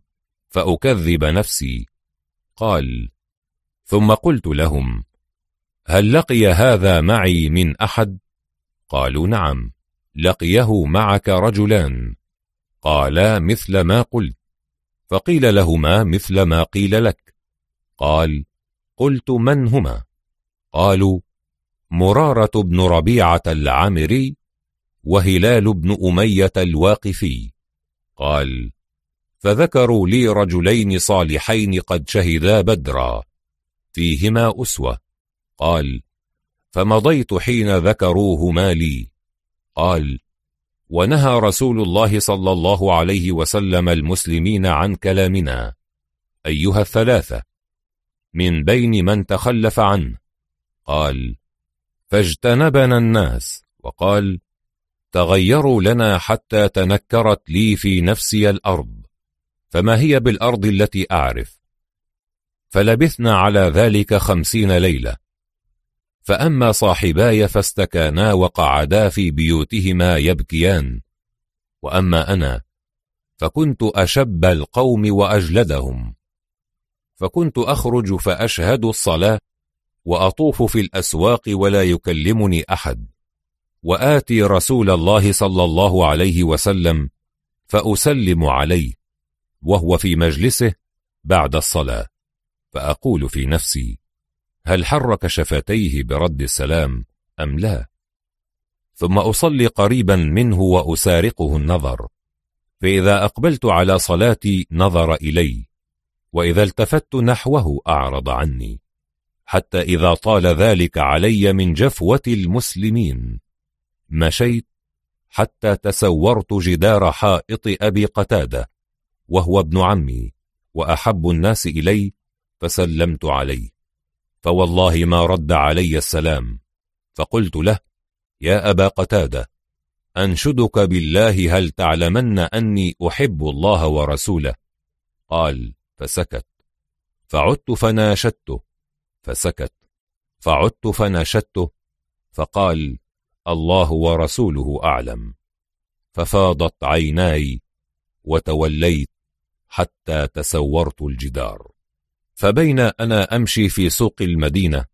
فأكذب نفسي. قال ثم قلت لهم هل لقي هذا معي من أحد؟ قالوا نعم. لقيه معك رجلان. قالا مثل ما قلت. فقيل لهما مثل ما قيل لك. قال قلت من هما؟ قالوا مرارة بن ربيعة العامري وهلال بن أمية الواقفي. قال فذكروا لي رجلين صالحين قد شهدا بدرا. فيهما أسوة. قال فمضيت حين ذكروهما لي. قال ونهى رسول الله صلى الله عليه وسلم المسلمين عن كلامنا. أيها الثلاثة من بين من تخلف عنه. قال فاجتنبنا الناس. وقال تغيروا لنا حتى تنكرت لي في نفسي الأرض فما هي بالأرض التي أعرف؟ فلبثنا على ذلك خمسين ليلة. فأما صاحباي فاستكانا وقعدا في بيوتهما يبكيان. وأما أنا فكنت أشب القوم وأجلدهم. فكنت أخرج فأشهد الصلاة وأطوف في الأسواق ولا يكلمني أحد. وآتي رسول الله صلى الله عليه وسلم فأسلم عليه وهو في مجلسه بعد الصلاة. فأقول في نفسي هل حرك شفتيه برد السلام أم لا؟ ثم أصلي قريبا منه وأسارقه النظر فإذا أقبلت على صلاتي نظر إلي وإذا التفت نحوه أعرض عني حتى إذا طال ذلك علي من جفوة المسلمين. مشيت حتى تسورت جدار حائط أبي قتادة وهو ابن عمي وأحب الناس إلي فسلمت عليه. فوالله ما رد علي السلام. فقلت له يا أبا قتادة أنشدك بالله هل تعلمن أني أحب الله ورسوله؟ قال فسكت. فعدت فناشدته فسكت. فعدت فناشدته فقال الله ورسوله أعلم. ففاضت عيناي وتوليت حتى تسورت الجدار. فبين أنا أمشي في سوق المدينة.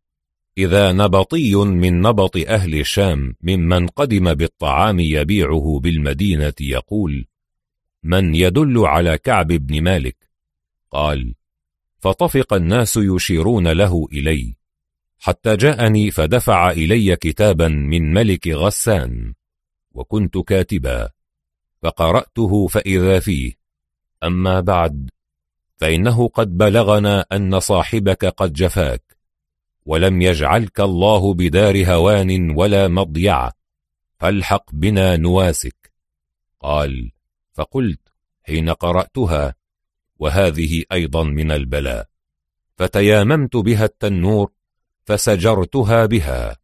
إذا نبطي من نبط أهل الشام ممن قدم بالطعام يبيعه بالمدينة يقول من يدل على كعب بن مالك؟ قال فطفق الناس يشيرون له إلي. حتى جاءني فدفع إلي كتابا من ملك غسان وكنت كاتبا فقرأته فإذا فيه. أما بعد فإنه قد بلغنا أن صاحبك قد جفاك ولم يجعلك الله بدار هوان ولا مضيعة فالحق بنا نواسك. قال فقلت حين قرأتها وهذه أيضا من البلاء. فتياممت بها التنور فسجرتها بها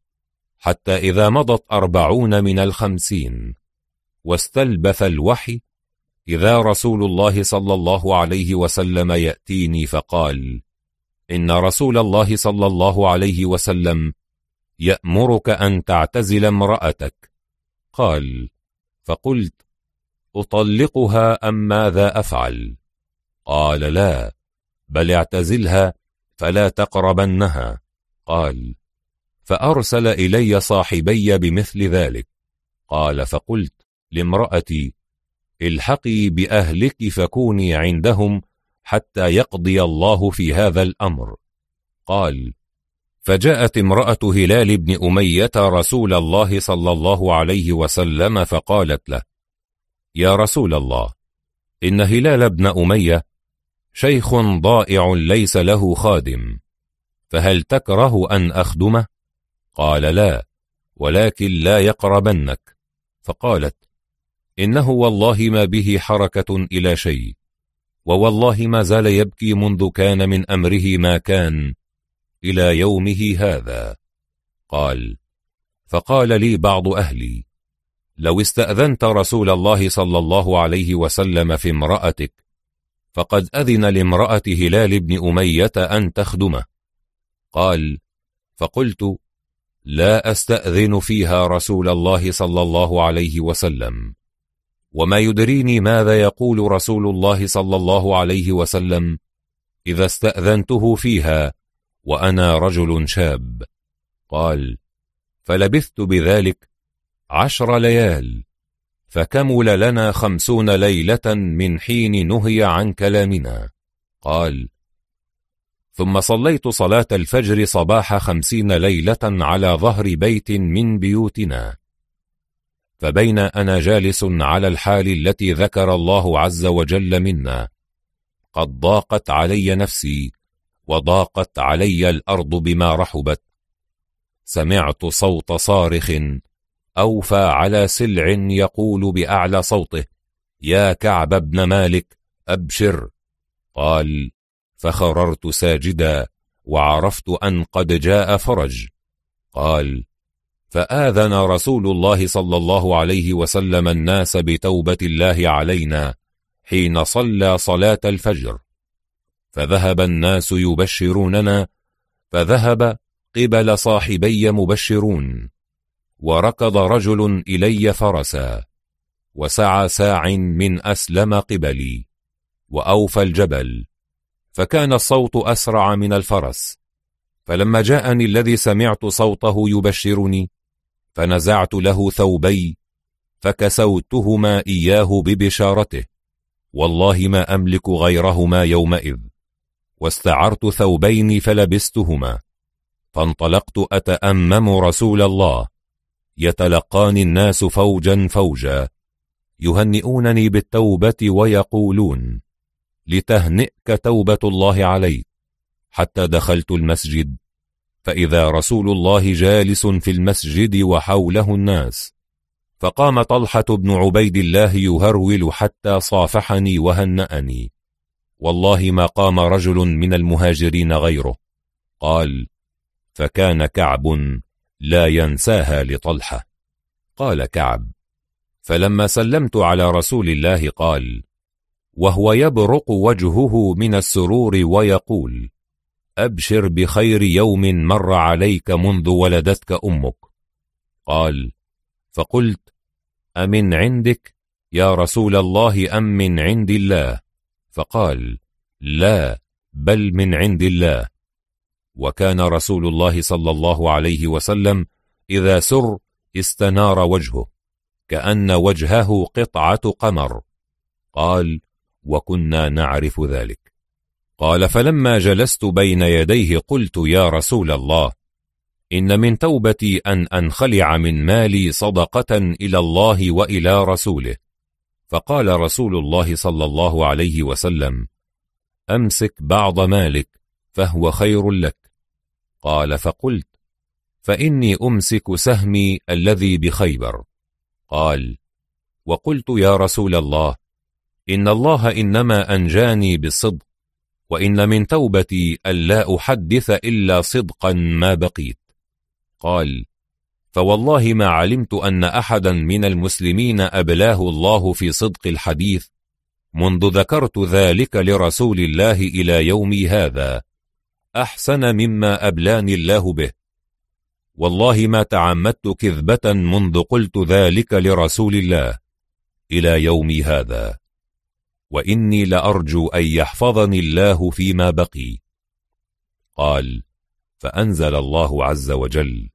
حتى إذا مضت أربعون من الخمسين واستلبث الوحي إذا رسول الله صلى الله عليه وسلم يأتيني فقال إن رسول الله صلى الله عليه وسلم يأمرك أن تعتزل امرأتك؟ قال فقلت أطلقها أم ماذا أفعل؟ قال لا بل اعتزلها فلا تقربنها. قال فأرسل إلي صاحبي بمثل ذلك. قال فقلت لامرأتي الحقي بأهلك فكوني عندهم حتى يقضي الله في هذا الأمر قال فجاءت امرأة هلال بن أمية رسول الله صلى الله عليه وسلم فقالت له يا رسول الله إن هلال بن أمية شيخ ضائع ليس له خادم فهل تكره أن أخدمه؟ قال لا ولكن لا يقربنك فقالت إنه والله ما به حركة إلى شيء ووالله ما زال يبكي منذ كان من أمره ما كان إلى يومه هذا. قال فقال لي بعض أهلي لو استأذنت رسول الله صلى الله عليه وسلم في امرأتك فقد أذن لامرأة هلال بن أمية أن تخدمه. قال فقلت لا أستأذن فيها رسول الله صلى الله عليه وسلم. وما يدريني ماذا يقول رسول الله صلى الله عليه وسلم إذا استأذنته فيها وأنا رجل شاب. قال فلبثت بذلك عشر ليال فكمل لنا خمسون ليلة من حين نهي عن كلامنا. قال ثم صليت صلاة الفجر صباح خمسين ليلة على ظهر بيت من بيوتنا. فبين أنا جالس على الحال التي ذكر الله عز وجل منا. قد ضاقت علي نفسي وضاقت علي الأرض بما رحبت. سمعت صوت صارخ أوفى على سلع يقول بأعلى صوته يا كعب بن مالك أبشر. قال فخررت ساجدا وعرفت أن قد جاء فرج. قال فآذن رسول الله صلى الله عليه وسلم الناس بتوبة الله علينا حين صلى صلاة الفجر. فذهب الناس يبشروننا فذهب قبل صاحبي مبشرون وركض رجل إلي فرسا وسعى ساع من أسلم قبلي وأوفى الجبل فكان الصوت أسرع من الفرس. فلما جاءني الذي سمعت صوته يبشرني فنزعت له ثوبي فكسوتهما إياه ببشارته والله ما أملك غيرهما يومئذ. واستعرت ثوبين فلبستهما فانطلقت أتأمم رسول الله يتلقاني الناس فوجا فوجا يهنئونني بالتوبة ويقولون لتهنئك توبة الله عليك حتى دخلت المسجد. فإذا رسول الله جالس في المسجد وحوله الناس فقام طلحة بن عبيد الله يهرول حتى صافحني وهنأني. والله ما قام رجل من المهاجرين غيره. قال فكان كعب لا ينساها لطلحة. قال كعب فلما سلمت على رسول الله قال وهو يبرق وجهه من السرور ويقول أبشر بخير يوم مر عليك منذ ولدتك أمك. قال فقلت أمن عندك؟ يا رسول الله أم من عند الله؟ فقال لا بل من عند الله. وكان رسول الله صلى الله عليه وسلم إذا سر استنار وجهه كأن وجهه قطعة قمر. قال وكنا نعرف ذلك. قال فلما جلست بين يديه قلت يا رسول الله إن من توبتي أن أنخلع من مالي صدقة إلى الله وإلى رسوله. فقال رسول الله صلى الله عليه وسلم أمسك بعض مالك فهو خير لك. قال فقلت فإني أمسك سهمي الذي بخيبر. قال وقلت يا رسول الله إن الله إنما أنجاني بالصدق وإن من توبتي ألا أحدث إلا صدقا ما بقيت. قال فوالله ما علمت أن أحدا من المسلمين أبلاه الله في صدق الحديث منذ ذكرت ذلك لرسول الله إلى يومي هذا. أحسن مما أبلاني الله به. والله ما تعمدت كذبة منذ قلت ذلك لرسول الله إلى يومي هذا. وإني لأرجو أن يحفظني الله فيما بقي. قال فأنزل الله عز وجل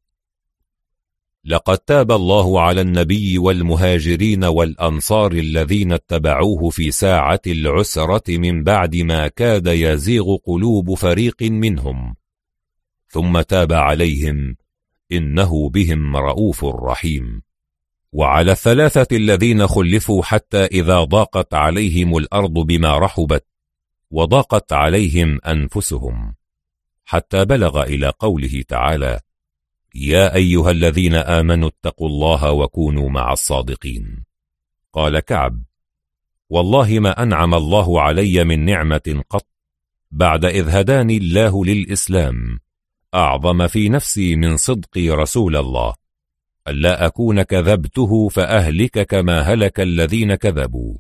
لقد تاب الله على النبي والمهاجرين والأنصار الذين اتبعوه في ساعة العسرة من بعد ما كاد يزيغ قلوب فريق منهم. ثم تاب عليهم إنه بهم رؤوف رحيم. وعلى الثلاثة الذين خلفوا حتى إذا ضاقت عليهم الأرض بما رحبت وضاقت عليهم أنفسهم حتى بلغ إلى قوله تعالى يا أيها الذين آمنوا اتقوا الله وكونوا مع الصادقين قال كعب والله ما أنعم الله علي من نعمة قط بعد إذ هداني الله للإسلام أعظم في نفسي من صدقي رسول الله ألا أكون كذبته فأهلك كما هلك الذين كذبوا.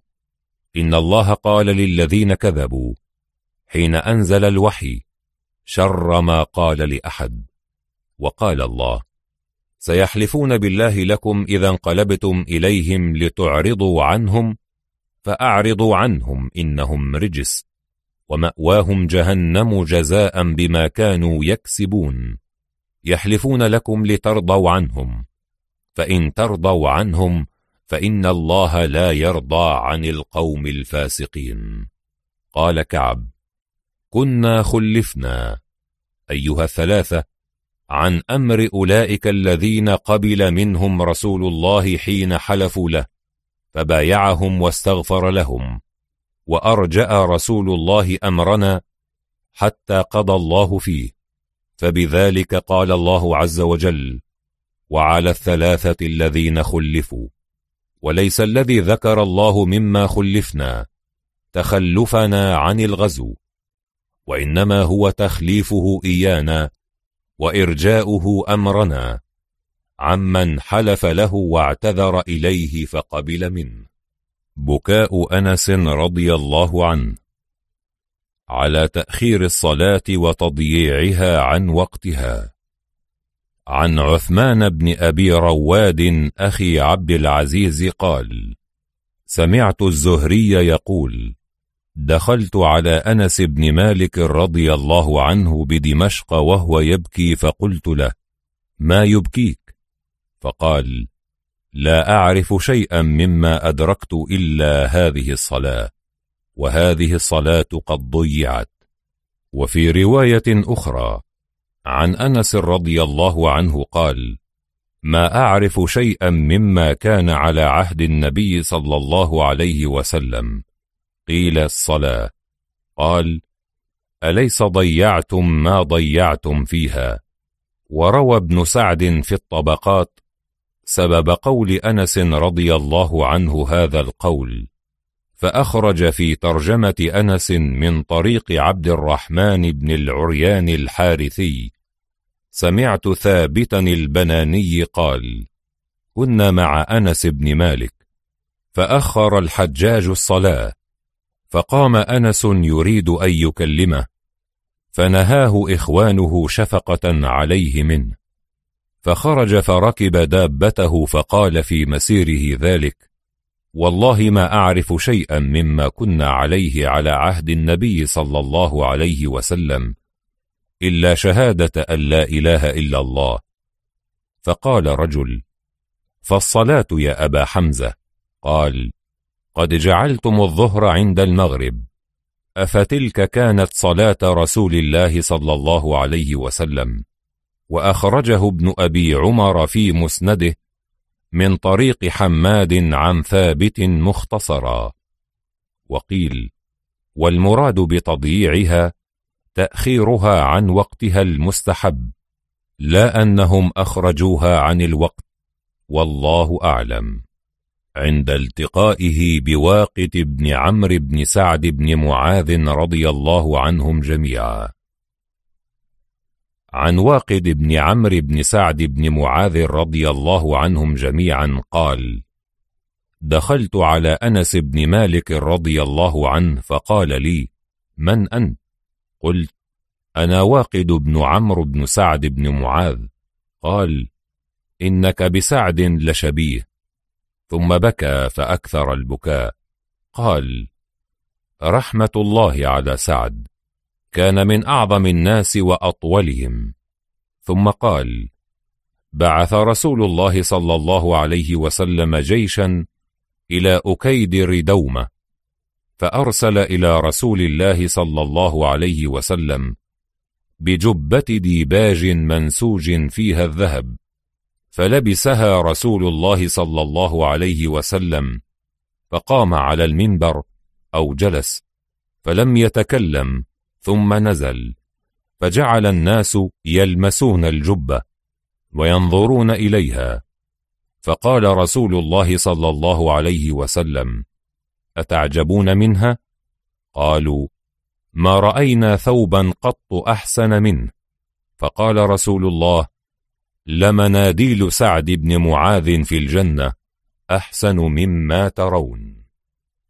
إن الله قال للذين كذبوا حين أنزل الوحي شر ما قال لأحد. وقال الله سيحلفون بالله لكم إذا انقلبتم إليهم لتعرضوا عنهم فأعرضوا عنهم إنهم رجس ومأواهم جهنم جزاء بما كانوا يكسبون. يحلفون لكم لترضوا عنهم. فإن ترضوا عنهم فإن الله لا يرضى عن القوم الفاسقين. قال كعب كنا خلفنا أيها الثلاثة عن أمر أولئك الذين قبل منهم رسول الله حين حلفوا له فبايعهم واستغفر لهم وأرجأ رسول الله أمرنا حتى قضى الله فيه فبذلك قال الله عز وجل وعلى الثلاثة الذين خلفوا. وليس الذي ذكر الله مما خلفنا تخلفنا عن الغزو. وإنما هو تخليفه إيانا وإرجاؤه أمرنا. عمن حلف له واعتذر إليه فقبل منه. بكاء أنس رضي الله عنه. على تأخير الصلاة وتضييعها عن وقتها. عن عثمان بن أبي رواد أخي عبد العزيز قال سمعت الزهري يقول دخلت على أنس بن مالك رضي الله عنه بدمشق وهو يبكي فقلت له ما يبكيك؟ فقال لا أعرف شيئا مما أدركت إلا هذه الصلاة وهذه الصلاة قد ضيعت. وفي رواية أخرى عن أنس رضي الله عنه قال ما أعرف شيئا مما كان على عهد النبي صلى الله عليه وسلم. قيل الصلاة. قال أليس ضيعتم ما ضيعتم فيها؟ وروى ابن سعد في الطبقات سبب قول أنس رضي الله عنه هذا القول فأخرج في ترجمة أنس من طريق عبد الرحمن بن العريان الحارثي سمعت ثابتا البناني قال كنا مع أنس بن مالك. فأخر الحجاج الصلاة فقام أنس يريد أن يكلمه فنهاه إخوانه شفقة عليه منه فخرج فركب دابته فقال في مسيره ذلك والله ما أعرف شيئا مما كنا عليه على عهد النبي صلى الله عليه وسلم. إلا شهادة أن لا إله إلا الله. فقال رجل فالصلاة يا أبا حمزة. قال قد جعلتم الظهر عند المغرب. أفتلك كانت صلاة رسول الله صلى الله عليه وسلم. وأخرجه ابن أبي عمر في مسنده من طريق حماد عن ثابت مختصرا. وقيل والمراد بتضييعها تأخيرها عن وقتها المستحب لا أنهم أخرجوها عن الوقت والله أعلم عند التقائه بواقد بن عمرو بن سعد بن معاذ رضي الله عنهم جميعا عن واقد بن عمرو بن سعد بن معاذ رضي الله عنهم جميعا قال دخلت على أنس بن مالك رضي الله عنه فقال لي من أنت؟ قلت أنا واقد بن عمرو بن سعد بن معاذ. قال إنك بسعد لشبيه. ثم بكى فأكثر البكاء. قال رحمة الله على سعد. كان من أعظم الناس وأطولهم. ثم قال بعث رسول الله صلى الله عليه وسلم جيشا إلى أكيد ردومة فأرسل إلى رسول الله صلى الله عليه وسلم بجبة ديباج منسوج فيها الذهب فلبسها رسول الله صلى الله عليه وسلم فقام على المنبر أو جلس فلم يتكلم ثم نزل فجعل الناس يلمسون الجبة وينظرون إليها فقال رسول الله صلى الله عليه وسلم أتعجبون منها؟ قالوا ما رأينا ثوبا قط أحسن منه. فقال رسول الله لمناديل سعد بن معاذ في الجنة أحسن مما ترون.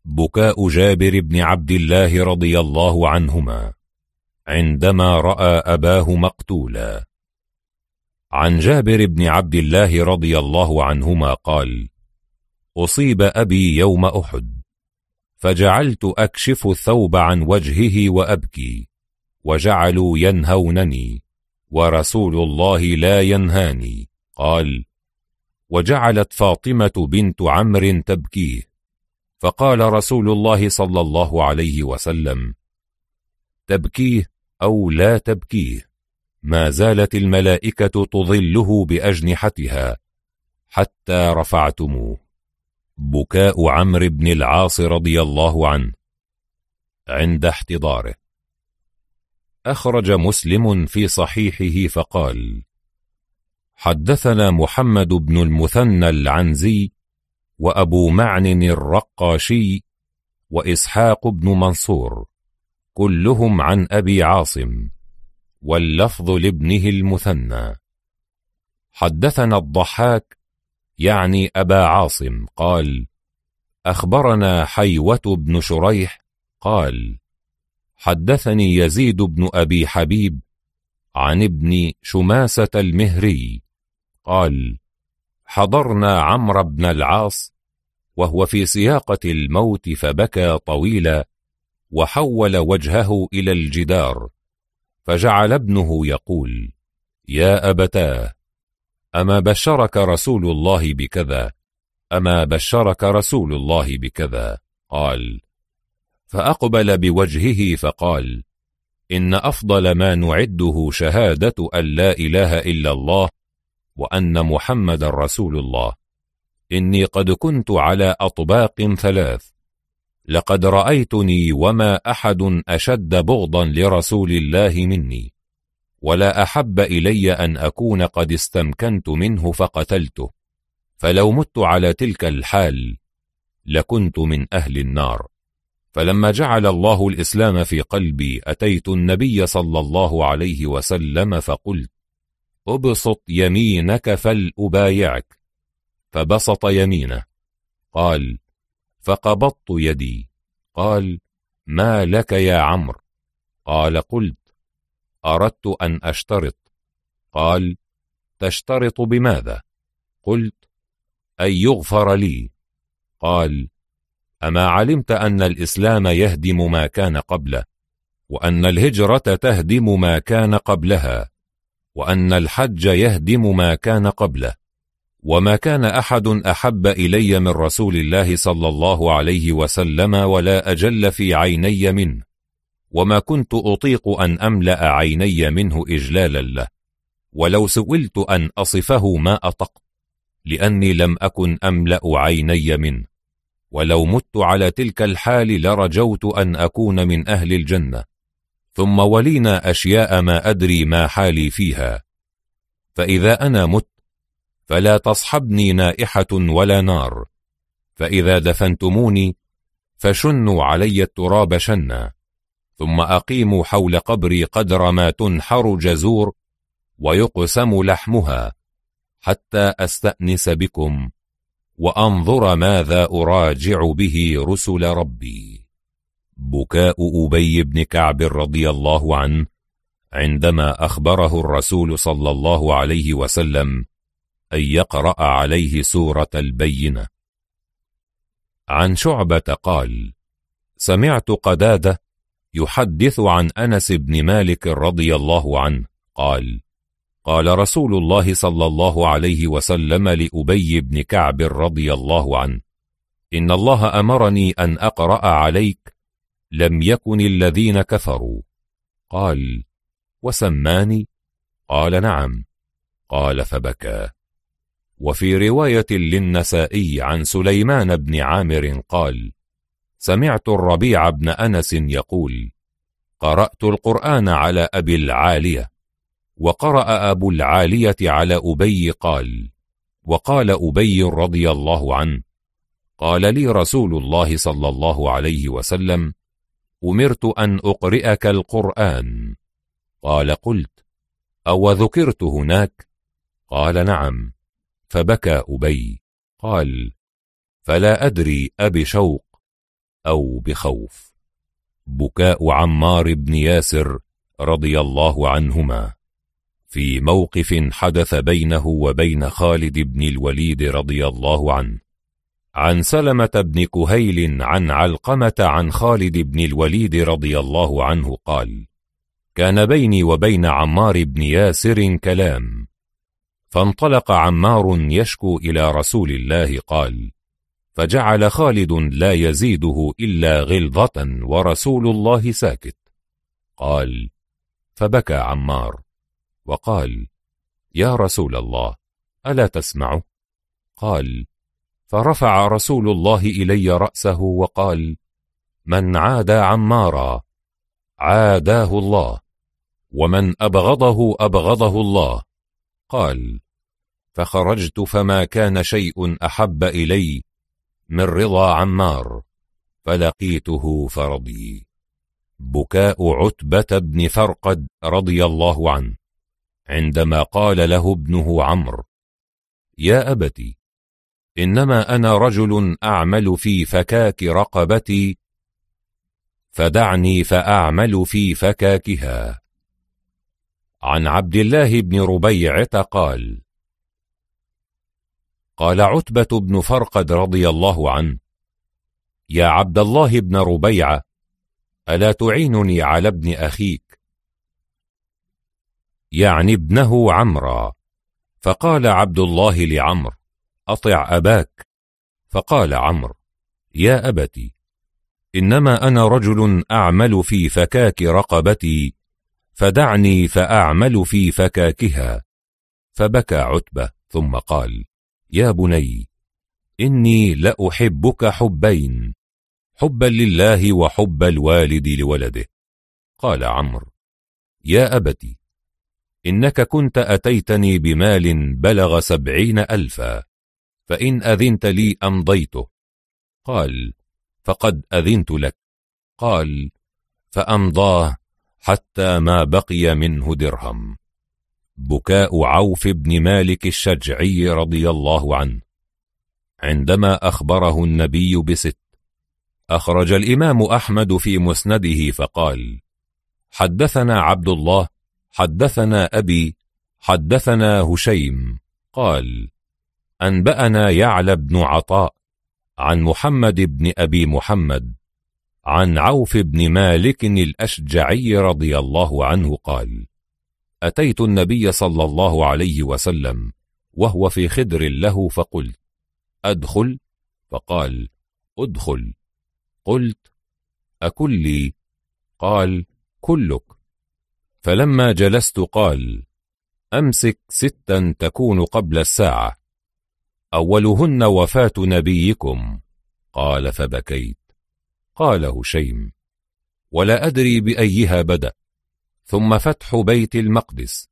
بكاء جابر بن عبد الله رضي الله عنهما عندما رأى أباه مقتولا. عن جابر بن عبد الله رضي الله عنهما قال أصيب أبي يوم أحد. فجعلت أكشف الثوب عن وجهه وأبكي وجعلوا ينهونني ورسول الله لا ينهاني. قال وجعلت فاطمة بنت عمرو تبكيه. فقال رسول الله صلى الله عليه وسلم تبكيه أو لا تبكيه؟ ما زالت الملائكة تظله بأجنحتها حتى رفعتموه. بكاء عمرو بن العاص رضي الله عنه عند احتضاره. أخرج مسلم في صحيحه فقال حدثنا محمد بن المثنى العنزي وأبو معن الرقاشي وإسحاق بن منصور كلهم عن أبي عاصم واللفظ لابنه المثنى. حدثنا الضحاك يعني أبا عاصم قال أخبرنا حيوة بن شريح قال حدثني يزيد بن أبي حبيب عن ابن شماسة المهري قال حضرنا عمرو بن العاص وهو في سياقة الموت فبكى طويلا وحول وجهه إلى الجدار فجعل ابنه يقول يا أبتاه أما بشرك رسول الله بكذا؟ أما بشرك رسول الله بكذا؟ قال فأقبل بوجهه فقال إن أفضل ما نعده شهادة أن لا إله إلا الله وأن محمد رسول الله. إني قد كنت على أطباق ثلاث. لقد رأيتني وما أحد أشد بغضا لرسول الله مني. ولا أحب إلي أن أكون قد استمكنت منه فقتلته. فلو مت على تلك الحال لكنت من أهل النار. فلما جعل الله الإسلام في قلبي أتيت النبي صلى الله عليه وسلم فقلت ابسط يمينك فلأبايعك. فبسط يمينه. قال فقبضت يدي. قال ما لك يا عمرو. قال قلت أردت أن أشترط. قال تشترط بماذا؟ قلت أن يغفر لي. قال أما علمت أن الإسلام يهدم ما كان قبله وأن الهجرة تهدم ما كان قبلها وأن الحج يهدم ما كان قبله. وما كان أحد أحب إلي من رسول الله صلى الله عليه وسلم ولا أجل في عيني منه. وما كنت أطيق أن أملأ عيني منه إجلالا له ولو سئلت أن أصفه ما أطقت لأني لم أكن أملأ عيني منه ولو مت على تلك الحال لرجوت أن أكون من أهل الجنة ثم ولينا أشياء ما أدري ما حالي فيها. فإذا أنا مت فلا تصحبني نائحة ولا نار فإذا دفنتموني فشنوا علي التراب شنا. ثم أقيموا حول قبري قدر ما تنحر جزور ويقسم لحمها حتى أستأنس بكم وأنظر ماذا أراجع به رسل ربي. بكاء أبي بن كعب رضي الله عنه عندما أخبره الرسول صلى الله عليه وسلم أن يقرأ عليه سورة البينة. عن شعبة قال سمعت قدادة يحدث عن أنس بن مالك رضي الله عنه قال قال رسول الله صلى الله عليه وسلم لأبي بن كعب رضي الله عنه إن الله أمرني أن أقرأ عليك لم يكن الذين كفروا. قال وسماني؟ قال نعم. قال فبكى. وفي رواية للنسائي عن سليمان بن عامر قال سمعت الربيع بن أنس يقول قرأت القرآن على أبي العالية وقرأ أبو العالية على أبي قال وقال أبي رضي الله عنه قال لي رسول الله صلى الله عليه وسلم أمرت أن أقرئك القرآن. قال قلت أو ذكرت هناك؟ قال نعم. فبكى أبي قال فلا أدري أبشوق أو بخوف. بكاء عمار بن ياسر رضي الله عنهما. في موقف حدث بينه وبين خالد بن الوليد رضي الله عنه. عن سلمة بن كهيل عن علقمة عن خالد بن الوليد رضي الله عنه قال كان بيني وبين عمار بن ياسر كلام فانطلق عمار يشكو إلى رسول الله قال فجعل خالد لا يزيده إلا غلظة ورسول الله ساكت. قال فبكى عمار وقال يا رسول الله ألا تسمع؟ قال فرفع رسول الله إلي رأسه وقال من عادى عمارا عاداه الله ومن أبغضه أبغضه الله. قال فخرجت فما كان شيء أحب إلي من رضا عمار فلقيته فرضي. بكاء عتبة بن فرقد رضي الله عنه عندما قال له ابنه عمرو يا أبتي إنما أنا رجل أعمل في فكاك رقبتي فدعني فأعمل في فكاكها. عن عبد الله بن ربيعة قال قال عتبة بن فرقد رضي الله عنه يا عبد الله بن ربيعة ألا تعينني على ابن أخيك؟ يعني ابنه عمرا. فقال عبد الله لعمر أطع أباك. فقال عمرو يا أبتي إنما أنا رجل أعمل في فكاك رقبتي فدعني فأعمل في فكاكها. فبكى عتبة ثم قال يا بني إني لأحبك حبين حبا لله وحب الوالد لولده. قال عمرو يا أبتي إنك كنت أتيتني بمال بلغ سبعين ألفا فإن أذنت لي أمضيته. قال فقد أذنت لك. قال فأمضاه حتى ما بقي منه درهم. بكاء عوف بن مالك الشجعي رضي الله عنه عندما أخبره النبي بست. أخرج الإمام أحمد في مسنده فقال حدثنا عبد الله حدثنا أبي حدثنا هشيم قال أنبأنا يعلى بن عطاء عن محمد بن أبي محمد عن عوف بن مالك الأشجعي رضي الله عنه قال أتيت النبي صلى الله عليه وسلم وهو في خدر له فقلت أدخل؟ فقال أدخل. قلت أكل لي؟ قال كلك. فلما جلست قال أمسك ستا تكون قبل الساعة أولهن وفاة نبيكم. قال فبكيت. قال هشيم ولا أدري بأيها بدأ. ثم فتح بيت المقدس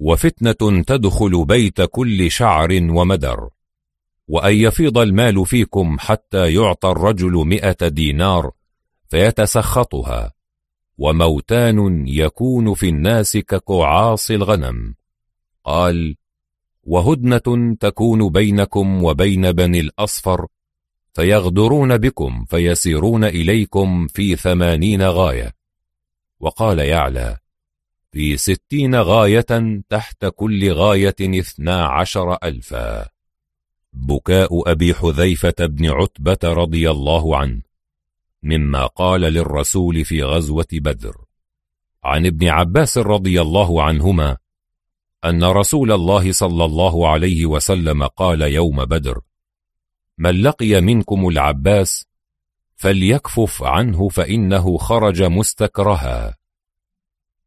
وفتنة تدخل بيت كل شعر ومدر وأن يفيض المال فيكم حتى يعطى الرجل مئة دينار فيتسخطها وموتان يكون في الناس كقعاص الغنم. قال وهدنة تكون بينكم وبين بني الأصفر فيغدرون بكم فيسيرون إليكم في ثمانين غاية. وقال يعلى في ستين غاية تحت كل غاية اثنا عشر ألفا. بكاء أبي حذيفة بن عتبة رضي الله عنه مما قال للرسول في غزوة بدر. عن ابن عباس رضي الله عنهما أن رسول الله صلى الله عليه وسلم قال يوم بدر من لقي منكم العباس فليكفف عنه فإنه خرج مستكرها.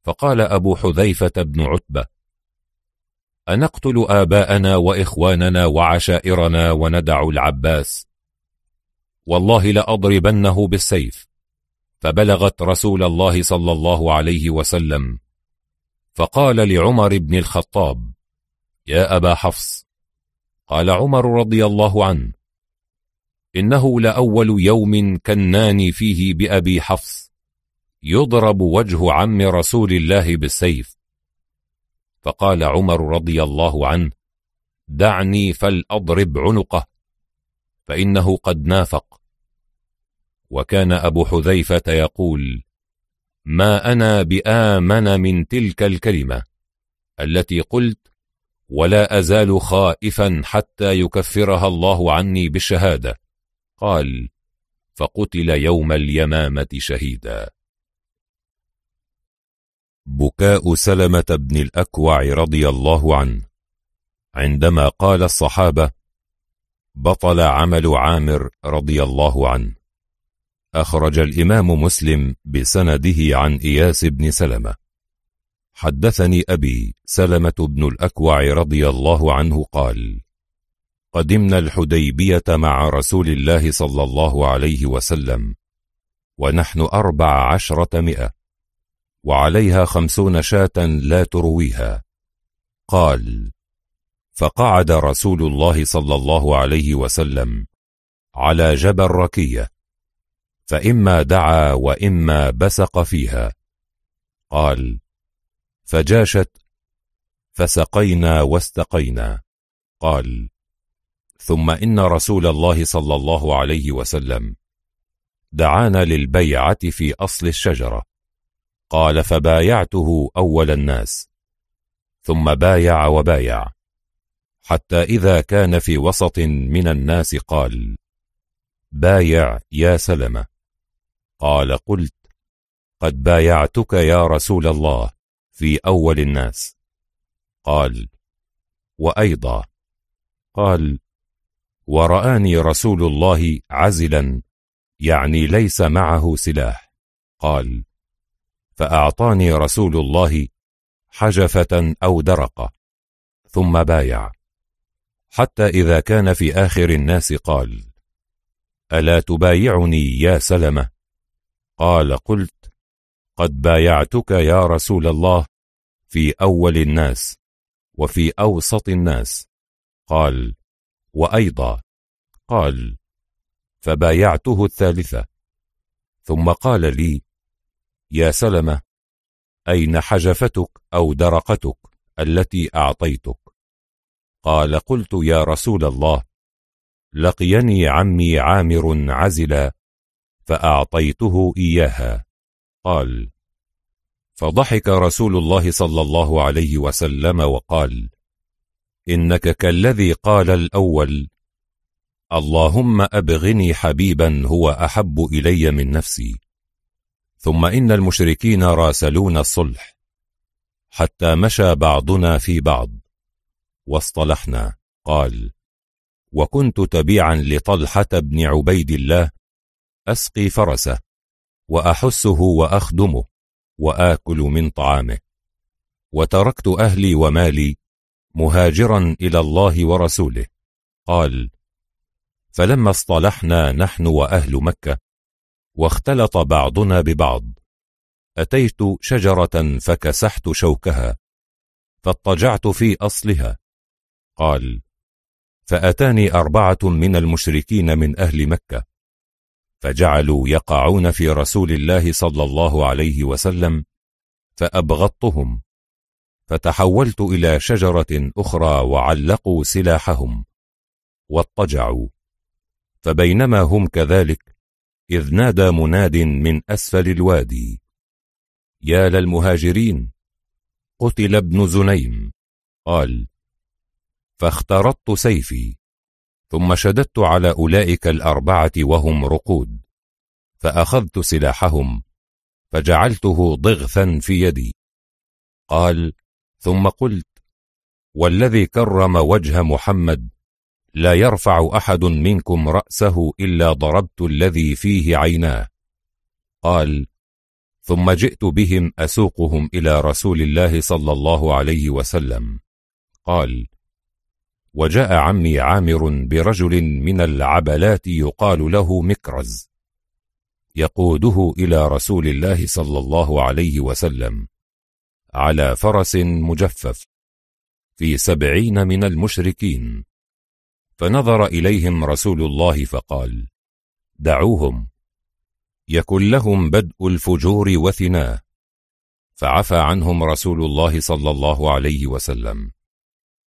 فقال أبو حذيفة بن عتبة أنقتل آباءنا وإخواننا وعشائرنا وندع العباس؟ والله لأضربنه بالسيف. فبلغت رسول الله صلى الله عليه وسلم. فقال لعمر بن الخطاب يا أبا حفص قال عمر رضي الله عنه إنه لأول يوم كناني فيه بأبي حفص. يضرب وجه عم رسول الله بالسيف. فقال عمر رضي الله عنه دعني فلأضرب عنقه فإنه قد نافق. وكان أبو حذيفة يقول ما أنا بآمن من تلك الكلمة التي قلت ولا أزال خائفا حتى يكفرها الله عني بالشهادة. قال فقتل يوم اليمامة شهيدا. بكاء سلمة بن الأكوع رضي الله عنه. عندما قال الصحابة بطل عمل عامر رضي الله عنه. أخرج الإمام مسلم بسنده عن إياس بن سلمة. حدثني أبي سلمة بن الأكوع رضي الله عنه قال قدمنا الحديبية مع رسول الله صلى الله عليه وسلم ونحن أربع عشرة مئة وعليها خمسون شاة لا ترويها. قال فقعد رسول الله صلى الله عليه وسلم على جبل ركية فإما دعا وإما بسق فيها. قال فجاشت فسقينا واستقينا. قال ثم إن رسول الله صلى الله عليه وسلم دعانا للبيعة في أصل الشجرة. قال فبايعته أول الناس ثم بايع وبايع حتى إذا كان في وسط من الناس قال بايع يا سلمة. قال قلت قد بايعتك يا رسول الله في أول الناس. قال وأيضا. قال ورآني رسول الله عزلا يعني ليس معه سلاح. قال فأعطاني رسول الله حجفة أو درقة ثم بايع. حتى إذا كان في آخر الناس قال ألا تبايعني يا سلمة؟ قال قلت قد بايعتك يا رسول الله في أول الناس وفي أوسط الناس. قال وأيضا قال فبايعته الثالثة. ثم قال لي يا سلمة أين حجفتك أو درقتك التي أعطيتك؟ قال قلت يا رسول الله لقيني عمي عامر عزلا فأعطيته إياها. قال فضحك رسول الله صلى الله عليه وسلم وقال إنك كالذي قال الأول اللهم أبغني حبيبا هو أحب إلي من نفسي. ثم إن المشركين راسلون الصلح حتى مشى بعضنا في بعض. واصطلحنا. قال وكنت تبيعا لطلحة بن عبيد الله أسقي فرسه وأحسه وأخدمه وآكل من طعامه. وتركت أهلي ومالي مهاجرا إلى الله ورسوله. قال فلما اصطلحنا نحن وأهل مكة واختلط بعضنا ببعض أتيت شجرة فكسحت شوكها فاضطجعت في أصلها. قال فأتاني أربعة من المشركين من أهل مكة فجعلوا يقعون في رسول الله صلى الله عليه وسلم فأبغضتهم فتحولت إلى شجرة أخرى وعلقوا سلاحهم واضطجعوا. فبينما هم كذلك إذ نادى مناد من أسفل الوادي يا للمهاجرين! قتل ابن زنيم. قال فاخترطت سيفي ثم شددت على أولئك الأربعة وهم رقود فأخذت سلاحهم فجعلته ضغثا في يدي. قال ثم قلت والذي كرم وجه محمد لا يرفع أحد منكم رأسه إلا ضربت الذي فيه عيناه. قال ثم جئت بهم أسوقهم إلى رسول الله صلى الله عليه وسلم. قال وجاء عمي عامر برجل من العبلات يقال له مكرز يقوده إلى رسول الله صلى الله عليه وسلم. على فرس مجفف في سبعين من المشركين. فنظر إليهم رسول الله فقال دعوهم. يكن لهم بدء الفجور وثناه. فعفى عنهم رسول الله صلى الله عليه وسلم.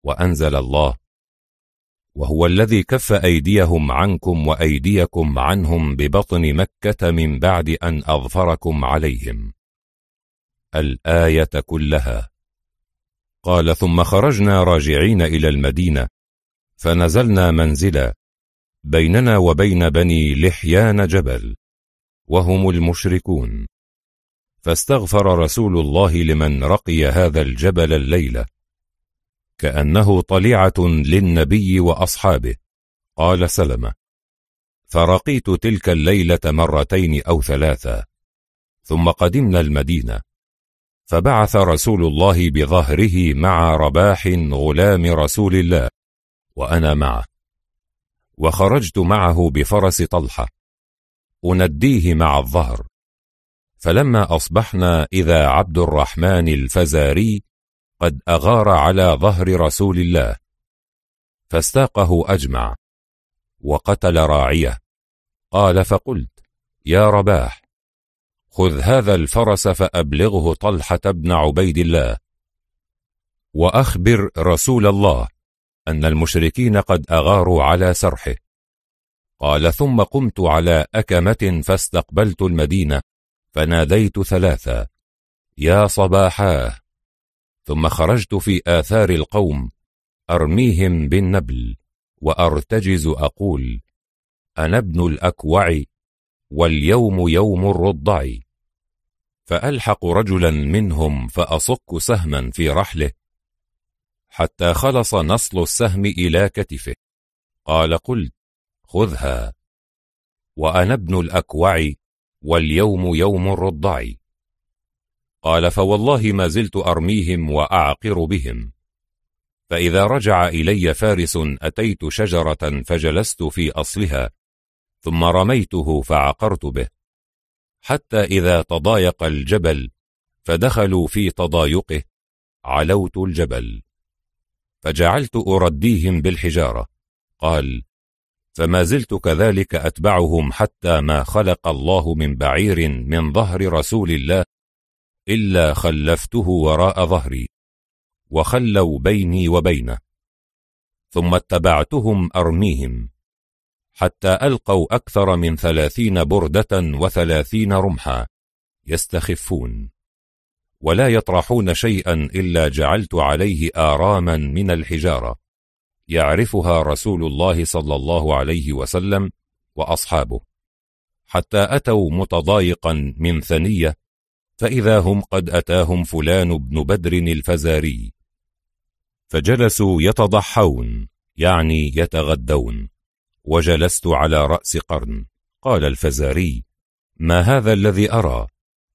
وأنزل الله وهو الذي كف أيديهم عنكم وأيديكم عنهم ببطن مكة من بعد أن أظفركم عليهم. الآية كلها. قال ثم خرجنا راجعين إلى المدينة فنزلنا منزلا بيننا وبين بني لحيان جبل وهم المشركون. فاستغفر رسول الله لمن رقي هذا الجبل الليلة كأنه طليعة للنبي وأصحابه. قال سلمة فرقيت تلك الليلة مرتين أو ثلاثة ثم قدمنا المدينة. فبعث رسول الله بظهره مع رباح غلام رسول الله وأنا معه. وخرجت معه بفرس طلحة. أنديه مع الظهر. فلما أصبحنا إذا عبد الرحمن الفزاري قد أغار على ظهر رسول الله. فاستاقه أجمع. وقتل راعيه. قال فقلت يا رباح خذ هذا الفرس فأبلغه طلحة بن عبيد الله. وأخبر رسول الله أن المشركين قد أغاروا على سرحه. قال ثم قمت على أكمة فاستقبلت المدينة فناديت ثلاثة يا صباحاه ثم خرجت في آثار القوم أرميهم بالنبل وأرتجز أقول أنا ابن الأكوع واليوم يوم الرضع. فألحق رجلا منهم فأصك سهما في رحله حتى خلص نصل السهم إلى كتفه. قال قلت خذها وأنا ابن الأكوع واليوم يوم الرضع قال فوالله ما زلت أرميهم وأعقر بهم. فإذا رجع إلي فارس أتيت شجرة فجلست في أصلها ثم رميته فعقرت به. حتى إذا تضايق الجبل فدخلوا في تضايقه علوت الجبل. فجعلت أرديهم بالحجارة. قال فما زلت كذلك أتبعهم حتى ما خلق الله من بعير من ظهر رسول الله إلا خلفته وراء ظهري وخلوا بيني وبينه ثم اتبعتهم أرميهم. حتى ألقوا أكثر من ثلاثين بردة وثلاثين رمحا. يستخفون. ولا يطرحون شيئا إلا جعلت عليه آراما من الحجارة. يعرفها رسول الله صلى الله عليه وسلم وأصحابه. حتى أتوا متضايقا من ثنية فإذا هم قد أتاهم فلان بن بدر الفزاري. فجلسوا يتضحون يعني يتغدون. وجلست على رأس قرن. قال الفزاري ما هذا الذي أرى؟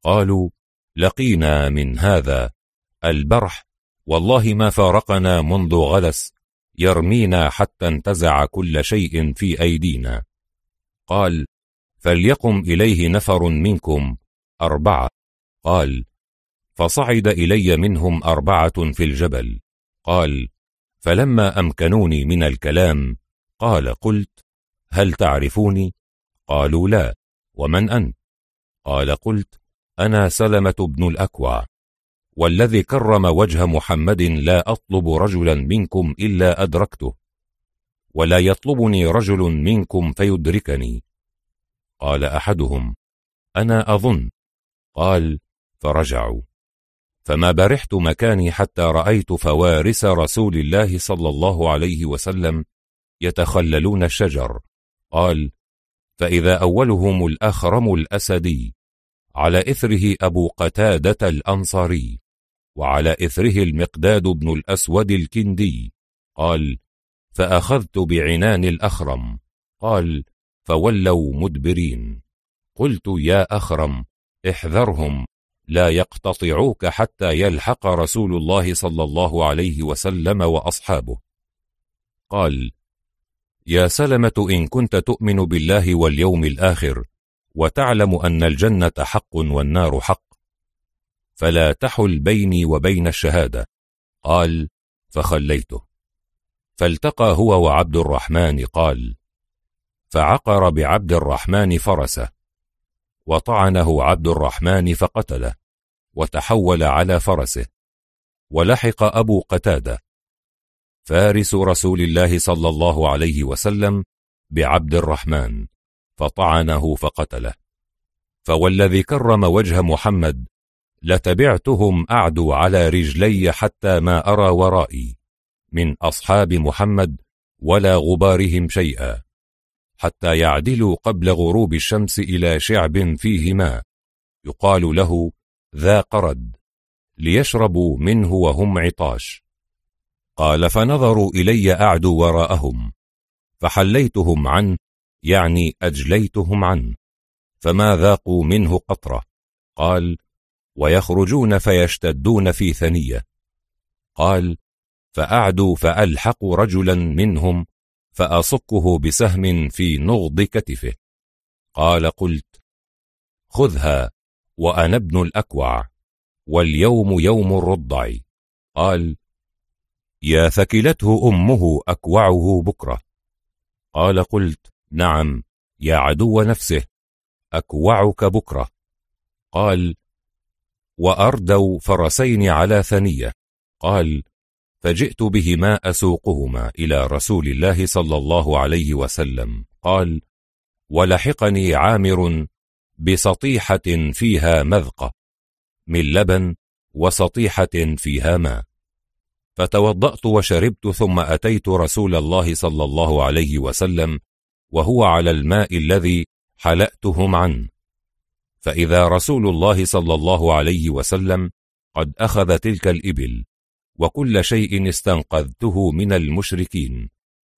قالوا لقينا من هذا البرح. والله ما فارقنا منذ غلس. يرمينا حتى انتزع كل شيء في أيدينا. قال فليقم إليه نفر منكم أربعة. قال فصعد إلي منهم أربعة في الجبل. قال فلما أمكنوني من الكلام قال قلت هل تعرفوني؟ قالوا لا. ومن أنت؟ قال قلت أنا سلمة بن الأكوع والذي كرم وجه محمد لا أطلب رجلا منكم إلا أدركته ولا يطلبني رجل منكم فيدركني. قال أحدهم أنا أظن. قال فرجعوا. فما برحت مكاني حتى رأيت فوارس رسول الله صلى الله عليه وسلم يتخللون الشجر. قال فإذا أولهم الأخرم الأسدي على إثره أبو قتادة الأنصاري وعلى إثره المقداد بن الأسود الكندي. قال فأخذت بعنان الأخرم. قال فولوا مدبرين. قلت يا أخرم احذرهم لا يقتطعوك حتى يلحق رسول الله صلى الله عليه وسلم وأصحابه. قال يا سلمة إن كنت تؤمن بالله واليوم الآخر وتعلم أن الجنة حق والنار حق فلا تحل بيني وبين الشهادة. قال فخليته. فالتقى هو وعبد الرحمن قال فعقر بعبد الرحمن فرسه وطعنه عبد الرحمن فقتله وتحول على فرسه ولحق أبو قتادة. فارس رسول الله صلى الله عليه وسلم بعبد الرحمن فطعنه فقتله. فوالذي كرم وجه محمد لتبعتهم أعدو على رجلي حتى ما أرى ورائي من أصحاب محمد ولا غبارهم شيئا حتى يعدلوا قبل غروب الشمس إلى شعب فيه ماء يقال له ذا قرد ليشربوا منه وهم عطاش. قال فنظروا إلي أعدو وراءهم. فحليتهم عنه يعني أجليتهم عنه فما ذاقوا منه قطرة. قال ويخرجون فيشتدون في ثنية. قال فأعدوا فألحقوا رجلا منهم فأصكه بسهم في نغض كتفه. قال قلت خذها وأنا ابن الأكوع. واليوم يوم الرضع. قال يا ثكلته أمه أكوعه بكرة. قال قلت نعم يا عدو نفسه أكوعك بكرة. قال وأردوا فرسين على ثنية. قال فجئت بهما أسوقهما إلى رسول الله صلى الله عليه وسلم. قال ولحقني عامر بسطيحة فيها مذقة من لبن وسطيحة فيها ماء. فتوضأت وشربت ثم أتيت رسول الله صلى الله عليه وسلم وهو على الماء الذي حلأتهم عنه. فإذا رسول الله صلى الله عليه وسلم قد أخذ تلك الإبل وكل شيء استنقذته من المشركين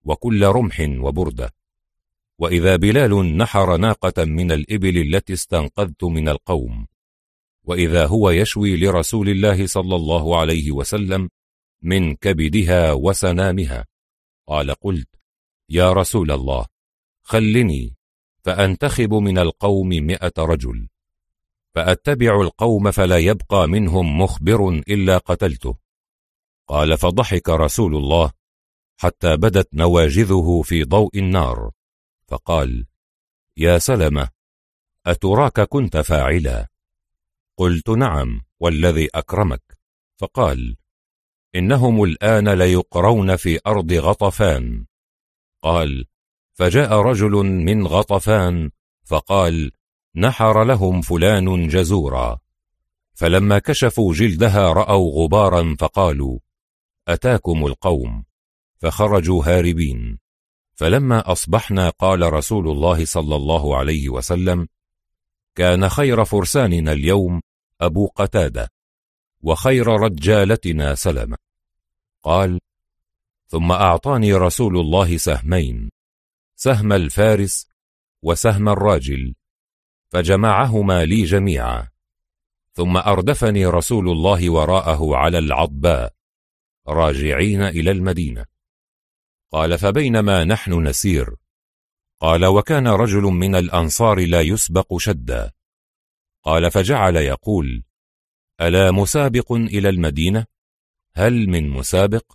وكل رمح وبردة. وإذا بلال نحر ناقة من الإبل التي استنقذت من القوم وإذا هو يشوي لرسول الله صلى الله عليه وسلم من كبدها وسنامها. قال قلت يا رسول الله خلني فأنتخب من القوم مئة رجل. فأتبع القوم فلا يبقى منهم مخبر إلا قتلته. قال فضحك رسول الله حتى بدت نواجذه في ضوء النار. فقال يا سلمة أتراك كنت فاعلا؟ قلت نعم والذي أكرمك. فقال إنهم الآن ليقرون في أرض غطفان. قال فجاء رجل من غطفان فقال نحر لهم فلان جزورا. فلما كشفوا جلدها رأوا غبارا فقالوا أتاكم القوم. فخرجوا هاربين. فلما أصبحنا قال رسول الله صلى الله عليه وسلم كان خير فرساننا اليوم أبو قتادة وخير رجالتنا سلمة. قال ثم أعطاني رسول الله سهمين سهم الفارس وسهم الراجل فجمعهما لي جميعا ثم أردفني رسول الله وراءه على العضباء راجعين إلى المدينة. قال فبينما نحن نسير. قال وكان رجل من الأنصار لا يسبق شدا. قال فجعل يقول ألا مسابق إلى المدينة؟ هل من مسابق؟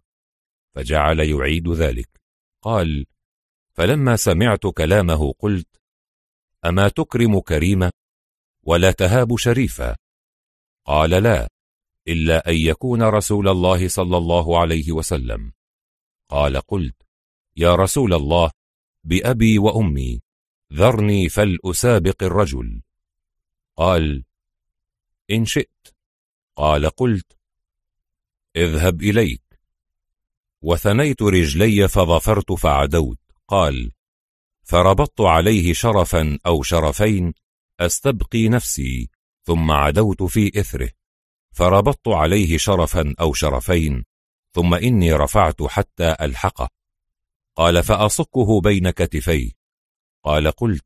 فجعل يعيد ذلك. قال فلما سمعت كلامه قلت أما تكرم كريمة ولا تهاب شريفة؟ قال لا إلا أن يكون رسول الله صلى الله عليه وسلم. قال قلت يا رسول الله بأبي وأمي ذرني فلأسابق الرجل. قال إن شئت. قال قلت اذهب إليك. وثنيت رجلي فظفرت فعدوت. قال فربطت عليه شرفا أو شرفين أستبقي نفسي ثم عدوت في إثره. فربطت عليه شرفا أو شرفين ثم إني رفعت حتى ألحقه. قال فأصكه بين كتفيه. قال قلت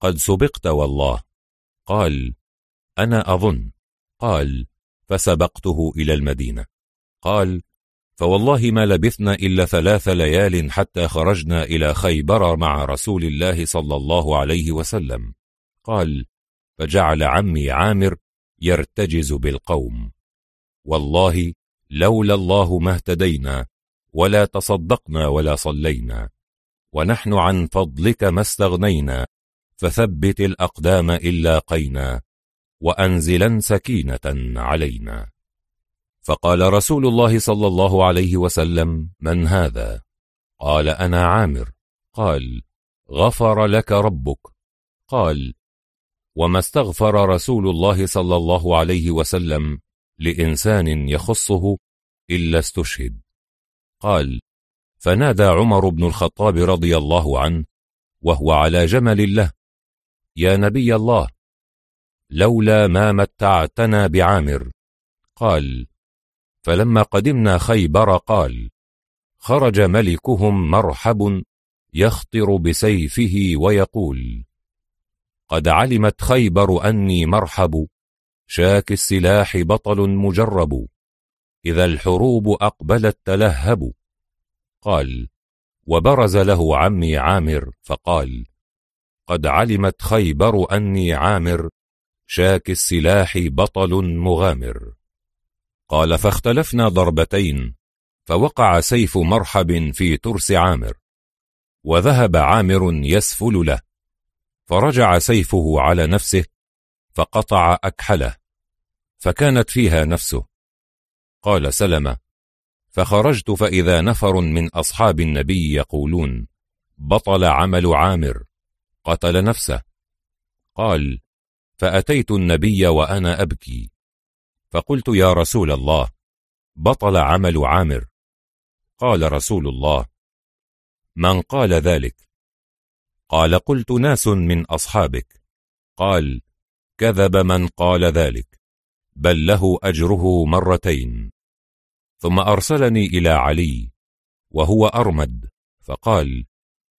قد سبقت والله. قال أنا أظن. قال فسبقته إلى المدينة. قال فوالله ما لبثنا إلا ثلاث ليال حتى خرجنا إلى خيبر مع رسول الله صلى الله عليه وسلم. قال فجعل عمي عامر يرتجز بالقوم. والله لولا الله ما اهتدينا ولا تصدقنا ولا صلينا ونحن عن فضلك ما استغنينا فثبت الأقدام إلا قينا وأنزلا سكينة علينا. فقال رسول الله صلى الله عليه وسلم من هذا؟ قال أنا عامر. قال غفر لك ربك. قال وما استغفر رسول الله صلى الله عليه وسلم لإنسان يخصه إلا استشهد. قال فنادى عمر بن الخطاب رضي الله عنه وهو على جمل له يا نبي الله لولا ما متعتنا بعامر. قال فلما قدمنا خيبر قال خرج ملكهم مرحب يخطر بسيفه ويقول قد علمت خيبر أني مرحب شاك السلاح بطل مجرب إذا الحروب أقبلت تلهب. قال وبرز له عمي عامر فقال قد علمت خيبر أني عامر شاك السلاح بطل مغامر. قال فاختلفنا ضربتين فوقع سيف مرحب في ترس عامر وذهب عامر يسفل له فرجع سيفه على نفسه فقطع أكحله فكانت فيها نفسه. قال سلمة فخرجت فإذا نفر من أصحاب النبي يقولون بطل عمل عامر قتل نفسه. قال فأتيت النبي وأنا أبكي. فقلت يا رسول الله بطل عمل عامر. قال رسول الله من قال ذلك؟ قال قلت ناس من أصحابك. قال كذب من قال ذلك بل له أجره مرتين. ثم أرسلني إلى علي وهو أرمد فقال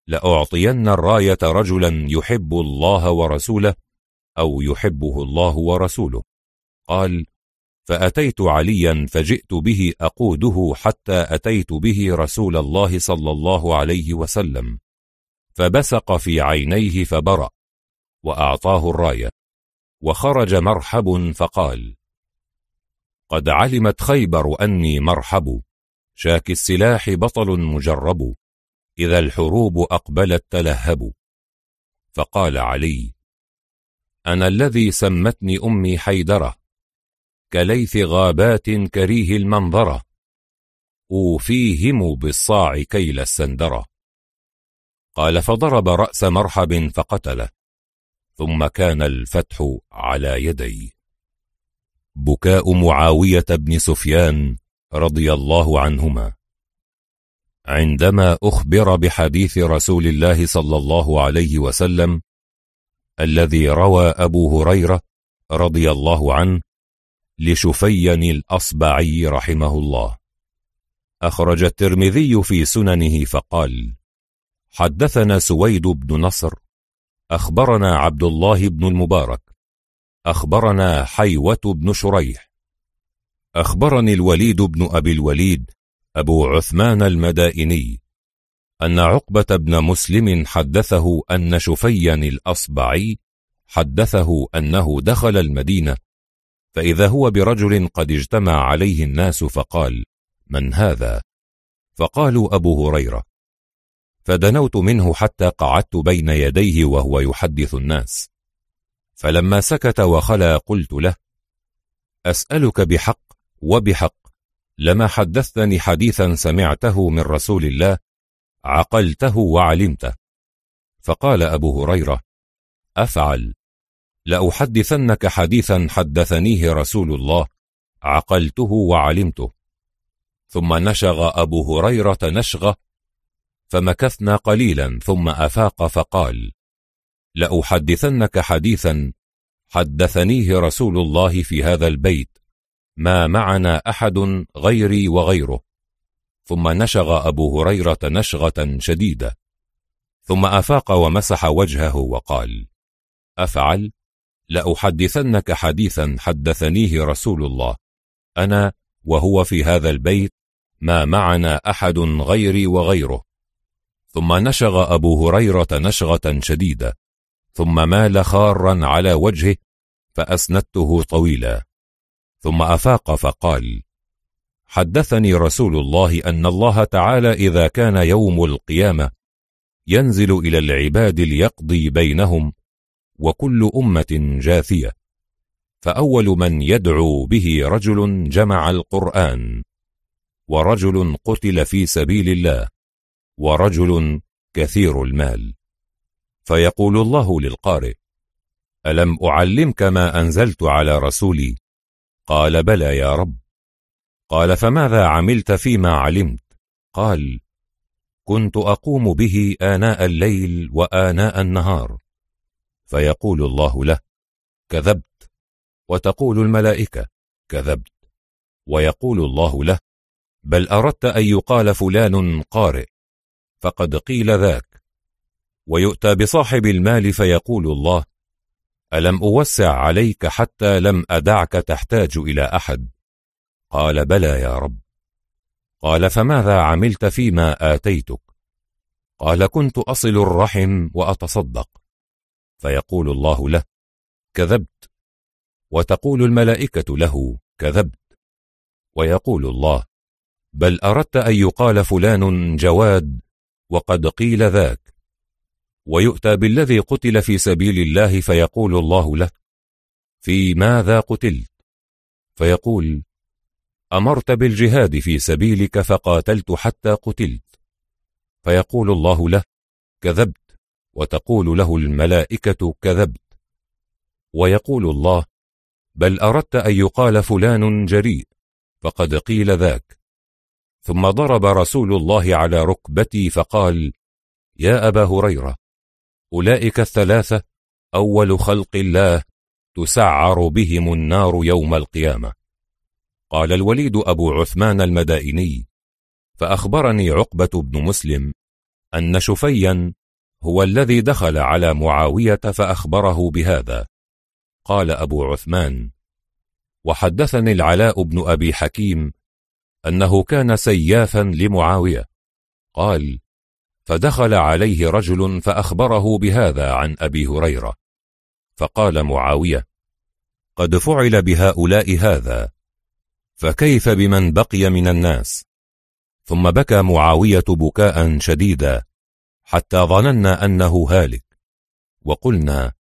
لأعطين الراية رجلا يحب الله ورسوله أو يحبه الله ورسوله. قال فأتيت عليا فجئت به أقوده حتى أتيت به رسول الله صلى الله عليه وسلم. فبسق في عينيه فبرأ وأعطاه الراية وخرج مرحب فقال قد علمت خيبر أني مرحب شاك السلاح بطل مجرب إذا الحروب أقبلت تلهب. فقال علي أنا الذي سمتني أمي حيدرة كليث غابات كريه المنظرة. أوفيهم بالصاع كيل السندرة. قال فضرب رأس مرحب فقتله. ثم كان الفتح على يدي. بكاء معاوية بن سفيان رضي الله عنهما. عندما أخبر بحديث رسول الله صلى الله عليه وسلم الذي روى أبو هريرة رضي الله عنه لشفين الأصبعي رحمه الله. أخرج الترمذي في سننه فقال حدثنا سويد بن نصر. أخبرنا عبد الله بن المبارك. أخبرنا حيوة بن شريح. أخبرني الوليد بن أبي الوليد أبو عثمان المدائني أن عقبة بن مسلم حدثه أن شفيا الأصبعي حدثه أنه دخل المدينة فإذا هو برجل قد اجتمع عليه الناس فقال من هذا؟ فقالوا أبو هريرة. فدنوت منه حتى قعدت بين يديه وهو يحدث الناس. فلما سكت وخلا قلت له أسألك بحق وبحق لما حدثتني حديثا سمعته من رسول الله عقلته وعلمته. فقال أبو هريرة أفعل؟ لأحدثنك حديثا حدثنيه رسول الله عقلته وعلمته. ثم نشغ أبو هريرة نشغة فمكثنا قليلا ثم أفاق فقال لأحدثنك حديثا حدثنيه رسول الله في هذا البيت ما معنا أحد غيري وغيره. ثم نشغ أبو هريرة نشغة شديدة. ثم أفاق ومسح وجهه وقال أفعل؟ لأحدثنك حديثا حدثنيه رسول الله. أنا وهو في هذا البيت ما معنا أحد غيري وغيره. ثم نشغ أبو هريرة نشغة شديدة. ثم مال خارا على وجهه فأسندته طويلا. ثم أفاق فقال حدثني رسول الله أن الله تعالى إذا كان يوم القيامة ينزل إلى العباد ليقضي بينهم وكل أمة جاثية. فأول من يدعو به رجل جمع القرآن. ورجل قتل في سبيل الله. ورجل كثير المال. فيقول الله للقارئ ألم أعلمك ما أنزلت على رسولي؟ قال بلى يا رب. قال فماذا عملت فيما علمت؟ قال كنت أقوم به آناء الليل وآناء النهار. فيقول الله له كذبت. وتقول الملائكة كذبت. ويقول الله له بل أردت أن يقال فلان قارئ فقد قيل ذاك. ويؤتى بصاحب المال فيقول الله ألم أوسع عليك حتى لم أدعك تحتاج إلى أحد؟ قال بلى يا رب. قال فماذا عملت فيما آتيتك؟ قال كنت أصل الرحم وأتصدق. فيقول الله له كذبت. وتقول الملائكة له كذبت. ويقول الله بل أردت أن يقال فلان جواد وقد قيل ذاك. ويؤتى بالذي قتل في سبيل الله فيقول الله له في ماذا قتلت؟ فيقول أمرت بالجهاد في سبيلك فقاتلت حتى قتلت. فيقول الله له كذبت. وتقول له الملائكة كذبت. ويقول الله بل أردت أن يقال فلان جريء فقد قيل ذاك. ثم ضرب رسول الله على ركبتي فقال يا أبا هريرة أولئك الثلاثة أول خلق الله تسعر بهم النار يوم القيامة. قال الوليد أبو عثمان المدائني فأخبرني عقبة بن مسلم أن شفيا هو الذي دخل على معاوية فأخبره بهذا. قال أبو عثمان وحدثني العلاء بن أبي حكيم أنه كان سيافا لمعاوية. قال فدخل عليه رجل فأخبره بهذا عن أبي هريرة. فقال معاوية قد فعل بهؤلاء هذا فكيف بمن بقي من الناس؟ ثم بكى معاوية بكاء شديدا. حتى ظننا أنه هالك. وقلنا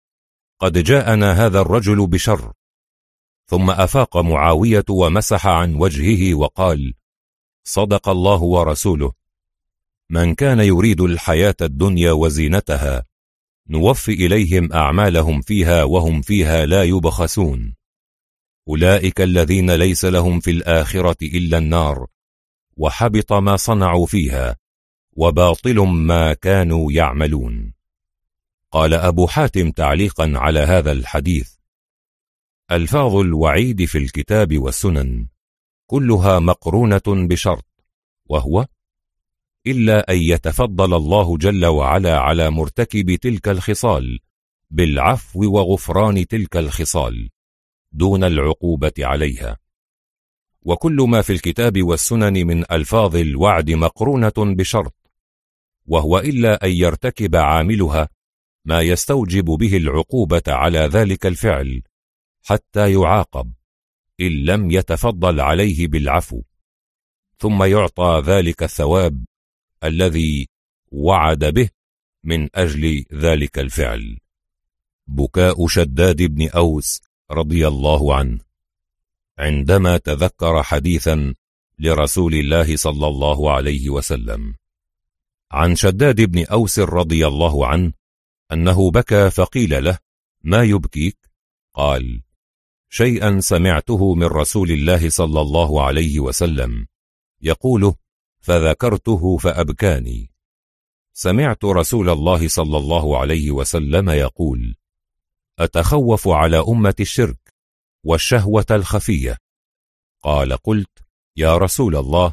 قد جاءنا هذا الرجل بشر. ثم أفاق معاوية ومسح عن وجهه وقال صدق الله ورسوله. من كان يريد الحياة الدنيا وزينتها نوفي إليهم أعمالهم فيها وهم فيها لا يبخسون. أولئك الذين ليس لهم في الآخرة إلا النار وحبط ما صنعوا فيها. وباطل ما كانوا يعملون. قال أبو حاتم تعليقا على هذا الحديث ألفاظ الوعيد في الكتاب والسنن كلها مقرونة بشرط وهو إلا أن يتفضل الله جل وعلا على مرتكب تلك الخصال بالعفو وغفران تلك الخصال دون العقوبة عليها. وكل ما في الكتاب والسنن من ألفاظ الوعد مقرونة بشرط وهو إلا أن يرتكب عاملها ما يستوجب به العقوبة على ذلك الفعل حتى يعاقب إن لم يتفضل عليه بالعفو. ثم يعطى ذلك الثواب الذي وعد به من أجل ذلك الفعل. بكاء شداد بن أوس رضي الله عنه. عندما تذكر حديثا لرسول الله صلى الله عليه وسلم. عن شداد بن أوس رضي الله عنه أنه بكى فقيل له ما يبكيك؟ قال شيئا سمعته من رسول الله صلى الله عليه وسلم يقوله فذكرته فأبكاني. سمعت رسول الله صلى الله عليه وسلم يقول أتخوف على أمة الشرك والشهوة الخفية. قال قلت يا رسول الله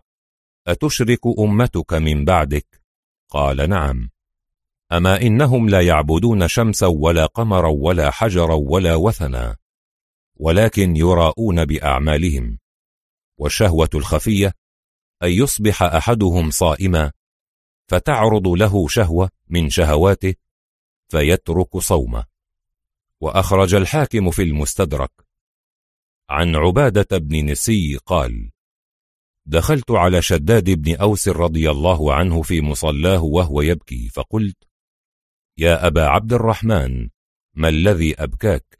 أتشرك أمتك من بعدك قال نعم. أما إنهم لا يعبدون شمسا ولا قمرا ولا حجرا ولا وثنا ولكن يراءون بأعمالهم. والشهوة الخفية أن يصبح أحدهم صائما فتعرض له شهوة من شهواته فيترك صومه. وأخرج الحاكم في المستدرك. عن عبادة بن نسي قال دخلت على شداد بن أوس رضي الله عنه في مصلاه وهو يبكي فقلت يا أبا عبد الرحمن ما الذي أبكاك؟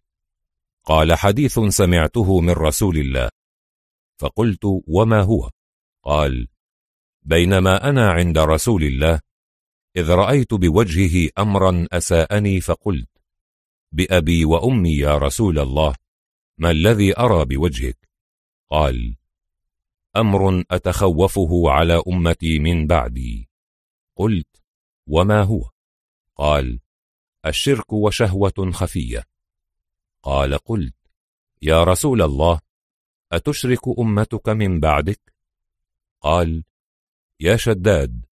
قال حديث سمعته من رسول الله. فقلت وما هو؟ قال بينما أنا عند رسول الله إذ رأيت بوجهه أمرا أساءني فقلت بأبي وأمي يا رسول الله ما الذي أرى بوجهك؟ قال أمر أتخوفه على أمتي من بعدي. قلت وما هو؟ قال الشرك وشهوة خفية. قال قلت يا رسول الله أتشرك أمتك من بعدك؟ قال يا شداد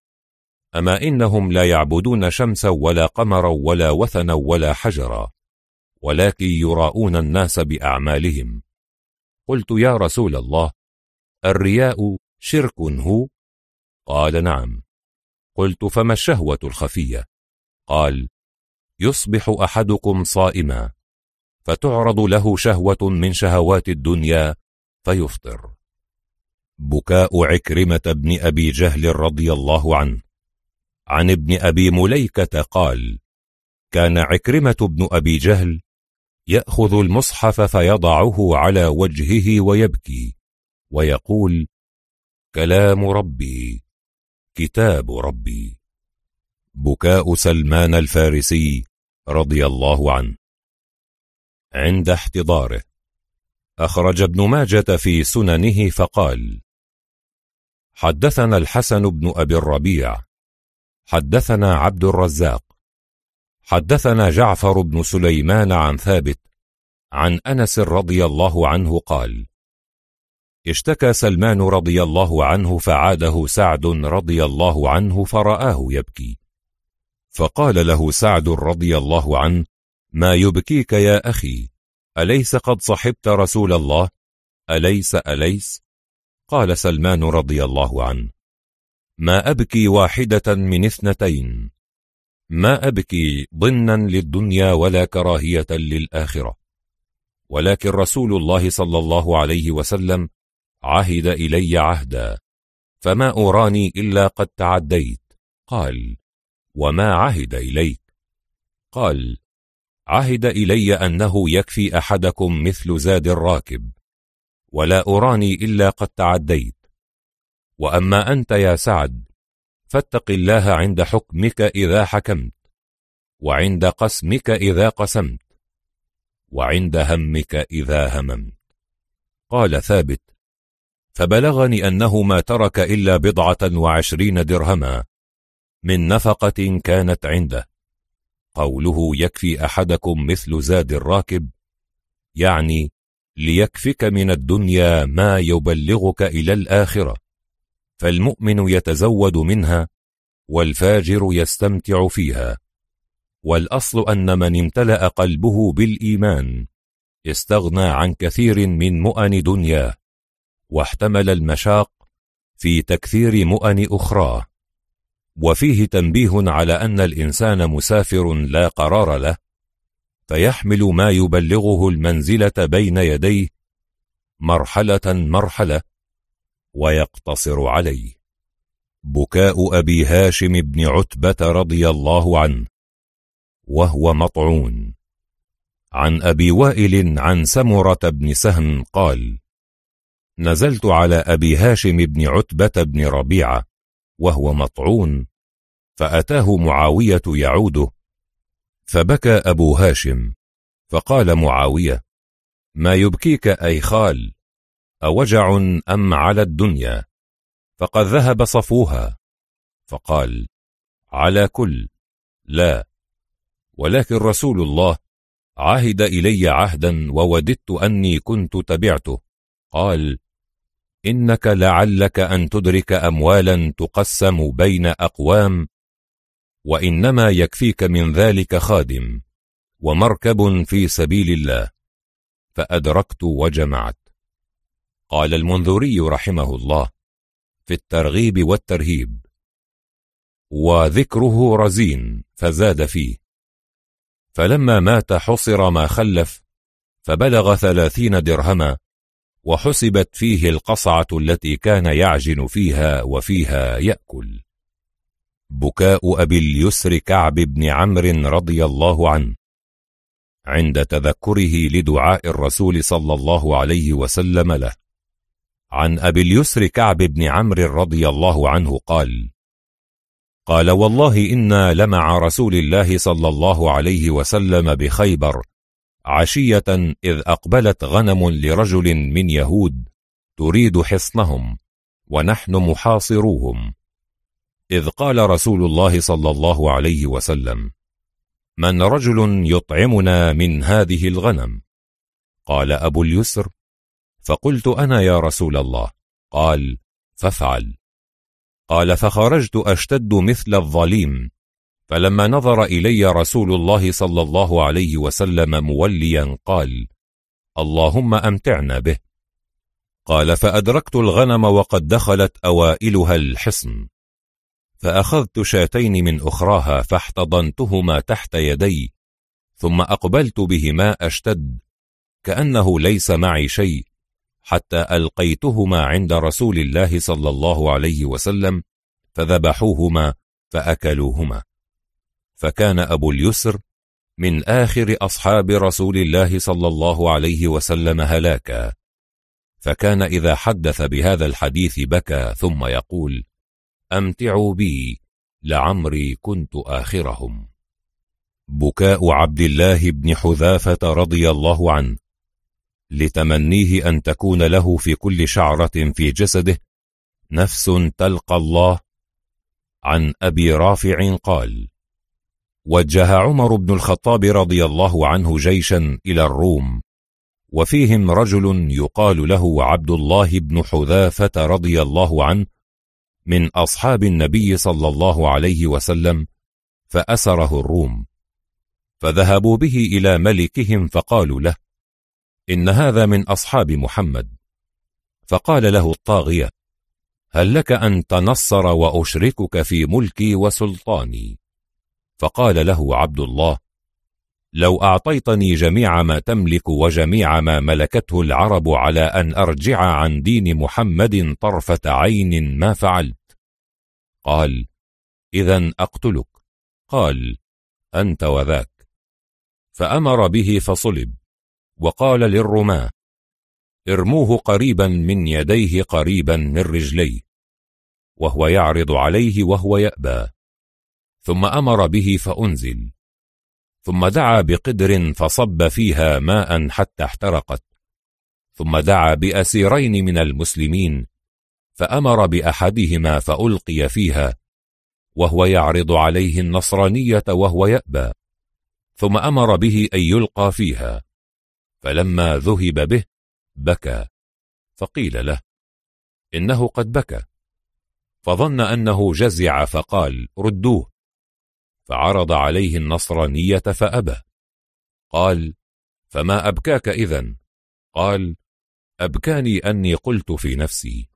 أما إنهم لا يعبدون شمسا ولا قمرا ولا وثنا ولا حجرا ولكن يراءون الناس بأعمالهم. قلت يا رسول الله الرياء شرك هو؟ قال نعم. قلت فما الشهوة الخفية؟ قال يصبح أحدكم صائما فتعرض له شهوة من شهوات الدنيا فيفطر. بكاء عكرمة بن أبي جهل رضي الله عنه. عن ابن أبي مليكة قال كان عكرمة بن أبي جهل يأخذ المصحف فيضعه على وجهه ويبكي. ويقول كلام ربي كتاب ربي. بكاء سلمان الفارسي رضي الله عنه. عند احتضاره. أخرج ابن ماجة في سننه فقال حدثنا الحسن بن أبي الربيع حدثنا عبد الرزاق حدثنا جعفر بن سليمان عن ثابت عن أنس رضي الله عنه قال اشتكى سلمان رضي الله عنه فعاده سعد رضي الله عنه فرآه يبكي. فقال له سعد رضي الله عنه ما يبكيك يا أخي؟ أليس قد صحبت رسول الله؟ أليس أليس؟ قال سلمان رضي الله عنه ما أبكي واحدة من اثنتين. ما أبكي ضنا للدنيا ولا كراهية للآخرة. ولكن رسول الله صلى الله عليه وسلم عهد إلي عهدا فما أراني إلا قد تعديت. قال وما عهد إليك؟ قال عهد إلي أنه يكفي أحدكم مثل زاد الراكب ولا أراني إلا قد تعديت. وأما أنت يا سعد فاتق الله عند حكمك إذا حكمت وعند قسمك إذا قسمت وعند همك إذا هممت. قال ثابت فبلغني أنه ما ترك إلا بضعة وعشرين درهما من نفقة كانت عنده. قوله يكفي أحدكم مثل زاد الراكب يعني ليكفك من الدنيا ما يبلغك إلى الآخرة فالمؤمن يتزود منها والفاجر يستمتع فيها. والأصل أن من امتلأ قلبه بالإيمان استغنى عن كثير من مؤن دنياه. واحتمل المشاق في تكثير مؤن أخراه وفيه تنبيه على أن الإنسان مسافر لا قرار له فيحمل ما يبلغه المنزلة بين يديه مرحلة مرحلة ويقتصر عليه. بكاء أبي هاشم بن عتبة رضي الله عنه وهو مطعون. عن أبي وائل عن سمرة بن سهم قال نزلت على أبي هاشم بن عتبة بن ربيعة وهو مطعون فأتاه معاوية يعوده. فبكى أبو هاشم فقال معاوية ما يبكيك أي خال أوجع أم على الدنيا؟ فقد ذهب صفوها. فقال على كل لا ولكن رسول الله عهد إلي عهدا ووددت أني كنت تبعته. قال إنك لعلك أن تدرك أموالا تقسم بين أقوام وإنما يكفيك من ذلك خادم ومركب في سبيل الله فأدركت وجمعت. قال المنذري رحمه الله في الترغيب والترهيب وذكره رزين فزاد فيه. فلما مات حصر ما خلف فبلغ ثلاثين درهما وحسبت فيه القصعة التي كان يعجن فيها وفيها يأكل. بكاء أبي اليسر كعب بن عمرو رضي الله عنه عند تذكره لدعاء الرسول صلى الله عليه وسلم له. عن أبي اليسر كعب بن عمرو رضي الله عنه قال قال والله إنا لمع رسول الله صلى الله عليه وسلم بخيبر عشية إذ أقبلت غنم لرجل من يهود تريد حصنهم ونحن محاصروهم. إذ قال رسول الله صلى الله عليه وسلم من رجل يطعمنا من هذه الغنم؟ قال أبو اليسر فقلت أنا يا رسول الله. قال فافعل. قال فخرجت أشتد مثل الظليم فلما نظر إلي رسول الله صلى الله عليه وسلم موليا قال اللهم أمتعنا به. قال فأدركت الغنم وقد دخلت أوائلها الحصن فأخذت شاتين من أخراها فاحتضنتهما تحت يدي ثم أقبلت بهما أشتد كأنه ليس معي شيء حتى ألقيتهما عند رسول الله صلى الله عليه وسلم فذبحوهما فأكلوهما. فكان أبو اليسر من آخر أصحاب رسول الله صلى الله عليه وسلم هلاكا. فكان إذا حدث بهذا الحديث بكى ثم يقول أمتعوا بي لعمري كنت آخرهم. بكاء عبد الله بن حذافة رضي الله عنه لتمنيه أن تكون له في كل شعرة في جسده نفس تلقى الله. عن أبي رافع قال وجه عمر بن الخطاب رضي الله عنه جيشا إلى الروم وفيهم رجل يقال له عبد الله بن حذافة رضي الله عنه من أصحاب النبي صلى الله عليه وسلم فأسره الروم. فذهبوا به إلى ملكهم فقالوا له إن هذا من أصحاب محمد. فقال له الطاغية هل لك أن تنصر وأشركك في ملكي وسلطاني؟ فقال له عبد الله لو أعطيتني جميع ما تملك وجميع ما ملكته العرب على أن أرجع عن دين محمد طرفة عين ما فعلت. قال إذا أقتلك. قال أنت وذاك. فأمر به فصلب وقال للرماة ارموه قريبا من يديه قريبا من رجليه. وهو يعرض عليه وهو يأبى. ثم أمر به فأنزل. ثم دعا بقدر فصب فيها ماء حتى احترقت. ثم دعا بأسيرين من المسلمين فأمر بأحدهما فألقي فيها وهو يعرض عليه النصرانية وهو يأبى. ثم أمر به أن يلقى فيها. فلما ذهب به بكى. فقيل له إنه قد بكى. فظن أنه جزع فقال ردوه. فعرض عليه النصرانية فأبى. قال فما أبكاك إذن؟ قال أبكاني أني قلت في نفسي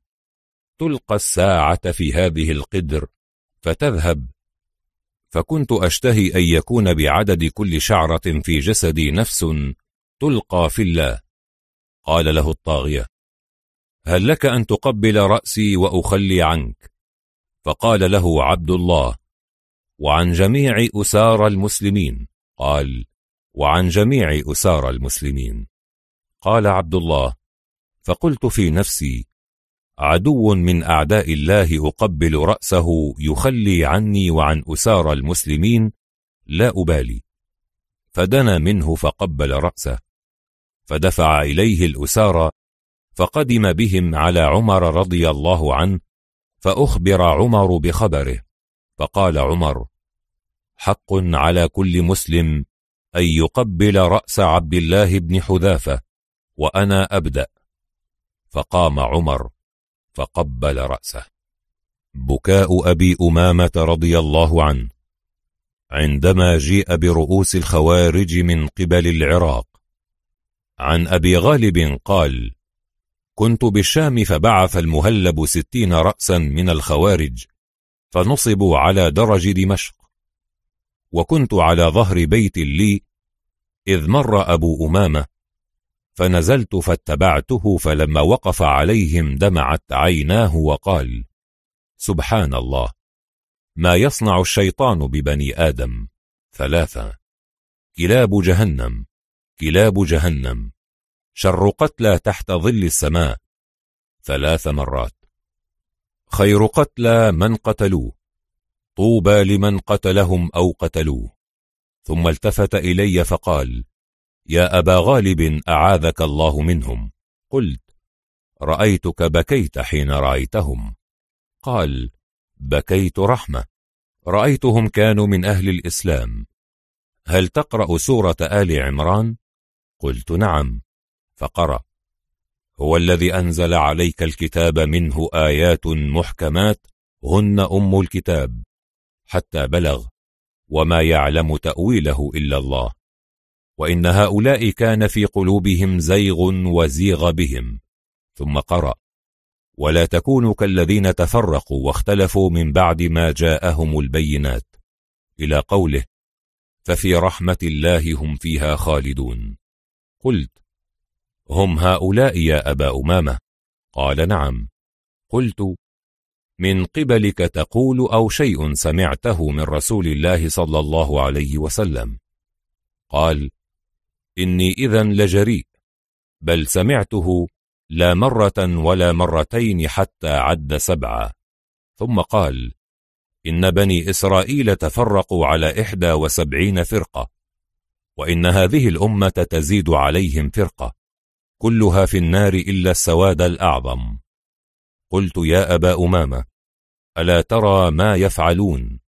تلقى الساعة في هذه القدر فتذهب. فكنت أشتهي أن يكون بعدد كل شعرة في جسدي نفس تلقى في الله. قال له الطاغية هل لك أن تقبل رأسي وأخلي عنك؟ فقال له عبد الله وعن جميع أسار المسلمين. قال وعن جميع أسار المسلمين. قال عبد الله فقلت في نفسي عدو من أعداء الله أقبل رأسه يخلي عني وعن أسار المسلمين لا أبالي. فدنا منه فقبل رأسه. فدفع إليه الأسارى فقدم بهم على عمر رضي الله عنه فأخبر عمر بخبره. فقال عمر حق على كل مسلم أن يقبل رأس عبد الله بن حذافة وأنا أبدأ. فقام عمر فقبل رأسه. بكاء أبي أمامة رضي الله عنه عندما جيء برؤوس الخوارج من قبل العراق. عن أبي غالب قال كنت بالشام فبعث المهلب ستين رأسا من الخوارج فنصبوا على درج دمشق. وكنت على ظهر بيت لي إذ مر أبو أمامة فنزلت فاتبعته فلما وقف عليهم دمعت عيناه وقال سبحان الله ما يصنع الشيطان ببني آدم؟ ثلاثة. كلاب جهنم كلاب جهنم شر قتلى تحت ظل السماء. ثلاث مرات. خير قتلى من قتلوه طوبى لمن قتلهم أو قتلوه. ثم التفت إلي فقال يا أبا غالب أعاذك الله منهم. قلت رأيتك بكيت حين رأيتهم. قال بكيت رحمة. رأيتهم كانوا من أهل الإسلام. هل تقرأ سورة آل عمران؟ قلت نعم. فقرأ. هو الذي أنزل عليك الكتاب منه آيات محكمات هن أم الكتاب حتى بلغ وما يعلم تأويله إلا الله. وإن هؤلاء كان في قلوبهم زيغ وزيغ بهم. ثم قرأ ولا تكونوا كالذين تفرقوا واختلفوا من بعد ما جاءهم البينات. إلى قوله ففي رحمة الله هم فيها خالدون. قلت هم هؤلاء يا أبا أمامة؟ قال نعم. قلت من قبلك تقول أو شيء سمعته من رسول الله صلى الله عليه وسلم. قال إني إذا لجريء بل سمعته لا مرة ولا مرتين حتى عد سبعة. ثم قال إن بني إسرائيل تفرقوا على إحدى وسبعين فرقة وإن هذه الأمة تزيد عليهم فرقة. كلها في النار إلا السواد الأعظم. قلت يا أبا أمامة ألا ترى ما يفعلون؟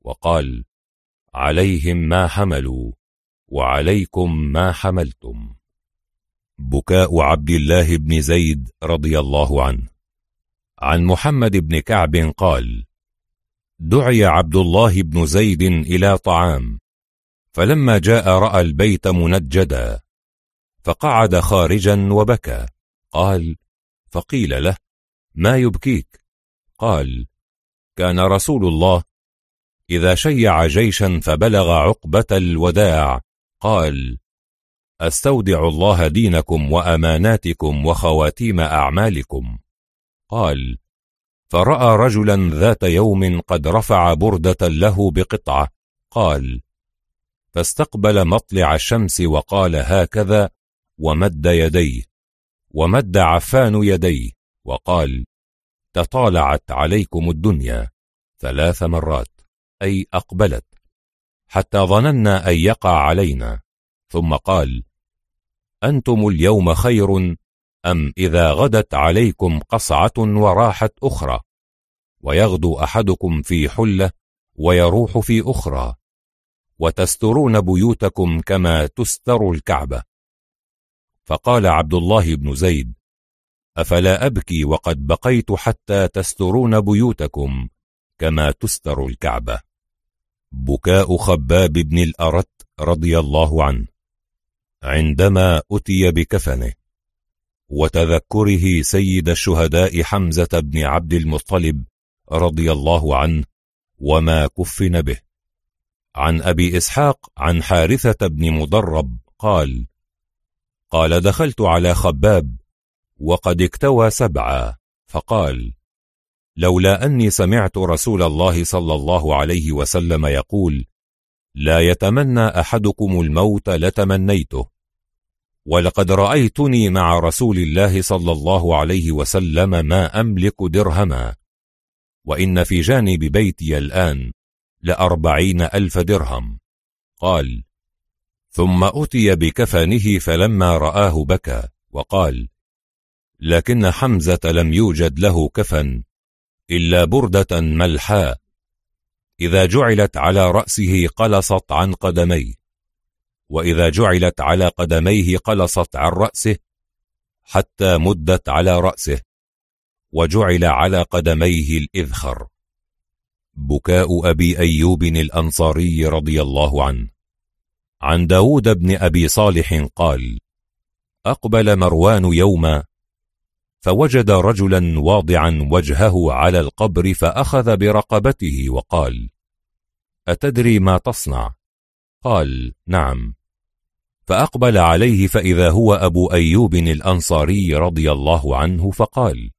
وقال عليهم ما حملوا وعليكم ما حملتم. بكاء عبد الله بن زيد رضي الله عنه. عن محمد بن كعب قال دعي عبد الله بن زيد إلى طعام فلما جاء رأى البيت منجدا. فقعد خارجا وبكى. قال فقيل له ما يبكيك؟ قال كان رسول الله إذا شيع جيشا فبلغ عقبة الوداع. قال أستودع الله دينكم وأماناتكم وخواتيم أعمالكم. قال فرأى رجلا ذات يوم قد رفع بردة له بقطعة. قال فاستقبل مطلع الشمس وقال هكذا ومد يديه ومد عفان يديه وقال تطالعت عليكم الدنيا ثلاث مرات أي أقبلت حتى ظننا أن يقع علينا. ثم قال أنتم اليوم خير أم إذا غدت عليكم قصعة وراحت أخرى؟ ويغدو أحدكم في حلة ويروح في أخرى. وتسترون بيوتكم كما تستر الكعبة. فقال عبد الله بن زيد أفلا أبكي وقد بقيت حتى تسترون بيوتكم كما تستر الكعبة؟ بكاء خباب بن الأرت رضي الله عنه عندما أتي بكفنه وتذكره سيد الشهداء حمزة بن عبد المطلب رضي الله عنه وما كفن به. عن أبي إسحاق عن حارثة بن مضرب قال قال دخلت على خباب وقد اكتوى سبعا فقال لولا أني سمعت رسول الله صلى الله عليه وسلم يقول لا يتمنى أحدكم الموت لتمنيته. ولقد رأيتني مع رسول الله صلى الله عليه وسلم ما أملك درهما وإن في جانب بيتي الآن لأربعين ألف درهم. قال ثم أتي بكفنه فلما رآه بكى وقال لكن حمزة لم يوجد له كفن إلا بردة ملحاء. إذا جعلت على رأسه قلصت عن قدميه وإذا جعلت على قدميه قلصت عن رأسه حتى مدت على رأسه وجعل على قدميه الإذخر. بكاء أبي أيوب الأنصاري رضي الله عنه. عن داود بن أبي صالح قال أقبل مروان يوما فوجد رجلا واضعا وجهه على القبر فأخذ برقبته وقال أتدري ما تصنع؟ قال نعم فأقبل عليه فإذا هو أبو أيوب الأنصاري رضي الله عنه فقال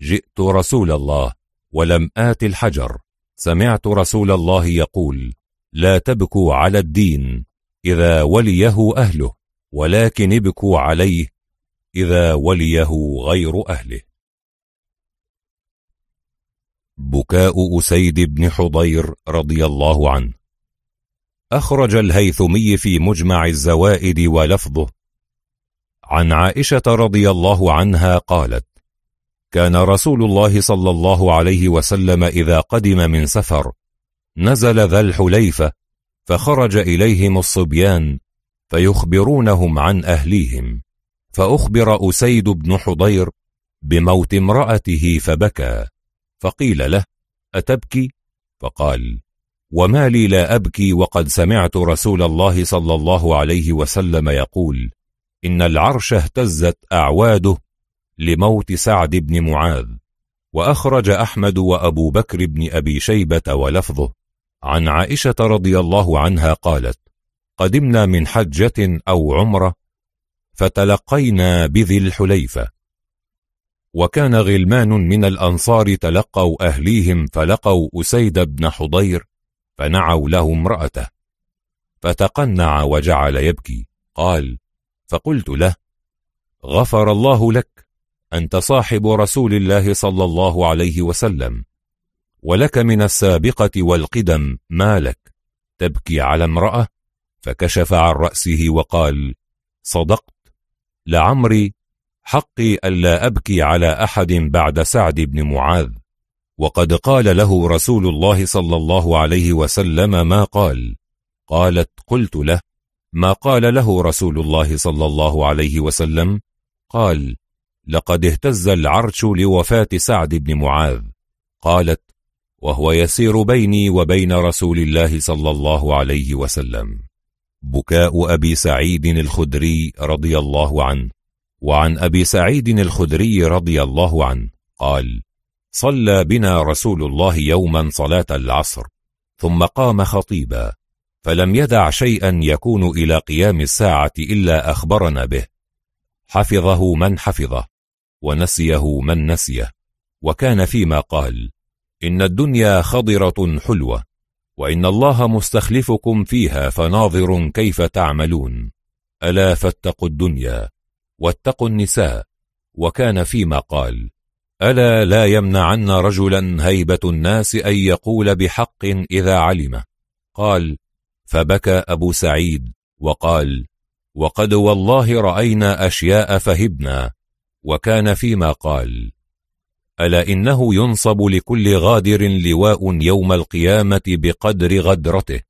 جئت رسول الله ولم آت الحجر سمعت رسول الله يقول لا تبكوا على الدين إذا وليه أهله ولكن ابكوا عليه إذا وليه غير أهله. بكاء أسيد بن حضير رضي الله عنه. أخرج الهيثمي في مجمع الزوائد ولفظه. عن عائشة رضي الله عنها قالت كان رسول الله صلى الله عليه وسلم إذا قدم من سفر نزل ذا الحليفة فخرج إليهم الصبيان فيخبرونهم عن أهليهم. فأخبر أسيد بن حضير بموت امرأته فبكى. فقيل له أتبكي؟ فقال وما لي لا أبكي وقد سمعت رسول الله صلى الله عليه وسلم يقول إن العرش اهتزت أعواده لموت سعد بن معاذ. وأخرج أحمد وأبو بكر بن أبي شيبة ولفظه. عن عائشة رضي الله عنها قالت قدمنا من حجة أو عمرة فتلقينا بذي الحليفة. وكان غلمان من الأنصار تلقوا أهليهم فلقوا أسيد بن حضير فنعوا له امرأته. فتقنع وجعل يبكي قال فقلت له غفر الله لك أنت صاحب رسول الله صلى الله عليه وسلم. ولك من السابقة والقدم ما لك. تبكي على امرأة؟ فكشف عن رأسه وقال صدقت. لعمري حقي ألا أبكي على أحد بعد سعد بن معاذ. وقد قال له رسول الله صلى الله عليه وسلم ما قال. قالت قلت له. ما قال له رسول الله صلى الله عليه وسلم قال لقد اهتز العرش لوفاة سعد بن معاذ. قالت وهو يسير بيني وبين رسول الله صلى الله عليه وسلم. بكاء أبي سعيد الخدري رضي الله عنه وعن أبي سعيد الخدري رضي الله عنه قال صلى بنا رسول الله يوما صلاة العصر ثم قام خطيبا فلم يدع شيئا يكون إلى قيام الساعة إلا أخبرنا به. حفظه من حفظه ونسيه من نسيه وكان فيما قال إن الدنيا خضرة حلوة وإن الله مستخلفكم فيها فناظر كيف تعملون. ألا فاتقوا الدنيا واتقوا النساء وكان فيما قال. ألا لا يمنعن رجلا هيبة الناس أن يقول بحق إذا علم قال فبكى أبو سعيد وقال وقد والله رأينا أشياء فهبنا وكان فيما قال. ألا إنه ينصب لكل غادر لواء يوم القيامة بقدر غدرته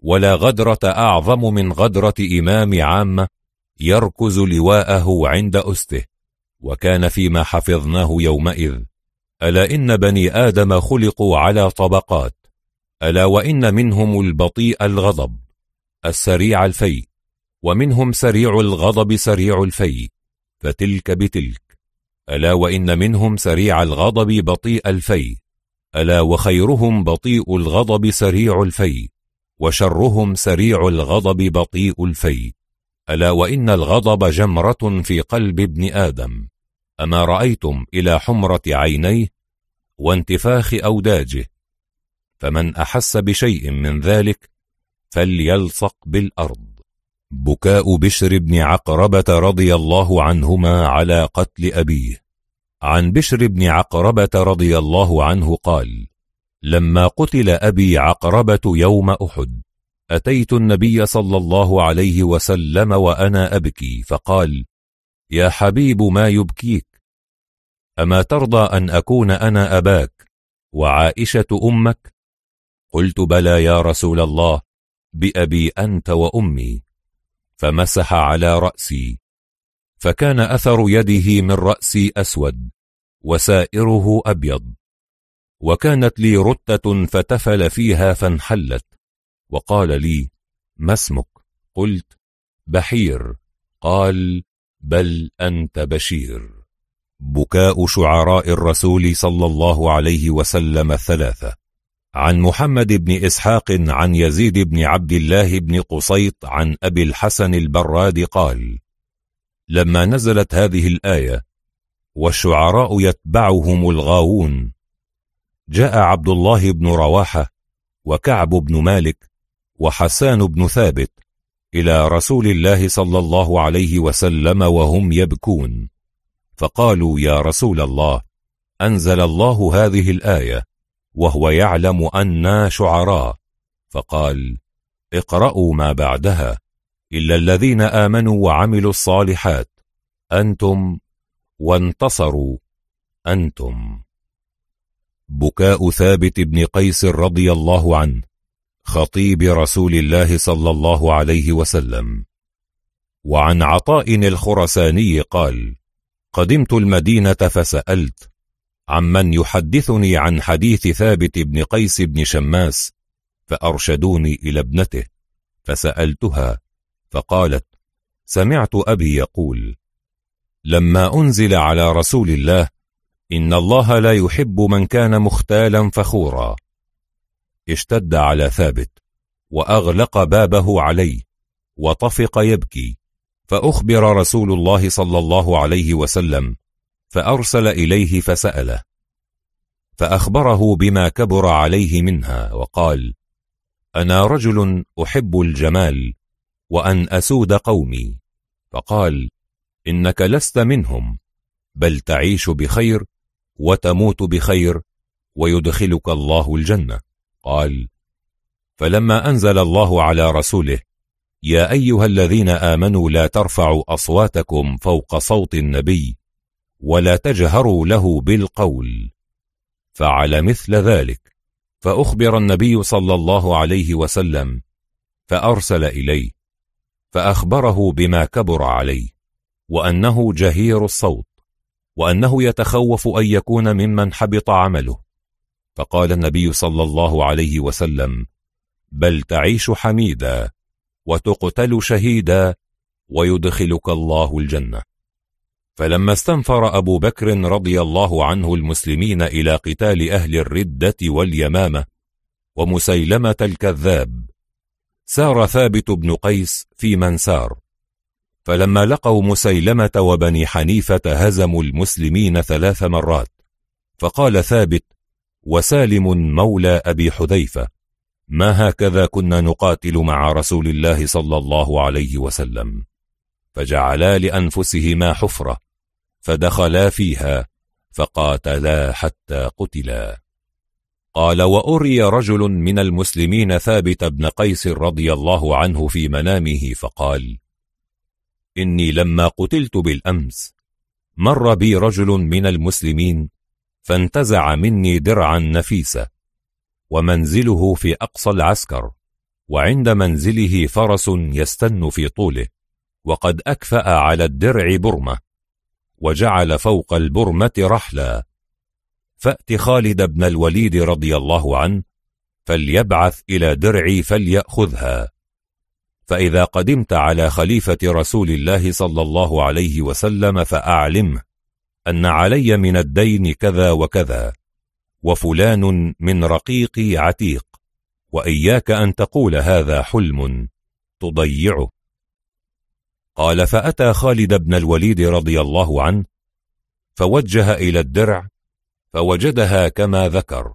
ولا غدرة أعظم من غدرة إمام عامة يركز لواءه عند أسته وكان فيما حفظناه يومئذ. ألا إن بني آدم خلقوا على طبقات ألا وإن منهم البطيء الغضب السريع الفي ومنهم سريع الغضب سريع الفي فتلك بتلك. ألا وإن منهم سريع الغضب بطيء الفي. ألا وخيرهم بطيء الغضب سريع الفي. وشرهم سريع الغضب بطيء الفي. ألا وإن الغضب جمرة في قلب ابن آدم. أما رأيتم إلى حمرة عينيه وانتفاخ أوداجه. فمن أحس بشيء من ذلك فليلصق بالأرض. بكاء بشر بن عقربة رضي الله عنهما على قتل أبيه. عن بشر بن عقربة رضي الله عنه قال لما قتل أبي عقربة يوم أحد أتيت النبي صلى الله عليه وسلم وأنا أبكي فقال يا حبيب ما يبكيك؟ أما ترضى أن أكون أنا أباك وعائشة أمك؟ قلت بلى يا رسول الله بأبي أنت وأمي. فمسح على رأسي فكان أثر يده من رأسي أسود وسائره أبيض وكانت لي رتة فتفل فيها فانحلت وقال لي ما اسمك؟ قلت بحير. قال بل أنت بشير. بكاء شعراء الرسول صلى الله عليه وسلم ثلاثة. عن محمد بن إسحاق عن يزيد بن عبد الله بن قصيط عن أبي الحسن البراد قال لما نزلت هذه الآية والشعراء يتبعهم الغاوون جاء عبد الله بن رواحة وكعب بن مالك وحسان بن ثابت إلى رسول الله صلى الله عليه وسلم وهم يبكون فقالوا يا رسول الله أنزل الله هذه الآية وهو يعلم أنا شعراء فقال اقرأوا ما بعدها إلا الذين آمنوا وعملوا الصالحات أنتم وانتصروا أنتم. بكاء ثابت بن قيس رضي الله عنه خطيب رسول الله صلى الله عليه وسلم. وعن عطاء الخرساني قال قدمت المدينة فسألت عمن يحدثني عن حديث ثابت بن قيس بن شماس فأرشدوني إلى ابنته فسألتها فقالت سمعت أبي يقول لما أنزل على رسول الله إن الله لا يحب من كان مختالا فخورا. اشتد على ثابت وأغلق بابه عليه وطفق يبكي فأخبر رسول الله صلى الله عليه وسلم فأرسل إليه فسأله فأخبره بما كبر عليه منها وقال أنا رجل أحب الجمال وأن أسود قومي. فقال إنك لست منهم بل تعيش بخير وتموت بخير ويدخلك الله الجنة. قال فلما أنزل الله على رسوله يا أيها الذين آمنوا لا ترفعوا أصواتكم فوق صوت النبي ولا تجهروا له بالقول. فعل مثل ذلك فأخبر النبي صلى الله عليه وسلم فأرسل إليه فأخبره بما كبر عليه وأنه جهير الصوت وأنه يتخوف أن يكون ممن حبط عمله. فقال النبي صلى الله عليه وسلم بل تعيش حميدا وتقتل شهيدا ويدخلك الله الجنة. فلما استنفر أبو بكر رضي الله عنه المسلمين إلى قتال أهل الردة واليمامة ومسيلمة الكذاب سار ثابت بن قيس في من سار. فلما لقوا مسيلمة وبني حنيفة هزموا المسلمين ثلاث مرات فقال ثابت وسالم مولى أبي حذيفة ما هكذا كنا نقاتل مع رسول الله صلى الله عليه وسلم؟ فجعلا لأنفسهما حفرة فدخلا فيها فقاتلا حتى قتلا. قال وأري رجل من المسلمين ثابت بن قيس رضي الله عنه في منامه فقال إني لما قتلت بالأمس مر بي رجل من المسلمين فانتزع مني درعا نفيسة ومنزله في أقصى العسكر وعند منزله فرس يستن في طوله. وقد أكفأ على الدرع برمة وجعل فوق البرمة رحلا. فأت خالد بن الوليد رضي الله عنه فليبعث إلى درعي فليأخذها. فإذا قدمت على خليفة رسول الله صلى الله عليه وسلم فأعلمه أن علي من الدين كذا وكذا وفلان من رقيقي عتيق وإياك أن تقول هذا حلم تضيعه. قال فأتى خالد بن الوليد رضي الله عنه فوجه إلى الدرع فوجدها كما ذكر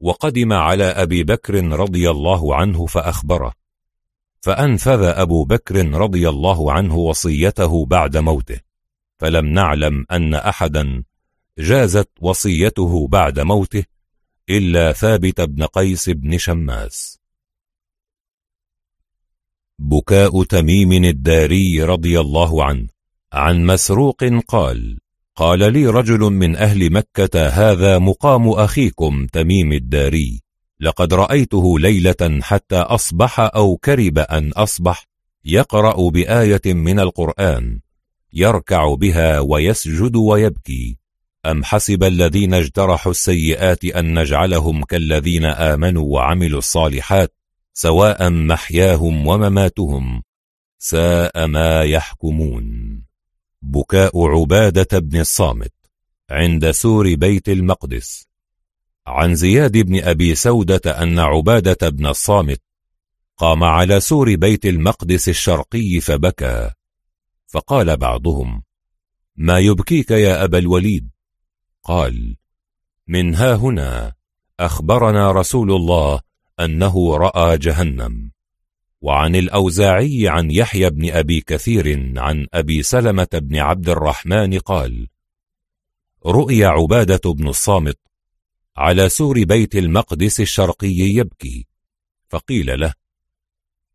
وقدم على أبي بكر رضي الله عنه فأخبره فأنفذ أبو بكر رضي الله عنه وصيته بعد موته فلم نعلم أن أحدا جازت وصيته بعد موته إلا ثابت بن قيس بن شماس. بكاء تميم الداري رضي الله عنه. عن مسروق قال قال لي رجل من أهل مكة هذا مقام أخيكم تميم الداري. لقد رأيته ليلة حتى أصبح أو كرب أن أصبح. يقرأ بآية من القرآن يركع بها ويسجد ويبكي. أم حسب الذين اجترحوا السيئات أن نجعلهم كالذين آمنوا وعملوا الصالحات؟ سواء محياهم ومماتهم ساء ما يحكمون. بكاء عبادة بن الصامت عند سور بيت المقدس. عن زياد بن أبي سودة أن عبادة بن الصامت قام على سور بيت المقدس الشرقي فبكى. فقال بعضهم ما يبكيك يا أبا الوليد؟ قال من ها هنا أخبرنا رسول الله أنه رأى جهنم. وعن الأوزاعي عن يحيى بن أبي كثير عن أبي سلمة بن عبد الرحمن قال رؤي عبادة بن الصامت على سور بيت المقدس الشرقي يبكي. فقيل له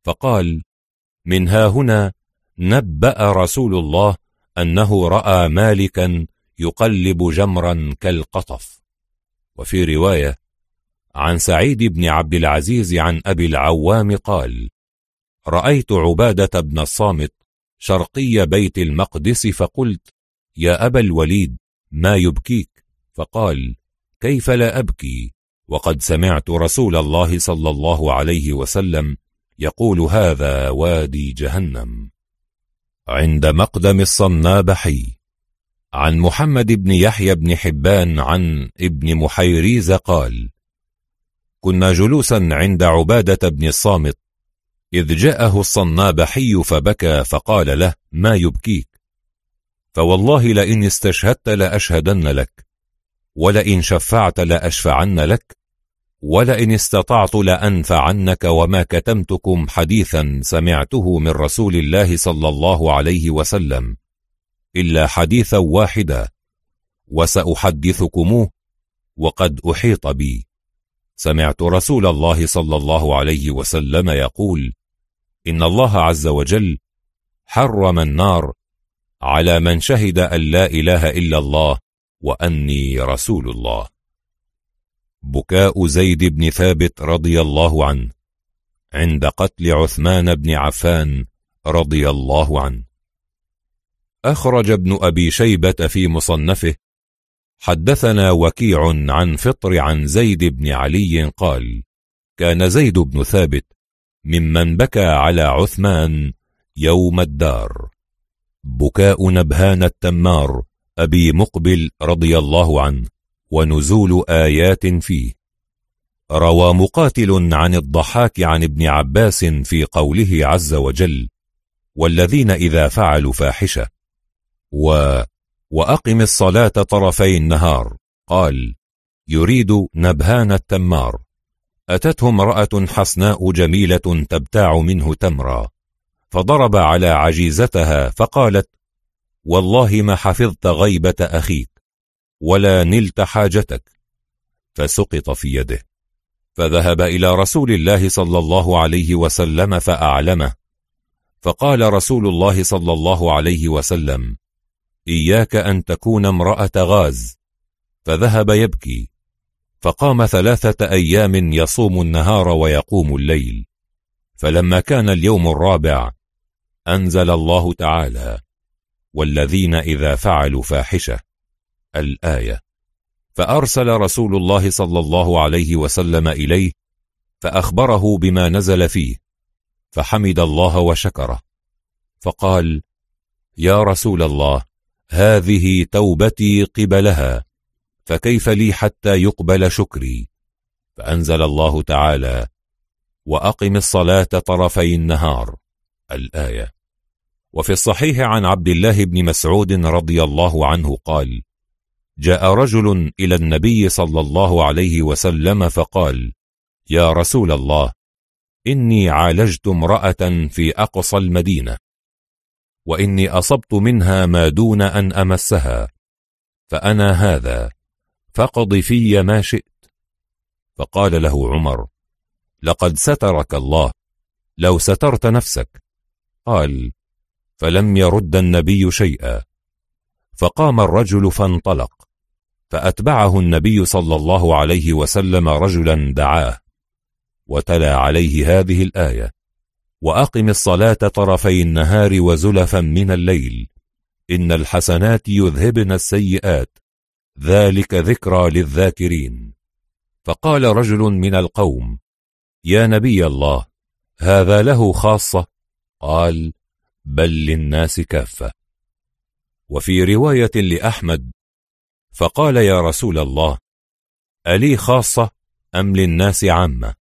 فقال من ها هنا نبأ رسول الله أنه رأى مالكا يقلب جمرا كالقطف. وفي رواية عن سعيد بن عبد العزيز عن أبي العوام قال رأيت عبادة بن الصامت شرقي بيت المقدس فقلت يا أبا الوليد ما يبكيك؟ فقال كيف لا أبكي؟ وقد سمعت رسول الله صلى الله عليه وسلم يقول هذا وادي جهنم. عند مقدم الصنابحي عن محمد بن يحيى بن حبان عن ابن محيريز قال كنا جلوسا عند عبادة بن الصامت. إذ جاءه الصنابحي فبكى فقال له ما يبكيك؟ فوالله لئن استشهدت لأشهدن لك ولئن شفعت لأشفعن لك ولئن استطعت لأنفعنك وما كتمتكم حديثا سمعته من رسول الله صلى الله عليه وسلم إلا حديثا واحدا وسأحدثكموه وقد أحيط بي. سمعت رسول الله صلى الله عليه وسلم يقول إن الله عز وجل حرم النار على من شهد أن لا إله إلا الله وأني رسول الله. بكاء زيد بن ثابت رضي الله عنه عند قتل عثمان بن عفان رضي الله عنه. أخرج ابن أبي شيبة في مصنفه حدثنا وكيع عن فطر عن زيد بن علي قال كان زيد بن ثابت ممن بكى على عثمان يوم الدار. بكاء نبهان التمار أبي مقبل رضي الله عنه ونزول آيات فيه. روى مقاتل عن الضحاك عن ابن عباس في قوله عز وجل والذين إذا فعلوا فاحشة. و وأقم الصلاة طرفي النهار. قال يريد نبهان التمار. أتته امرأة حسناء جميلة تبتاع منه تمرا. فضرب على عجيزتها فقالت والله ما حفظت غيبة أخيك ولا نلت حاجتك. فسقط في يده. فذهب إلى رسول الله صلى الله عليه وسلم فأعلمه. فقال رسول الله صلى الله عليه وسلم إياك أن تكون امرأة غاز. فذهب يبكي. فقام ثلاثة أيام يصوم النهار ويقوم الليل. فلما كان اليوم الرابع أنزل الله تعالى والذين إذا فعلوا فاحشة. الآية. فأرسل رسول الله صلى الله عليه وسلم إليه فأخبره بما نزل فيه. فحمد الله وشكره. فقال يا رسول الله هذه توبتي قبلها فكيف لي حتى يقبل شكري؟ فأنزل الله تعالى وأقم الصلاة طرفي النهار. الآية. وفي الصحيح عن عبد الله بن مسعود رضي الله عنه قال جاء رجل إلى النبي صلى الله عليه وسلم فقال يا رسول الله إني عالجت امرأة في أقصى المدينة. وإني أصبت منها ما دون أن أمسها فأنا هذا فقض في ما شئت. فقال له عمر لقد سترك الله لو سترت نفسك. قال فلم يرد النبي شيئا. فقام الرجل فانطلق فأتبعه النبي صلى الله عليه وسلم رجلا دعاه وتلا عليه هذه الآية. وأقم الصلاة طرفي النهار وزلفا من الليل. إن الحسنات يذهبن السيئات. ذلك ذكرى للذاكرين. فقال رجل من القوم يا نبي الله هذا له خاصة؟ قال بل للناس كافة. وفي رواية لأحمد فقال يا رسول الله ألي خاصة أم للناس عامة؟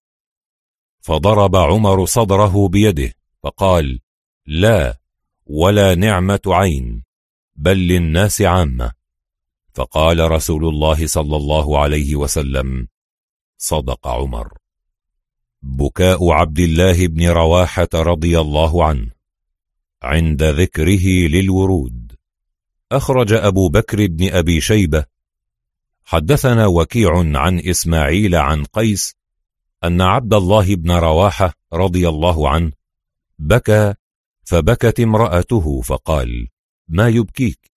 فضرب عمر صدره بيده فقال لا ولا نعمة عين بل للناس عامة. فقال رسول الله صلى الله عليه وسلم صدق عمر. بكاء عبد الله بن رواحة رضي الله عنه عند ذكره للورود. أخرج أبو بكر بن أبي شيبة حدثنا وكيع عن إسماعيل عن قيس أن عبد الله بن رواحة رضي الله عنه بكى فبكت امرأته فقال ما يبكيك؟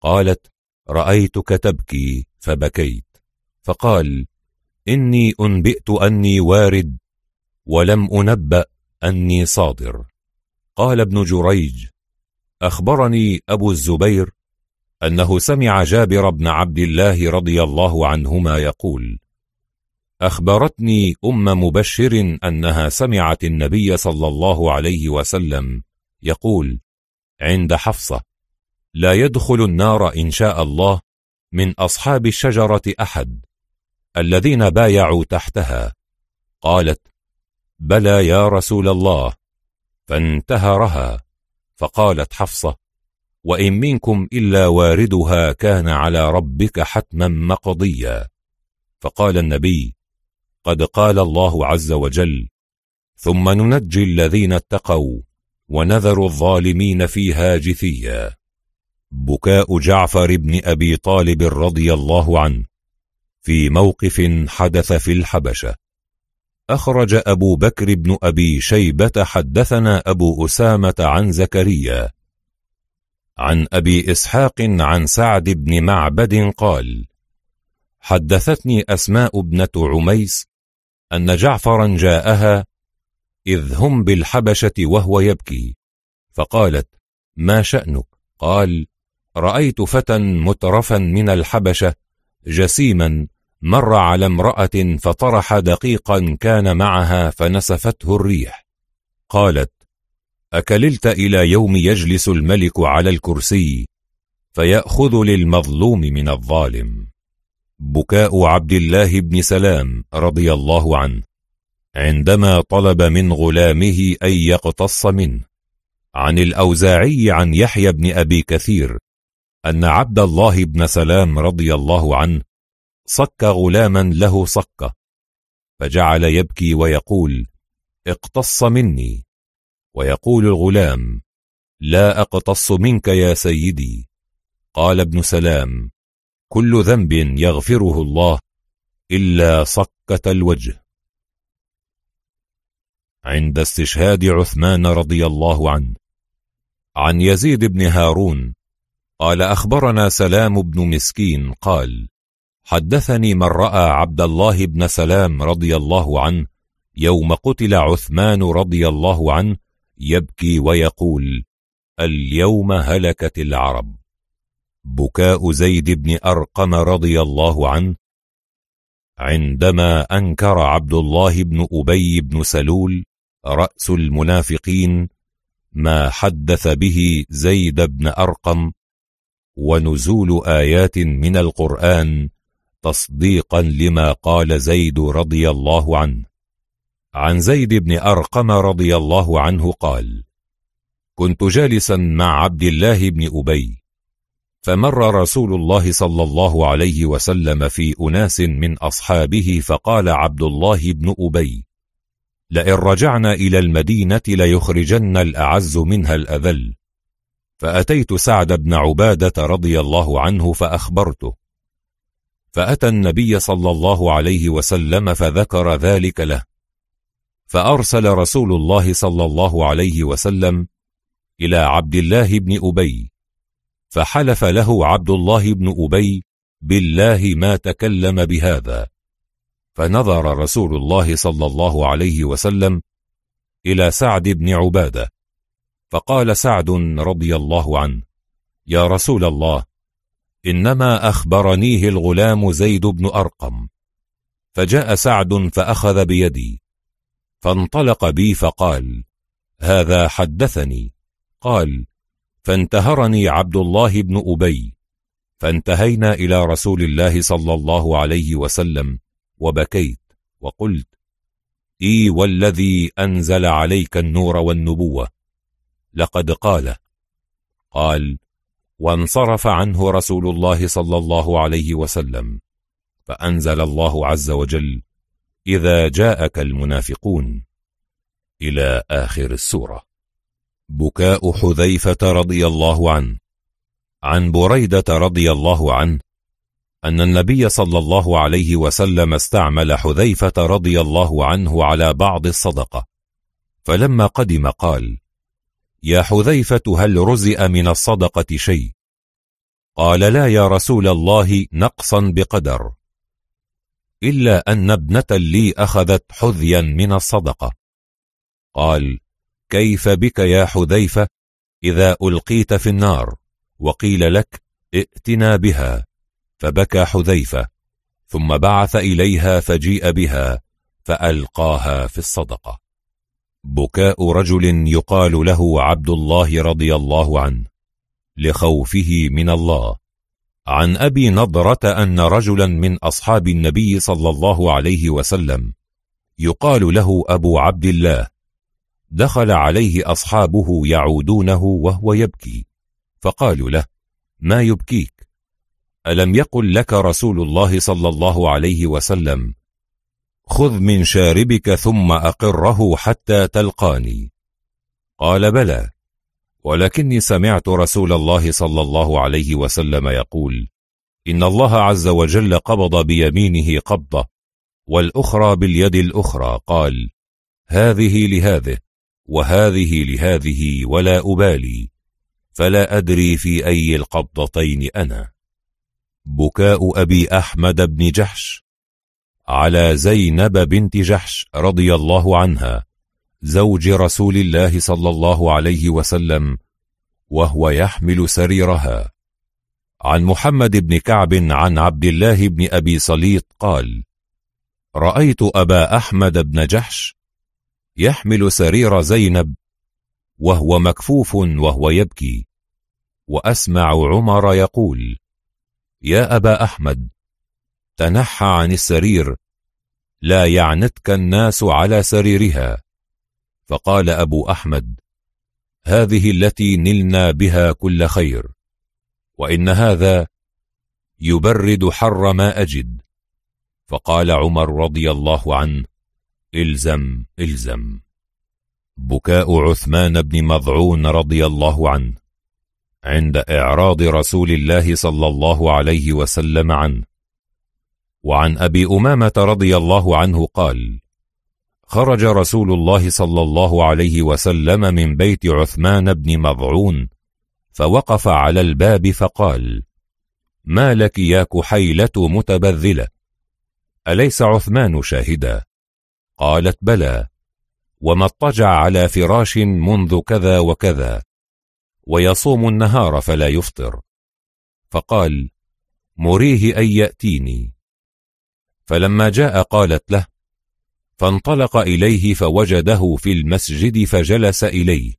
قالت رأيتك تبكي فبكيت. فقال إني أنبئت أني وارد ولم أنبأ أني صادر. قال ابن جريج أخبرني أبو الزبير أنه سمع جابر بن عبد الله رضي الله عنهما يقول أخبرتني أم مبشر أنها سمعت النبي صلى الله عليه وسلم يقول عند حفصة لا يدخل النار إن شاء الله من أصحاب الشجرة أحد الذين بايعوا تحتها. قالت بلى يا رسول الله فانتهرها. فقالت حفصة وإن منكم إلا واردها كان على ربك حتما مقضيا. فقال النبي قد قال الله عز وجل ثم ننجي الذين اتقوا ونذر الظالمين فيها جثيا. بكاء جعفر بن أبي طالب رضي الله عنه في موقف حدث في الحبشة. أخرج أبو بكر بن أبي شيبة حدثنا أبو أسامة عن زكريا عن أبي إسحاق عن سعد بن معبد قال حدثتني أسماء ابنة عميس أن جعفرا جاءها إذ هم بالحبشة وهو يبكي فقالت ما شأنك؟ قال رأيت فتى مترفا من الحبشة جسيما مر على امرأة فطرح دقيقا كان معها فنسفته الريح. قالت أكللت إلى يوم يجلس الملك على الكرسي فيأخذ للمظلوم من الظالم. بكاء عبد الله بن سلام رضي الله عنه عندما طلب من غلامه أن يقتص منه. عن الأوزاعي عن يحيى بن أبي كثير أن عبد الله بن سلام رضي الله عنه صك غلاما له صكة فجعل يبكي ويقول اقتص مني ويقول الغلام لا أقتص منك يا سيدي قال ابن سلام كل ذنب يغفره الله إلا صكة الوجه. عند استشهاد عثمان رضي الله عنه. عن يزيد بن هارون قال أخبرنا سلام بن مسكين قال حدثني من رأى عبد الله بن سلام رضي الله عنه يوم قتل عثمان رضي الله عنه يبكي ويقول اليوم هلكت العرب. بكاء زيد بن أرقم رضي الله عنه عندما أنكر عبد الله بن أبي بن سلول رأس المنافقين ما حدث به زيد بن أرقم ونزول آيات من القرآن تصديقا لما قال زيد رضي الله عنه. عن زيد بن أرقم رضي الله عنه قال كنت جالسا مع عبد الله بن أبي فمر رسول الله صلى الله عليه وسلم في أناس من أصحابه فقال عبد الله بن أبي لئن رجعنا إلى المدينة ليخرجن الأعز منها الأذل. فأتيت سعد بن عبادة رضي الله عنه فأخبرته. فأتى النبي صلى الله عليه وسلم فذكر ذلك له. فأرسل رسول الله صلى الله عليه وسلم إلى عبد الله بن أبي فحلف له عبد الله بن أبي بالله ما تكلم بهذا. فنظر رسول الله صلى الله عليه وسلم إلى سعد بن عبادة فقال سعد رضي الله عنه يا رسول الله إنما أخبرنيه الغلام زيد بن أرقم. فجاء سعد فأخذ بيدي فانطلق بي فقال هذا حدثني. قال فانتهرني عبد الله بن أبي فانتهينا إلى رسول الله صلى الله عليه وسلم وبكيت وقلت إي والذي أنزل عليك النور والنبوة. لقد قال. قال وانصرف عنه رسول الله صلى الله عليه وسلم فأنزل الله عز وجل إذا جاءك المنافقون إلى آخر السورة. بكاء حذيفة رضي الله عنه. عن بريدة رضي الله عنه أن النبي صلى الله عليه وسلم استعمل حذيفة رضي الله عنه على بعض الصدقة. فلما قدم قال يا حذيفة هل رزئ من الصدقة شيء؟ قال لا يا رسول الله نقصا بقدر. إلا أن ابنة لي أخذت حذيا من الصدقة. قال كيف بك يا حذيفة؟ إذا ألقيت في النار. وقيل لك ائتنا بها. فبكى حذيفة. ثم بعث إليها فجيء بها فألقاها في الصدقة. بكاء رجل يقال له عبد الله رضي الله عنه لخوفه من الله. عن أبي نضرة أن رجلا من أصحاب النبي صلى الله عليه وسلم يقال له أبو عبد الله دخل عليه أصحابه يعودونه وهو يبكي. فقالوا له ما يبكيك؟ ألم يقل لك رسول الله صلى الله عليه وسلم خذ من شاربك ثم أقره حتى تلقاني قال بلى ولكني سمعت رسول الله صلى الله عليه وسلم يقول إن الله عز وجل قبض بيمينه قبضة والأخرى باليد الأخرى قال هذه لهذه وهذه لهذه ولا أبالي فلا أدري في أي القبضتين أنا. بكاء أبي أحمد بن جحش على زينب بنت جحش رضي الله عنها زوج رسول الله صلى الله عليه وسلم وهو يحمل سريرها. عن محمد بن كعب عن عبد الله بن أبي صليط قال رأيت أبا أحمد بن جحش يحمل سرير زينب وهو مكفوف وهو يبكي. وأسمع عمر يقول يا أبا أحمد تنحى عن السرير لا يعنتك الناس على سريرها. فقال أبو أحمد هذه التي نلنا بها كل خير وإن هذا يبرد حر ما أجد. فقال عمر رضي الله عنه إلزم إلزم. بكاء عثمان بن مضعون رضي الله عنه عند إعراض رسول الله صلى الله عليه وسلم عنه. وعن أبي أمامة رضي الله عنه قال خرج رسول الله صلى الله عليه وسلم من بيت عثمان بن مضعون فوقف على الباب فقال ما لك يا كحيلة متبذلة؟ أليس عثمان شاهدا؟ قالت بلى وما اضطجع على فراش منذ كذا وكذا ويصوم النهار فلا يفطر. فقال مريه أن يأتيني. فلما جاء قالت له فانطلق إليه فوجده في المسجد فجلس إليه.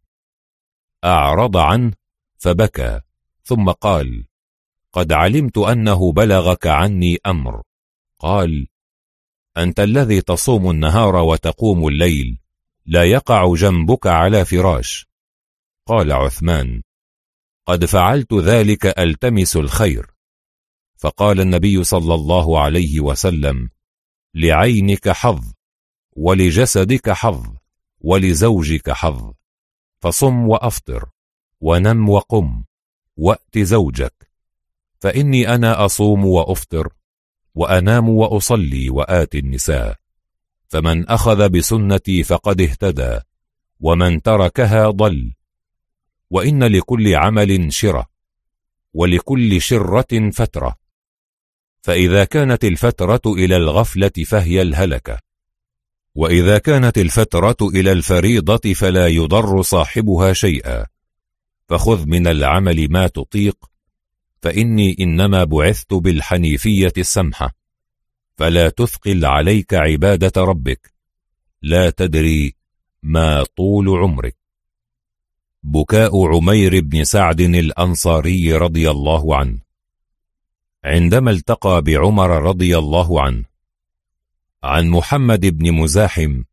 أعرض عنه فبكى ثم قال قد علمت أنه بلغك عني أمر. قال أنت الذي تصوم النهار وتقوم الليل لا يقع جنبك على فراش. قال عثمان قد فعلت ذلك ألتمس الخير. فقال النبي صلى الله عليه وسلم لعينك حظ ولجسدك حظ ولزوجك حظ. فصم وأفطر ونم وقم وأت زوجك. فإني أنا أصوم وأفطر وأنام وأصلي وآتي النساء. فمن أخذ بسنتي فقد اهتدى ومن تركها ضل. وإن لكل عمل شرة ولكل شرة فترة. فإذا كانت الفترة إلى الغفلة فهي الهلكة. وإذا كانت الفترة إلى الفريضة فلا يضر صاحبها شيئا. فخذ من العمل ما تطيق فإني إنما بعثت بالحنيفية السمحة فلا تثقل عليك عبادة ربك لا تدري ما طول عمرك. بكاء عمير بن سعد الأنصاري رضي الله عنه. عندما التقى بعمر رضي الله عنه عن محمد بن مزاحم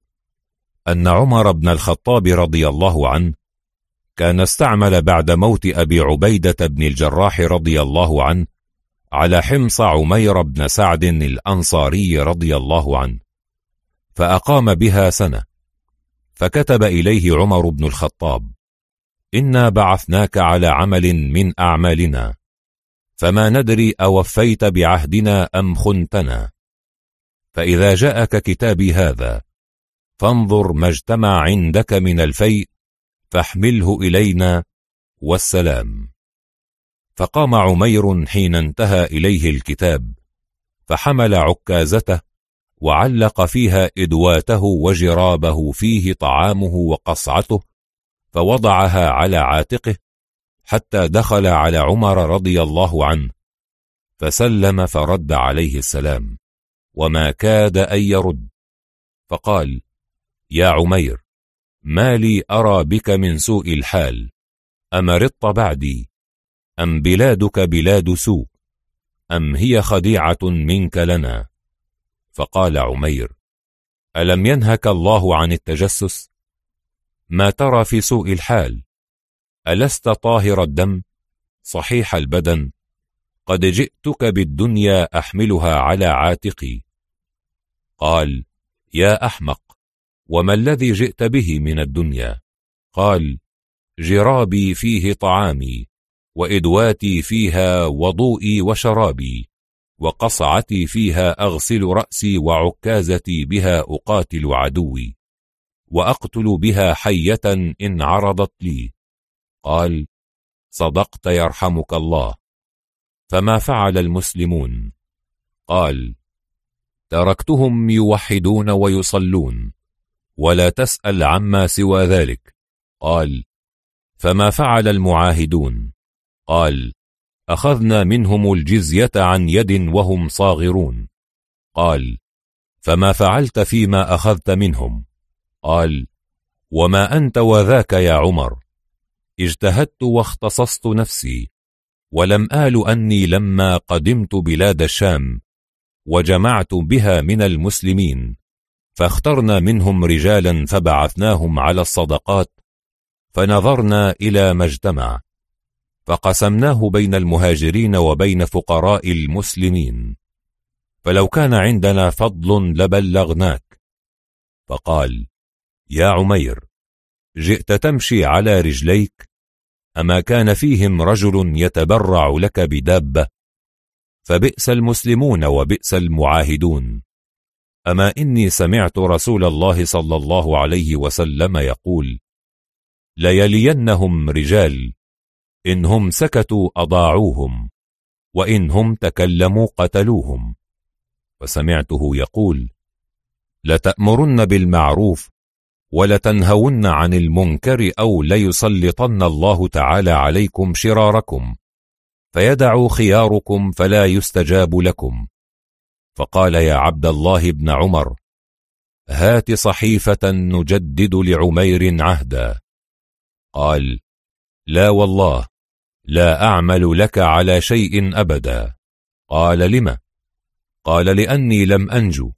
أن عمر بن الخطاب رضي الله عنه كان استعمل بعد موت أبي عبيدة بن الجراح رضي الله عنه على حمص عمير بن سعد الأنصاري رضي الله عنه فأقام بها سنة. فكتب إليه عمر بن الخطاب إنا بعثناك على عمل من أعمالنا فما ندري أوفيت بعهدنا أم خنتنا. فإذا جاءك كتابي هذا فانظر ما اجتمع عندك من الفيء فاحمله إلينا والسلام. فقام عمير حين انتهى إليه الكتاب فحمل عكازته وعلق فيها إدواته وجرابه فيه طعامه وقصعته فوضعها على عاتقه حتى دخل على عمر رضي الله عنه فسلم فرد عليه السلام. وما كاد أن يرد. فقال يا عمير ما لي أرى بك من سوء الحال. أمرضت بعدي؟ أم بلادك بلاد سوء؟ أم هي خديعة منك لنا؟ فقال عمير ألم ينهك الله عن التجسس؟ ما ترى في سوء الحال؟ ألست طاهر الدم؟ صحيح البدن؟ قد جئتك بالدنيا أحملها على عاتقي. قال يا أحمق وما الذي جئت به من الدنيا؟ قال جرابي فيه طعامي وإدواتي فيها وضوئي وشرابي وقصعتي فيها أغسل رأسي وعكازتي بها أقاتل عدوي وأقتل بها حية إن عرضت لي. قال صدقت يرحمك الله. فما فعل المسلمون؟ قال تركتهم يوحدون ويصلون. ولا تسأل عما سوى ذلك. قال فما فعل المعاهدون؟ قال أخذنا منهم الجزية عن يد وهم صاغرون. قال فما فعلت فيما أخذت منهم؟ قال وما أنت وذاك يا عمر؟ اجتهدت واختصصت نفسي ولم آل أني لما قدمت بلاد الشام وجمعت بها من المسلمين. فاخترنا منهم رجالا فبعثناهم على الصدقات فنظرنا إلى ما اجتمع فقسمناه بين المهاجرين وبين فقراء المسلمين فلو كان عندنا فضل لبلغناك. فقال يا عمير جئت تمشي على رجليك؟ أما كان فيهم رجل يتبرع لك بدابة؟ فبئس المسلمون وبئس المعاهدون. أما إني سمعت رسول الله صلى الله عليه وسلم يقول ليلينهم رجال إن هم سكتوا أضاعوهم وإن هم تكلموا قتلوهم. وسمعته يقول لتأمرن بالمعروف ولتنهون عن المنكر أو ليسلطن الله تعالى عليكم شراركم فيدع خياركم فلا يستجاب لكم. فقال يا عبد الله بن عمر هات صحيفة نجدد لعمير عهدا. قال لا والله لا أعمل لك على شيء أبدا. قال لم؟ قال لأني لم أنجو.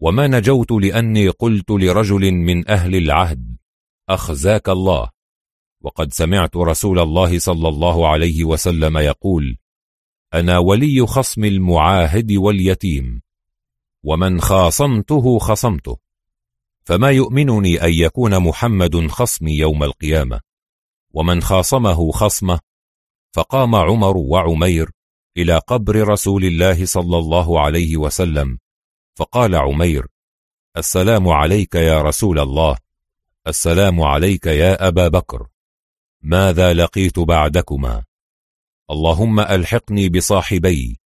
وما نجوت لأني قلت لرجل من أهل العهد أخزاك الله. وقد سمعت رسول الله صلى الله عليه وسلم يقول أنا ولي خصم المعاهد واليتيم ومن خاصمته خصمته فما يؤمنني أن يكون محمد خصمي يوم القيامة ومن خاصمه خصمه فقام عمر وعمير إلى قبر رسول الله صلى الله عليه وسلم فقال عمير السلام عليك يا رسول الله السلام عليك يا أبا بكر ماذا لقيت بعدكما؟ اللهم ألحقني بصاحبي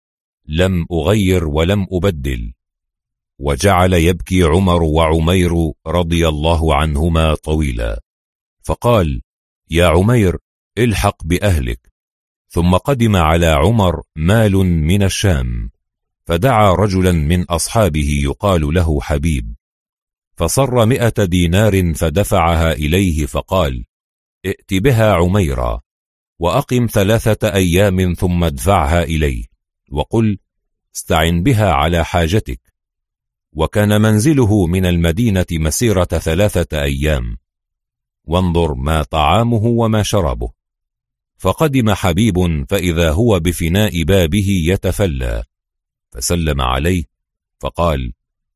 لم أغير ولم أبدل. وجعل يبكي عمر وعمير رضي الله عنهما طويلا. فقال يا عمير الحق بأهلك. ثم قدم على عمر مال من الشام. فدعا رجلا من أصحابه يقال له حبيب. فصر مئة دينار فدفعها إليه فقال ائت بها عميرا. وأقم ثلاثة أيام ثم ادفعها إليه وقل استعن بها على حاجتك. وكان منزله من المدينة مسيرة ثلاثة أيام. وانظر ما طعامه وما شربه فقدم حبيب فإذا هو بفناء بابه يتفلى. فسلم عليه فقال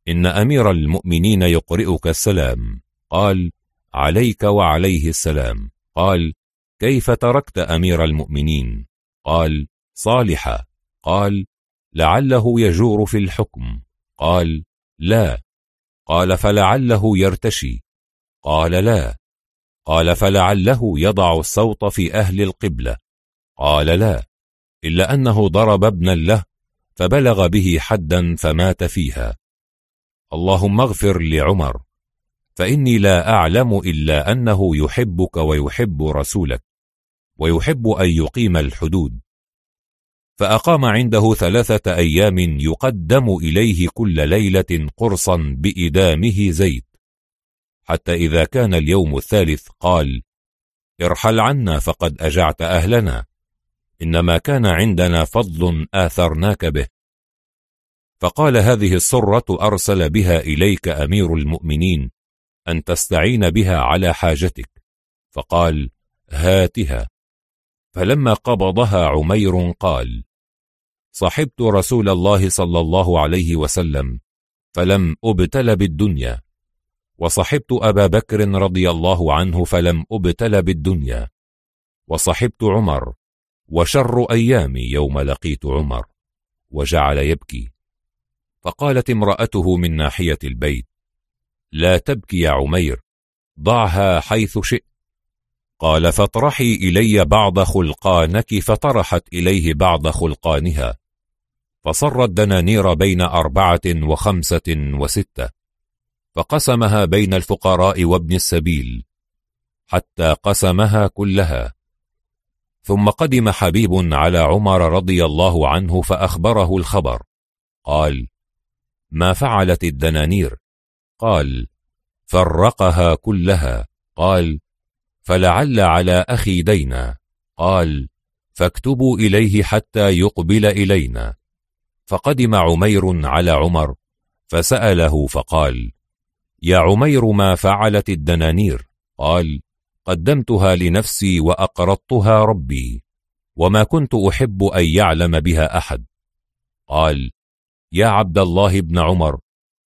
إن أمير المؤمنين يقرئك السلام. قال عليك وعليه السلام. قال كيف تركت أمير المؤمنين؟ قال صالحا. قال لعله يجور في الحكم. قال لا. قال فلعله يرتشي. قال لا. قال فلعله يضع الصوت في أهل القبلة. قال لا. إلا أنه ضرب ابنا له فبلغ به حدا فمات فيها. اللهم اغفر لعمر فإني لا أعلم إلا أنه يحبك ويحب رسولك. ويحب أن يقيم الحدود. فأقام عنده ثلاثة أيام يقدم إليه كل ليلة قرصا بإدامه زيت. حتى إذا كان اليوم الثالث قال ارحل عنا فقد أجعت أهلنا. إنما كان عندنا فضل آثرناك به. فقال هذه السرة أرسل بها إليك أمير المؤمنين أن تستعين بها على حاجتك. فقال هاتها. فلما قبضها عمير قال صحبت رسول الله صلى الله عليه وسلم فلم أبتل بالدنيا وصحبت أبا بكر رضي الله عنه فلم أبتل بالدنيا وصحبت عمر وشر أيامي يوم لقيت عمر وجعل يبكي فقالت امرأته من ناحية البيت لا تبكي يا عمير ضعها حيث شئت. قال فاطرحي إلي بعض خلقانك. فطرحت إليه بعض خلقانها. فصر الدنانير بين أربعة وخمسة وستة. فقسمها بين الفقراء وابن السبيل حتى قسمها كلها. ثم قدم حبيب على عمر رضي الله عنه فأخبره الخبر. قال ما فعلت الدنانير؟ قال فرقها كلها. قال فلعل على أخي دينا. قال فاكتبوا إليه حتى يقبل إلينا. فقدم عمير على عمر فسأله فقال يا عمير ما فعلت الدنانير؟ قال قدمتها لنفسي وأقرضتها ربي وما كنت أحب أن يعلم بها أحد. قال يا عبد الله بن عمر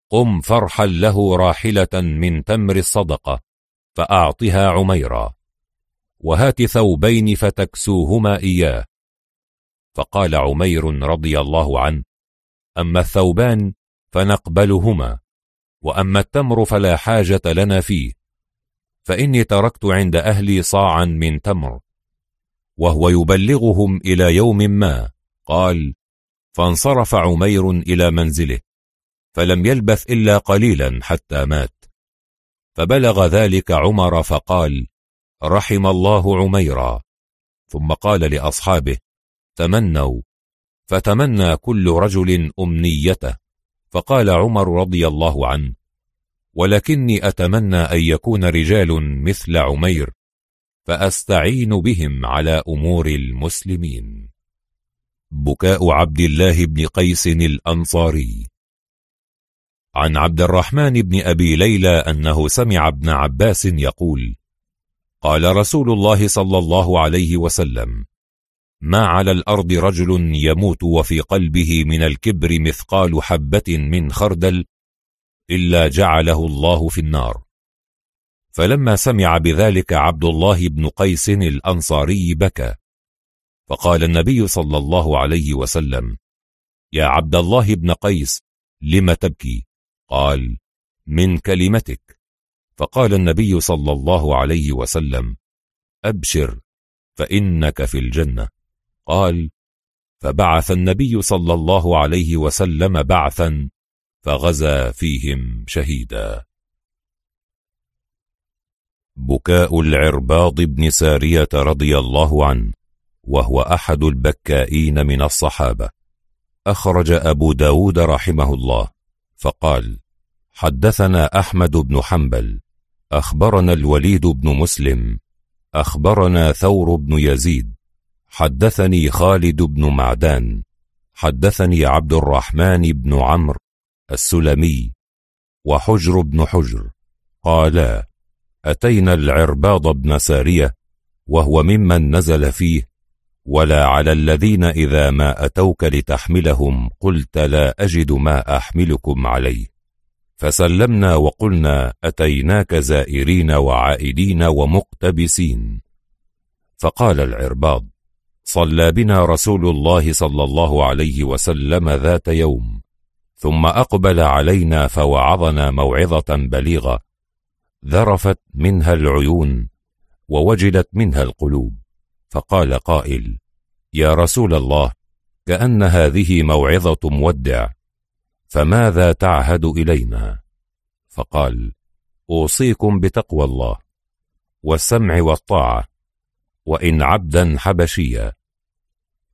قم فرحل له راحلة من تمر الصدقة. فأعطها عميرا. وهات ثوبين فتكسوهما إياه. فقال عمير رضي الله عنه أما الثوبان فنقبلهما وأما التمر فلا حاجة لنا فيه فإني تركت عند أهلي صاعا من تمر. وهو يبلغهم إلى يوم ما قال فانصرف عمير إلى منزله فلم يلبث إلا قليلا حتى مات. فبلغ ذلك عمر فقال رحم الله عميرا. ثم قال لأصحابه تمنوا. فتمنى كل رجل أمنيته. فقال عمر رضي الله عنه ولكني أتمنى أن يكون رجال مثل عمير فأستعين بهم على أمور المسلمين. بكاء عبد الله بن قيس الأنصاري. عن عبد الرحمن بن أبي ليلى أنه سمع ابن عباس يقول قال رسول الله صلى الله عليه وسلم ما على الأرض رجل يموت وفي قلبه من الكبر مثقال حبة من خردل إلا جعله الله في النار. فلما سمع بذلك عبد الله بن قيس الأنصاري بكى فقال النبي صلى الله عليه وسلم يا عبد الله بن قيس لم تبكي؟ قال من كلمتك. فقال النبي صلى الله عليه وسلم أبشر فإنك في الجنة. قال فبعث النبي صلى الله عليه وسلم بعثا فغزا فيهم شهيدا. بكاء العرباض بن سارية رضي الله عنه وهو أحد البكائين من الصحابة. أخرج أبو داود رحمه الله فقال حدثنا أحمد بن حنبل أخبرنا الوليد بن مسلم أخبرنا ثور بن يزيد حدثني خالد بن معدان حدثني عبد الرحمن بن عمرو السلمي وحجر بن حجر قالا أتينا العرباض بن سارية وهو ممن نزل فيه ولا على الذين إذا ما أتوك لتحملهم قلت لا أجد ما أحملكم عليه. فسلمنا وقلنا أتيناك زائرين وعائدين ومقتبسين. فقال العرباض صلى بنا رسول الله صلى الله عليه وسلم ذات يوم ثم أقبل علينا فوعظنا موعظة بليغة ذرفت منها العيون ووجلت منها القلوب. فقال قائل يا رسول الله كأن هذه موعظة مودع. فماذا تعهد إلينا؟ فقال أوصيكم بتقوى الله والسمع والطاعة وإن عبدا حبشيا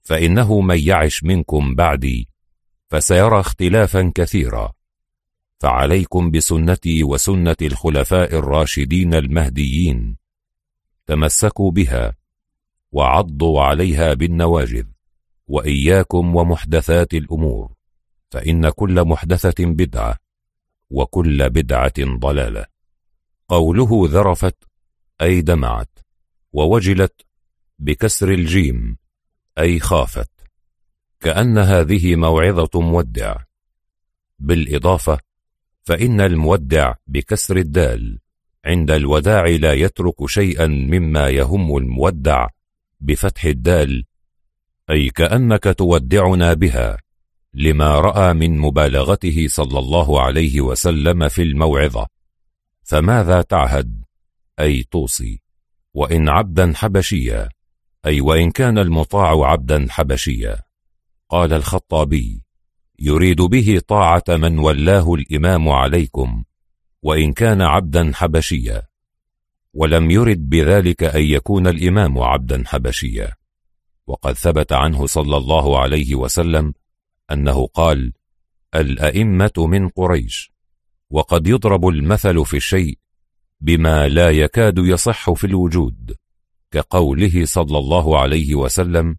فإنه من يعش منكم بعدي فسيرى اختلافا كثيرا. فعليكم بسنتي وسنة الخلفاء الراشدين المهديين تمسكوا بها وعضوا عليها بالنواجذ وإياكم ومحدثات الأمور. فإن كل محدثة بدعة وكل بدعة ضلالة. قوله ذرفت أي دمعت ووجلت بكسر الجيم أي خافت كأن هذه موعظة مودع. بالإضافة فإن المودع بكسر الدال عند الوداع لا يترك شيئا مما يهم المودع بفتح الدال أي كأنك تودعنا بها. لما رأى من مبالغته صلى الله عليه وسلم في الموعظة. فماذا تعهد؟ أي توصي. وإن عبدا حبشيا. أي وإن كان المطاع عبدا حبشيا. قال الخطابي يريد به طاعة من ولاه الإمام عليكم وإن كان عبدا حبشيا. ولم يرد بذلك أن يكون الإمام عبدا حبشيا. وقد ثبت عنه صلى الله عليه وسلم أنه قال الأئمة من قريش وقد يضرب المثل في الشيء بما لا يكاد يصح في الوجود كقوله صلى الله عليه وسلم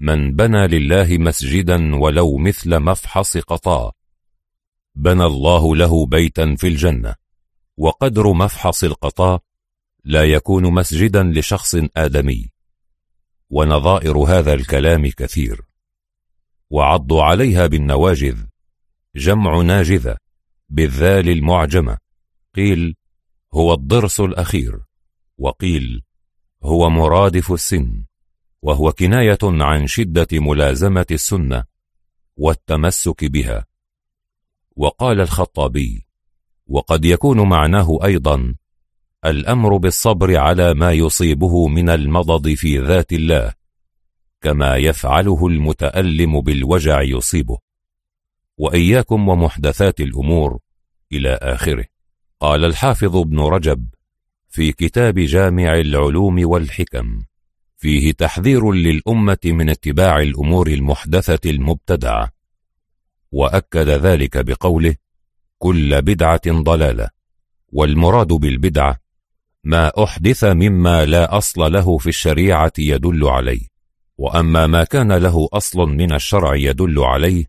من بنى لله مسجدا ولو مثل مفحص قطاء بنى الله له بيتا في الجنة وقدر مفحص القطاء لا يكون مسجدا لشخص آدمي. ونظائر هذا الكلام كثير. وعضوا عليها بالنواجذ. جمع ناجذة بالذال المعجمة. قيل هو الضرس الأخير. وقيل هو مرادف السن. وهو كناية عن شدة ملازمة السنة والتمسك بها. وقال الخطابي وقد يكون معناه أيضا الأمر بالصبر على ما يصيبه من المضض في ذات الله. كما يفعله المتألم بالوجع يصيبه. وإياكم ومحدثات الأمور إلى آخره. قال الحافظ ابن رجب في كتاب جامع العلوم والحكم فيه تحذير للأمة من اتباع الأمور المحدثة المبتدعة. وأكد ذلك بقوله كل بدعة ضلالة والمراد بالبدعة ما أحدث مما لا أصل له في الشريعة يدل عليه. وأما ما كان له أصل من الشرع يدل عليه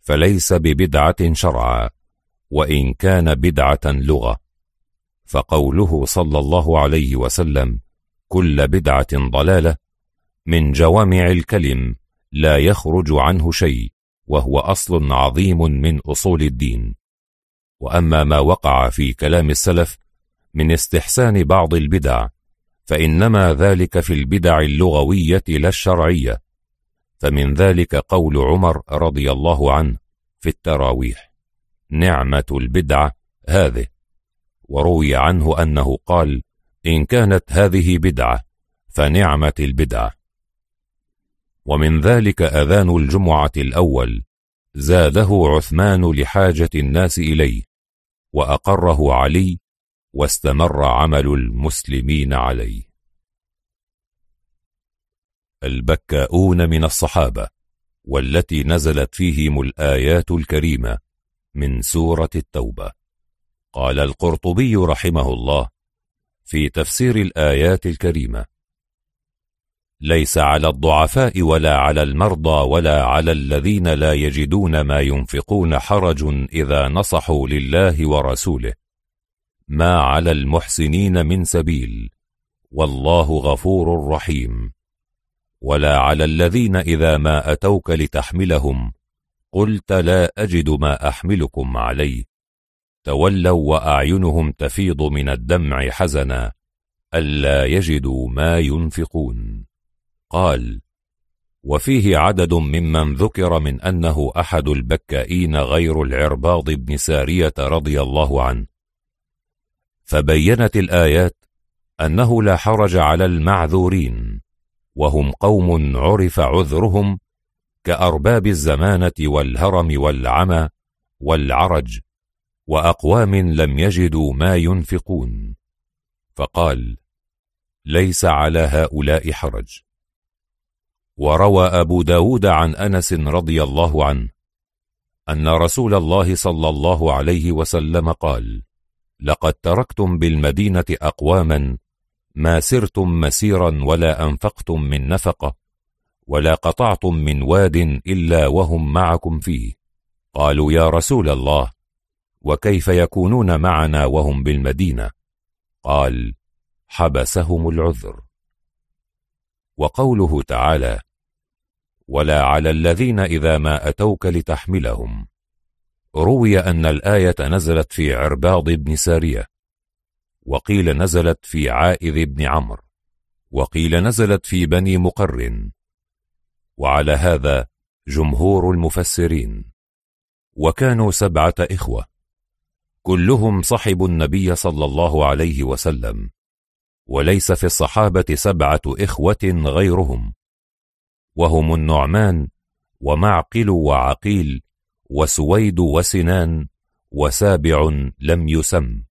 فليس ببدعة شرعا وإن كان بدعة لغة. فقوله صلى الله عليه وسلم كل بدعة ضلالة من جوامع الكلم لا يخرج عنه شيء وهو أصل عظيم من أصول الدين. وأما ما وقع في كلام السلف من استحسان بعض البدع فإنما ذلك في البدع اللغوية لا الشرعية. فمن ذلك قول عمر رضي الله عنه في التراويح نعمة البدعة هذه. وروي عنه أنه قال إن كانت هذه بدعة فنعمة البدعة ومن ذلك أذان الجمعة الأول زاده عثمان لحاجة الناس إليه وأقره علي واستمر عمل المسلمين عليه. البكاؤون من الصحابة والتي نزلت فيهم الآيات الكريمة من سورة التوبة. قال القرطبي رحمه الله في تفسير الآيات الكريمة ليس على الضعفاء ولا على المرضى ولا على الذين لا يجدون ما ينفقون حرج إذا نصحوا لله ورسوله ما على المحسنين من سبيل والله غفور رحيم. ولا على الذين إذا ما أتوك لتحملهم قلت لا أجد ما أحملكم عليه. تولوا وأعينهم تفيض من الدمع حزنا ألا يجدوا ما ينفقون. قال وفيه عدد ممن ذكر من أنه أحد البكائين غير العرباض بن سارية رضي الله عنه فبينت الآيات أنه لا حرج على المعذورين وهم قوم عرف عذرهم كأرباب الزمانة والهرم والعمى والعرج وأقوام لم يجدوا ما ينفقون. فقال ليس على هؤلاء حرج. وروى أبو داود عن أنس رضي الله عنه أن رسول الله صلى الله عليه وسلم قال لقد تركتم بالمدينة أقواما ما سرتم مسيرا ولا أنفقتم من نفقة ولا قطعتم من واد إلا وهم معكم فيه. قالوا يا رسول الله وكيف يكونون معنا وهم بالمدينة؟ قال حبسهم العذر. وقوله تعالى ولا على الذين إذا ما أتوك لتحملهم. روي أن الآية نزلت في عرباض بن سارية وقيل نزلت في عائذ بن عمرو وقيل نزلت في بني مقرن وعلى هذا جمهور المفسرين. وكانوا سبعة إخوة كلهم صحبوا النبي صلى الله عليه وسلم وليس في الصحابة سبعة إخوة غيرهم وهم النعمان ومعقل وعقيل وسويد وسنان وسابع لم يسم.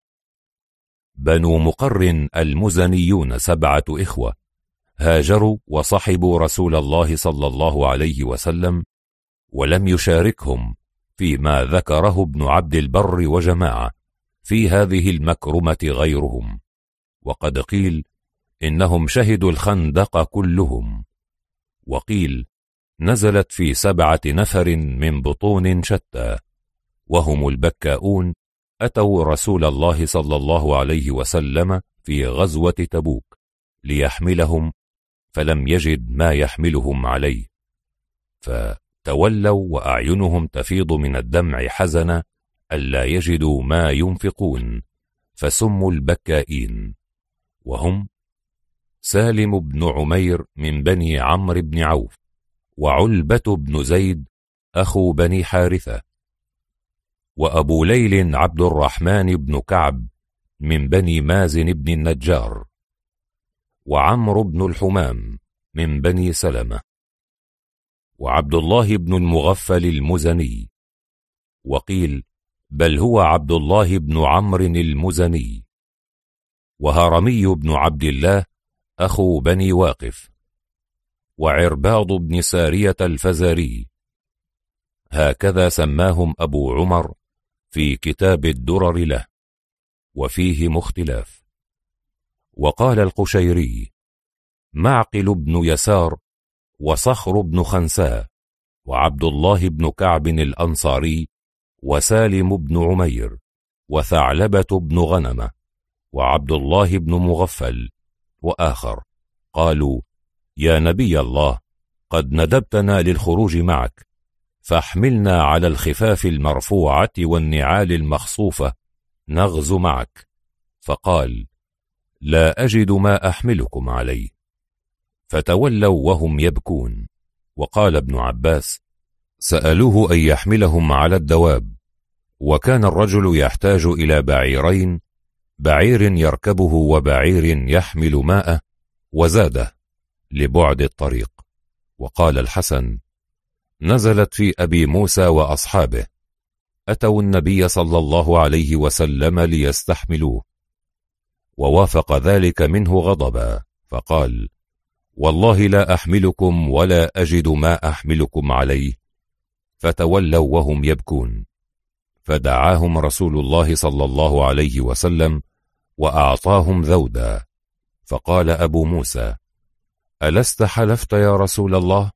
بنو مقر المزنيون سبعة إخوة هاجروا وصحبوا رسول الله صلى الله عليه وسلم ولم يشاركهم فيما ذكره ابن عبد البر وجماعة في هذه المكرمة غيرهم. وقد قيل إنهم شهدوا الخندق كلهم. وقيل نزلت في سبعة نفر من بطون شتى وهم البكاؤون أتوا رسول الله صلى الله عليه وسلم في غزوة تبوك ليحملهم فلم يجد ما يحملهم عليه. فتولوا وأعينهم تفيض من الدمع حزنا ألا يجدوا ما ينفقون فسموا البكائين. وهم سالم بن عمير من بني عمرو بن عوف وعلبة بن زيد أخو بني حارثة وأبو ليل عبد الرحمن بن كعب من بني مازن بن النجار وعمرو بن الحمام من بني سلمة وعبد الله بن المغفل المزني وقيل بل هو عبد الله بن عمرو المزني وهرمي بن عبد الله أخو بني واقف. وعرباض بن سارية الفزاري. هكذا سماهم أبو عمر في كتاب الدرر له وفيه مختلاف. وقال القشيري معقل بن يسار وصخر بن خنساء وعبد الله بن كعب الأنصاري وسالم بن عمير وثعلبة بن غنمة وعبد الله بن مغفل وآخر. قالوا يا نبي الله قد ندبتنا للخروج معك فاحملنا على الخفاف المرفوعة والنعال المخصوفة نغزو معك. فقال لا أجد ما أحملكم عليه. فتولوا وهم يبكون. وقال ابن عباس سألوه أن يحملهم على الدواب. وكان الرجل يحتاج إلى بعيرين بعير يركبه وبعير يحمل ماءه وزاده. لبعد الطريق. وقال الحسن نزلت في أبي موسى وأصحابه أتوا النبي صلى الله عليه وسلم ليستحملوه. ووافق ذلك منه غضبا فقال والله لا أحملكم ولا أجد ما أحملكم عليه. فتولوا وهم يبكون. فدعاهم رسول الله صلى الله عليه وسلم وأعطاهم ذودا. فقال أبو موسى ألست حلفت يا رسول الله؟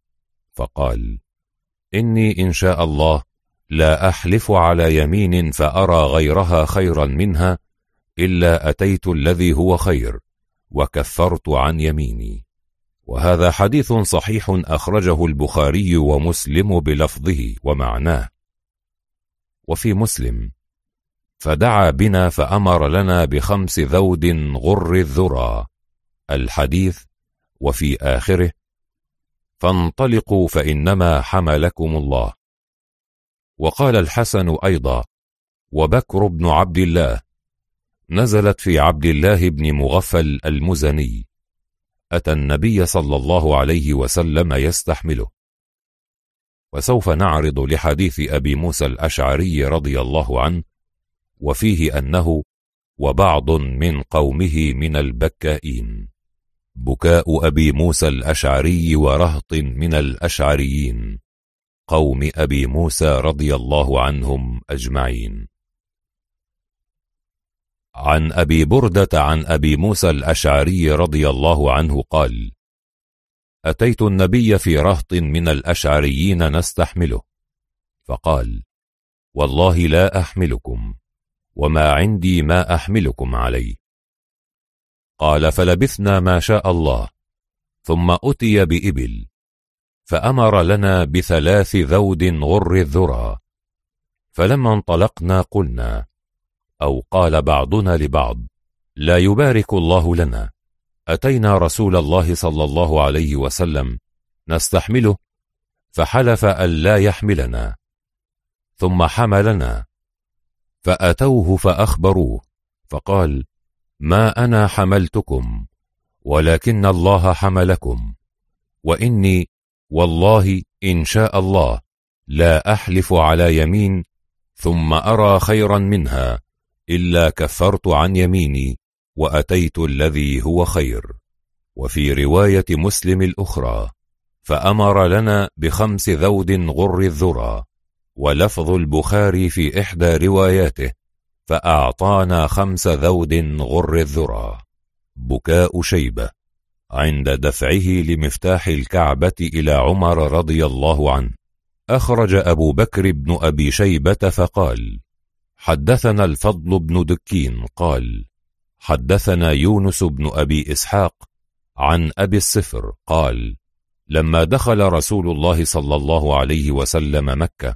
فقال إني إن شاء الله لا أحلف على يمين فأرى غيرها خيرا منها إلا أتيت الذي هو خير وكفرت عن يميني. وهذا حديث صحيح أخرجه البخاري ومسلم بلفظه ومعناه. وفي مسلم فدعا بنا فأمر لنا بخمس ذود غر الذرى. الحديث وفي آخره فانطلقوا فإنما حملكم الله. وقال الحسن أيضا وبكر بن عبد الله نزلت في عبد الله بن مغفل المزني أتى النبي صلى الله عليه وسلم يستحمله. وسوف نعرض لحديث أبي موسى الأشعري رضي الله عنه وفيه أنه وبعض من قومه من البكائين. بكاء أبي موسى الأشعري ورهط من الأشعريين. قوم أبي موسى رضي الله عنهم أجمعين. عن أبي بردة عن أبي موسى الأشعري رضي الله عنه قال أتيت النبي في رهط من الأشعريين نستحمله. فقال والله لا أحملكم وما عندي ما أحملكم عليه. قال فلبثنا ما شاء الله ثم أتي بإبل فأمر لنا بثلاث ذود غر الذرى فلما انطلقنا قلنا أو قال بعضنا لبعض لا يبارك الله لنا أتينا رسول الله صلى الله عليه وسلم نستحمله فحلف أن لا يحملنا ثم حملنا فأتوه فأخبروه فقال ما أنا حملتكم ولكن الله حملكم وإني والله إن شاء الله لا أحلف على يمين ثم أرى خيرا منها إلا كفرت عن يميني وأتيت الذي هو خير. وفي رواية مسلم الأخرى فأمر لنا بخمس ذود غر الذرى ولفظ البخاري في إحدى رواياته. فأعطانا خمس ذود غر الذرى. بكاء شيبة. عند دفعه لمفتاح الكعبة إلى عمر رضي الله عنه. أخرج أبو بكر بن أبي شيبة فقال حدثنا الفضل بن دكين. قال حدثنا يونس بن أبي إسحاق عن أبي الصفر قال لما دخل رسول الله صلى الله عليه وسلم مكة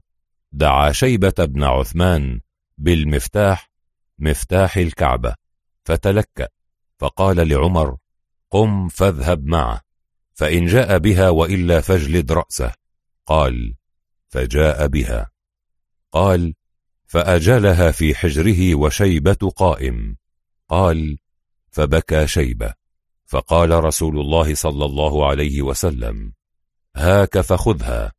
دعا شيبة بن عثمان بالمفتاح مفتاح الكعبة. فتلكأ فقال لعمر قم فاذهب معه فإن جاء بها وإلا فاجلد رأسه. قال فجاء بها. قال فأجلها في حجره وشيبة قائم. قال فبكى شيبة. فقال رسول الله صلى الله عليه وسلم هاك فخذها.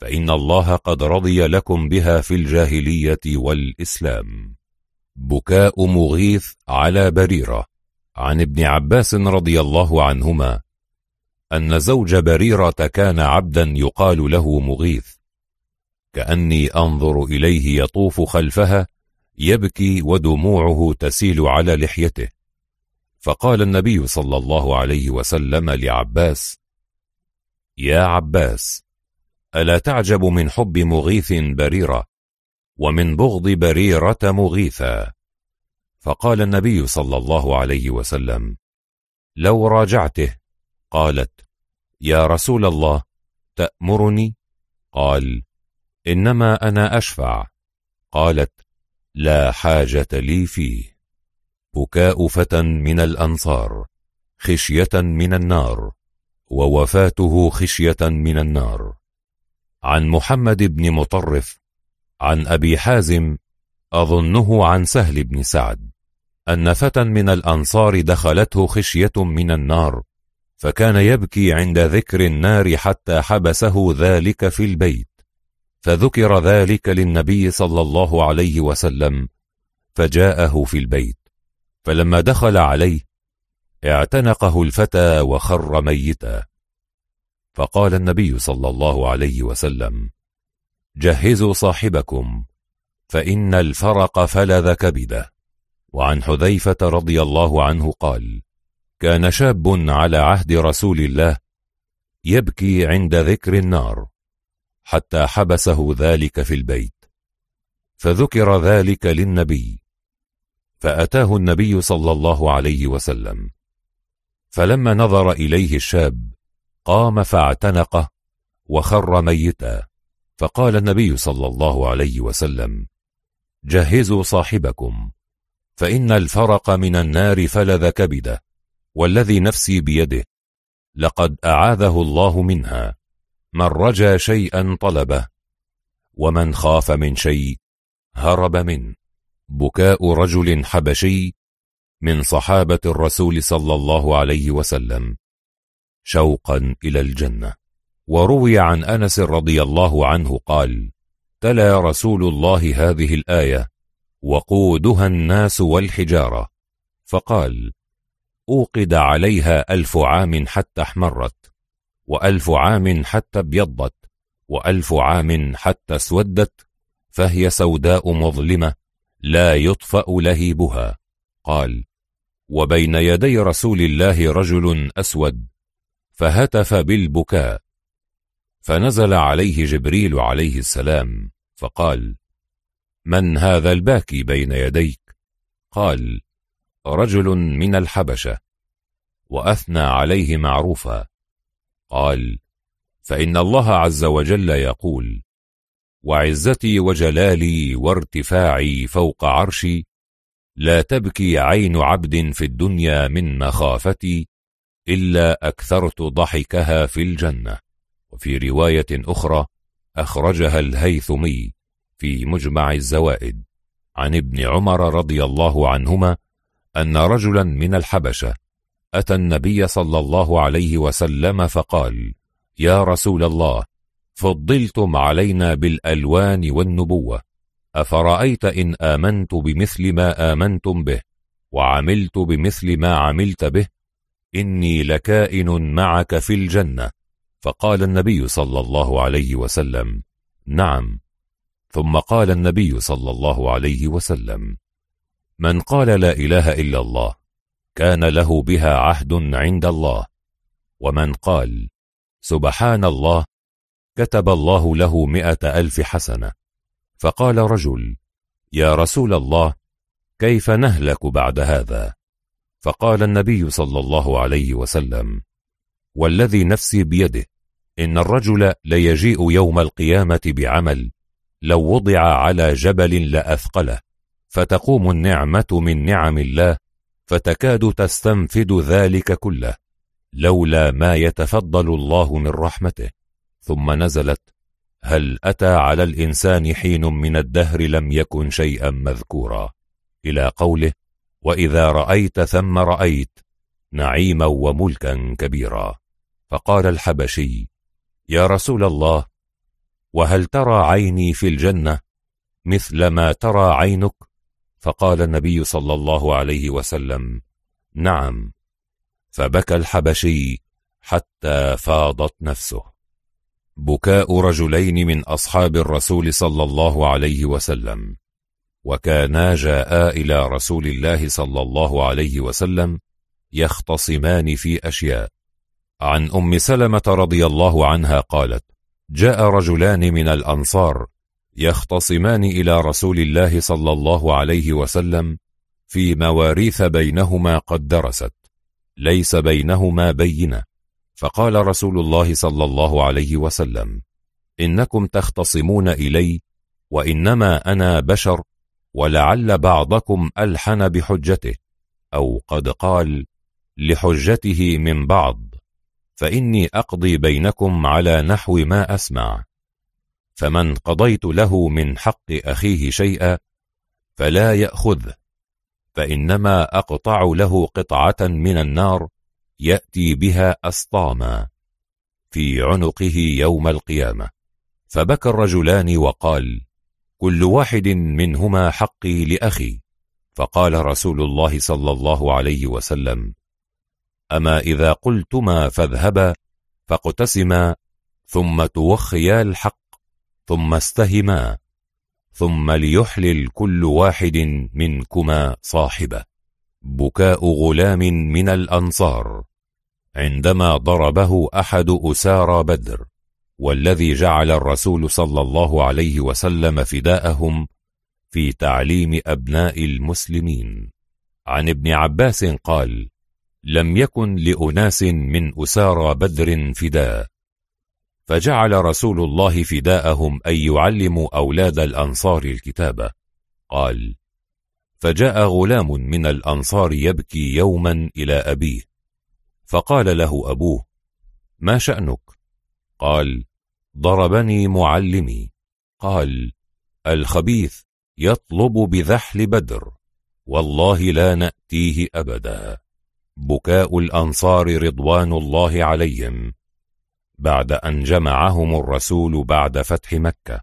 فإن الله قد رضي لكم بها في الجاهلية والإسلام. بكاء مغيث على بريرة. عن ابن عباس رضي الله عنهما. أن زوج بريرة كان عبدا يقال له مغيث. كأني أنظر إليه يطوف خلفها يبكي ودموعه تسيل على لحيته. فقال النبي صلى الله عليه وسلم لعباس يا عباس ألا تعجب من حب مغيث بريرة ومن بغض بريرة مغيثا؟ فقال النبي صلى الله عليه وسلم لو راجعته قالت يا رسول الله تأمرني؟ قال إنما أنا أشفع. قالت لا حاجة لي فيه. بكاء فتى من الأنصار خشية من النار ووفاته خشية من النار. عن محمد بن مطرف عن أبي حازم أظنه عن سهل بن سعد أن فتى من الأنصار دخلته خشية من النار فكان يبكي عند ذكر النار حتى حبسه ذلك في البيت فذكر ذلك للنبي صلى الله عليه وسلم فجاءه في البيت فلما دخل عليه اعتنقه الفتى وخر ميتا. فقال النبي صلى الله عليه وسلم جهزوا صاحبكم فإن الفرق فلذ كبده وعن حذيفة رضي الله عنه قال كان شاب على عهد رسول الله يبكي عند ذكر النار حتى حبسه ذلك في البيت. فذكر ذلك للنبي فأتاه النبي صلى الله عليه وسلم. فلما نظر إليه الشاب قام فاعتنقه وخر ميتا. فقال النبي صلى الله عليه وسلم جهزوا صاحبكم فإن الفرق من النار فلذ كبدة والذي نفسي بيده لقد أعاذه الله منها. من رجا شيئا طلبه ومن خاف من شيء هرب منه. بكاء رجل حبشي من صحابة الرسول صلى الله عليه وسلم. شوقا إلى الجنة. وروي عن أنس رضي الله عنه قال تلا رسول الله هذه الآية وقودها الناس والحجارة. فقال أوقد عليها ألف عام حتى احمرت وألف عام حتى ابيضت وألف عام حتى اسودت فهي سوداء مظلمة لا يطفأ لهيبها. قال وبين يدي رسول الله رجل أسود فهتف بالبكاء. فنزل عليه جبريل عليه السلام فقال من هذا الباكي بين يديك؟ قال رجل من الحبشة. وأثنى عليه معروفا. قال فإن الله عز وجل يقول وعزتي وجلالي وارتفاعي فوق عرشي لا تبكي عين عبد في الدنيا من مخافتي إلا أكثرت ضحكها في الجنة. وفي رواية أخرى أخرجها الهيثمي في مجمع الزوائد. عن ابن عمر رضي الله عنهما أن رجلا من الحبشة أتى النبي صلى الله عليه وسلم فقال يا رسول الله فضلتم علينا بالألوان والنبوة أفرأيت إن آمنت بمثل ما آمنتم به وعملت بمثل ما عملت به إني لكائن معك في الجنة. فقال النبي صلى الله عليه وسلم نعم. ثم قال النبي صلى الله عليه وسلم من قال لا إله إلا الله كان له بها عهد عند الله. ومن قال سبحان الله كتب الله له مئة ألف حسنة. فقال رجل يا رسول الله كيف نهلك بعد هذا؟ فقال النبي صلى الله عليه وسلم والذي نفسي بيده إن الرجل ليجيء يوم القيامة بعمل لو وضع على جبل لأثقله فتقوم النعمة من نعم الله فتكاد تستنفد ذلك كله لولا ما يتفضل الله من رحمته. ثم نزلت هل أتى على الإنسان حين من الدهر لم يكن شيئا مذكورا. إلى قوله وإذا رأيت ثم رأيت نعيما وملكا كبيرا. فقال الحبشي يا رسول الله وهل ترى عيني في الجنة مثل ما ترى عينك؟ فقال النبي صلى الله عليه وسلم نعم. فبكى الحبشي حتى فاضت نفسه. بكاء رجلين من أصحاب الرسول صلى الله عليه وسلم. وكانا جاءا إلى رسول الله صلى الله عليه وسلم يختصمان في أشياء. عن أم سلمة رضي الله عنها قالت جاء رجلان من الأنصار يختصمان إلى رسول الله صلى الله عليه وسلم في مواريث بينهما قد درست ليس بينهما بينة. فقال رسول الله صلى الله عليه وسلم إنكم تختصمون إلي وإنما أنا بشر ولعل بعضكم ألحن بحجته أو قد قال لحجته من بعض فإني أقضي بينكم على نحو ما أسمع. فمن قضيت له من حق أخيه شيئا فلا يأخذه فإنما أقطع له قطعة من النار يأتي بها أسطاما في عنقه يوم القيامة. فبكى الرجلان وقال كل واحد منهما حقي لأخي. فقال رسول الله صلى الله عليه وسلم أما إذا قلتما فاذهبا فاقتسما ثم توخيا الحق ثم استهما ثم ليحلل كل واحد منكما صاحبه. بكاء غلام من الأنصار عندما ضربه أحد أسارى بدر. والذي جعل الرسول صلى الله عليه وسلم فداءهم في تعليم أبناء المسلمين. عن ابن عباس قال لم يكن لأناس من أسارى بدر فداء. فجعل رسول الله فداءهم أن يعلموا أولاد الأنصار الكتابة قال فجاء غلام من الأنصار يبكي يوما إلى أبيه. فقال له أبوه ما شأنك؟ قال ضربني معلمي. قال الخبيث يطلب بذحل بدر والله لا نأتيه أبدا. بكاء الأنصار رضوان الله عليهم. بعد أن جمعهم الرسول بعد فتح مكة.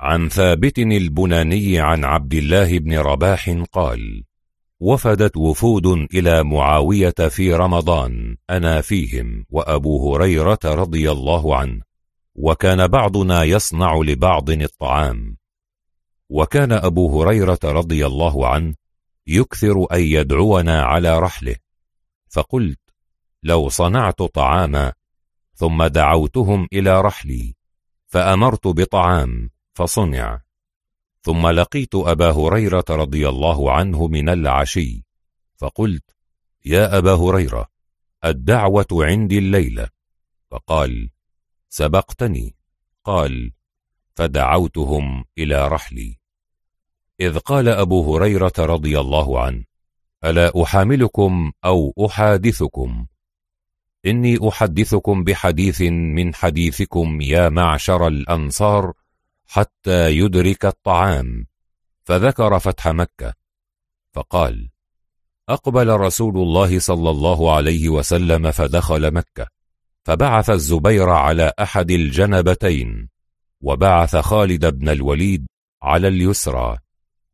عن ثابت البناني عن عبد الله بن رباح قال وفدت وفود إلى معاوية في رمضان أنا فيهم وأبو هريرة رضي الله عنه. وكان بعضنا يصنع لبعض الطعام. وكان أبو هريرة رضي الله عنه يكثر أن يدعونا على رحله. فقلت لو صنعت طعاما ثم دعوتهم إلى رحلي فأمرت بطعام فصنع. ثم لقيت أبا هريرة رضي الله عنه من العشي فقلت يا أبا هريرة الدعوة عندي الليلة. فقال سبقتني. قال فدعوتهم إلى رحلي. إذ قال أبو هريرة رضي الله عنه ألا أحاملكم أو أحادثكم؟ إني أحدثكم بحديث من حديثكم يا معشر الأنصار حتى يدرك الطعام. فذكر فتح مكة. فقال أقبل رسول الله صلى الله عليه وسلم فدخل مكة. فبعث الزبير على أحد الجنبتين وبعث خالد بن الوليد على اليسرى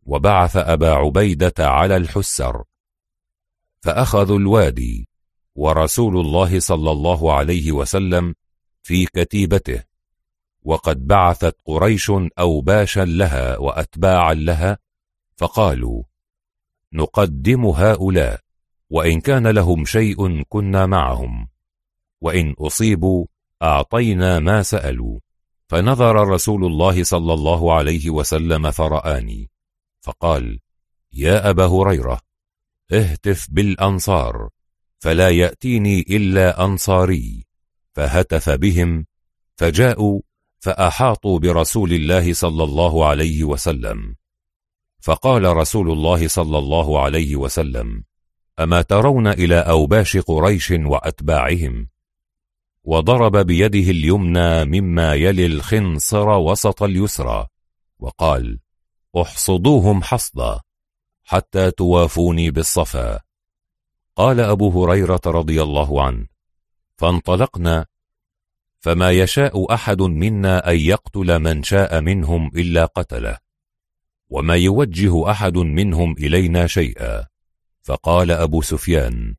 وبعث أبا عبيدة على الحسر. فأخذوا الوادي ورسول الله صلى الله عليه وسلم في كتيبته وقد بعثت قريش أوباشا لها وأتباعا لها فقالوا نقدم هؤلاء وإن كان لهم شيء كنا معهم. وإن أصيبوا أعطينا ما سألوا. فنظر رسول الله صلى الله عليه وسلم فرآني فقال يا أبا هريرة اهتف بالأنصار فلا يأتيني إلا أنصاري. فهتف بهم فجاءوا فأحاطوا برسول الله صلى الله عليه وسلم. فقال رسول الله صلى الله عليه وسلم أما ترون إلى أوباش قريش وأتباعهم؟ وضرب بيده اليمنى مما يلي الخنصر وسط اليسرى وقال أحصدوهم حصدا حتى توافوني بالصفا. قال أبو هريرة رضي الله عنه فانطلقنا فما يشاء أحد منا أن يقتل من شاء منهم إلا قتله وما يوجه أحد منهم إلينا شيئا. فقال أبو سفيان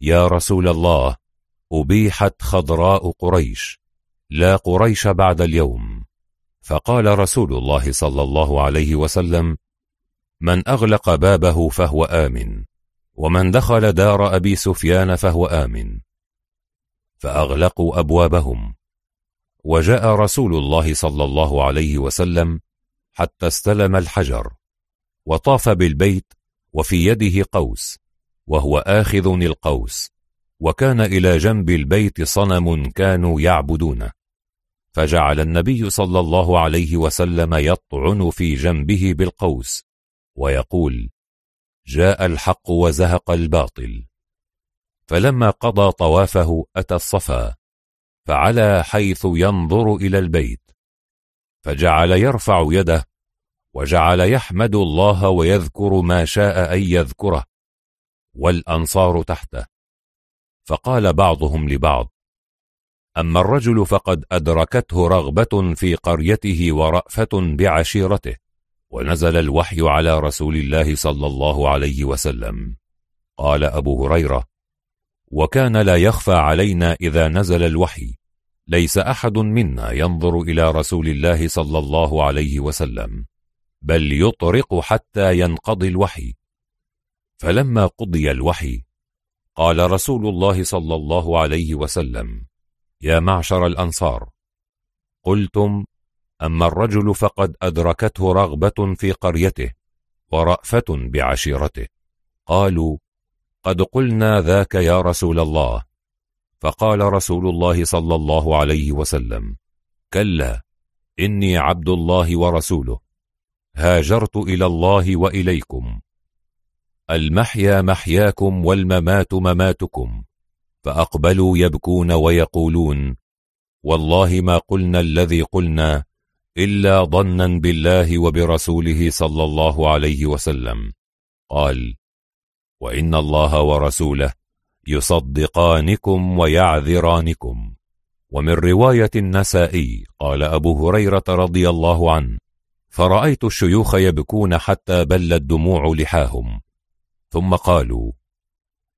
يا رسول الله أبيحت خضراء قريش لا قريش بعد اليوم. فقال رسول الله صلى الله عليه وسلم من أغلق بابه فهو آمن ومن دخل دار أبي سفيان فهو آمن. فأغلقوا أبوابهم. وجاء رسول الله صلى الله عليه وسلم حتى استلم الحجر وطاف بالبيت وفي يده قوس وهو آخذ القوس. وكان إلى جنب البيت صنم كانوا يعبدونه فجعل النبي صلى الله عليه وسلم يطعن في جنبه بالقوس ويقول جاء الحق وزهق الباطل. فلما قضى طوافه أتى الصفا فعلى حيث ينظر إلى البيت فجعل يرفع يده وجعل يحمد الله ويذكر ما شاء أن يذكره والأنصار تحته. فقال بعضهم لبعض أما الرجل فقد أدركته رغبة في قريته ورأفة بعشيرته ونزل الوحي على رسول الله صلى الله عليه وسلم. قال أبو هريرة وكان لا يخفى علينا إذا نزل الوحي ليس أحد منا ينظر إلى رسول الله صلى الله عليه وسلم بل يطرق حتى ينقضي الوحي. فلما قضي الوحي قال رسول الله صلى الله عليه وسلم يا معشر الأنصار قلتم أما الرجل فقد أدركته رغبة في قريته ورأفة بعشيرته. قالوا قد قلنا ذاك يا رسول الله. فقال رسول الله صلى الله عليه وسلم كلا إني عبد الله ورسوله. هاجرت إلى الله وإليكم. المحيا محياكم والممات مماتكم فأقبلوا يبكون ويقولون والله ما قلنا الذي قلنا إلا ظنا بالله وبرسوله صلى الله عليه وسلم. قال وإن الله ورسوله يصدقانكم ويعذرانكم. ومن رواية النسائي قال أبو هريرة رضي الله عنه فرأيت الشيوخ يبكون حتى بلت دموع لحاهم. ثم قالوا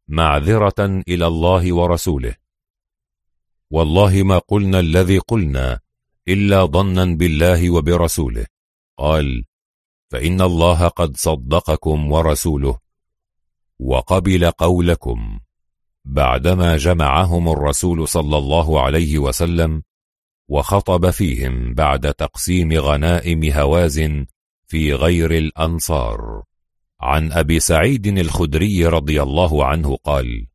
معذرة إلى الله ورسوله. والله ما قلنا الذي قلنا إلا ظنا بالله وبرسوله. قال فإن الله قد صدقكم ورسوله وقبل قولكم بعدما جمعهم الرسول صلى الله عليه وسلم وخطب فيهم بعد تقسيم غنائم هوازن في غير الأنصار. عن أبي سعيد الخدري رضي الله عنه قال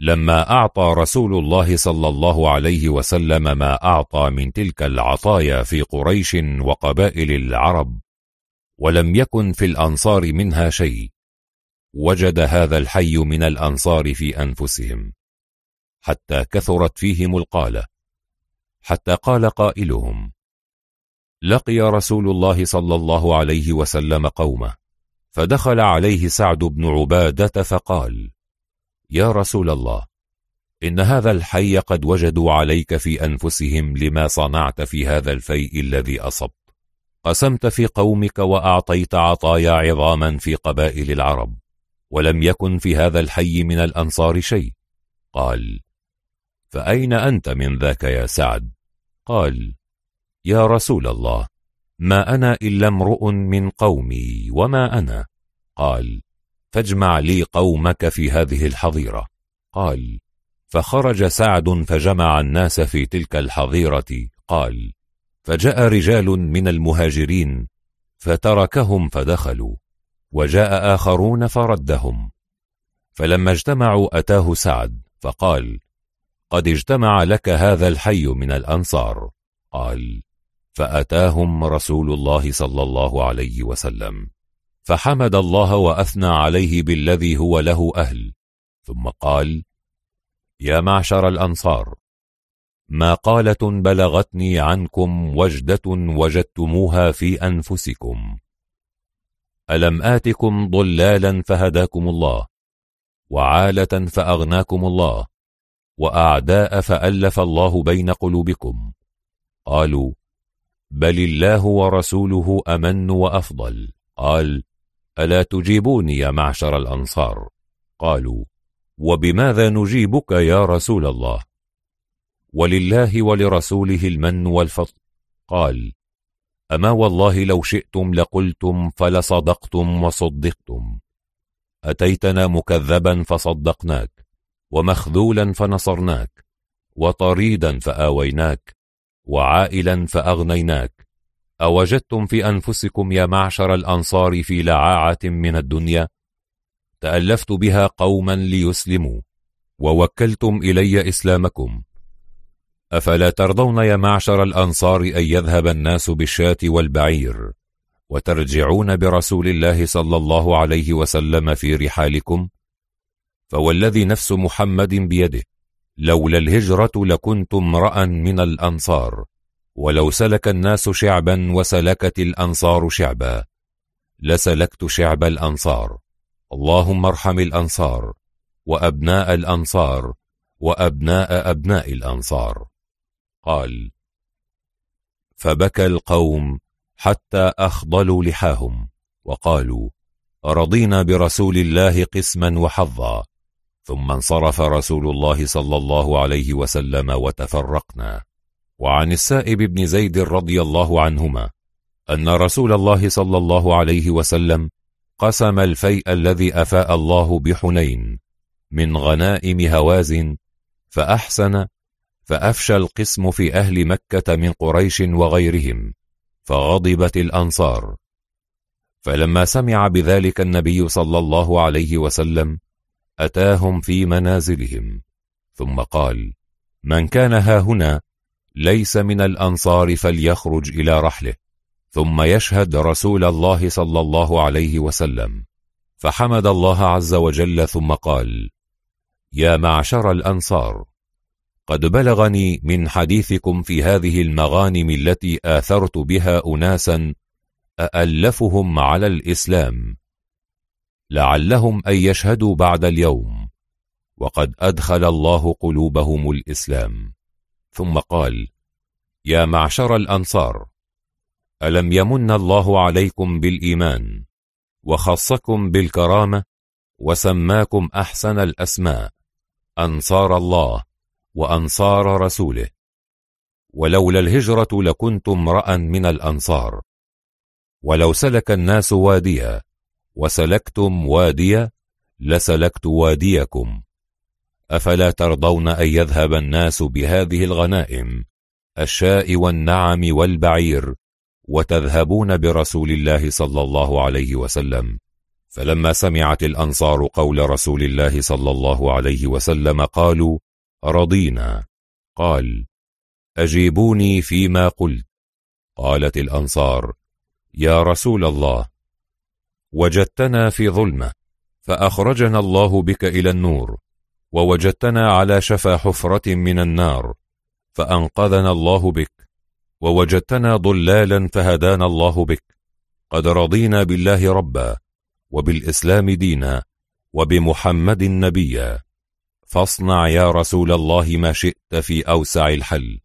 لما أعطى رسول الله صلى الله عليه وسلم ما أعطى من تلك العطايا في قريش وقبائل العرب ولم يكن في الأنصار منها شيء وجد هذا الحي من الأنصار في أنفسهم حتى كثرت فيهم القالة حتى قال قائلهم لقي رسول الله صلى الله عليه وسلم قومه فدخل عليه سعد بن عبادة فقال يا رسول الله إن هذا الحي قد وجدوا عليك في أنفسهم لما صنعت في هذا الفيء الذي أصبت. قسمت في قومك وأعطيت عطايا عظاما في قبائل العرب ولم يكن في هذا الحي من الأنصار شيء. قال فأين أنت من ذاك يا سعد؟ قال يا رسول الله ما أنا إلا امرؤ من قومي وما أنا؟ قال فاجمع لي قومك في هذه الحظيرة. قال فخرج سعد فجمع الناس في تلك الحظيرة. قال فجاء رجال من المهاجرين فتركهم فدخلوا وجاء آخرون فردهم. فلما اجتمعوا أتاه سعد فقال قد اجتمع لك هذا الحي من الأنصار. قال فأتاهم رسول الله صلى الله عليه وسلم. فحمد الله وأثنى عليه بالذي هو له أهل. ثم قال يا معشر الأنصار ما قالة بلغتني عنكم وجدة وجدتموها في أنفسكم. ألم آتكم ضلالا فهداكم الله وعالة فأغناكم الله وأعداء فألف الله بين قلوبكم. قالوا بل الله ورسوله أمن وأفضل. قال ألا تجيبوني يا معشر الأنصار؟ قالوا وبماذا نجيبك يا رسول الله؟ ولله ولرسوله المن والفضل. قال أما والله لو شئتم لقلتم فلصدقتم وصدقتم. أتيتنا مكذبا فصدقناك ومخذولا فنصرناك وطريدا فآويناك وعائلا فأغنيناك. أوجدتم في أنفسكم يا معشر الأنصار في لعاعة من الدنيا؟ تألفت بها قوما ليسلموا ووكلتم إلي إسلامكم. أفلا ترضون يا معشر الأنصار أن يذهب الناس بالشاة والبعير وترجعون برسول الله صلى الله عليه وسلم في رحالكم؟ فوالذي نفس محمد بيده. لولا الهجرة لكنت امرأ من الأنصار ولو سلك الناس شعبا وسلكت الأنصار شعبا. لسلكت شعب الأنصار. اللهم ارحم الأنصار وأبناء الأنصار وأبناء أبناء الأنصار. قال فبكى القوم حتى أخضلوا لحاهم وقالوا رضينا برسول الله قسما وحظا؟ ثم انصرف رسول الله صلى الله عليه وسلم وتفرقنا. وعن السائب بن زيد رضي الله عنهما أن رسول الله صلى الله عليه وسلم قسم الفيء الذي أفاء الله بحنين من غنائم هوازن فأحسن فأفشى القسم في أهل مكة من قريش وغيرهم فغضبت الأنصار. فلما سمع بذلك النبي صلى الله عليه وسلم أتاهم في منازلهم. ثم قال من كان ها هنا ليس من الأنصار فليخرج إلى رحله. ثم يشهد رسول الله صلى الله عليه وسلم. فحمد الله عز وجل ثم قال يا معشر الأنصار قد بلغني من حديثكم في هذه المغانم التي آثرت بها أناسا أألفهم على الإسلام. لعلهم أن يشهدوا بعد اليوم. وقد أدخل الله قلوبهم الإسلام. ثم قال يا معشر الأنصار ألم يمن الله عليكم بالإيمان وخصكم بالكرامة وسماكم أحسن الأسماء أنصار الله وأنصار رسوله؟ ولولا الهجرة لكنت امرأ من الأنصار. ولو سلك الناس واديا وسلكتم واديا لسلكت واديكم. أفلا ترضون أن يذهب الناس بهذه الغنائم الشاء والنعم والبعير وتذهبون برسول الله صلى الله عليه وسلم. فلما سمعت الأنصار قول رسول الله صلى الله عليه وسلم قالوا رضينا. قال أجيبوني فيما قلت. قالت الأنصار يا رسول الله وجدتنا في ظلمة فأخرجنا الله بك إلى النور ووجدتنا على شفا حفرة من النار فأنقذنا الله بك ووجدتنا ضلالا فهدانا الله بك. قد رضينا بالله ربا وبالإسلام دينا وبمحمد نبيا. فاصنع يا رسول الله ما شئت في أوسع الحل.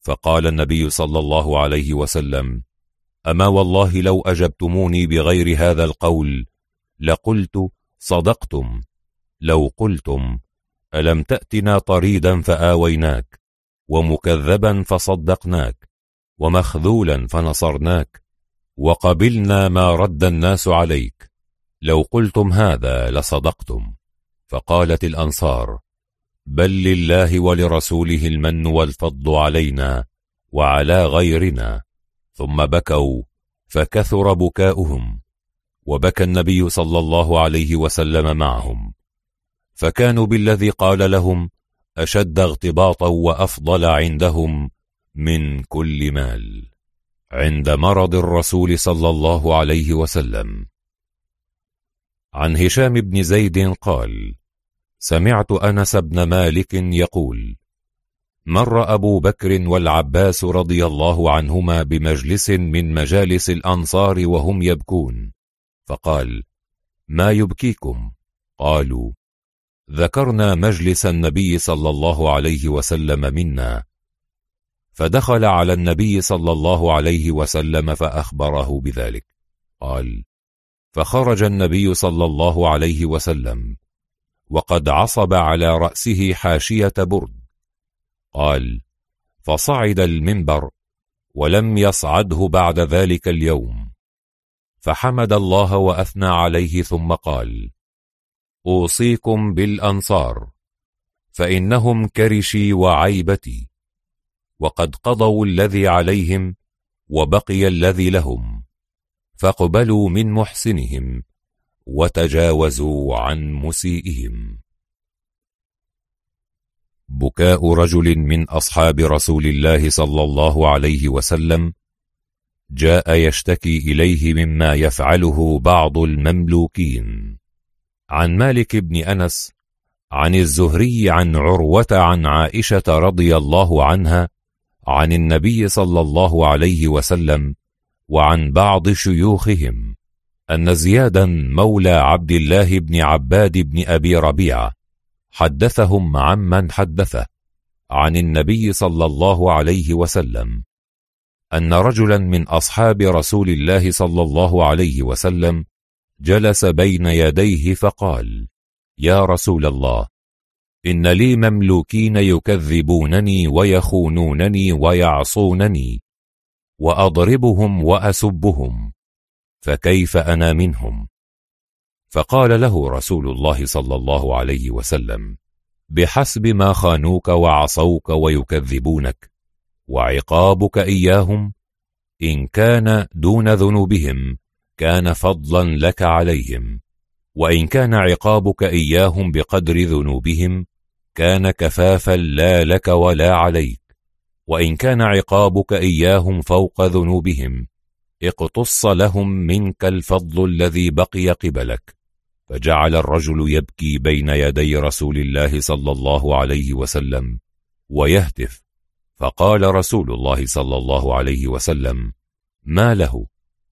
فقال النبي صلى الله عليه وسلم أما والله لو أجبتموني بغير هذا القول لقلت صدقتم لو قلتم ألم تأتنا طريدا فآويناك ومكذبا فصدقناك ومخذولا فنصرناك وقبلنا ما رد الناس عليك لو قلتم هذا لصدقتم. فقالت الأنصار بل لله ولرسوله المن والفضل علينا وعلى غيرنا. ثم بكوا فكثر بكاؤهم وبكى النبي صلى الله عليه وسلم معهم. فكانوا بالذي قال لهم أشد اغتباطا وأفضل عندهم من كل مال عند مرض الرسول صلى الله عليه وسلم. عن هشام بن زيد قال سمعت أنس بن مالك يقول مر أبو بكر والعباس رضي الله عنهما بمجلس من مجالس الأنصار وهم يبكون. فقال ما يبكيكم؟ قالوا ذكرنا مجلس النبي صلى الله عليه وسلم منا. فدخل على النبي صلى الله عليه وسلم فأخبره بذلك. قال فخرج النبي صلى الله عليه وسلم وقد عصب على رأسه حاشية برد قال فصعد المنبر ولم يصعده بعد ذلك اليوم فحمد الله وأثنى عليه ثم قال أوصيكم بالأنصار فإنهم كرشي وعيبتي وقد قضوا الذي عليهم وبقي الذي لهم فاقبلوا من محسنهم وتجاوزوا عن مسيئهم. بكاء رجل من أصحاب رسول الله صلى الله عليه وسلم جاء يشتكي إليه مما يفعله بعض المملوكين. عن مالك بن أنس عن الزهري عن عروة عن عائشة رضي الله عنها عن النبي صلى الله عليه وسلم وعن بعض شيوخهم أن زيادا مولى عبد الله بن عباد بن أبي ربيعة حدثهم عمن حدثه عن النبي صلى الله عليه وسلم أن رجلا من أصحاب رسول الله صلى الله عليه وسلم جلس بين يديه فقال يا رسول الله إن لي مملوكين يكذبونني ويخونونني ويعصونني وأضربهم وأسبهم فكيف أنا منهم؟ فقال له رسول الله صلى الله عليه وسلم بحسب ما خانوك وعصوك ويكذبونك وعقابك إياهم إن كان دون ذنوبهم كان فضلا لك عليهم وإن كان عقابك إياهم بقدر ذنوبهم كان كفافا لا لك ولا عليك وإن كان عقابك إياهم فوق ذنوبهم اقتص لهم منك الفضل الذي بقي قبلك. فجعل الرجل يبكي بين يدي رسول الله صلى الله عليه وسلم ويهتف. فقال رسول الله صلى الله عليه وسلم ما له؟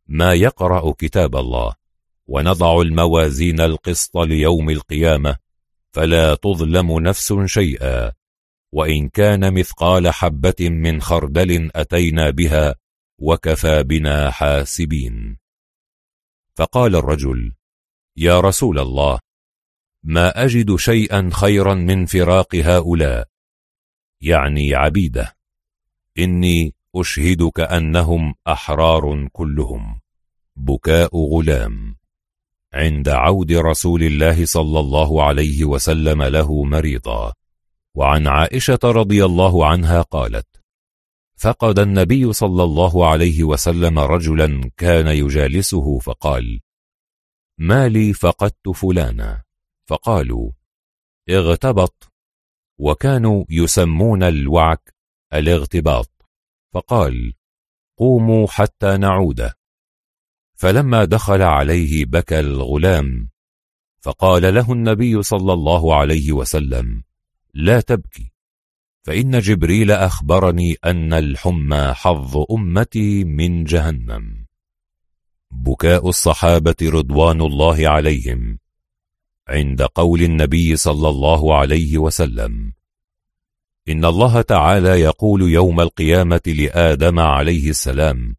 ما يقرأ كتاب الله؟ ونضع الموازين القسط ليوم القيامة فلا تظلم نفس شيئا. وإن كان مثقال حبة من خردل أتينا بها وكفى بنا حاسبين. فقال الرجل يا رسول الله ما أجد شيئا خيرا من فراق هؤلاء. يعني عبيدة إني أشهدك أنهم أحرار كلهم بكاء غلام. عند عود رسول الله صلى الله عليه وسلم له مريضا. وعن عائشة رضي الله عنها قالت فقد النبي صلى الله عليه وسلم رجلا كان يجالسه فقال ما لي فقدت فلانا. فقالوا اغتبط. وكانوا يسمون الوعك الاغتباط. فقال قوموا حتى نعود فلما دخل عليه بكى الغلام فقال له النبي صلى الله عليه وسلم لا تبكي. فإن جبريل أخبرني أن الحمى حظ أمتي من جهنم. بكاء الصحابة رضوان الله عليهم عند قول النبي صلى الله عليه وسلم. إن الله تعالى يقول يوم القيامة لآدم عليه السلام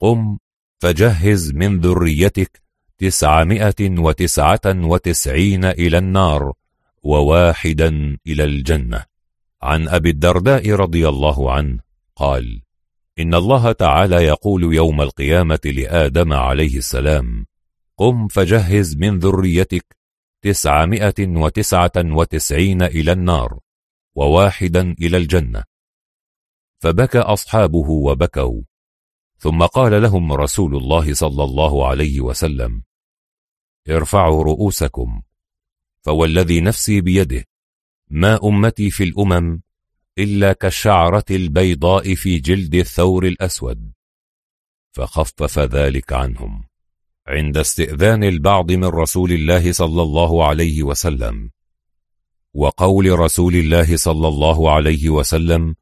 قم فجهز من ذريتك تسعمائة وتسعة وتسعين إلى النار وواحدا إلى الجنة. عن أبي الدرداء رضي الله عنه قال إن الله تعالى يقول يوم القيامة لآدم عليه السلام قم فجهز من ذريتك تسعمائة وتسعة وتسعين إلى النار وواحدا إلى الجنة. فبكى أصحابه وبكوا. ثم قال لهم رسول الله صلى الله عليه وسلم ارفعوا رؤوسكم فوالذي نفسي بيده ما أمتي في الأمم إلا كالشعرة البيضاء في جلد الثور الأسود. فخفف ذلك عنهم. عند استئذان البعض من رسول الله صلى الله عليه وسلم. وقول رسول الله صلى الله عليه وسلم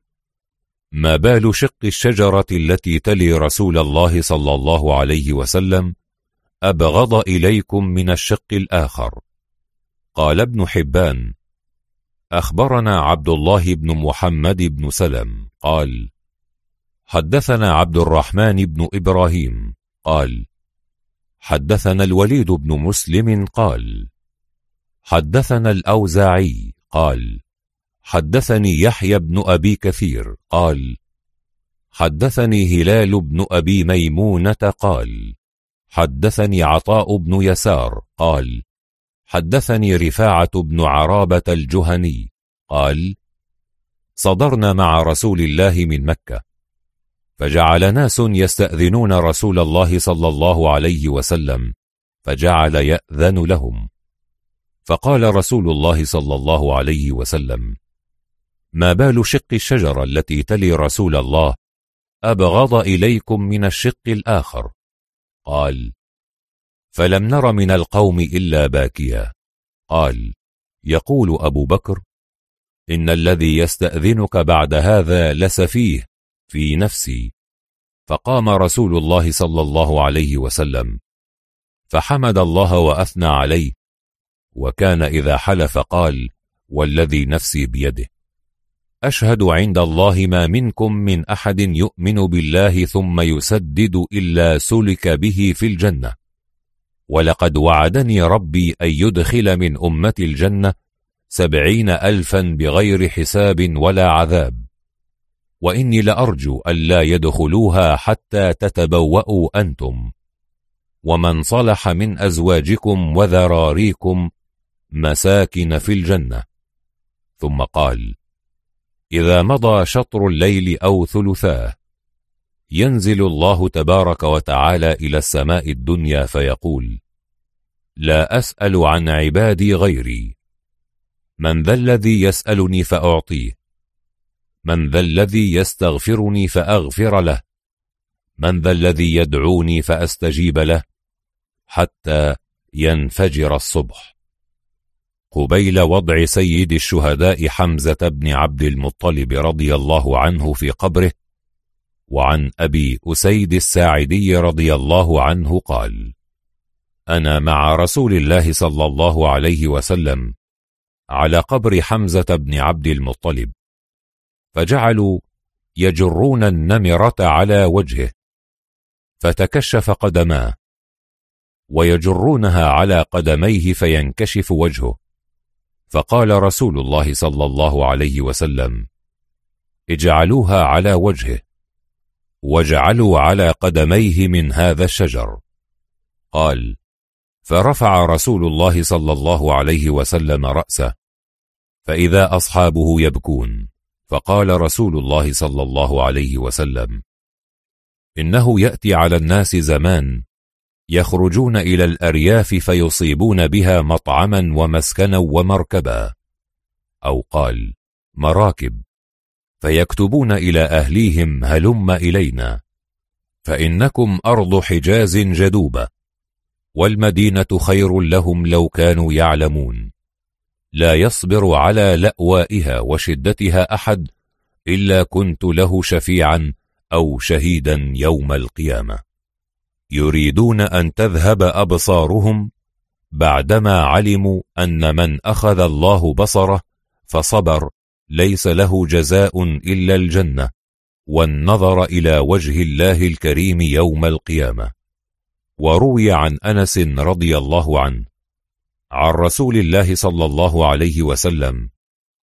ما بال شق الشجرة التي تلي رسول الله صلى الله عليه وسلم أبغض إليكم من الشق الآخر. قال ابن حبان أخبرنا عبد الله بن محمد بن سلم قال حدثنا عبد الرحمن بن إبراهيم قال حدثنا الوليد بن مسلم قال حدثنا الأوزاعي قال حدثني يحيى بن أبي كثير قال حدثني هلال بن أبي ميمونة قال حدثني عطاء بن يسار قال حدثني رفاعة بن عرابة الجهني قال صدرنا مع رسول الله من مكة فجعل ناس يستأذنون رسول الله صلى الله عليه وسلم فجعل يأذن لهم. فقال رسول الله صلى الله عليه وسلم ما بال شق الشجرة التي تلي رسول الله أبغض إليكم من الشق الآخر. قال فلم نر من القوم إلا باكيا. قال يقول أبو بكر إن الذي يستأذنك بعد هذا لسفيه في نفسي. فقام رسول الله صلى الله عليه وسلم فحمد الله وأثنى عليه. وكان إذا حلف قال والذي نفسي بيده. أشهد عند الله ما منكم من أحد يؤمن بالله ثم يسدد إلا سلك به في الجنة. ولقد وعدني ربي أن يدخل من أمة الجنة سبعين ألفا بغير حساب ولا عذاب. وإني لأرجو ألا يدخلوها حتى تتبوأوا أنتم. ومن صلح من أزواجكم وذراريكم مساكن في الجنة. ثم قال إذا مضى شطر الليل أو ثلثاه ينزل الله تبارك وتعالى إلى السماء الدنيا فيقول لا أسأل عن عبادي غيري. من ذا الذي يسألني فأعطيه. من ذا الذي يستغفرني فأغفر له. من ذا الذي يدعوني فأستجيب له. حتى ينفجر الصبح. قبيل وضع سيد الشهداء حمزة بن عبد المطلب رضي الله عنه في قبره وعن أبي أسيد الساعدي رضي الله عنه قال أنا مع رسول الله صلى الله عليه وسلم على قبر حمزة بن عبد المطلب فجعلوا يجرون النمرة على وجهه فتكشف قدماه ويجرونها على قدميه فينكشف وجهه. فقال رسول الله صلى الله عليه وسلم اجعلوها على وجهه. واجعلوا على قدميه من هذا الشجر. قال فرفع رسول الله صلى الله عليه وسلم رأسه فإذا أصحابه يبكون فقال رسول الله صلى الله عليه وسلم إنه يأتي على الناس زمان يخرجون إلى الأرياف فيصيبون بها مطعما ومسكنا ومركبا. أو قال مراكب. فيكتبون إلى أهليهم هلم إلينا. فإنكم أرض حجاز جدوبة والمدينة خير لهم لو كانوا يعلمون. لا يصبر على لأوائها وشدتها أحد إلا كنت له شفيعا أو شهيدا يوم القيامة. يريدون أن تذهب أبصارهم بعدما علموا أن من أخذ الله بصره فصبر ليس له جزاء إلا الجنة والنظر إلى وجه الله الكريم يوم القيامة. وروي عن أنس رضي الله عنه عن رسول الله صلى الله عليه وسلم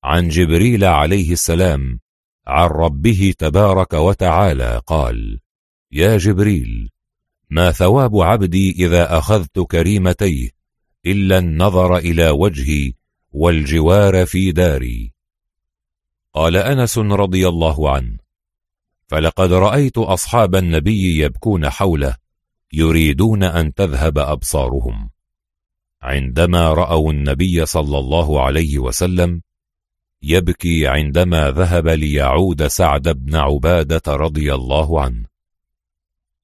عن جبريل عليه السلام عن ربه تبارك وتعالى قال يا جبريل ما ثواب عبدي إذا أخذت كريمتيه إلا النظر إلى وجهي والجوار في داري. قال أنس رضي الله عنه فلقد رأيت أصحاب النبي يبكون حوله يريدون أن تذهب أبصارهم. عندما رأوا النبي صلى الله عليه وسلم يبكي عندما ذهب ليعود سعد بن عبادة رضي الله عنه.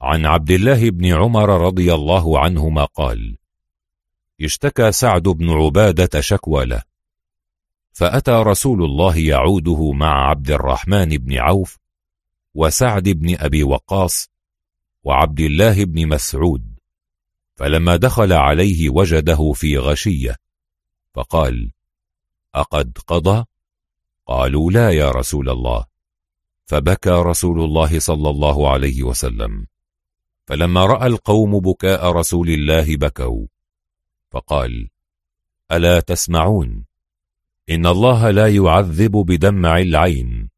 عن عبد الله بن عمر رضي الله عنهما قال اشتكى سعد بن عبادة شكوى له فأتى رسول الله يعوده مع عبد الرحمن بن عوف وسعد بن أبي وقاص وعبد الله بن مسعود فلما دخل عليه وجده في غشية فقال أقد قضى؟ قالوا لا يا رسول الله. فبكى رسول الله صلى الله عليه وسلم. فلما رأى القوم بكاء رسول الله بكوا فقال ألا تسمعون؟ إن الله لا يعذب بدمع العين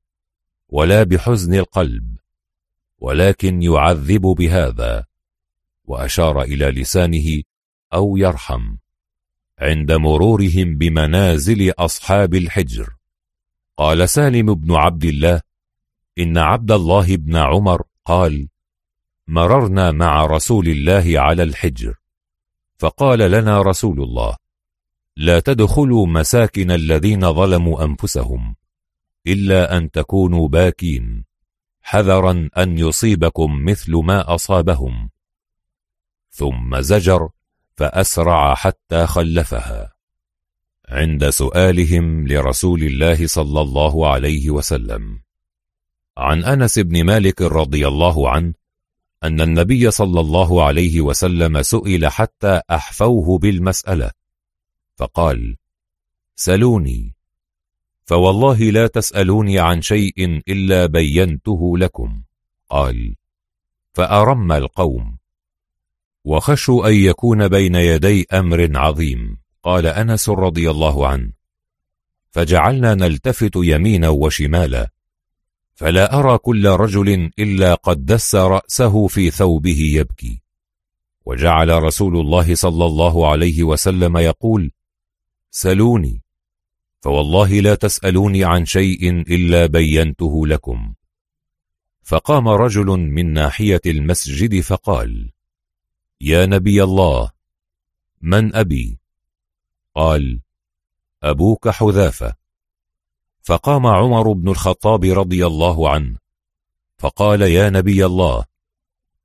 ولا بحزن القلب ولكن يعذب بهذا وأشار إلى لسانه أو يرحم عند مرورهم بمنازل أصحاب الحجر. قال سالم بن عبد الله إن عبد الله بن عمر قال مررنا مع رسول الله على الحجر. فقال لنا رسول الله لا تدخلوا مساكن الذين ظلموا أنفسهم إلا أن تكونوا باكين حذرا أن يصيبكم مثل ما أصابهم. ثم زجر فأسرع حتى خلفها. عند سؤالهم لرسول الله صلى الله عليه وسلم. عن أنس بن مالك رضي الله عنه أن النبي صلى الله عليه وسلم سئل حتى أحفوه بالمسألة. فقال سلوني. فوالله لا تسألوني عن شيء إلا بينته لكم. قال فأرم القوم. وخشوا أن يكون بين يدي أمر عظيم. قال أنس رضي الله عنه فجعلنا نلتفت يمينا وشمالا فلا أرى كل رجل إلا قد دس رأسه في ثوبه يبكي. وجعل رسول الله صلى الله عليه وسلم يقول سلوني فوالله لا تسألوني عن شيء إلا بينته لكم. فقام رجل من ناحية المسجد فقال يا نبي الله من أبي؟ قال أبوك حذافة. فقام عمر بن الخطاب رضي الله عنه فقال يا نبي الله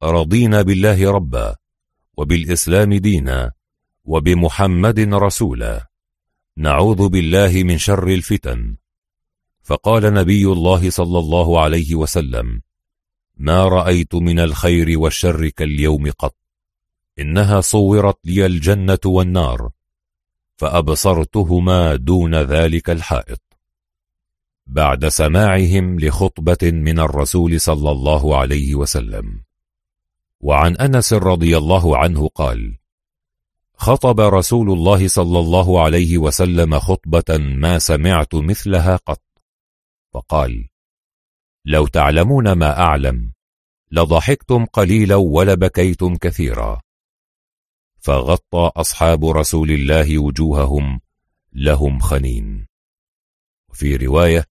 رضينا بالله ربا وبالإسلام دينا وبمحمد رسولا. نعوذ بالله من شر الفتن. فقال نبي الله صلى الله عليه وسلم ما رأيت من الخير والشر كاليوم قط. إنها صورت لي الجنة والنار فأبصرتهما دون ذلك الحائط. بعد سماعهم لخطبة من الرسول صلى الله عليه وسلم. وعن أنس رضي الله عنه قال خطب رسول الله صلى الله عليه وسلم خطبة ما سمعت مثلها قط فقال لو تعلمون ما أعلم لضحكتم قليلا ولبكيتم كثيرا فغطى أصحاب رسول الله وجوههم لهم خنين. في رواية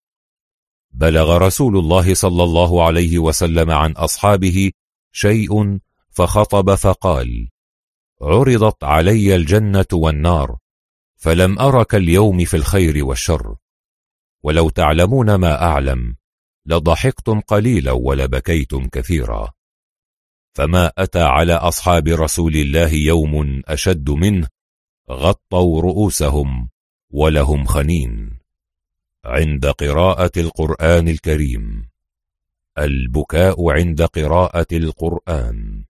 بلغ رسول الله صلى الله عليه وسلم عن أصحابه شيء فخطب فقال عرضت علي الجنة والنار فلم أرك اليوم في الخير والشر. ولو تعلمون ما أعلم لضحكتم قليلا ولبكيتم كثيرا. فما أتى على أصحاب رسول الله يوم أشد منه غطوا رؤوسهم ولهم خنين. عند قراءة القرآن الكريم البكاء عند قراءة القرآن.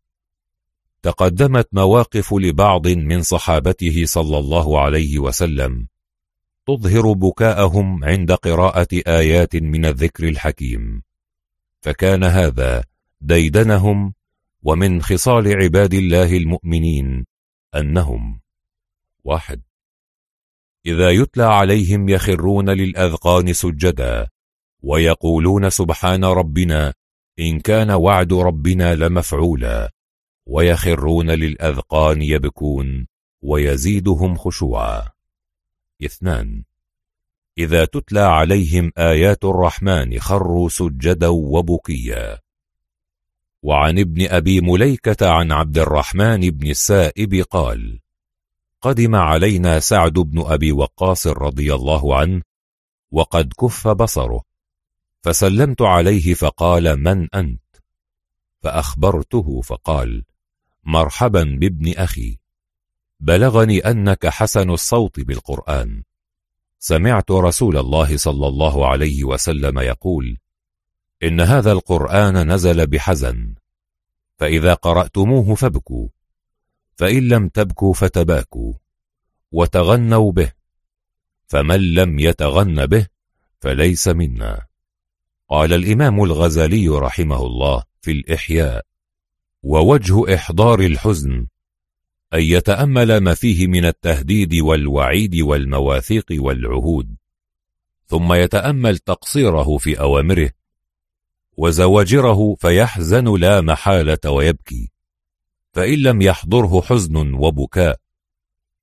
تقدمت مواقف لبعض من صحابته صلى الله عليه وسلم. تظهر بكاءهم عند قراءة آيات من الذكر الحكيم. فكان هذا ديدنهم ومن خصال عباد الله المؤمنين أنهم واحد. إذا يتلى عليهم يخرون للأذقان سجدا ويقولون سبحان ربنا إن كان وعد ربنا لمفعولا. ويخرون للأذقان يبكون ويزيدهم خشوعا. اثنان إذا تتلى عليهم آيات الرحمن خروا سجدا وبكيا. وعن ابن أبي مليكة عن عبد الرحمن بن السائب قال قدم علينا سعد بن أبي وقاص رضي الله عنه وقد كف بصره. فسلمت عليه فقال من أنت؟ فأخبرته فقال مرحبا بابن أخي. بلغني أنك حسن الصوت بالقرآن. سمعت رسول الله صلى الله عليه وسلم يقول إن هذا القرآن نزل بحزن. فإذا قرأتموه فابكوا. فإن لم تبكوا فتباكوا. وتغنوا به. فمن لم يتغن به فليس منا. قال الإمام الغزالي رحمه الله في الإحياء. ووجه إحضار الحزن أن يتأمل ما فيه من التهديد والوعيد والمواثيق والعهود ثم يتأمل تقصيره في أوامره وزواجره فيحزن لا محالة ويبكي فإن لم يحضره حزن وبكاء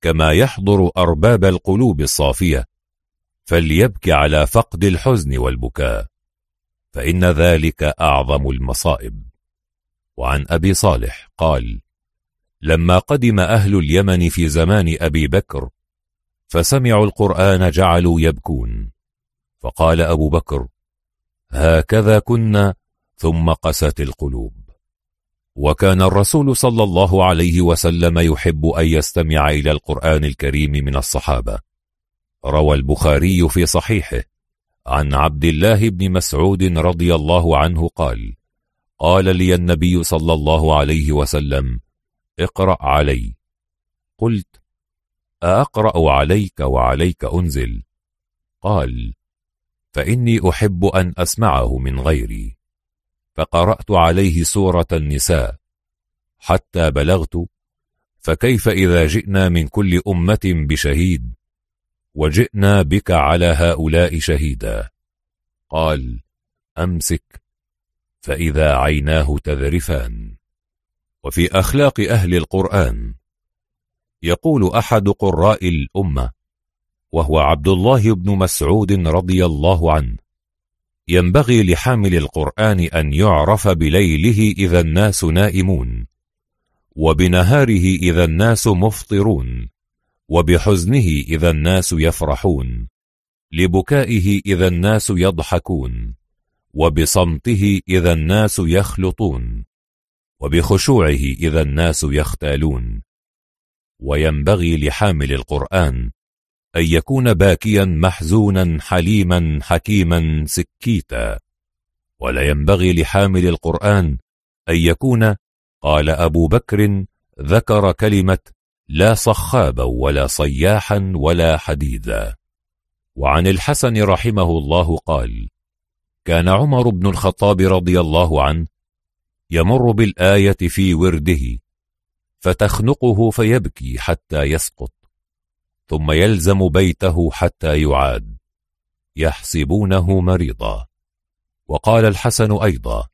كما يحضر أرباب القلوب الصافية فليبكي على فقد الحزن والبكاء فإن ذلك أعظم المصائب. وعن أبي صالح قال لما قدم أهل اليمن في زمان أبي بكر فسمعوا القرآن جعلوا يبكون. فقال أبو بكر هكذا كنا ثم قست القلوب. وكان الرسول صلى الله عليه وسلم يحب أن يستمع إلى القرآن الكريم من الصحابة. روى البخاري في صحيحه. عن عبد الله بن مسعود رضي الله عنه قال قال لي النبي صلى الله عليه وسلم اقرأ علي. قلت أقرأ عليك وعليك أنزل. قال فإني أحب أن أسمعه من غيري. فقرأت عليه سورة النساء. حتى بلغت فكيف إذا جئنا من كل أمة بشهيد وجئنا بك على هؤلاء شهيدا؟ قال أمسك فإذا عيناه تذرفان. وفي أخلاق أهل القرآن يقول أحد قراء الأمة وهو عبد الله بن مسعود رضي الله عنه ينبغي لحامل القرآن أن يعرف بليله إذا الناس نائمون وبنهاره إذا الناس مفطرون وبحزنه إذا الناس يفرحون لبكائه إذا الناس يضحكون. وبصمته إذا الناس يخلطون وبخشوعه إذا الناس يختالون. وينبغي لحامل القرآن أن يكون باكيا محزونا حليما حكيما سكيتا. ولا ينبغي لحامل القرآن أن يكون قال أبو بكر ذكر كلمة لا صخابا ولا صياحا ولا حديدا. وعن الحسن رحمه الله قال كان عمر بن الخطاب رضي الله عنه يمر بالآية في ورده فتخنقه فيبكي حتى يسقط ثم يلزم بيته حتى يعاد يحسبونه مريضا. وقال الحسن أيضا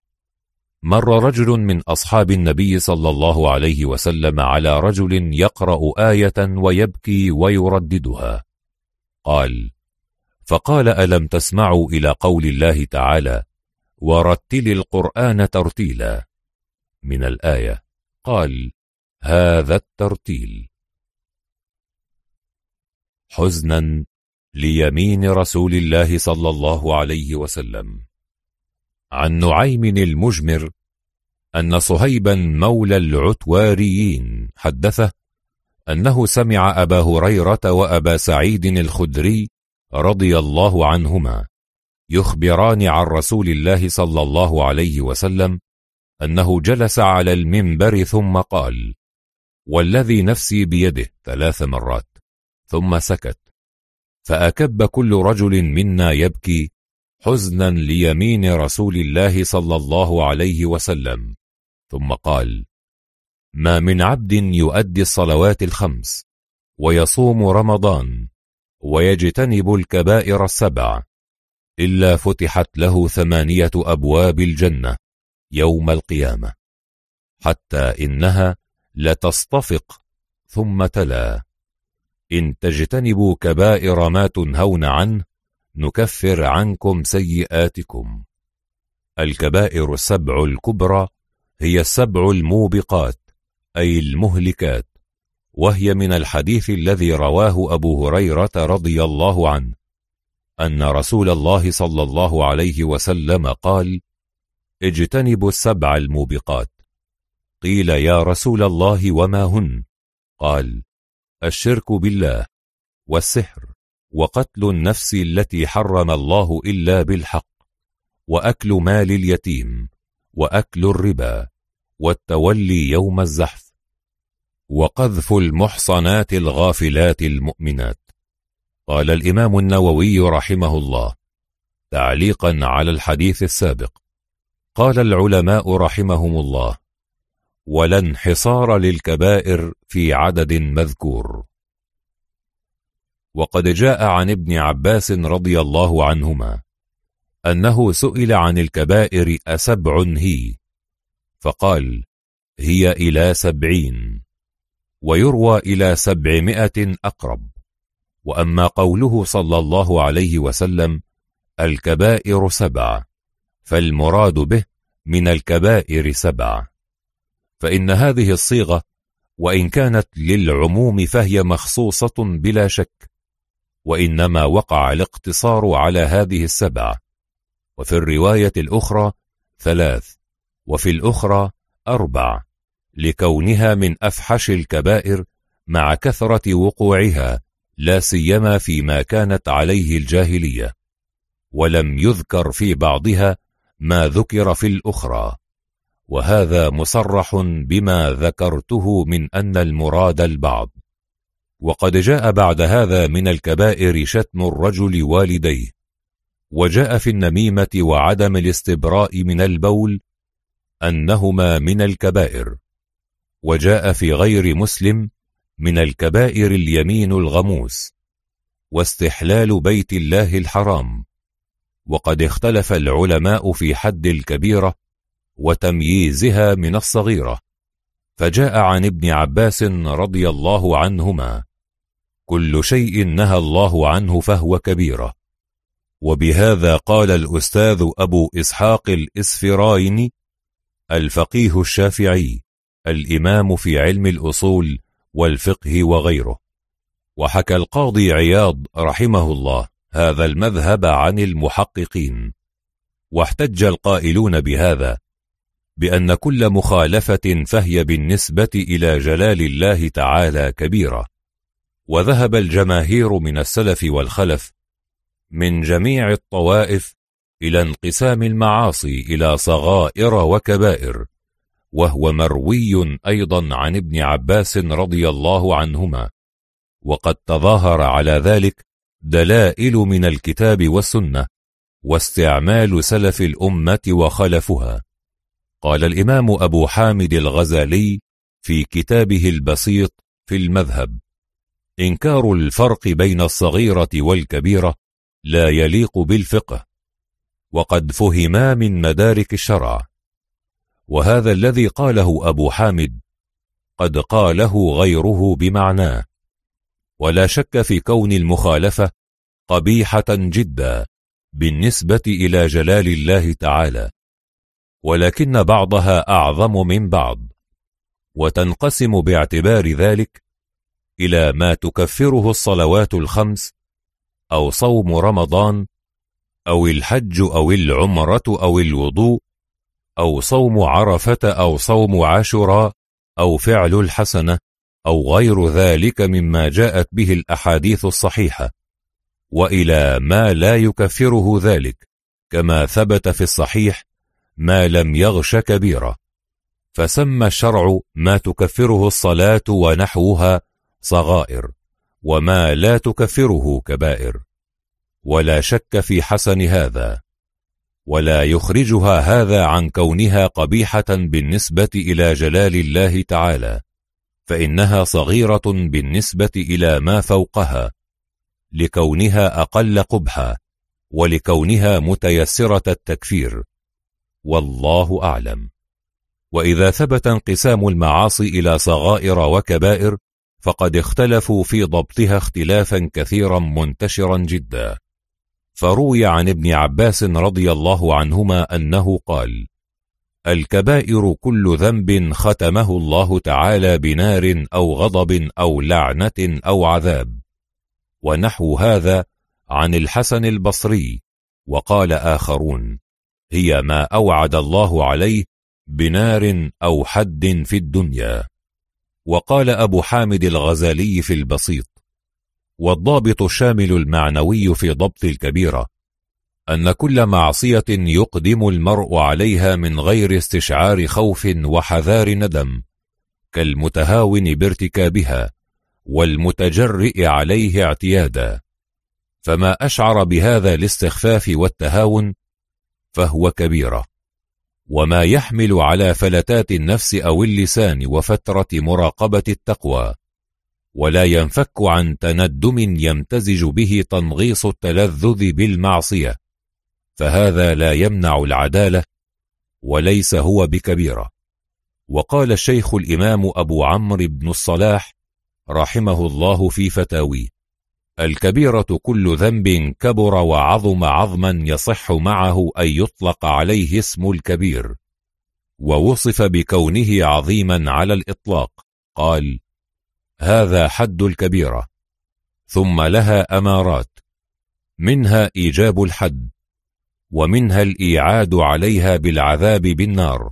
مر رجل من أصحاب النبي صلى الله عليه وسلم على رجل يقرأ آية ويبكي ويرددها قال فقال ألم تسمعوا إلى قول الله تعالى ورتل القرآن ترتيلا من الآية؟ قال هذا الترتيل حزنا ليمين رسول الله صلى الله عليه وسلم عن نعيم المجمر أن صهيبا مولى العتواريين حدثه أنه سمع أبا هريرة وأبا سعيد الخدري رضي الله عنهما يخبران عن رسول الله صلى الله عليه وسلم أنه جلس على المنبر ثم قال والذي نفسي بيده ثلاث مرات. ثم سكت. فأكب كل رجل منا يبكي حزنا ليمين رسول الله صلى الله عليه وسلم. ثم قال ما من عبد يؤدي الصلوات الخمس ويصوم رمضان ويجتنب الكبائر السبع. إلا فتحت له ثمانية أبواب الجنة يوم القيامة حتى إنها لتصطفق ثم تلا. إن تجتنبوا كبائر ما تنهون عنه نكفر عنكم سيئاتكم. الكبائر السبع الكبرى هي السبع الموبقات أي المهلكات. وهي من الحديث الذي رواه أبو هريرة رضي الله عنه أن رسول الله صلى الله عليه وسلم قال اجتنبوا السبع الموبقات قيل يا رسول الله وما هن؟ قال الشرك بالله والسحر وقتل النفس التي حرم الله إلا بالحق وأكل مال اليتيم وأكل الربا والتولي يوم الزحف وقذف المحصنات الغافلات المؤمنات. قال الإمام النووي رحمه الله تعليقا على الحديث السابق. قال العلماء رحمهم الله ولا انحصار للكبائر في عدد مذكور. وقد جاء عن ابن عباس رضي الله عنهما أنه سئل عن الكبائر أسبع هي فقال هي إلى سبعين. ويروى إلى سبعمائة أقرب. وأما قوله صلى الله عليه وسلم الكبائر سبع فالمراد به من الكبائر سبع. فإن هذه الصيغة وإن كانت للعموم فهي مخصوصة بلا شك وإنما وقع الاقتصار على هذه السبع. وفي الرواية الأخرى ثلاث وفي الأخرى أربع. لكونها من أفحش الكبائر مع كثرة وقوعها لا سيما فيما كانت عليه الجاهلية ولم يذكر في بعضها ما ذكر في الأخرى. وهذا مصرح بما ذكرته من أن المراد البعض. وقد جاء بعد هذا من الكبائر شتم الرجل والديه. وجاء في النميمة وعدم الاستبراء من البول أنهما من الكبائر. وجاء في غير مسلم من الكبائر اليمين الغموس واستحلال بيت الله الحرام. وقد اختلف العلماء في حد الكبيرة وتمييزها من الصغيرة. فجاء عن ابن عباس رضي الله عنهما كل شيء نهى الله عنه فهو كبيرة. وبهذا قال الأستاذ أبو إسحاق الإسفراين الفقيه الشافعي. الإمام في علم الأصول والفقه وغيره. وحكى القاضي عياض رحمه الله هذا المذهب عن المحققين. واحتج القائلون بهذا بأن كل مخالفة فهي بالنسبة إلى جلال الله تعالى كبيرة. وذهب الجماهير من السلف والخلف من جميع الطوائف إلى انقسام المعاصي إلى صغائر وكبائر. وهو مروي أيضا عن ابن عباس رضي الله عنهما. وقد تظاهر على ذلك دلائل من الكتاب والسنة واستعمال سلف الأمة وخلفها. قال الإمام أبو حامد الغزالي في كتابه البسيط في المذهب إنكار الفرق بين الصغيرة والكبيرة لا يليق بالفقه وقد فهما من مدارك الشرع. وهذا الذي قاله أبو حامد قد قاله غيره بمعناه ولا شك في كون المخالفة قبيحة جدا بالنسبة إلى جلال الله تعالى. ولكن بعضها أعظم من بعض وتنقسم باعتبار ذلك إلى ما تكفره الصلوات الخمس أو صوم رمضان أو الحج أو العمرة أو الوضوء أو صوم عرفة أو صوم عاشوراء أو فعل الحسنة أو غير ذلك مما جاءت به الأحاديث الصحيحة. وإلى ما لا يكفره ذلك كما ثبت في الصحيح ما لم يغش كبيرة فسمى الشرع ما تكفره الصلاة ونحوها صغائر وما لا تكفره كبائر. ولا شك في حسن هذا. ولا يخرجها هذا عن كونها قبيحة بالنسبة إلى جلال الله تعالى فإنها صغيرة بالنسبة إلى ما فوقها لكونها أقل قبحا ولكونها متيسرة التكفير والله أعلم. وإذا ثبت انقسام المعاصي إلى صغائر وكبائر فقد اختلفوا في ضبطها اختلافا كثيرا منتشرا جدا. فروي عن ابن عباس رضي الله عنهما أنه قال الكبائر كل ذنب ختمه الله تعالى بنار أو غضب أو لعنة أو عذاب. ونحو هذا عن الحسن البصري وقال آخرون هي ما أوعد الله عليه بنار أو حد في الدنيا. وقال أبو حامد الغزالي في البسيط والضابط الشامل المعنوي في ضبط الكبيرة أن كل معصية يقدم المرء عليها من غير استشعار خوف وحذار ندم كالمتهاون بارتكابها والمتجرئ عليه اعتيادا. فما أشعر بهذا الاستخفاف والتهاون فهو كبيرة وما يحمل على فلتات النفس أو اللسان وفترة مراقبة التقوى. ولا ينفك عن تندم يمتزج به تنغيص التلذذ بالمعصية فهذا لا يمنع العدالة وليس هو بكبيرة. وقال الشيخ الإمام أبو عمرو بن الصلاح رحمه الله في فتاويه الكبيرة كل ذنب كبر وعظم عظما يصح معه أن يطلق عليه اسم الكبير ووصف بكونه عظيما على الإطلاق. قال هذا حد الكبيرة. ثم لها أمارات. منها إيجاب الحد ومنها الإيعاد عليها بالعذاب بالنار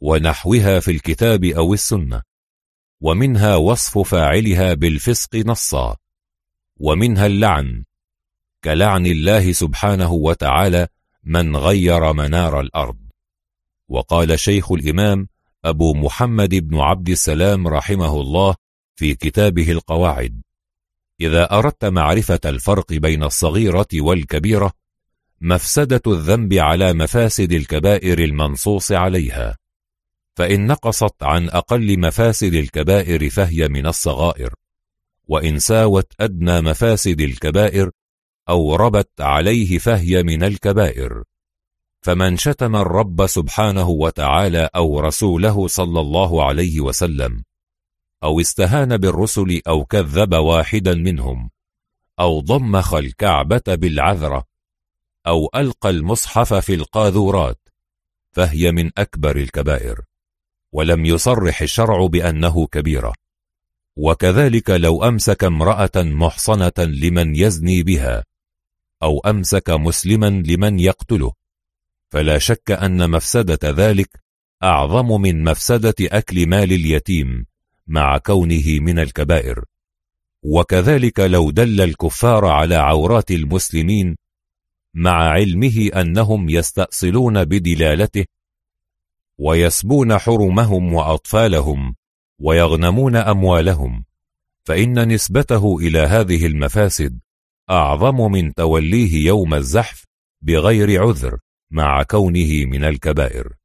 ونحوها في الكتاب أو السنة ومنها وصف فاعلها بالفسق نصا ومنها اللعن كلعن الله سبحانه وتعالى من غير منار الأرض. وقال شيخ الإمام أبو محمد بن عبد السلام رحمه الله في كتابه القواعد. إذا أردت معرفة الفرق بين الصغيرة والكبيرة مفسدة الذنب على مفاسد الكبائر المنصوص عليها. فإن نقصت عن أقل مفاسد الكبائر فهي من الصغائر. وإن ساوت أدنى مفاسد الكبائر أو ربت عليه فهي من الكبائر. فمن شتم الرب سبحانه وتعالى أو رسوله صلى الله عليه وسلم أو استهان بالرسل أو كذب واحدا منهم أو ضمخ الكعبة بالعذرة أو ألقى المصحف في القاذورات فهي من أكبر الكبائر ولم يصرح الشرع بأنه كبيرة. وكذلك لو أمسك امرأة محصنة لمن يزني بها أو أمسك مسلما لمن يقتله فلا شك أن مفسدة ذلك أعظم من مفسدة أكل مال اليتيم. مع كونه من الكبائر. وكذلك لو دل الكفار على عورات المسلمين مع علمه أنهم يستأصلون بدلالته ويسبون حرمهم وأطفالهم ويغنمون أموالهم فإن نسبته إلى هذه المفاسد أعظم من توليه يوم الزحف بغير عذر مع كونه من الكبائر.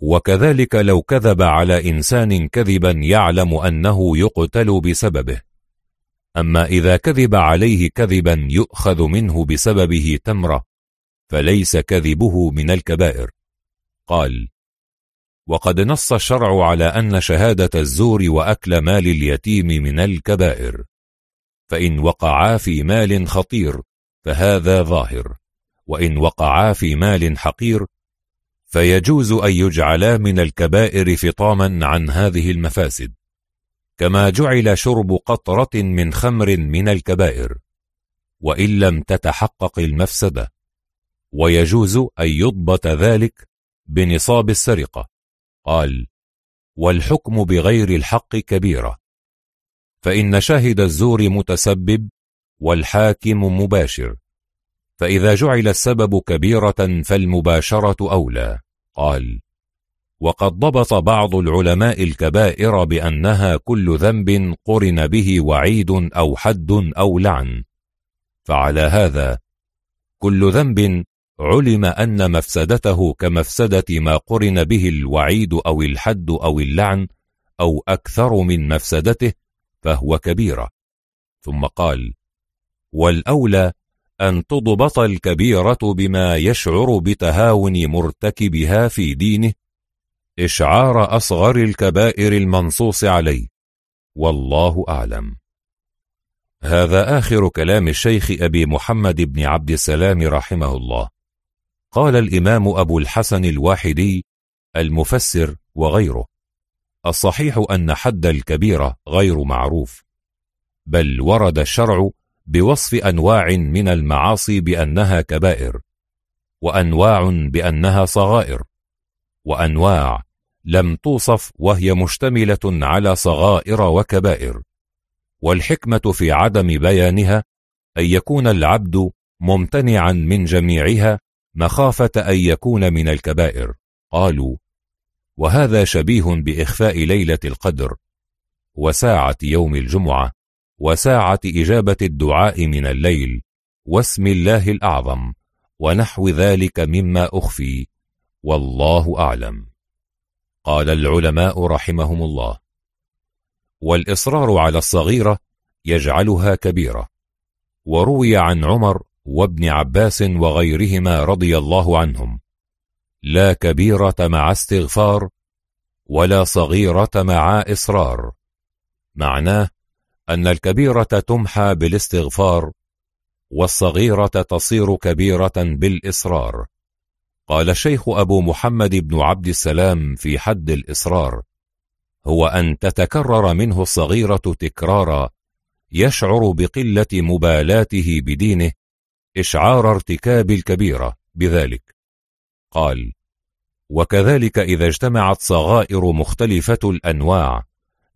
وكذلك لو كذب على إنسان كذبا يعلم أنه يقتل بسببه. أما إذا كذب عليه كذبا يؤخذ منه بسببه تمرة فليس كذبه من الكبائر. قال وقد نص الشرع على أن شهادة الزور وأكل مال اليتيم من الكبائر. فإن وقعا في مال خطير فهذا ظاهر. وإن وقعا في مال حقير فيجوز أن يجعلا من الكبائر فطاما عن هذه المفاسد كما جعل شرب قطرة من خمر من الكبائر وإن لم تتحقق المفسدة ويجوز أن يضبط ذلك بنصاب السرقة. قال والحكم بغير الحق كبيرة فإن شاهد الزور متسبب والحاكم مباشر. فإذا جعل السبب كبيرة فالمباشرة أولى. قال وقد ضبط بعض العلماء الكبائر بأنها كل ذنب قرن به وعيد أو حد أو لعن. فعلى هذا كل ذنب علم أن مفسدته كمفسدة ما قرن به الوعيد أو الحد أو اللعن أو أكثر من مفسدته فهو كبيرة. ثم قال والأولى أن تضبط الكبيرة بما يشعر بتهاون مرتكبها في دينه. إشعار أصغر الكبائر المنصوص عليه. والله أعلم. هذا آخر كلام الشيخ أبي محمد بن عبد السلام رحمه الله. قال الإمام أبو الحسن الواحدي المفسر وغيره. الصحيح أن حد الكبيرة غير معروف. بل ورد الشرع بوصف أنواع من المعاصي بأنها كبائر وأنواع بأنها صغائر وأنواع لم توصف وهي مشتملة على صغائر وكبائر. والحكمة في عدم بيانها أن يكون العبد ممتنعا من جميعها مخافة أن يكون من الكبائر. قالوا وهذا شبيه بإخفاء ليلة القدر وساعة يوم الجمعة وساعة إجابة الدعاء من الليل واسم الله الأعظم ونحو ذلك مما أخفي والله أعلم. قال العلماء رحمهم الله. والإصرار على الصغيرة يجعلها كبيرة. وروي عن عمر وابن عباس وغيرهما رضي الله عنهم. لا كبيرة مع استغفار ولا صغيرة مع إصرار. معناه أن الكبيرة تمحى بالاستغفار والصغيرة تصير كبيرة بالإصرار. قال الشيخ أبو محمد بن عبد السلام في حد الإصرار هو أن تتكرر منه الصغيرة تكرارا يشعر بقلة مبالاته بدينه إشعار ارتكاب الكبيرة بذلك. قال وكذلك إذا اجتمعت صغائر مختلفة الأنواع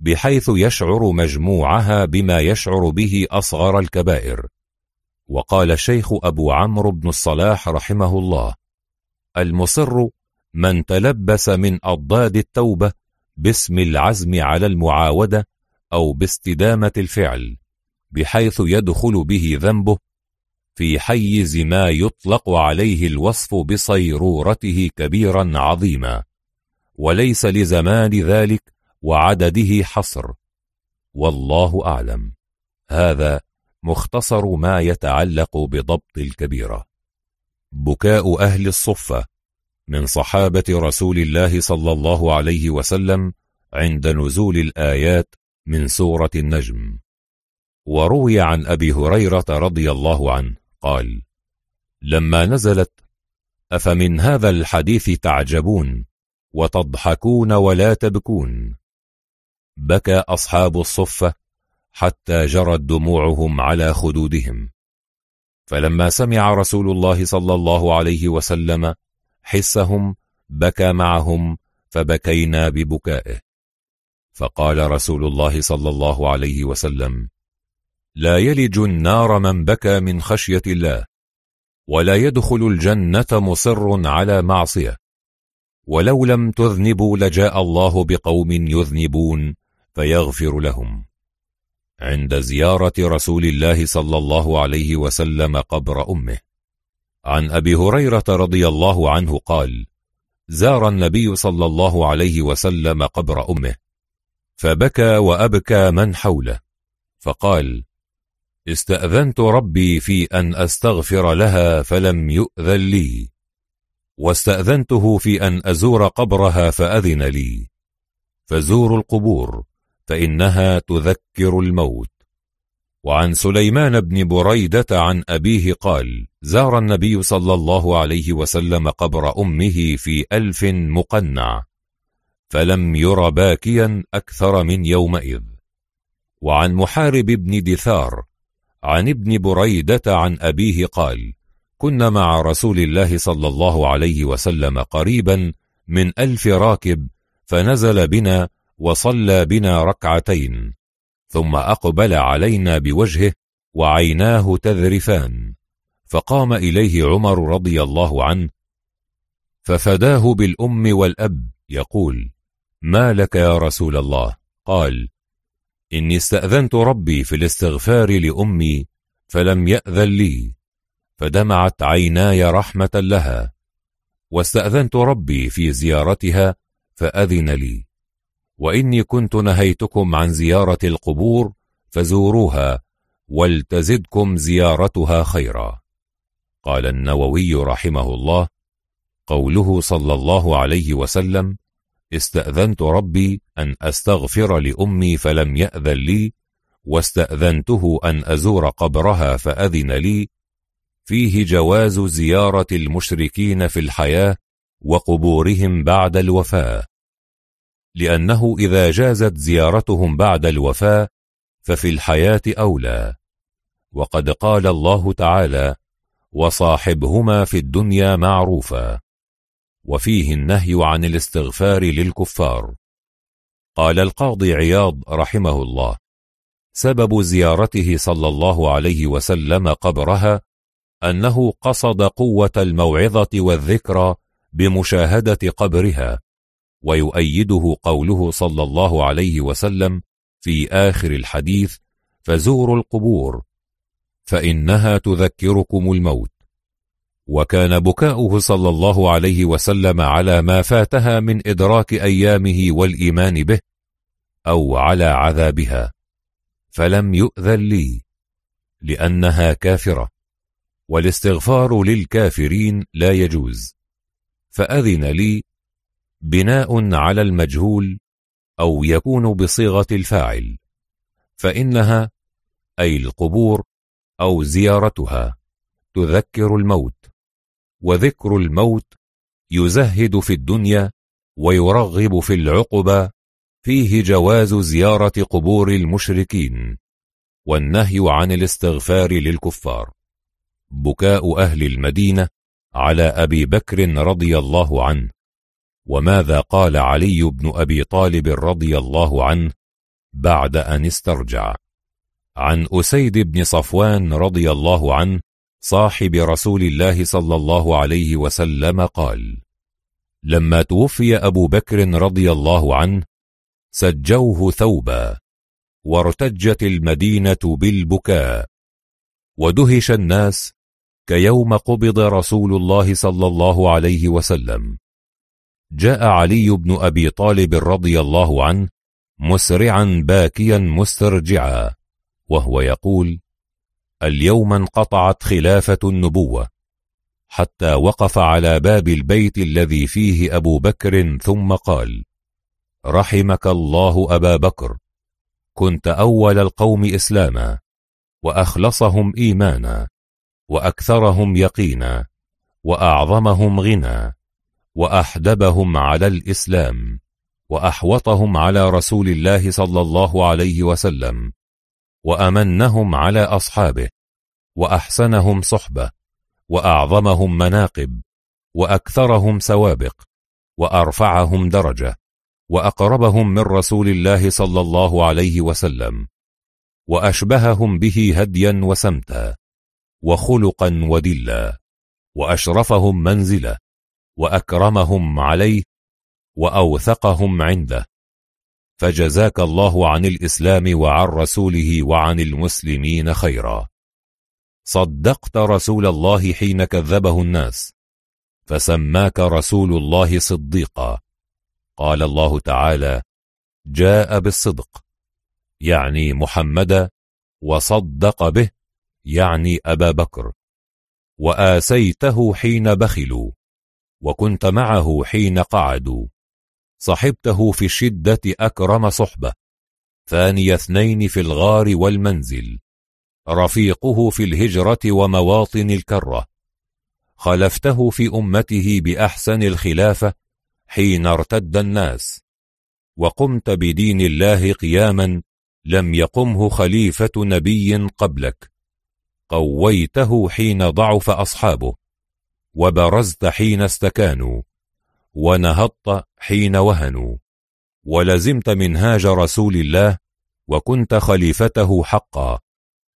بحيث يشعر مجموعها بما يشعر به أصغر الكبائر. وقال الشيخ أبو عمرو بن الصلاح رحمه الله المصر من تلبس من أضداد التوبة باسم العزم على المعاودة أو باستدامة الفعل بحيث يدخل به ذنبه في حيز ما يطلق عليه الوصف بصيرورته كبيرا عظيما. وليس لزمان ذلك وعدده حصر. والله أعلم. هذا مختصر ما يتعلق بضبط الكبيرة. بكاء أهل الصفة من صحابة رسول الله صلى الله عليه وسلم عند نزول الآيات من سورة النجم. وروي عن أبي هريرة رضي الله عنه قال لما نزلت أفمن هذا الحديث تعجبون وتضحكون ولا تبكون؟ بكى أصحاب الصفة حتى جرت دموعهم على خدودهم. فلما سمع رسول الله صلى الله عليه وسلم حسهم بكى معهم فبكينا ببكائه. فقال رسول الله صلى الله عليه وسلم لا يلج النار من بكى من خشية الله ولا يدخل الجنة مصر على معصية ولو لم تذنبوا لجاء الله بقوم يذنبون فيغفر لهم. عند زيارة رسول الله صلى الله عليه وسلم قبر أمه. عن أبي هريرة رضي الله عنه قال زار النبي صلى الله عليه وسلم قبر أمه. فبكى وأبكى من حوله. فقال استأذنت ربي في أن أستغفر لها فلم يؤذن لي. واستأذنته في أن أزور قبرها فأذن لي. فزوروا القبور. فإنها تذكر الموت. وعن سليمان بن بريدة عن أبيه قال زار النبي صلى الله عليه وسلم قبر أمه في ألف مقنع فلم ير باكيا أكثر من يومئذ. وعن محارب بن دثار عن ابن بريدة عن أبيه قال كنا مع رسول الله صلى الله عليه وسلم قريبا من ألف راكب فنزل بنا وصلى بنا ركعتين ثم أقبل علينا بوجهه وعيناه تذرفان فقام إليه عمر رضي الله عنه ففداه بالأم والأب يقول ما لك يا رسول الله؟ قال إني استأذنت ربي في الاستغفار لأمي فلم يأذن لي فدمعت عيناي رحمة لها واستأذنت ربي في زيارتها فأذن لي. وإني كنت نهيتكم عن زيارة القبور فزوروها ولتزدكم زيارتها خيرا. قال النووي رحمه الله قوله صلى الله عليه وسلم استأذنت ربي أن أستغفر لأمي فلم يأذن لي واستأذنته أن أزور قبرها فأذن لي. فيه جواز زيارة المشركين في الحياة وقبورهم بعد الوفاة. لأنه إذا جازت زيارتهم بعد الوفاة ففي الحياة أولى. وقد قال الله تعالى وصاحبهما في الدنيا معروفا وفيه النهي عن الاستغفار للكفار. قال القاضي عياض رحمه الله سبب زيارته صلى الله عليه وسلم قبرها أنه قصد قوة الموعظة والذكرى بمشاهدة قبرها ويؤيده قوله صلى الله عليه وسلم في آخر الحديث فزوروا القبور فإنها تذكركم الموت. وكان بكاؤه صلى الله عليه وسلم على ما فاتها من إدراك أيامه والإيمان به أو على عذابها فلم يؤذن لي لأنها كافرة والاستغفار للكافرين لا يجوز فأذن لي بناء على المجهول أو يكون بصيغة الفاعل فإنها أي القبور أو زيارتها تذكر الموت وذكر الموت يزهد في الدنيا ويرغب في العقبة فيه جواز زيارة قبور المشركين والنهي عن الاستغفار للكفار. بكاء أهل المدينة على أبي بكر رضي الله عنه. وماذا قال علي بن أبي طالب رضي الله عنه بعد أن استرجع؟ عن أسيد بن صفوان رضي الله عنه صاحب رسول الله صلى الله عليه وسلم قال لما توفي أبو بكر رضي الله عنه سجوه ثوبا وارتجت المدينة بالبكاء ودهش الناس كيوم قبض رسول الله صلى الله عليه وسلم. جاء علي بن أبي طالب رضي الله عنه مسرعا باكيا مسترجعا وهو يقول اليوم انقطعت خلافة النبوة حتى وقف على باب البيت الذي فيه أبو بكر ثم قال رحمك الله أبا بكر كنت أول القوم إسلاما وأخلصهم إيمانا وأكثرهم يقينا وأعظمهم غنى. وأحدبهم على الإسلام وأحوطهم على رسول الله صلى الله عليه وسلم وأمنهم على أصحابه وأحسنهم صحبة وأعظمهم مناقب وأكثرهم سوابق وأرفعهم درجة وأقربهم من رسول الله صلى الله عليه وسلم وأشبههم به هديا وسمتا وخلقا ودلا وأشرفهم منزلة وأكرمهم عليه وأوثقهم عنده. فجزاك الله عن الإسلام وعن رسوله وعن المسلمين خيرا. صدقت رسول الله حين كذبه الناس فسماك رسول الله صديقا. قال الله تعالى جاء بالصدق يعني محمدا وصدق به يعني أبا بكر. وآسيته حين بخلوا. وكنت معه حين قعدوا. صحبته في الشدة أكرم صحبة. ثاني اثنين في الغار والمنزل. رفيقه في الهجرة ومواطن الكرة. خلفته في أمته بأحسن الخلافة حين ارتد الناس. وقمت بدين الله قياما لم يقمه خليفة نبي قبلك. قويته حين ضعف أصحابه. وبرزت حين استكانوا ونهضت حين وهنوا ولزمت منهاج رسول الله وكنت خليفته حقا.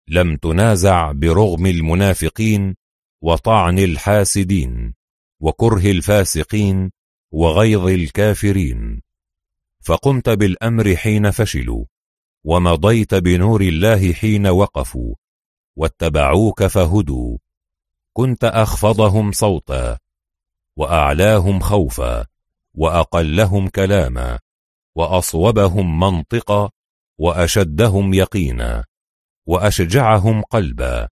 لم تنازع برغم المنافقين وطعن الحاسدين وكره الفاسقين وغيظ الكافرين. فقمت بالأمر حين فشلوا ومضيت بنور الله حين وقفوا واتبعوك فهدوا. كنت أخفضهم صوتا وأعلاهم خوفا وأقلهم كلاما وأصوبهم منطقا وأشدهم يقينا وأشجعهم قلبا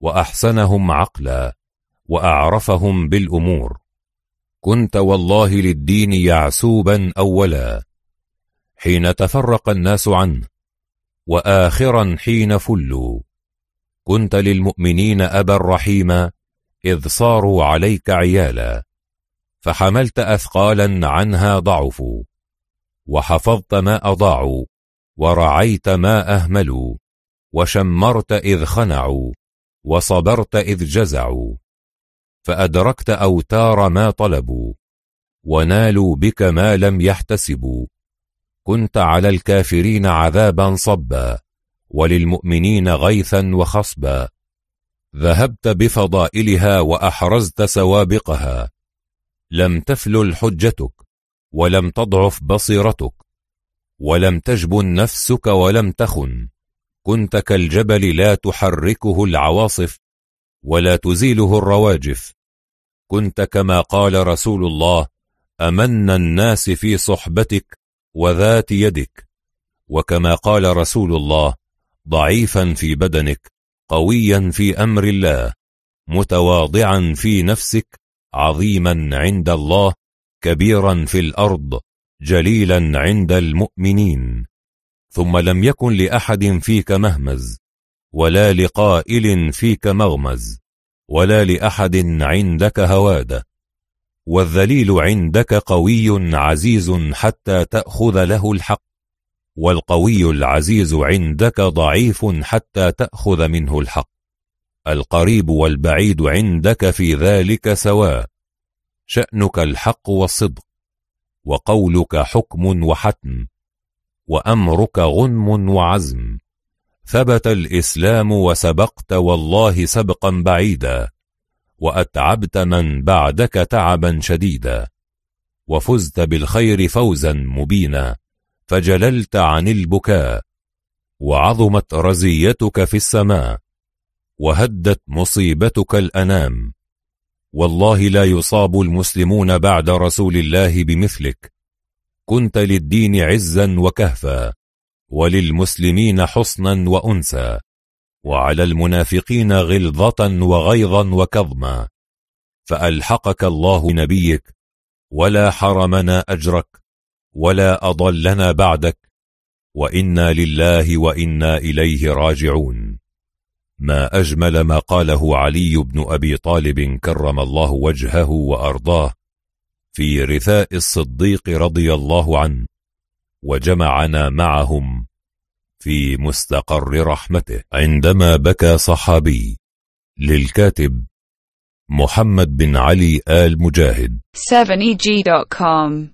وأحسنهم عقلا وأعرفهم بالأمور. كنت والله للدين يعسوبا أولا حين تفرق الناس عنه وآخرا حين فلوا. كنت للمؤمنين أبا رحيما إذ صاروا عليك عيالا فحملت أثقالا عنها ضعفوا وحفظت ما أضاعوا ورعيت ما أهملوا وشمرت إذ خنعوا وصبرت إذ جزعوا فأدركت أوتار ما طلبوا ونالوا بك ما لم يحتسبوا. كنت على الكافرين عذابا صبا وللمؤمنين غيثا وخصبا. ذهبت بفضائلها وأحرزت سوابقها. لم تفلل حجتك ولم تضعف بصيرتك ولم تجبن نفسك ولم تخن. كنت كالجبل لا تحركه العواصف ولا تزيله الرواجف. كنت كما قال رسول الله أمن الناس في صحبتك وذات يدك. وكما قال رسول الله ضعيفا في بدنك قويا في أمر الله متواضعا في نفسك عظيما عند الله كبيرا في الأرض جليلا عند المؤمنين. ثم لم يكن لأحد فيك مهمز ولا لقائل فيك مغمز ولا لأحد عندك هوادة والذليل عندك قوي عزيز حتى تأخذ له الحق. والقوي العزيز عندك ضعيف حتى تأخذ منه الحق. القريب والبعيد عندك في ذلك سواء. شأنك الحق والصدق وقولك حكم وحتم وأمرك غنم وعزم. ثبت الإسلام وسبقت والله سبقا بعيدا وأتعبت من بعدك تعبا شديدا وفزت بالخير فوزا مبينا. فجللت عن البكاء وعظمت رزيتك في السماء وهدت مصيبتك الأنام. والله لا يصاب المسلمون بعد رسول الله بمثلك. كنت للدين عزا وكهفا وللمسلمين حصنا وأنسا وعلى المنافقين غلظة وغيظا وكظما. فألحقك الله نبيك ولا حرمنا أجرك. ولا أضلنا بعدك وإنا لله وإنا إليه راجعون. ما أجمل ما قاله علي بن أبي طالب كرم الله وجهه وأرضاه في رثاء الصديق رضي الله عنه وجمعنا معهم في مستقر رحمته. عندما بكى صحابي للكاتب محمد بن علي آل مجاهد. 7EG.com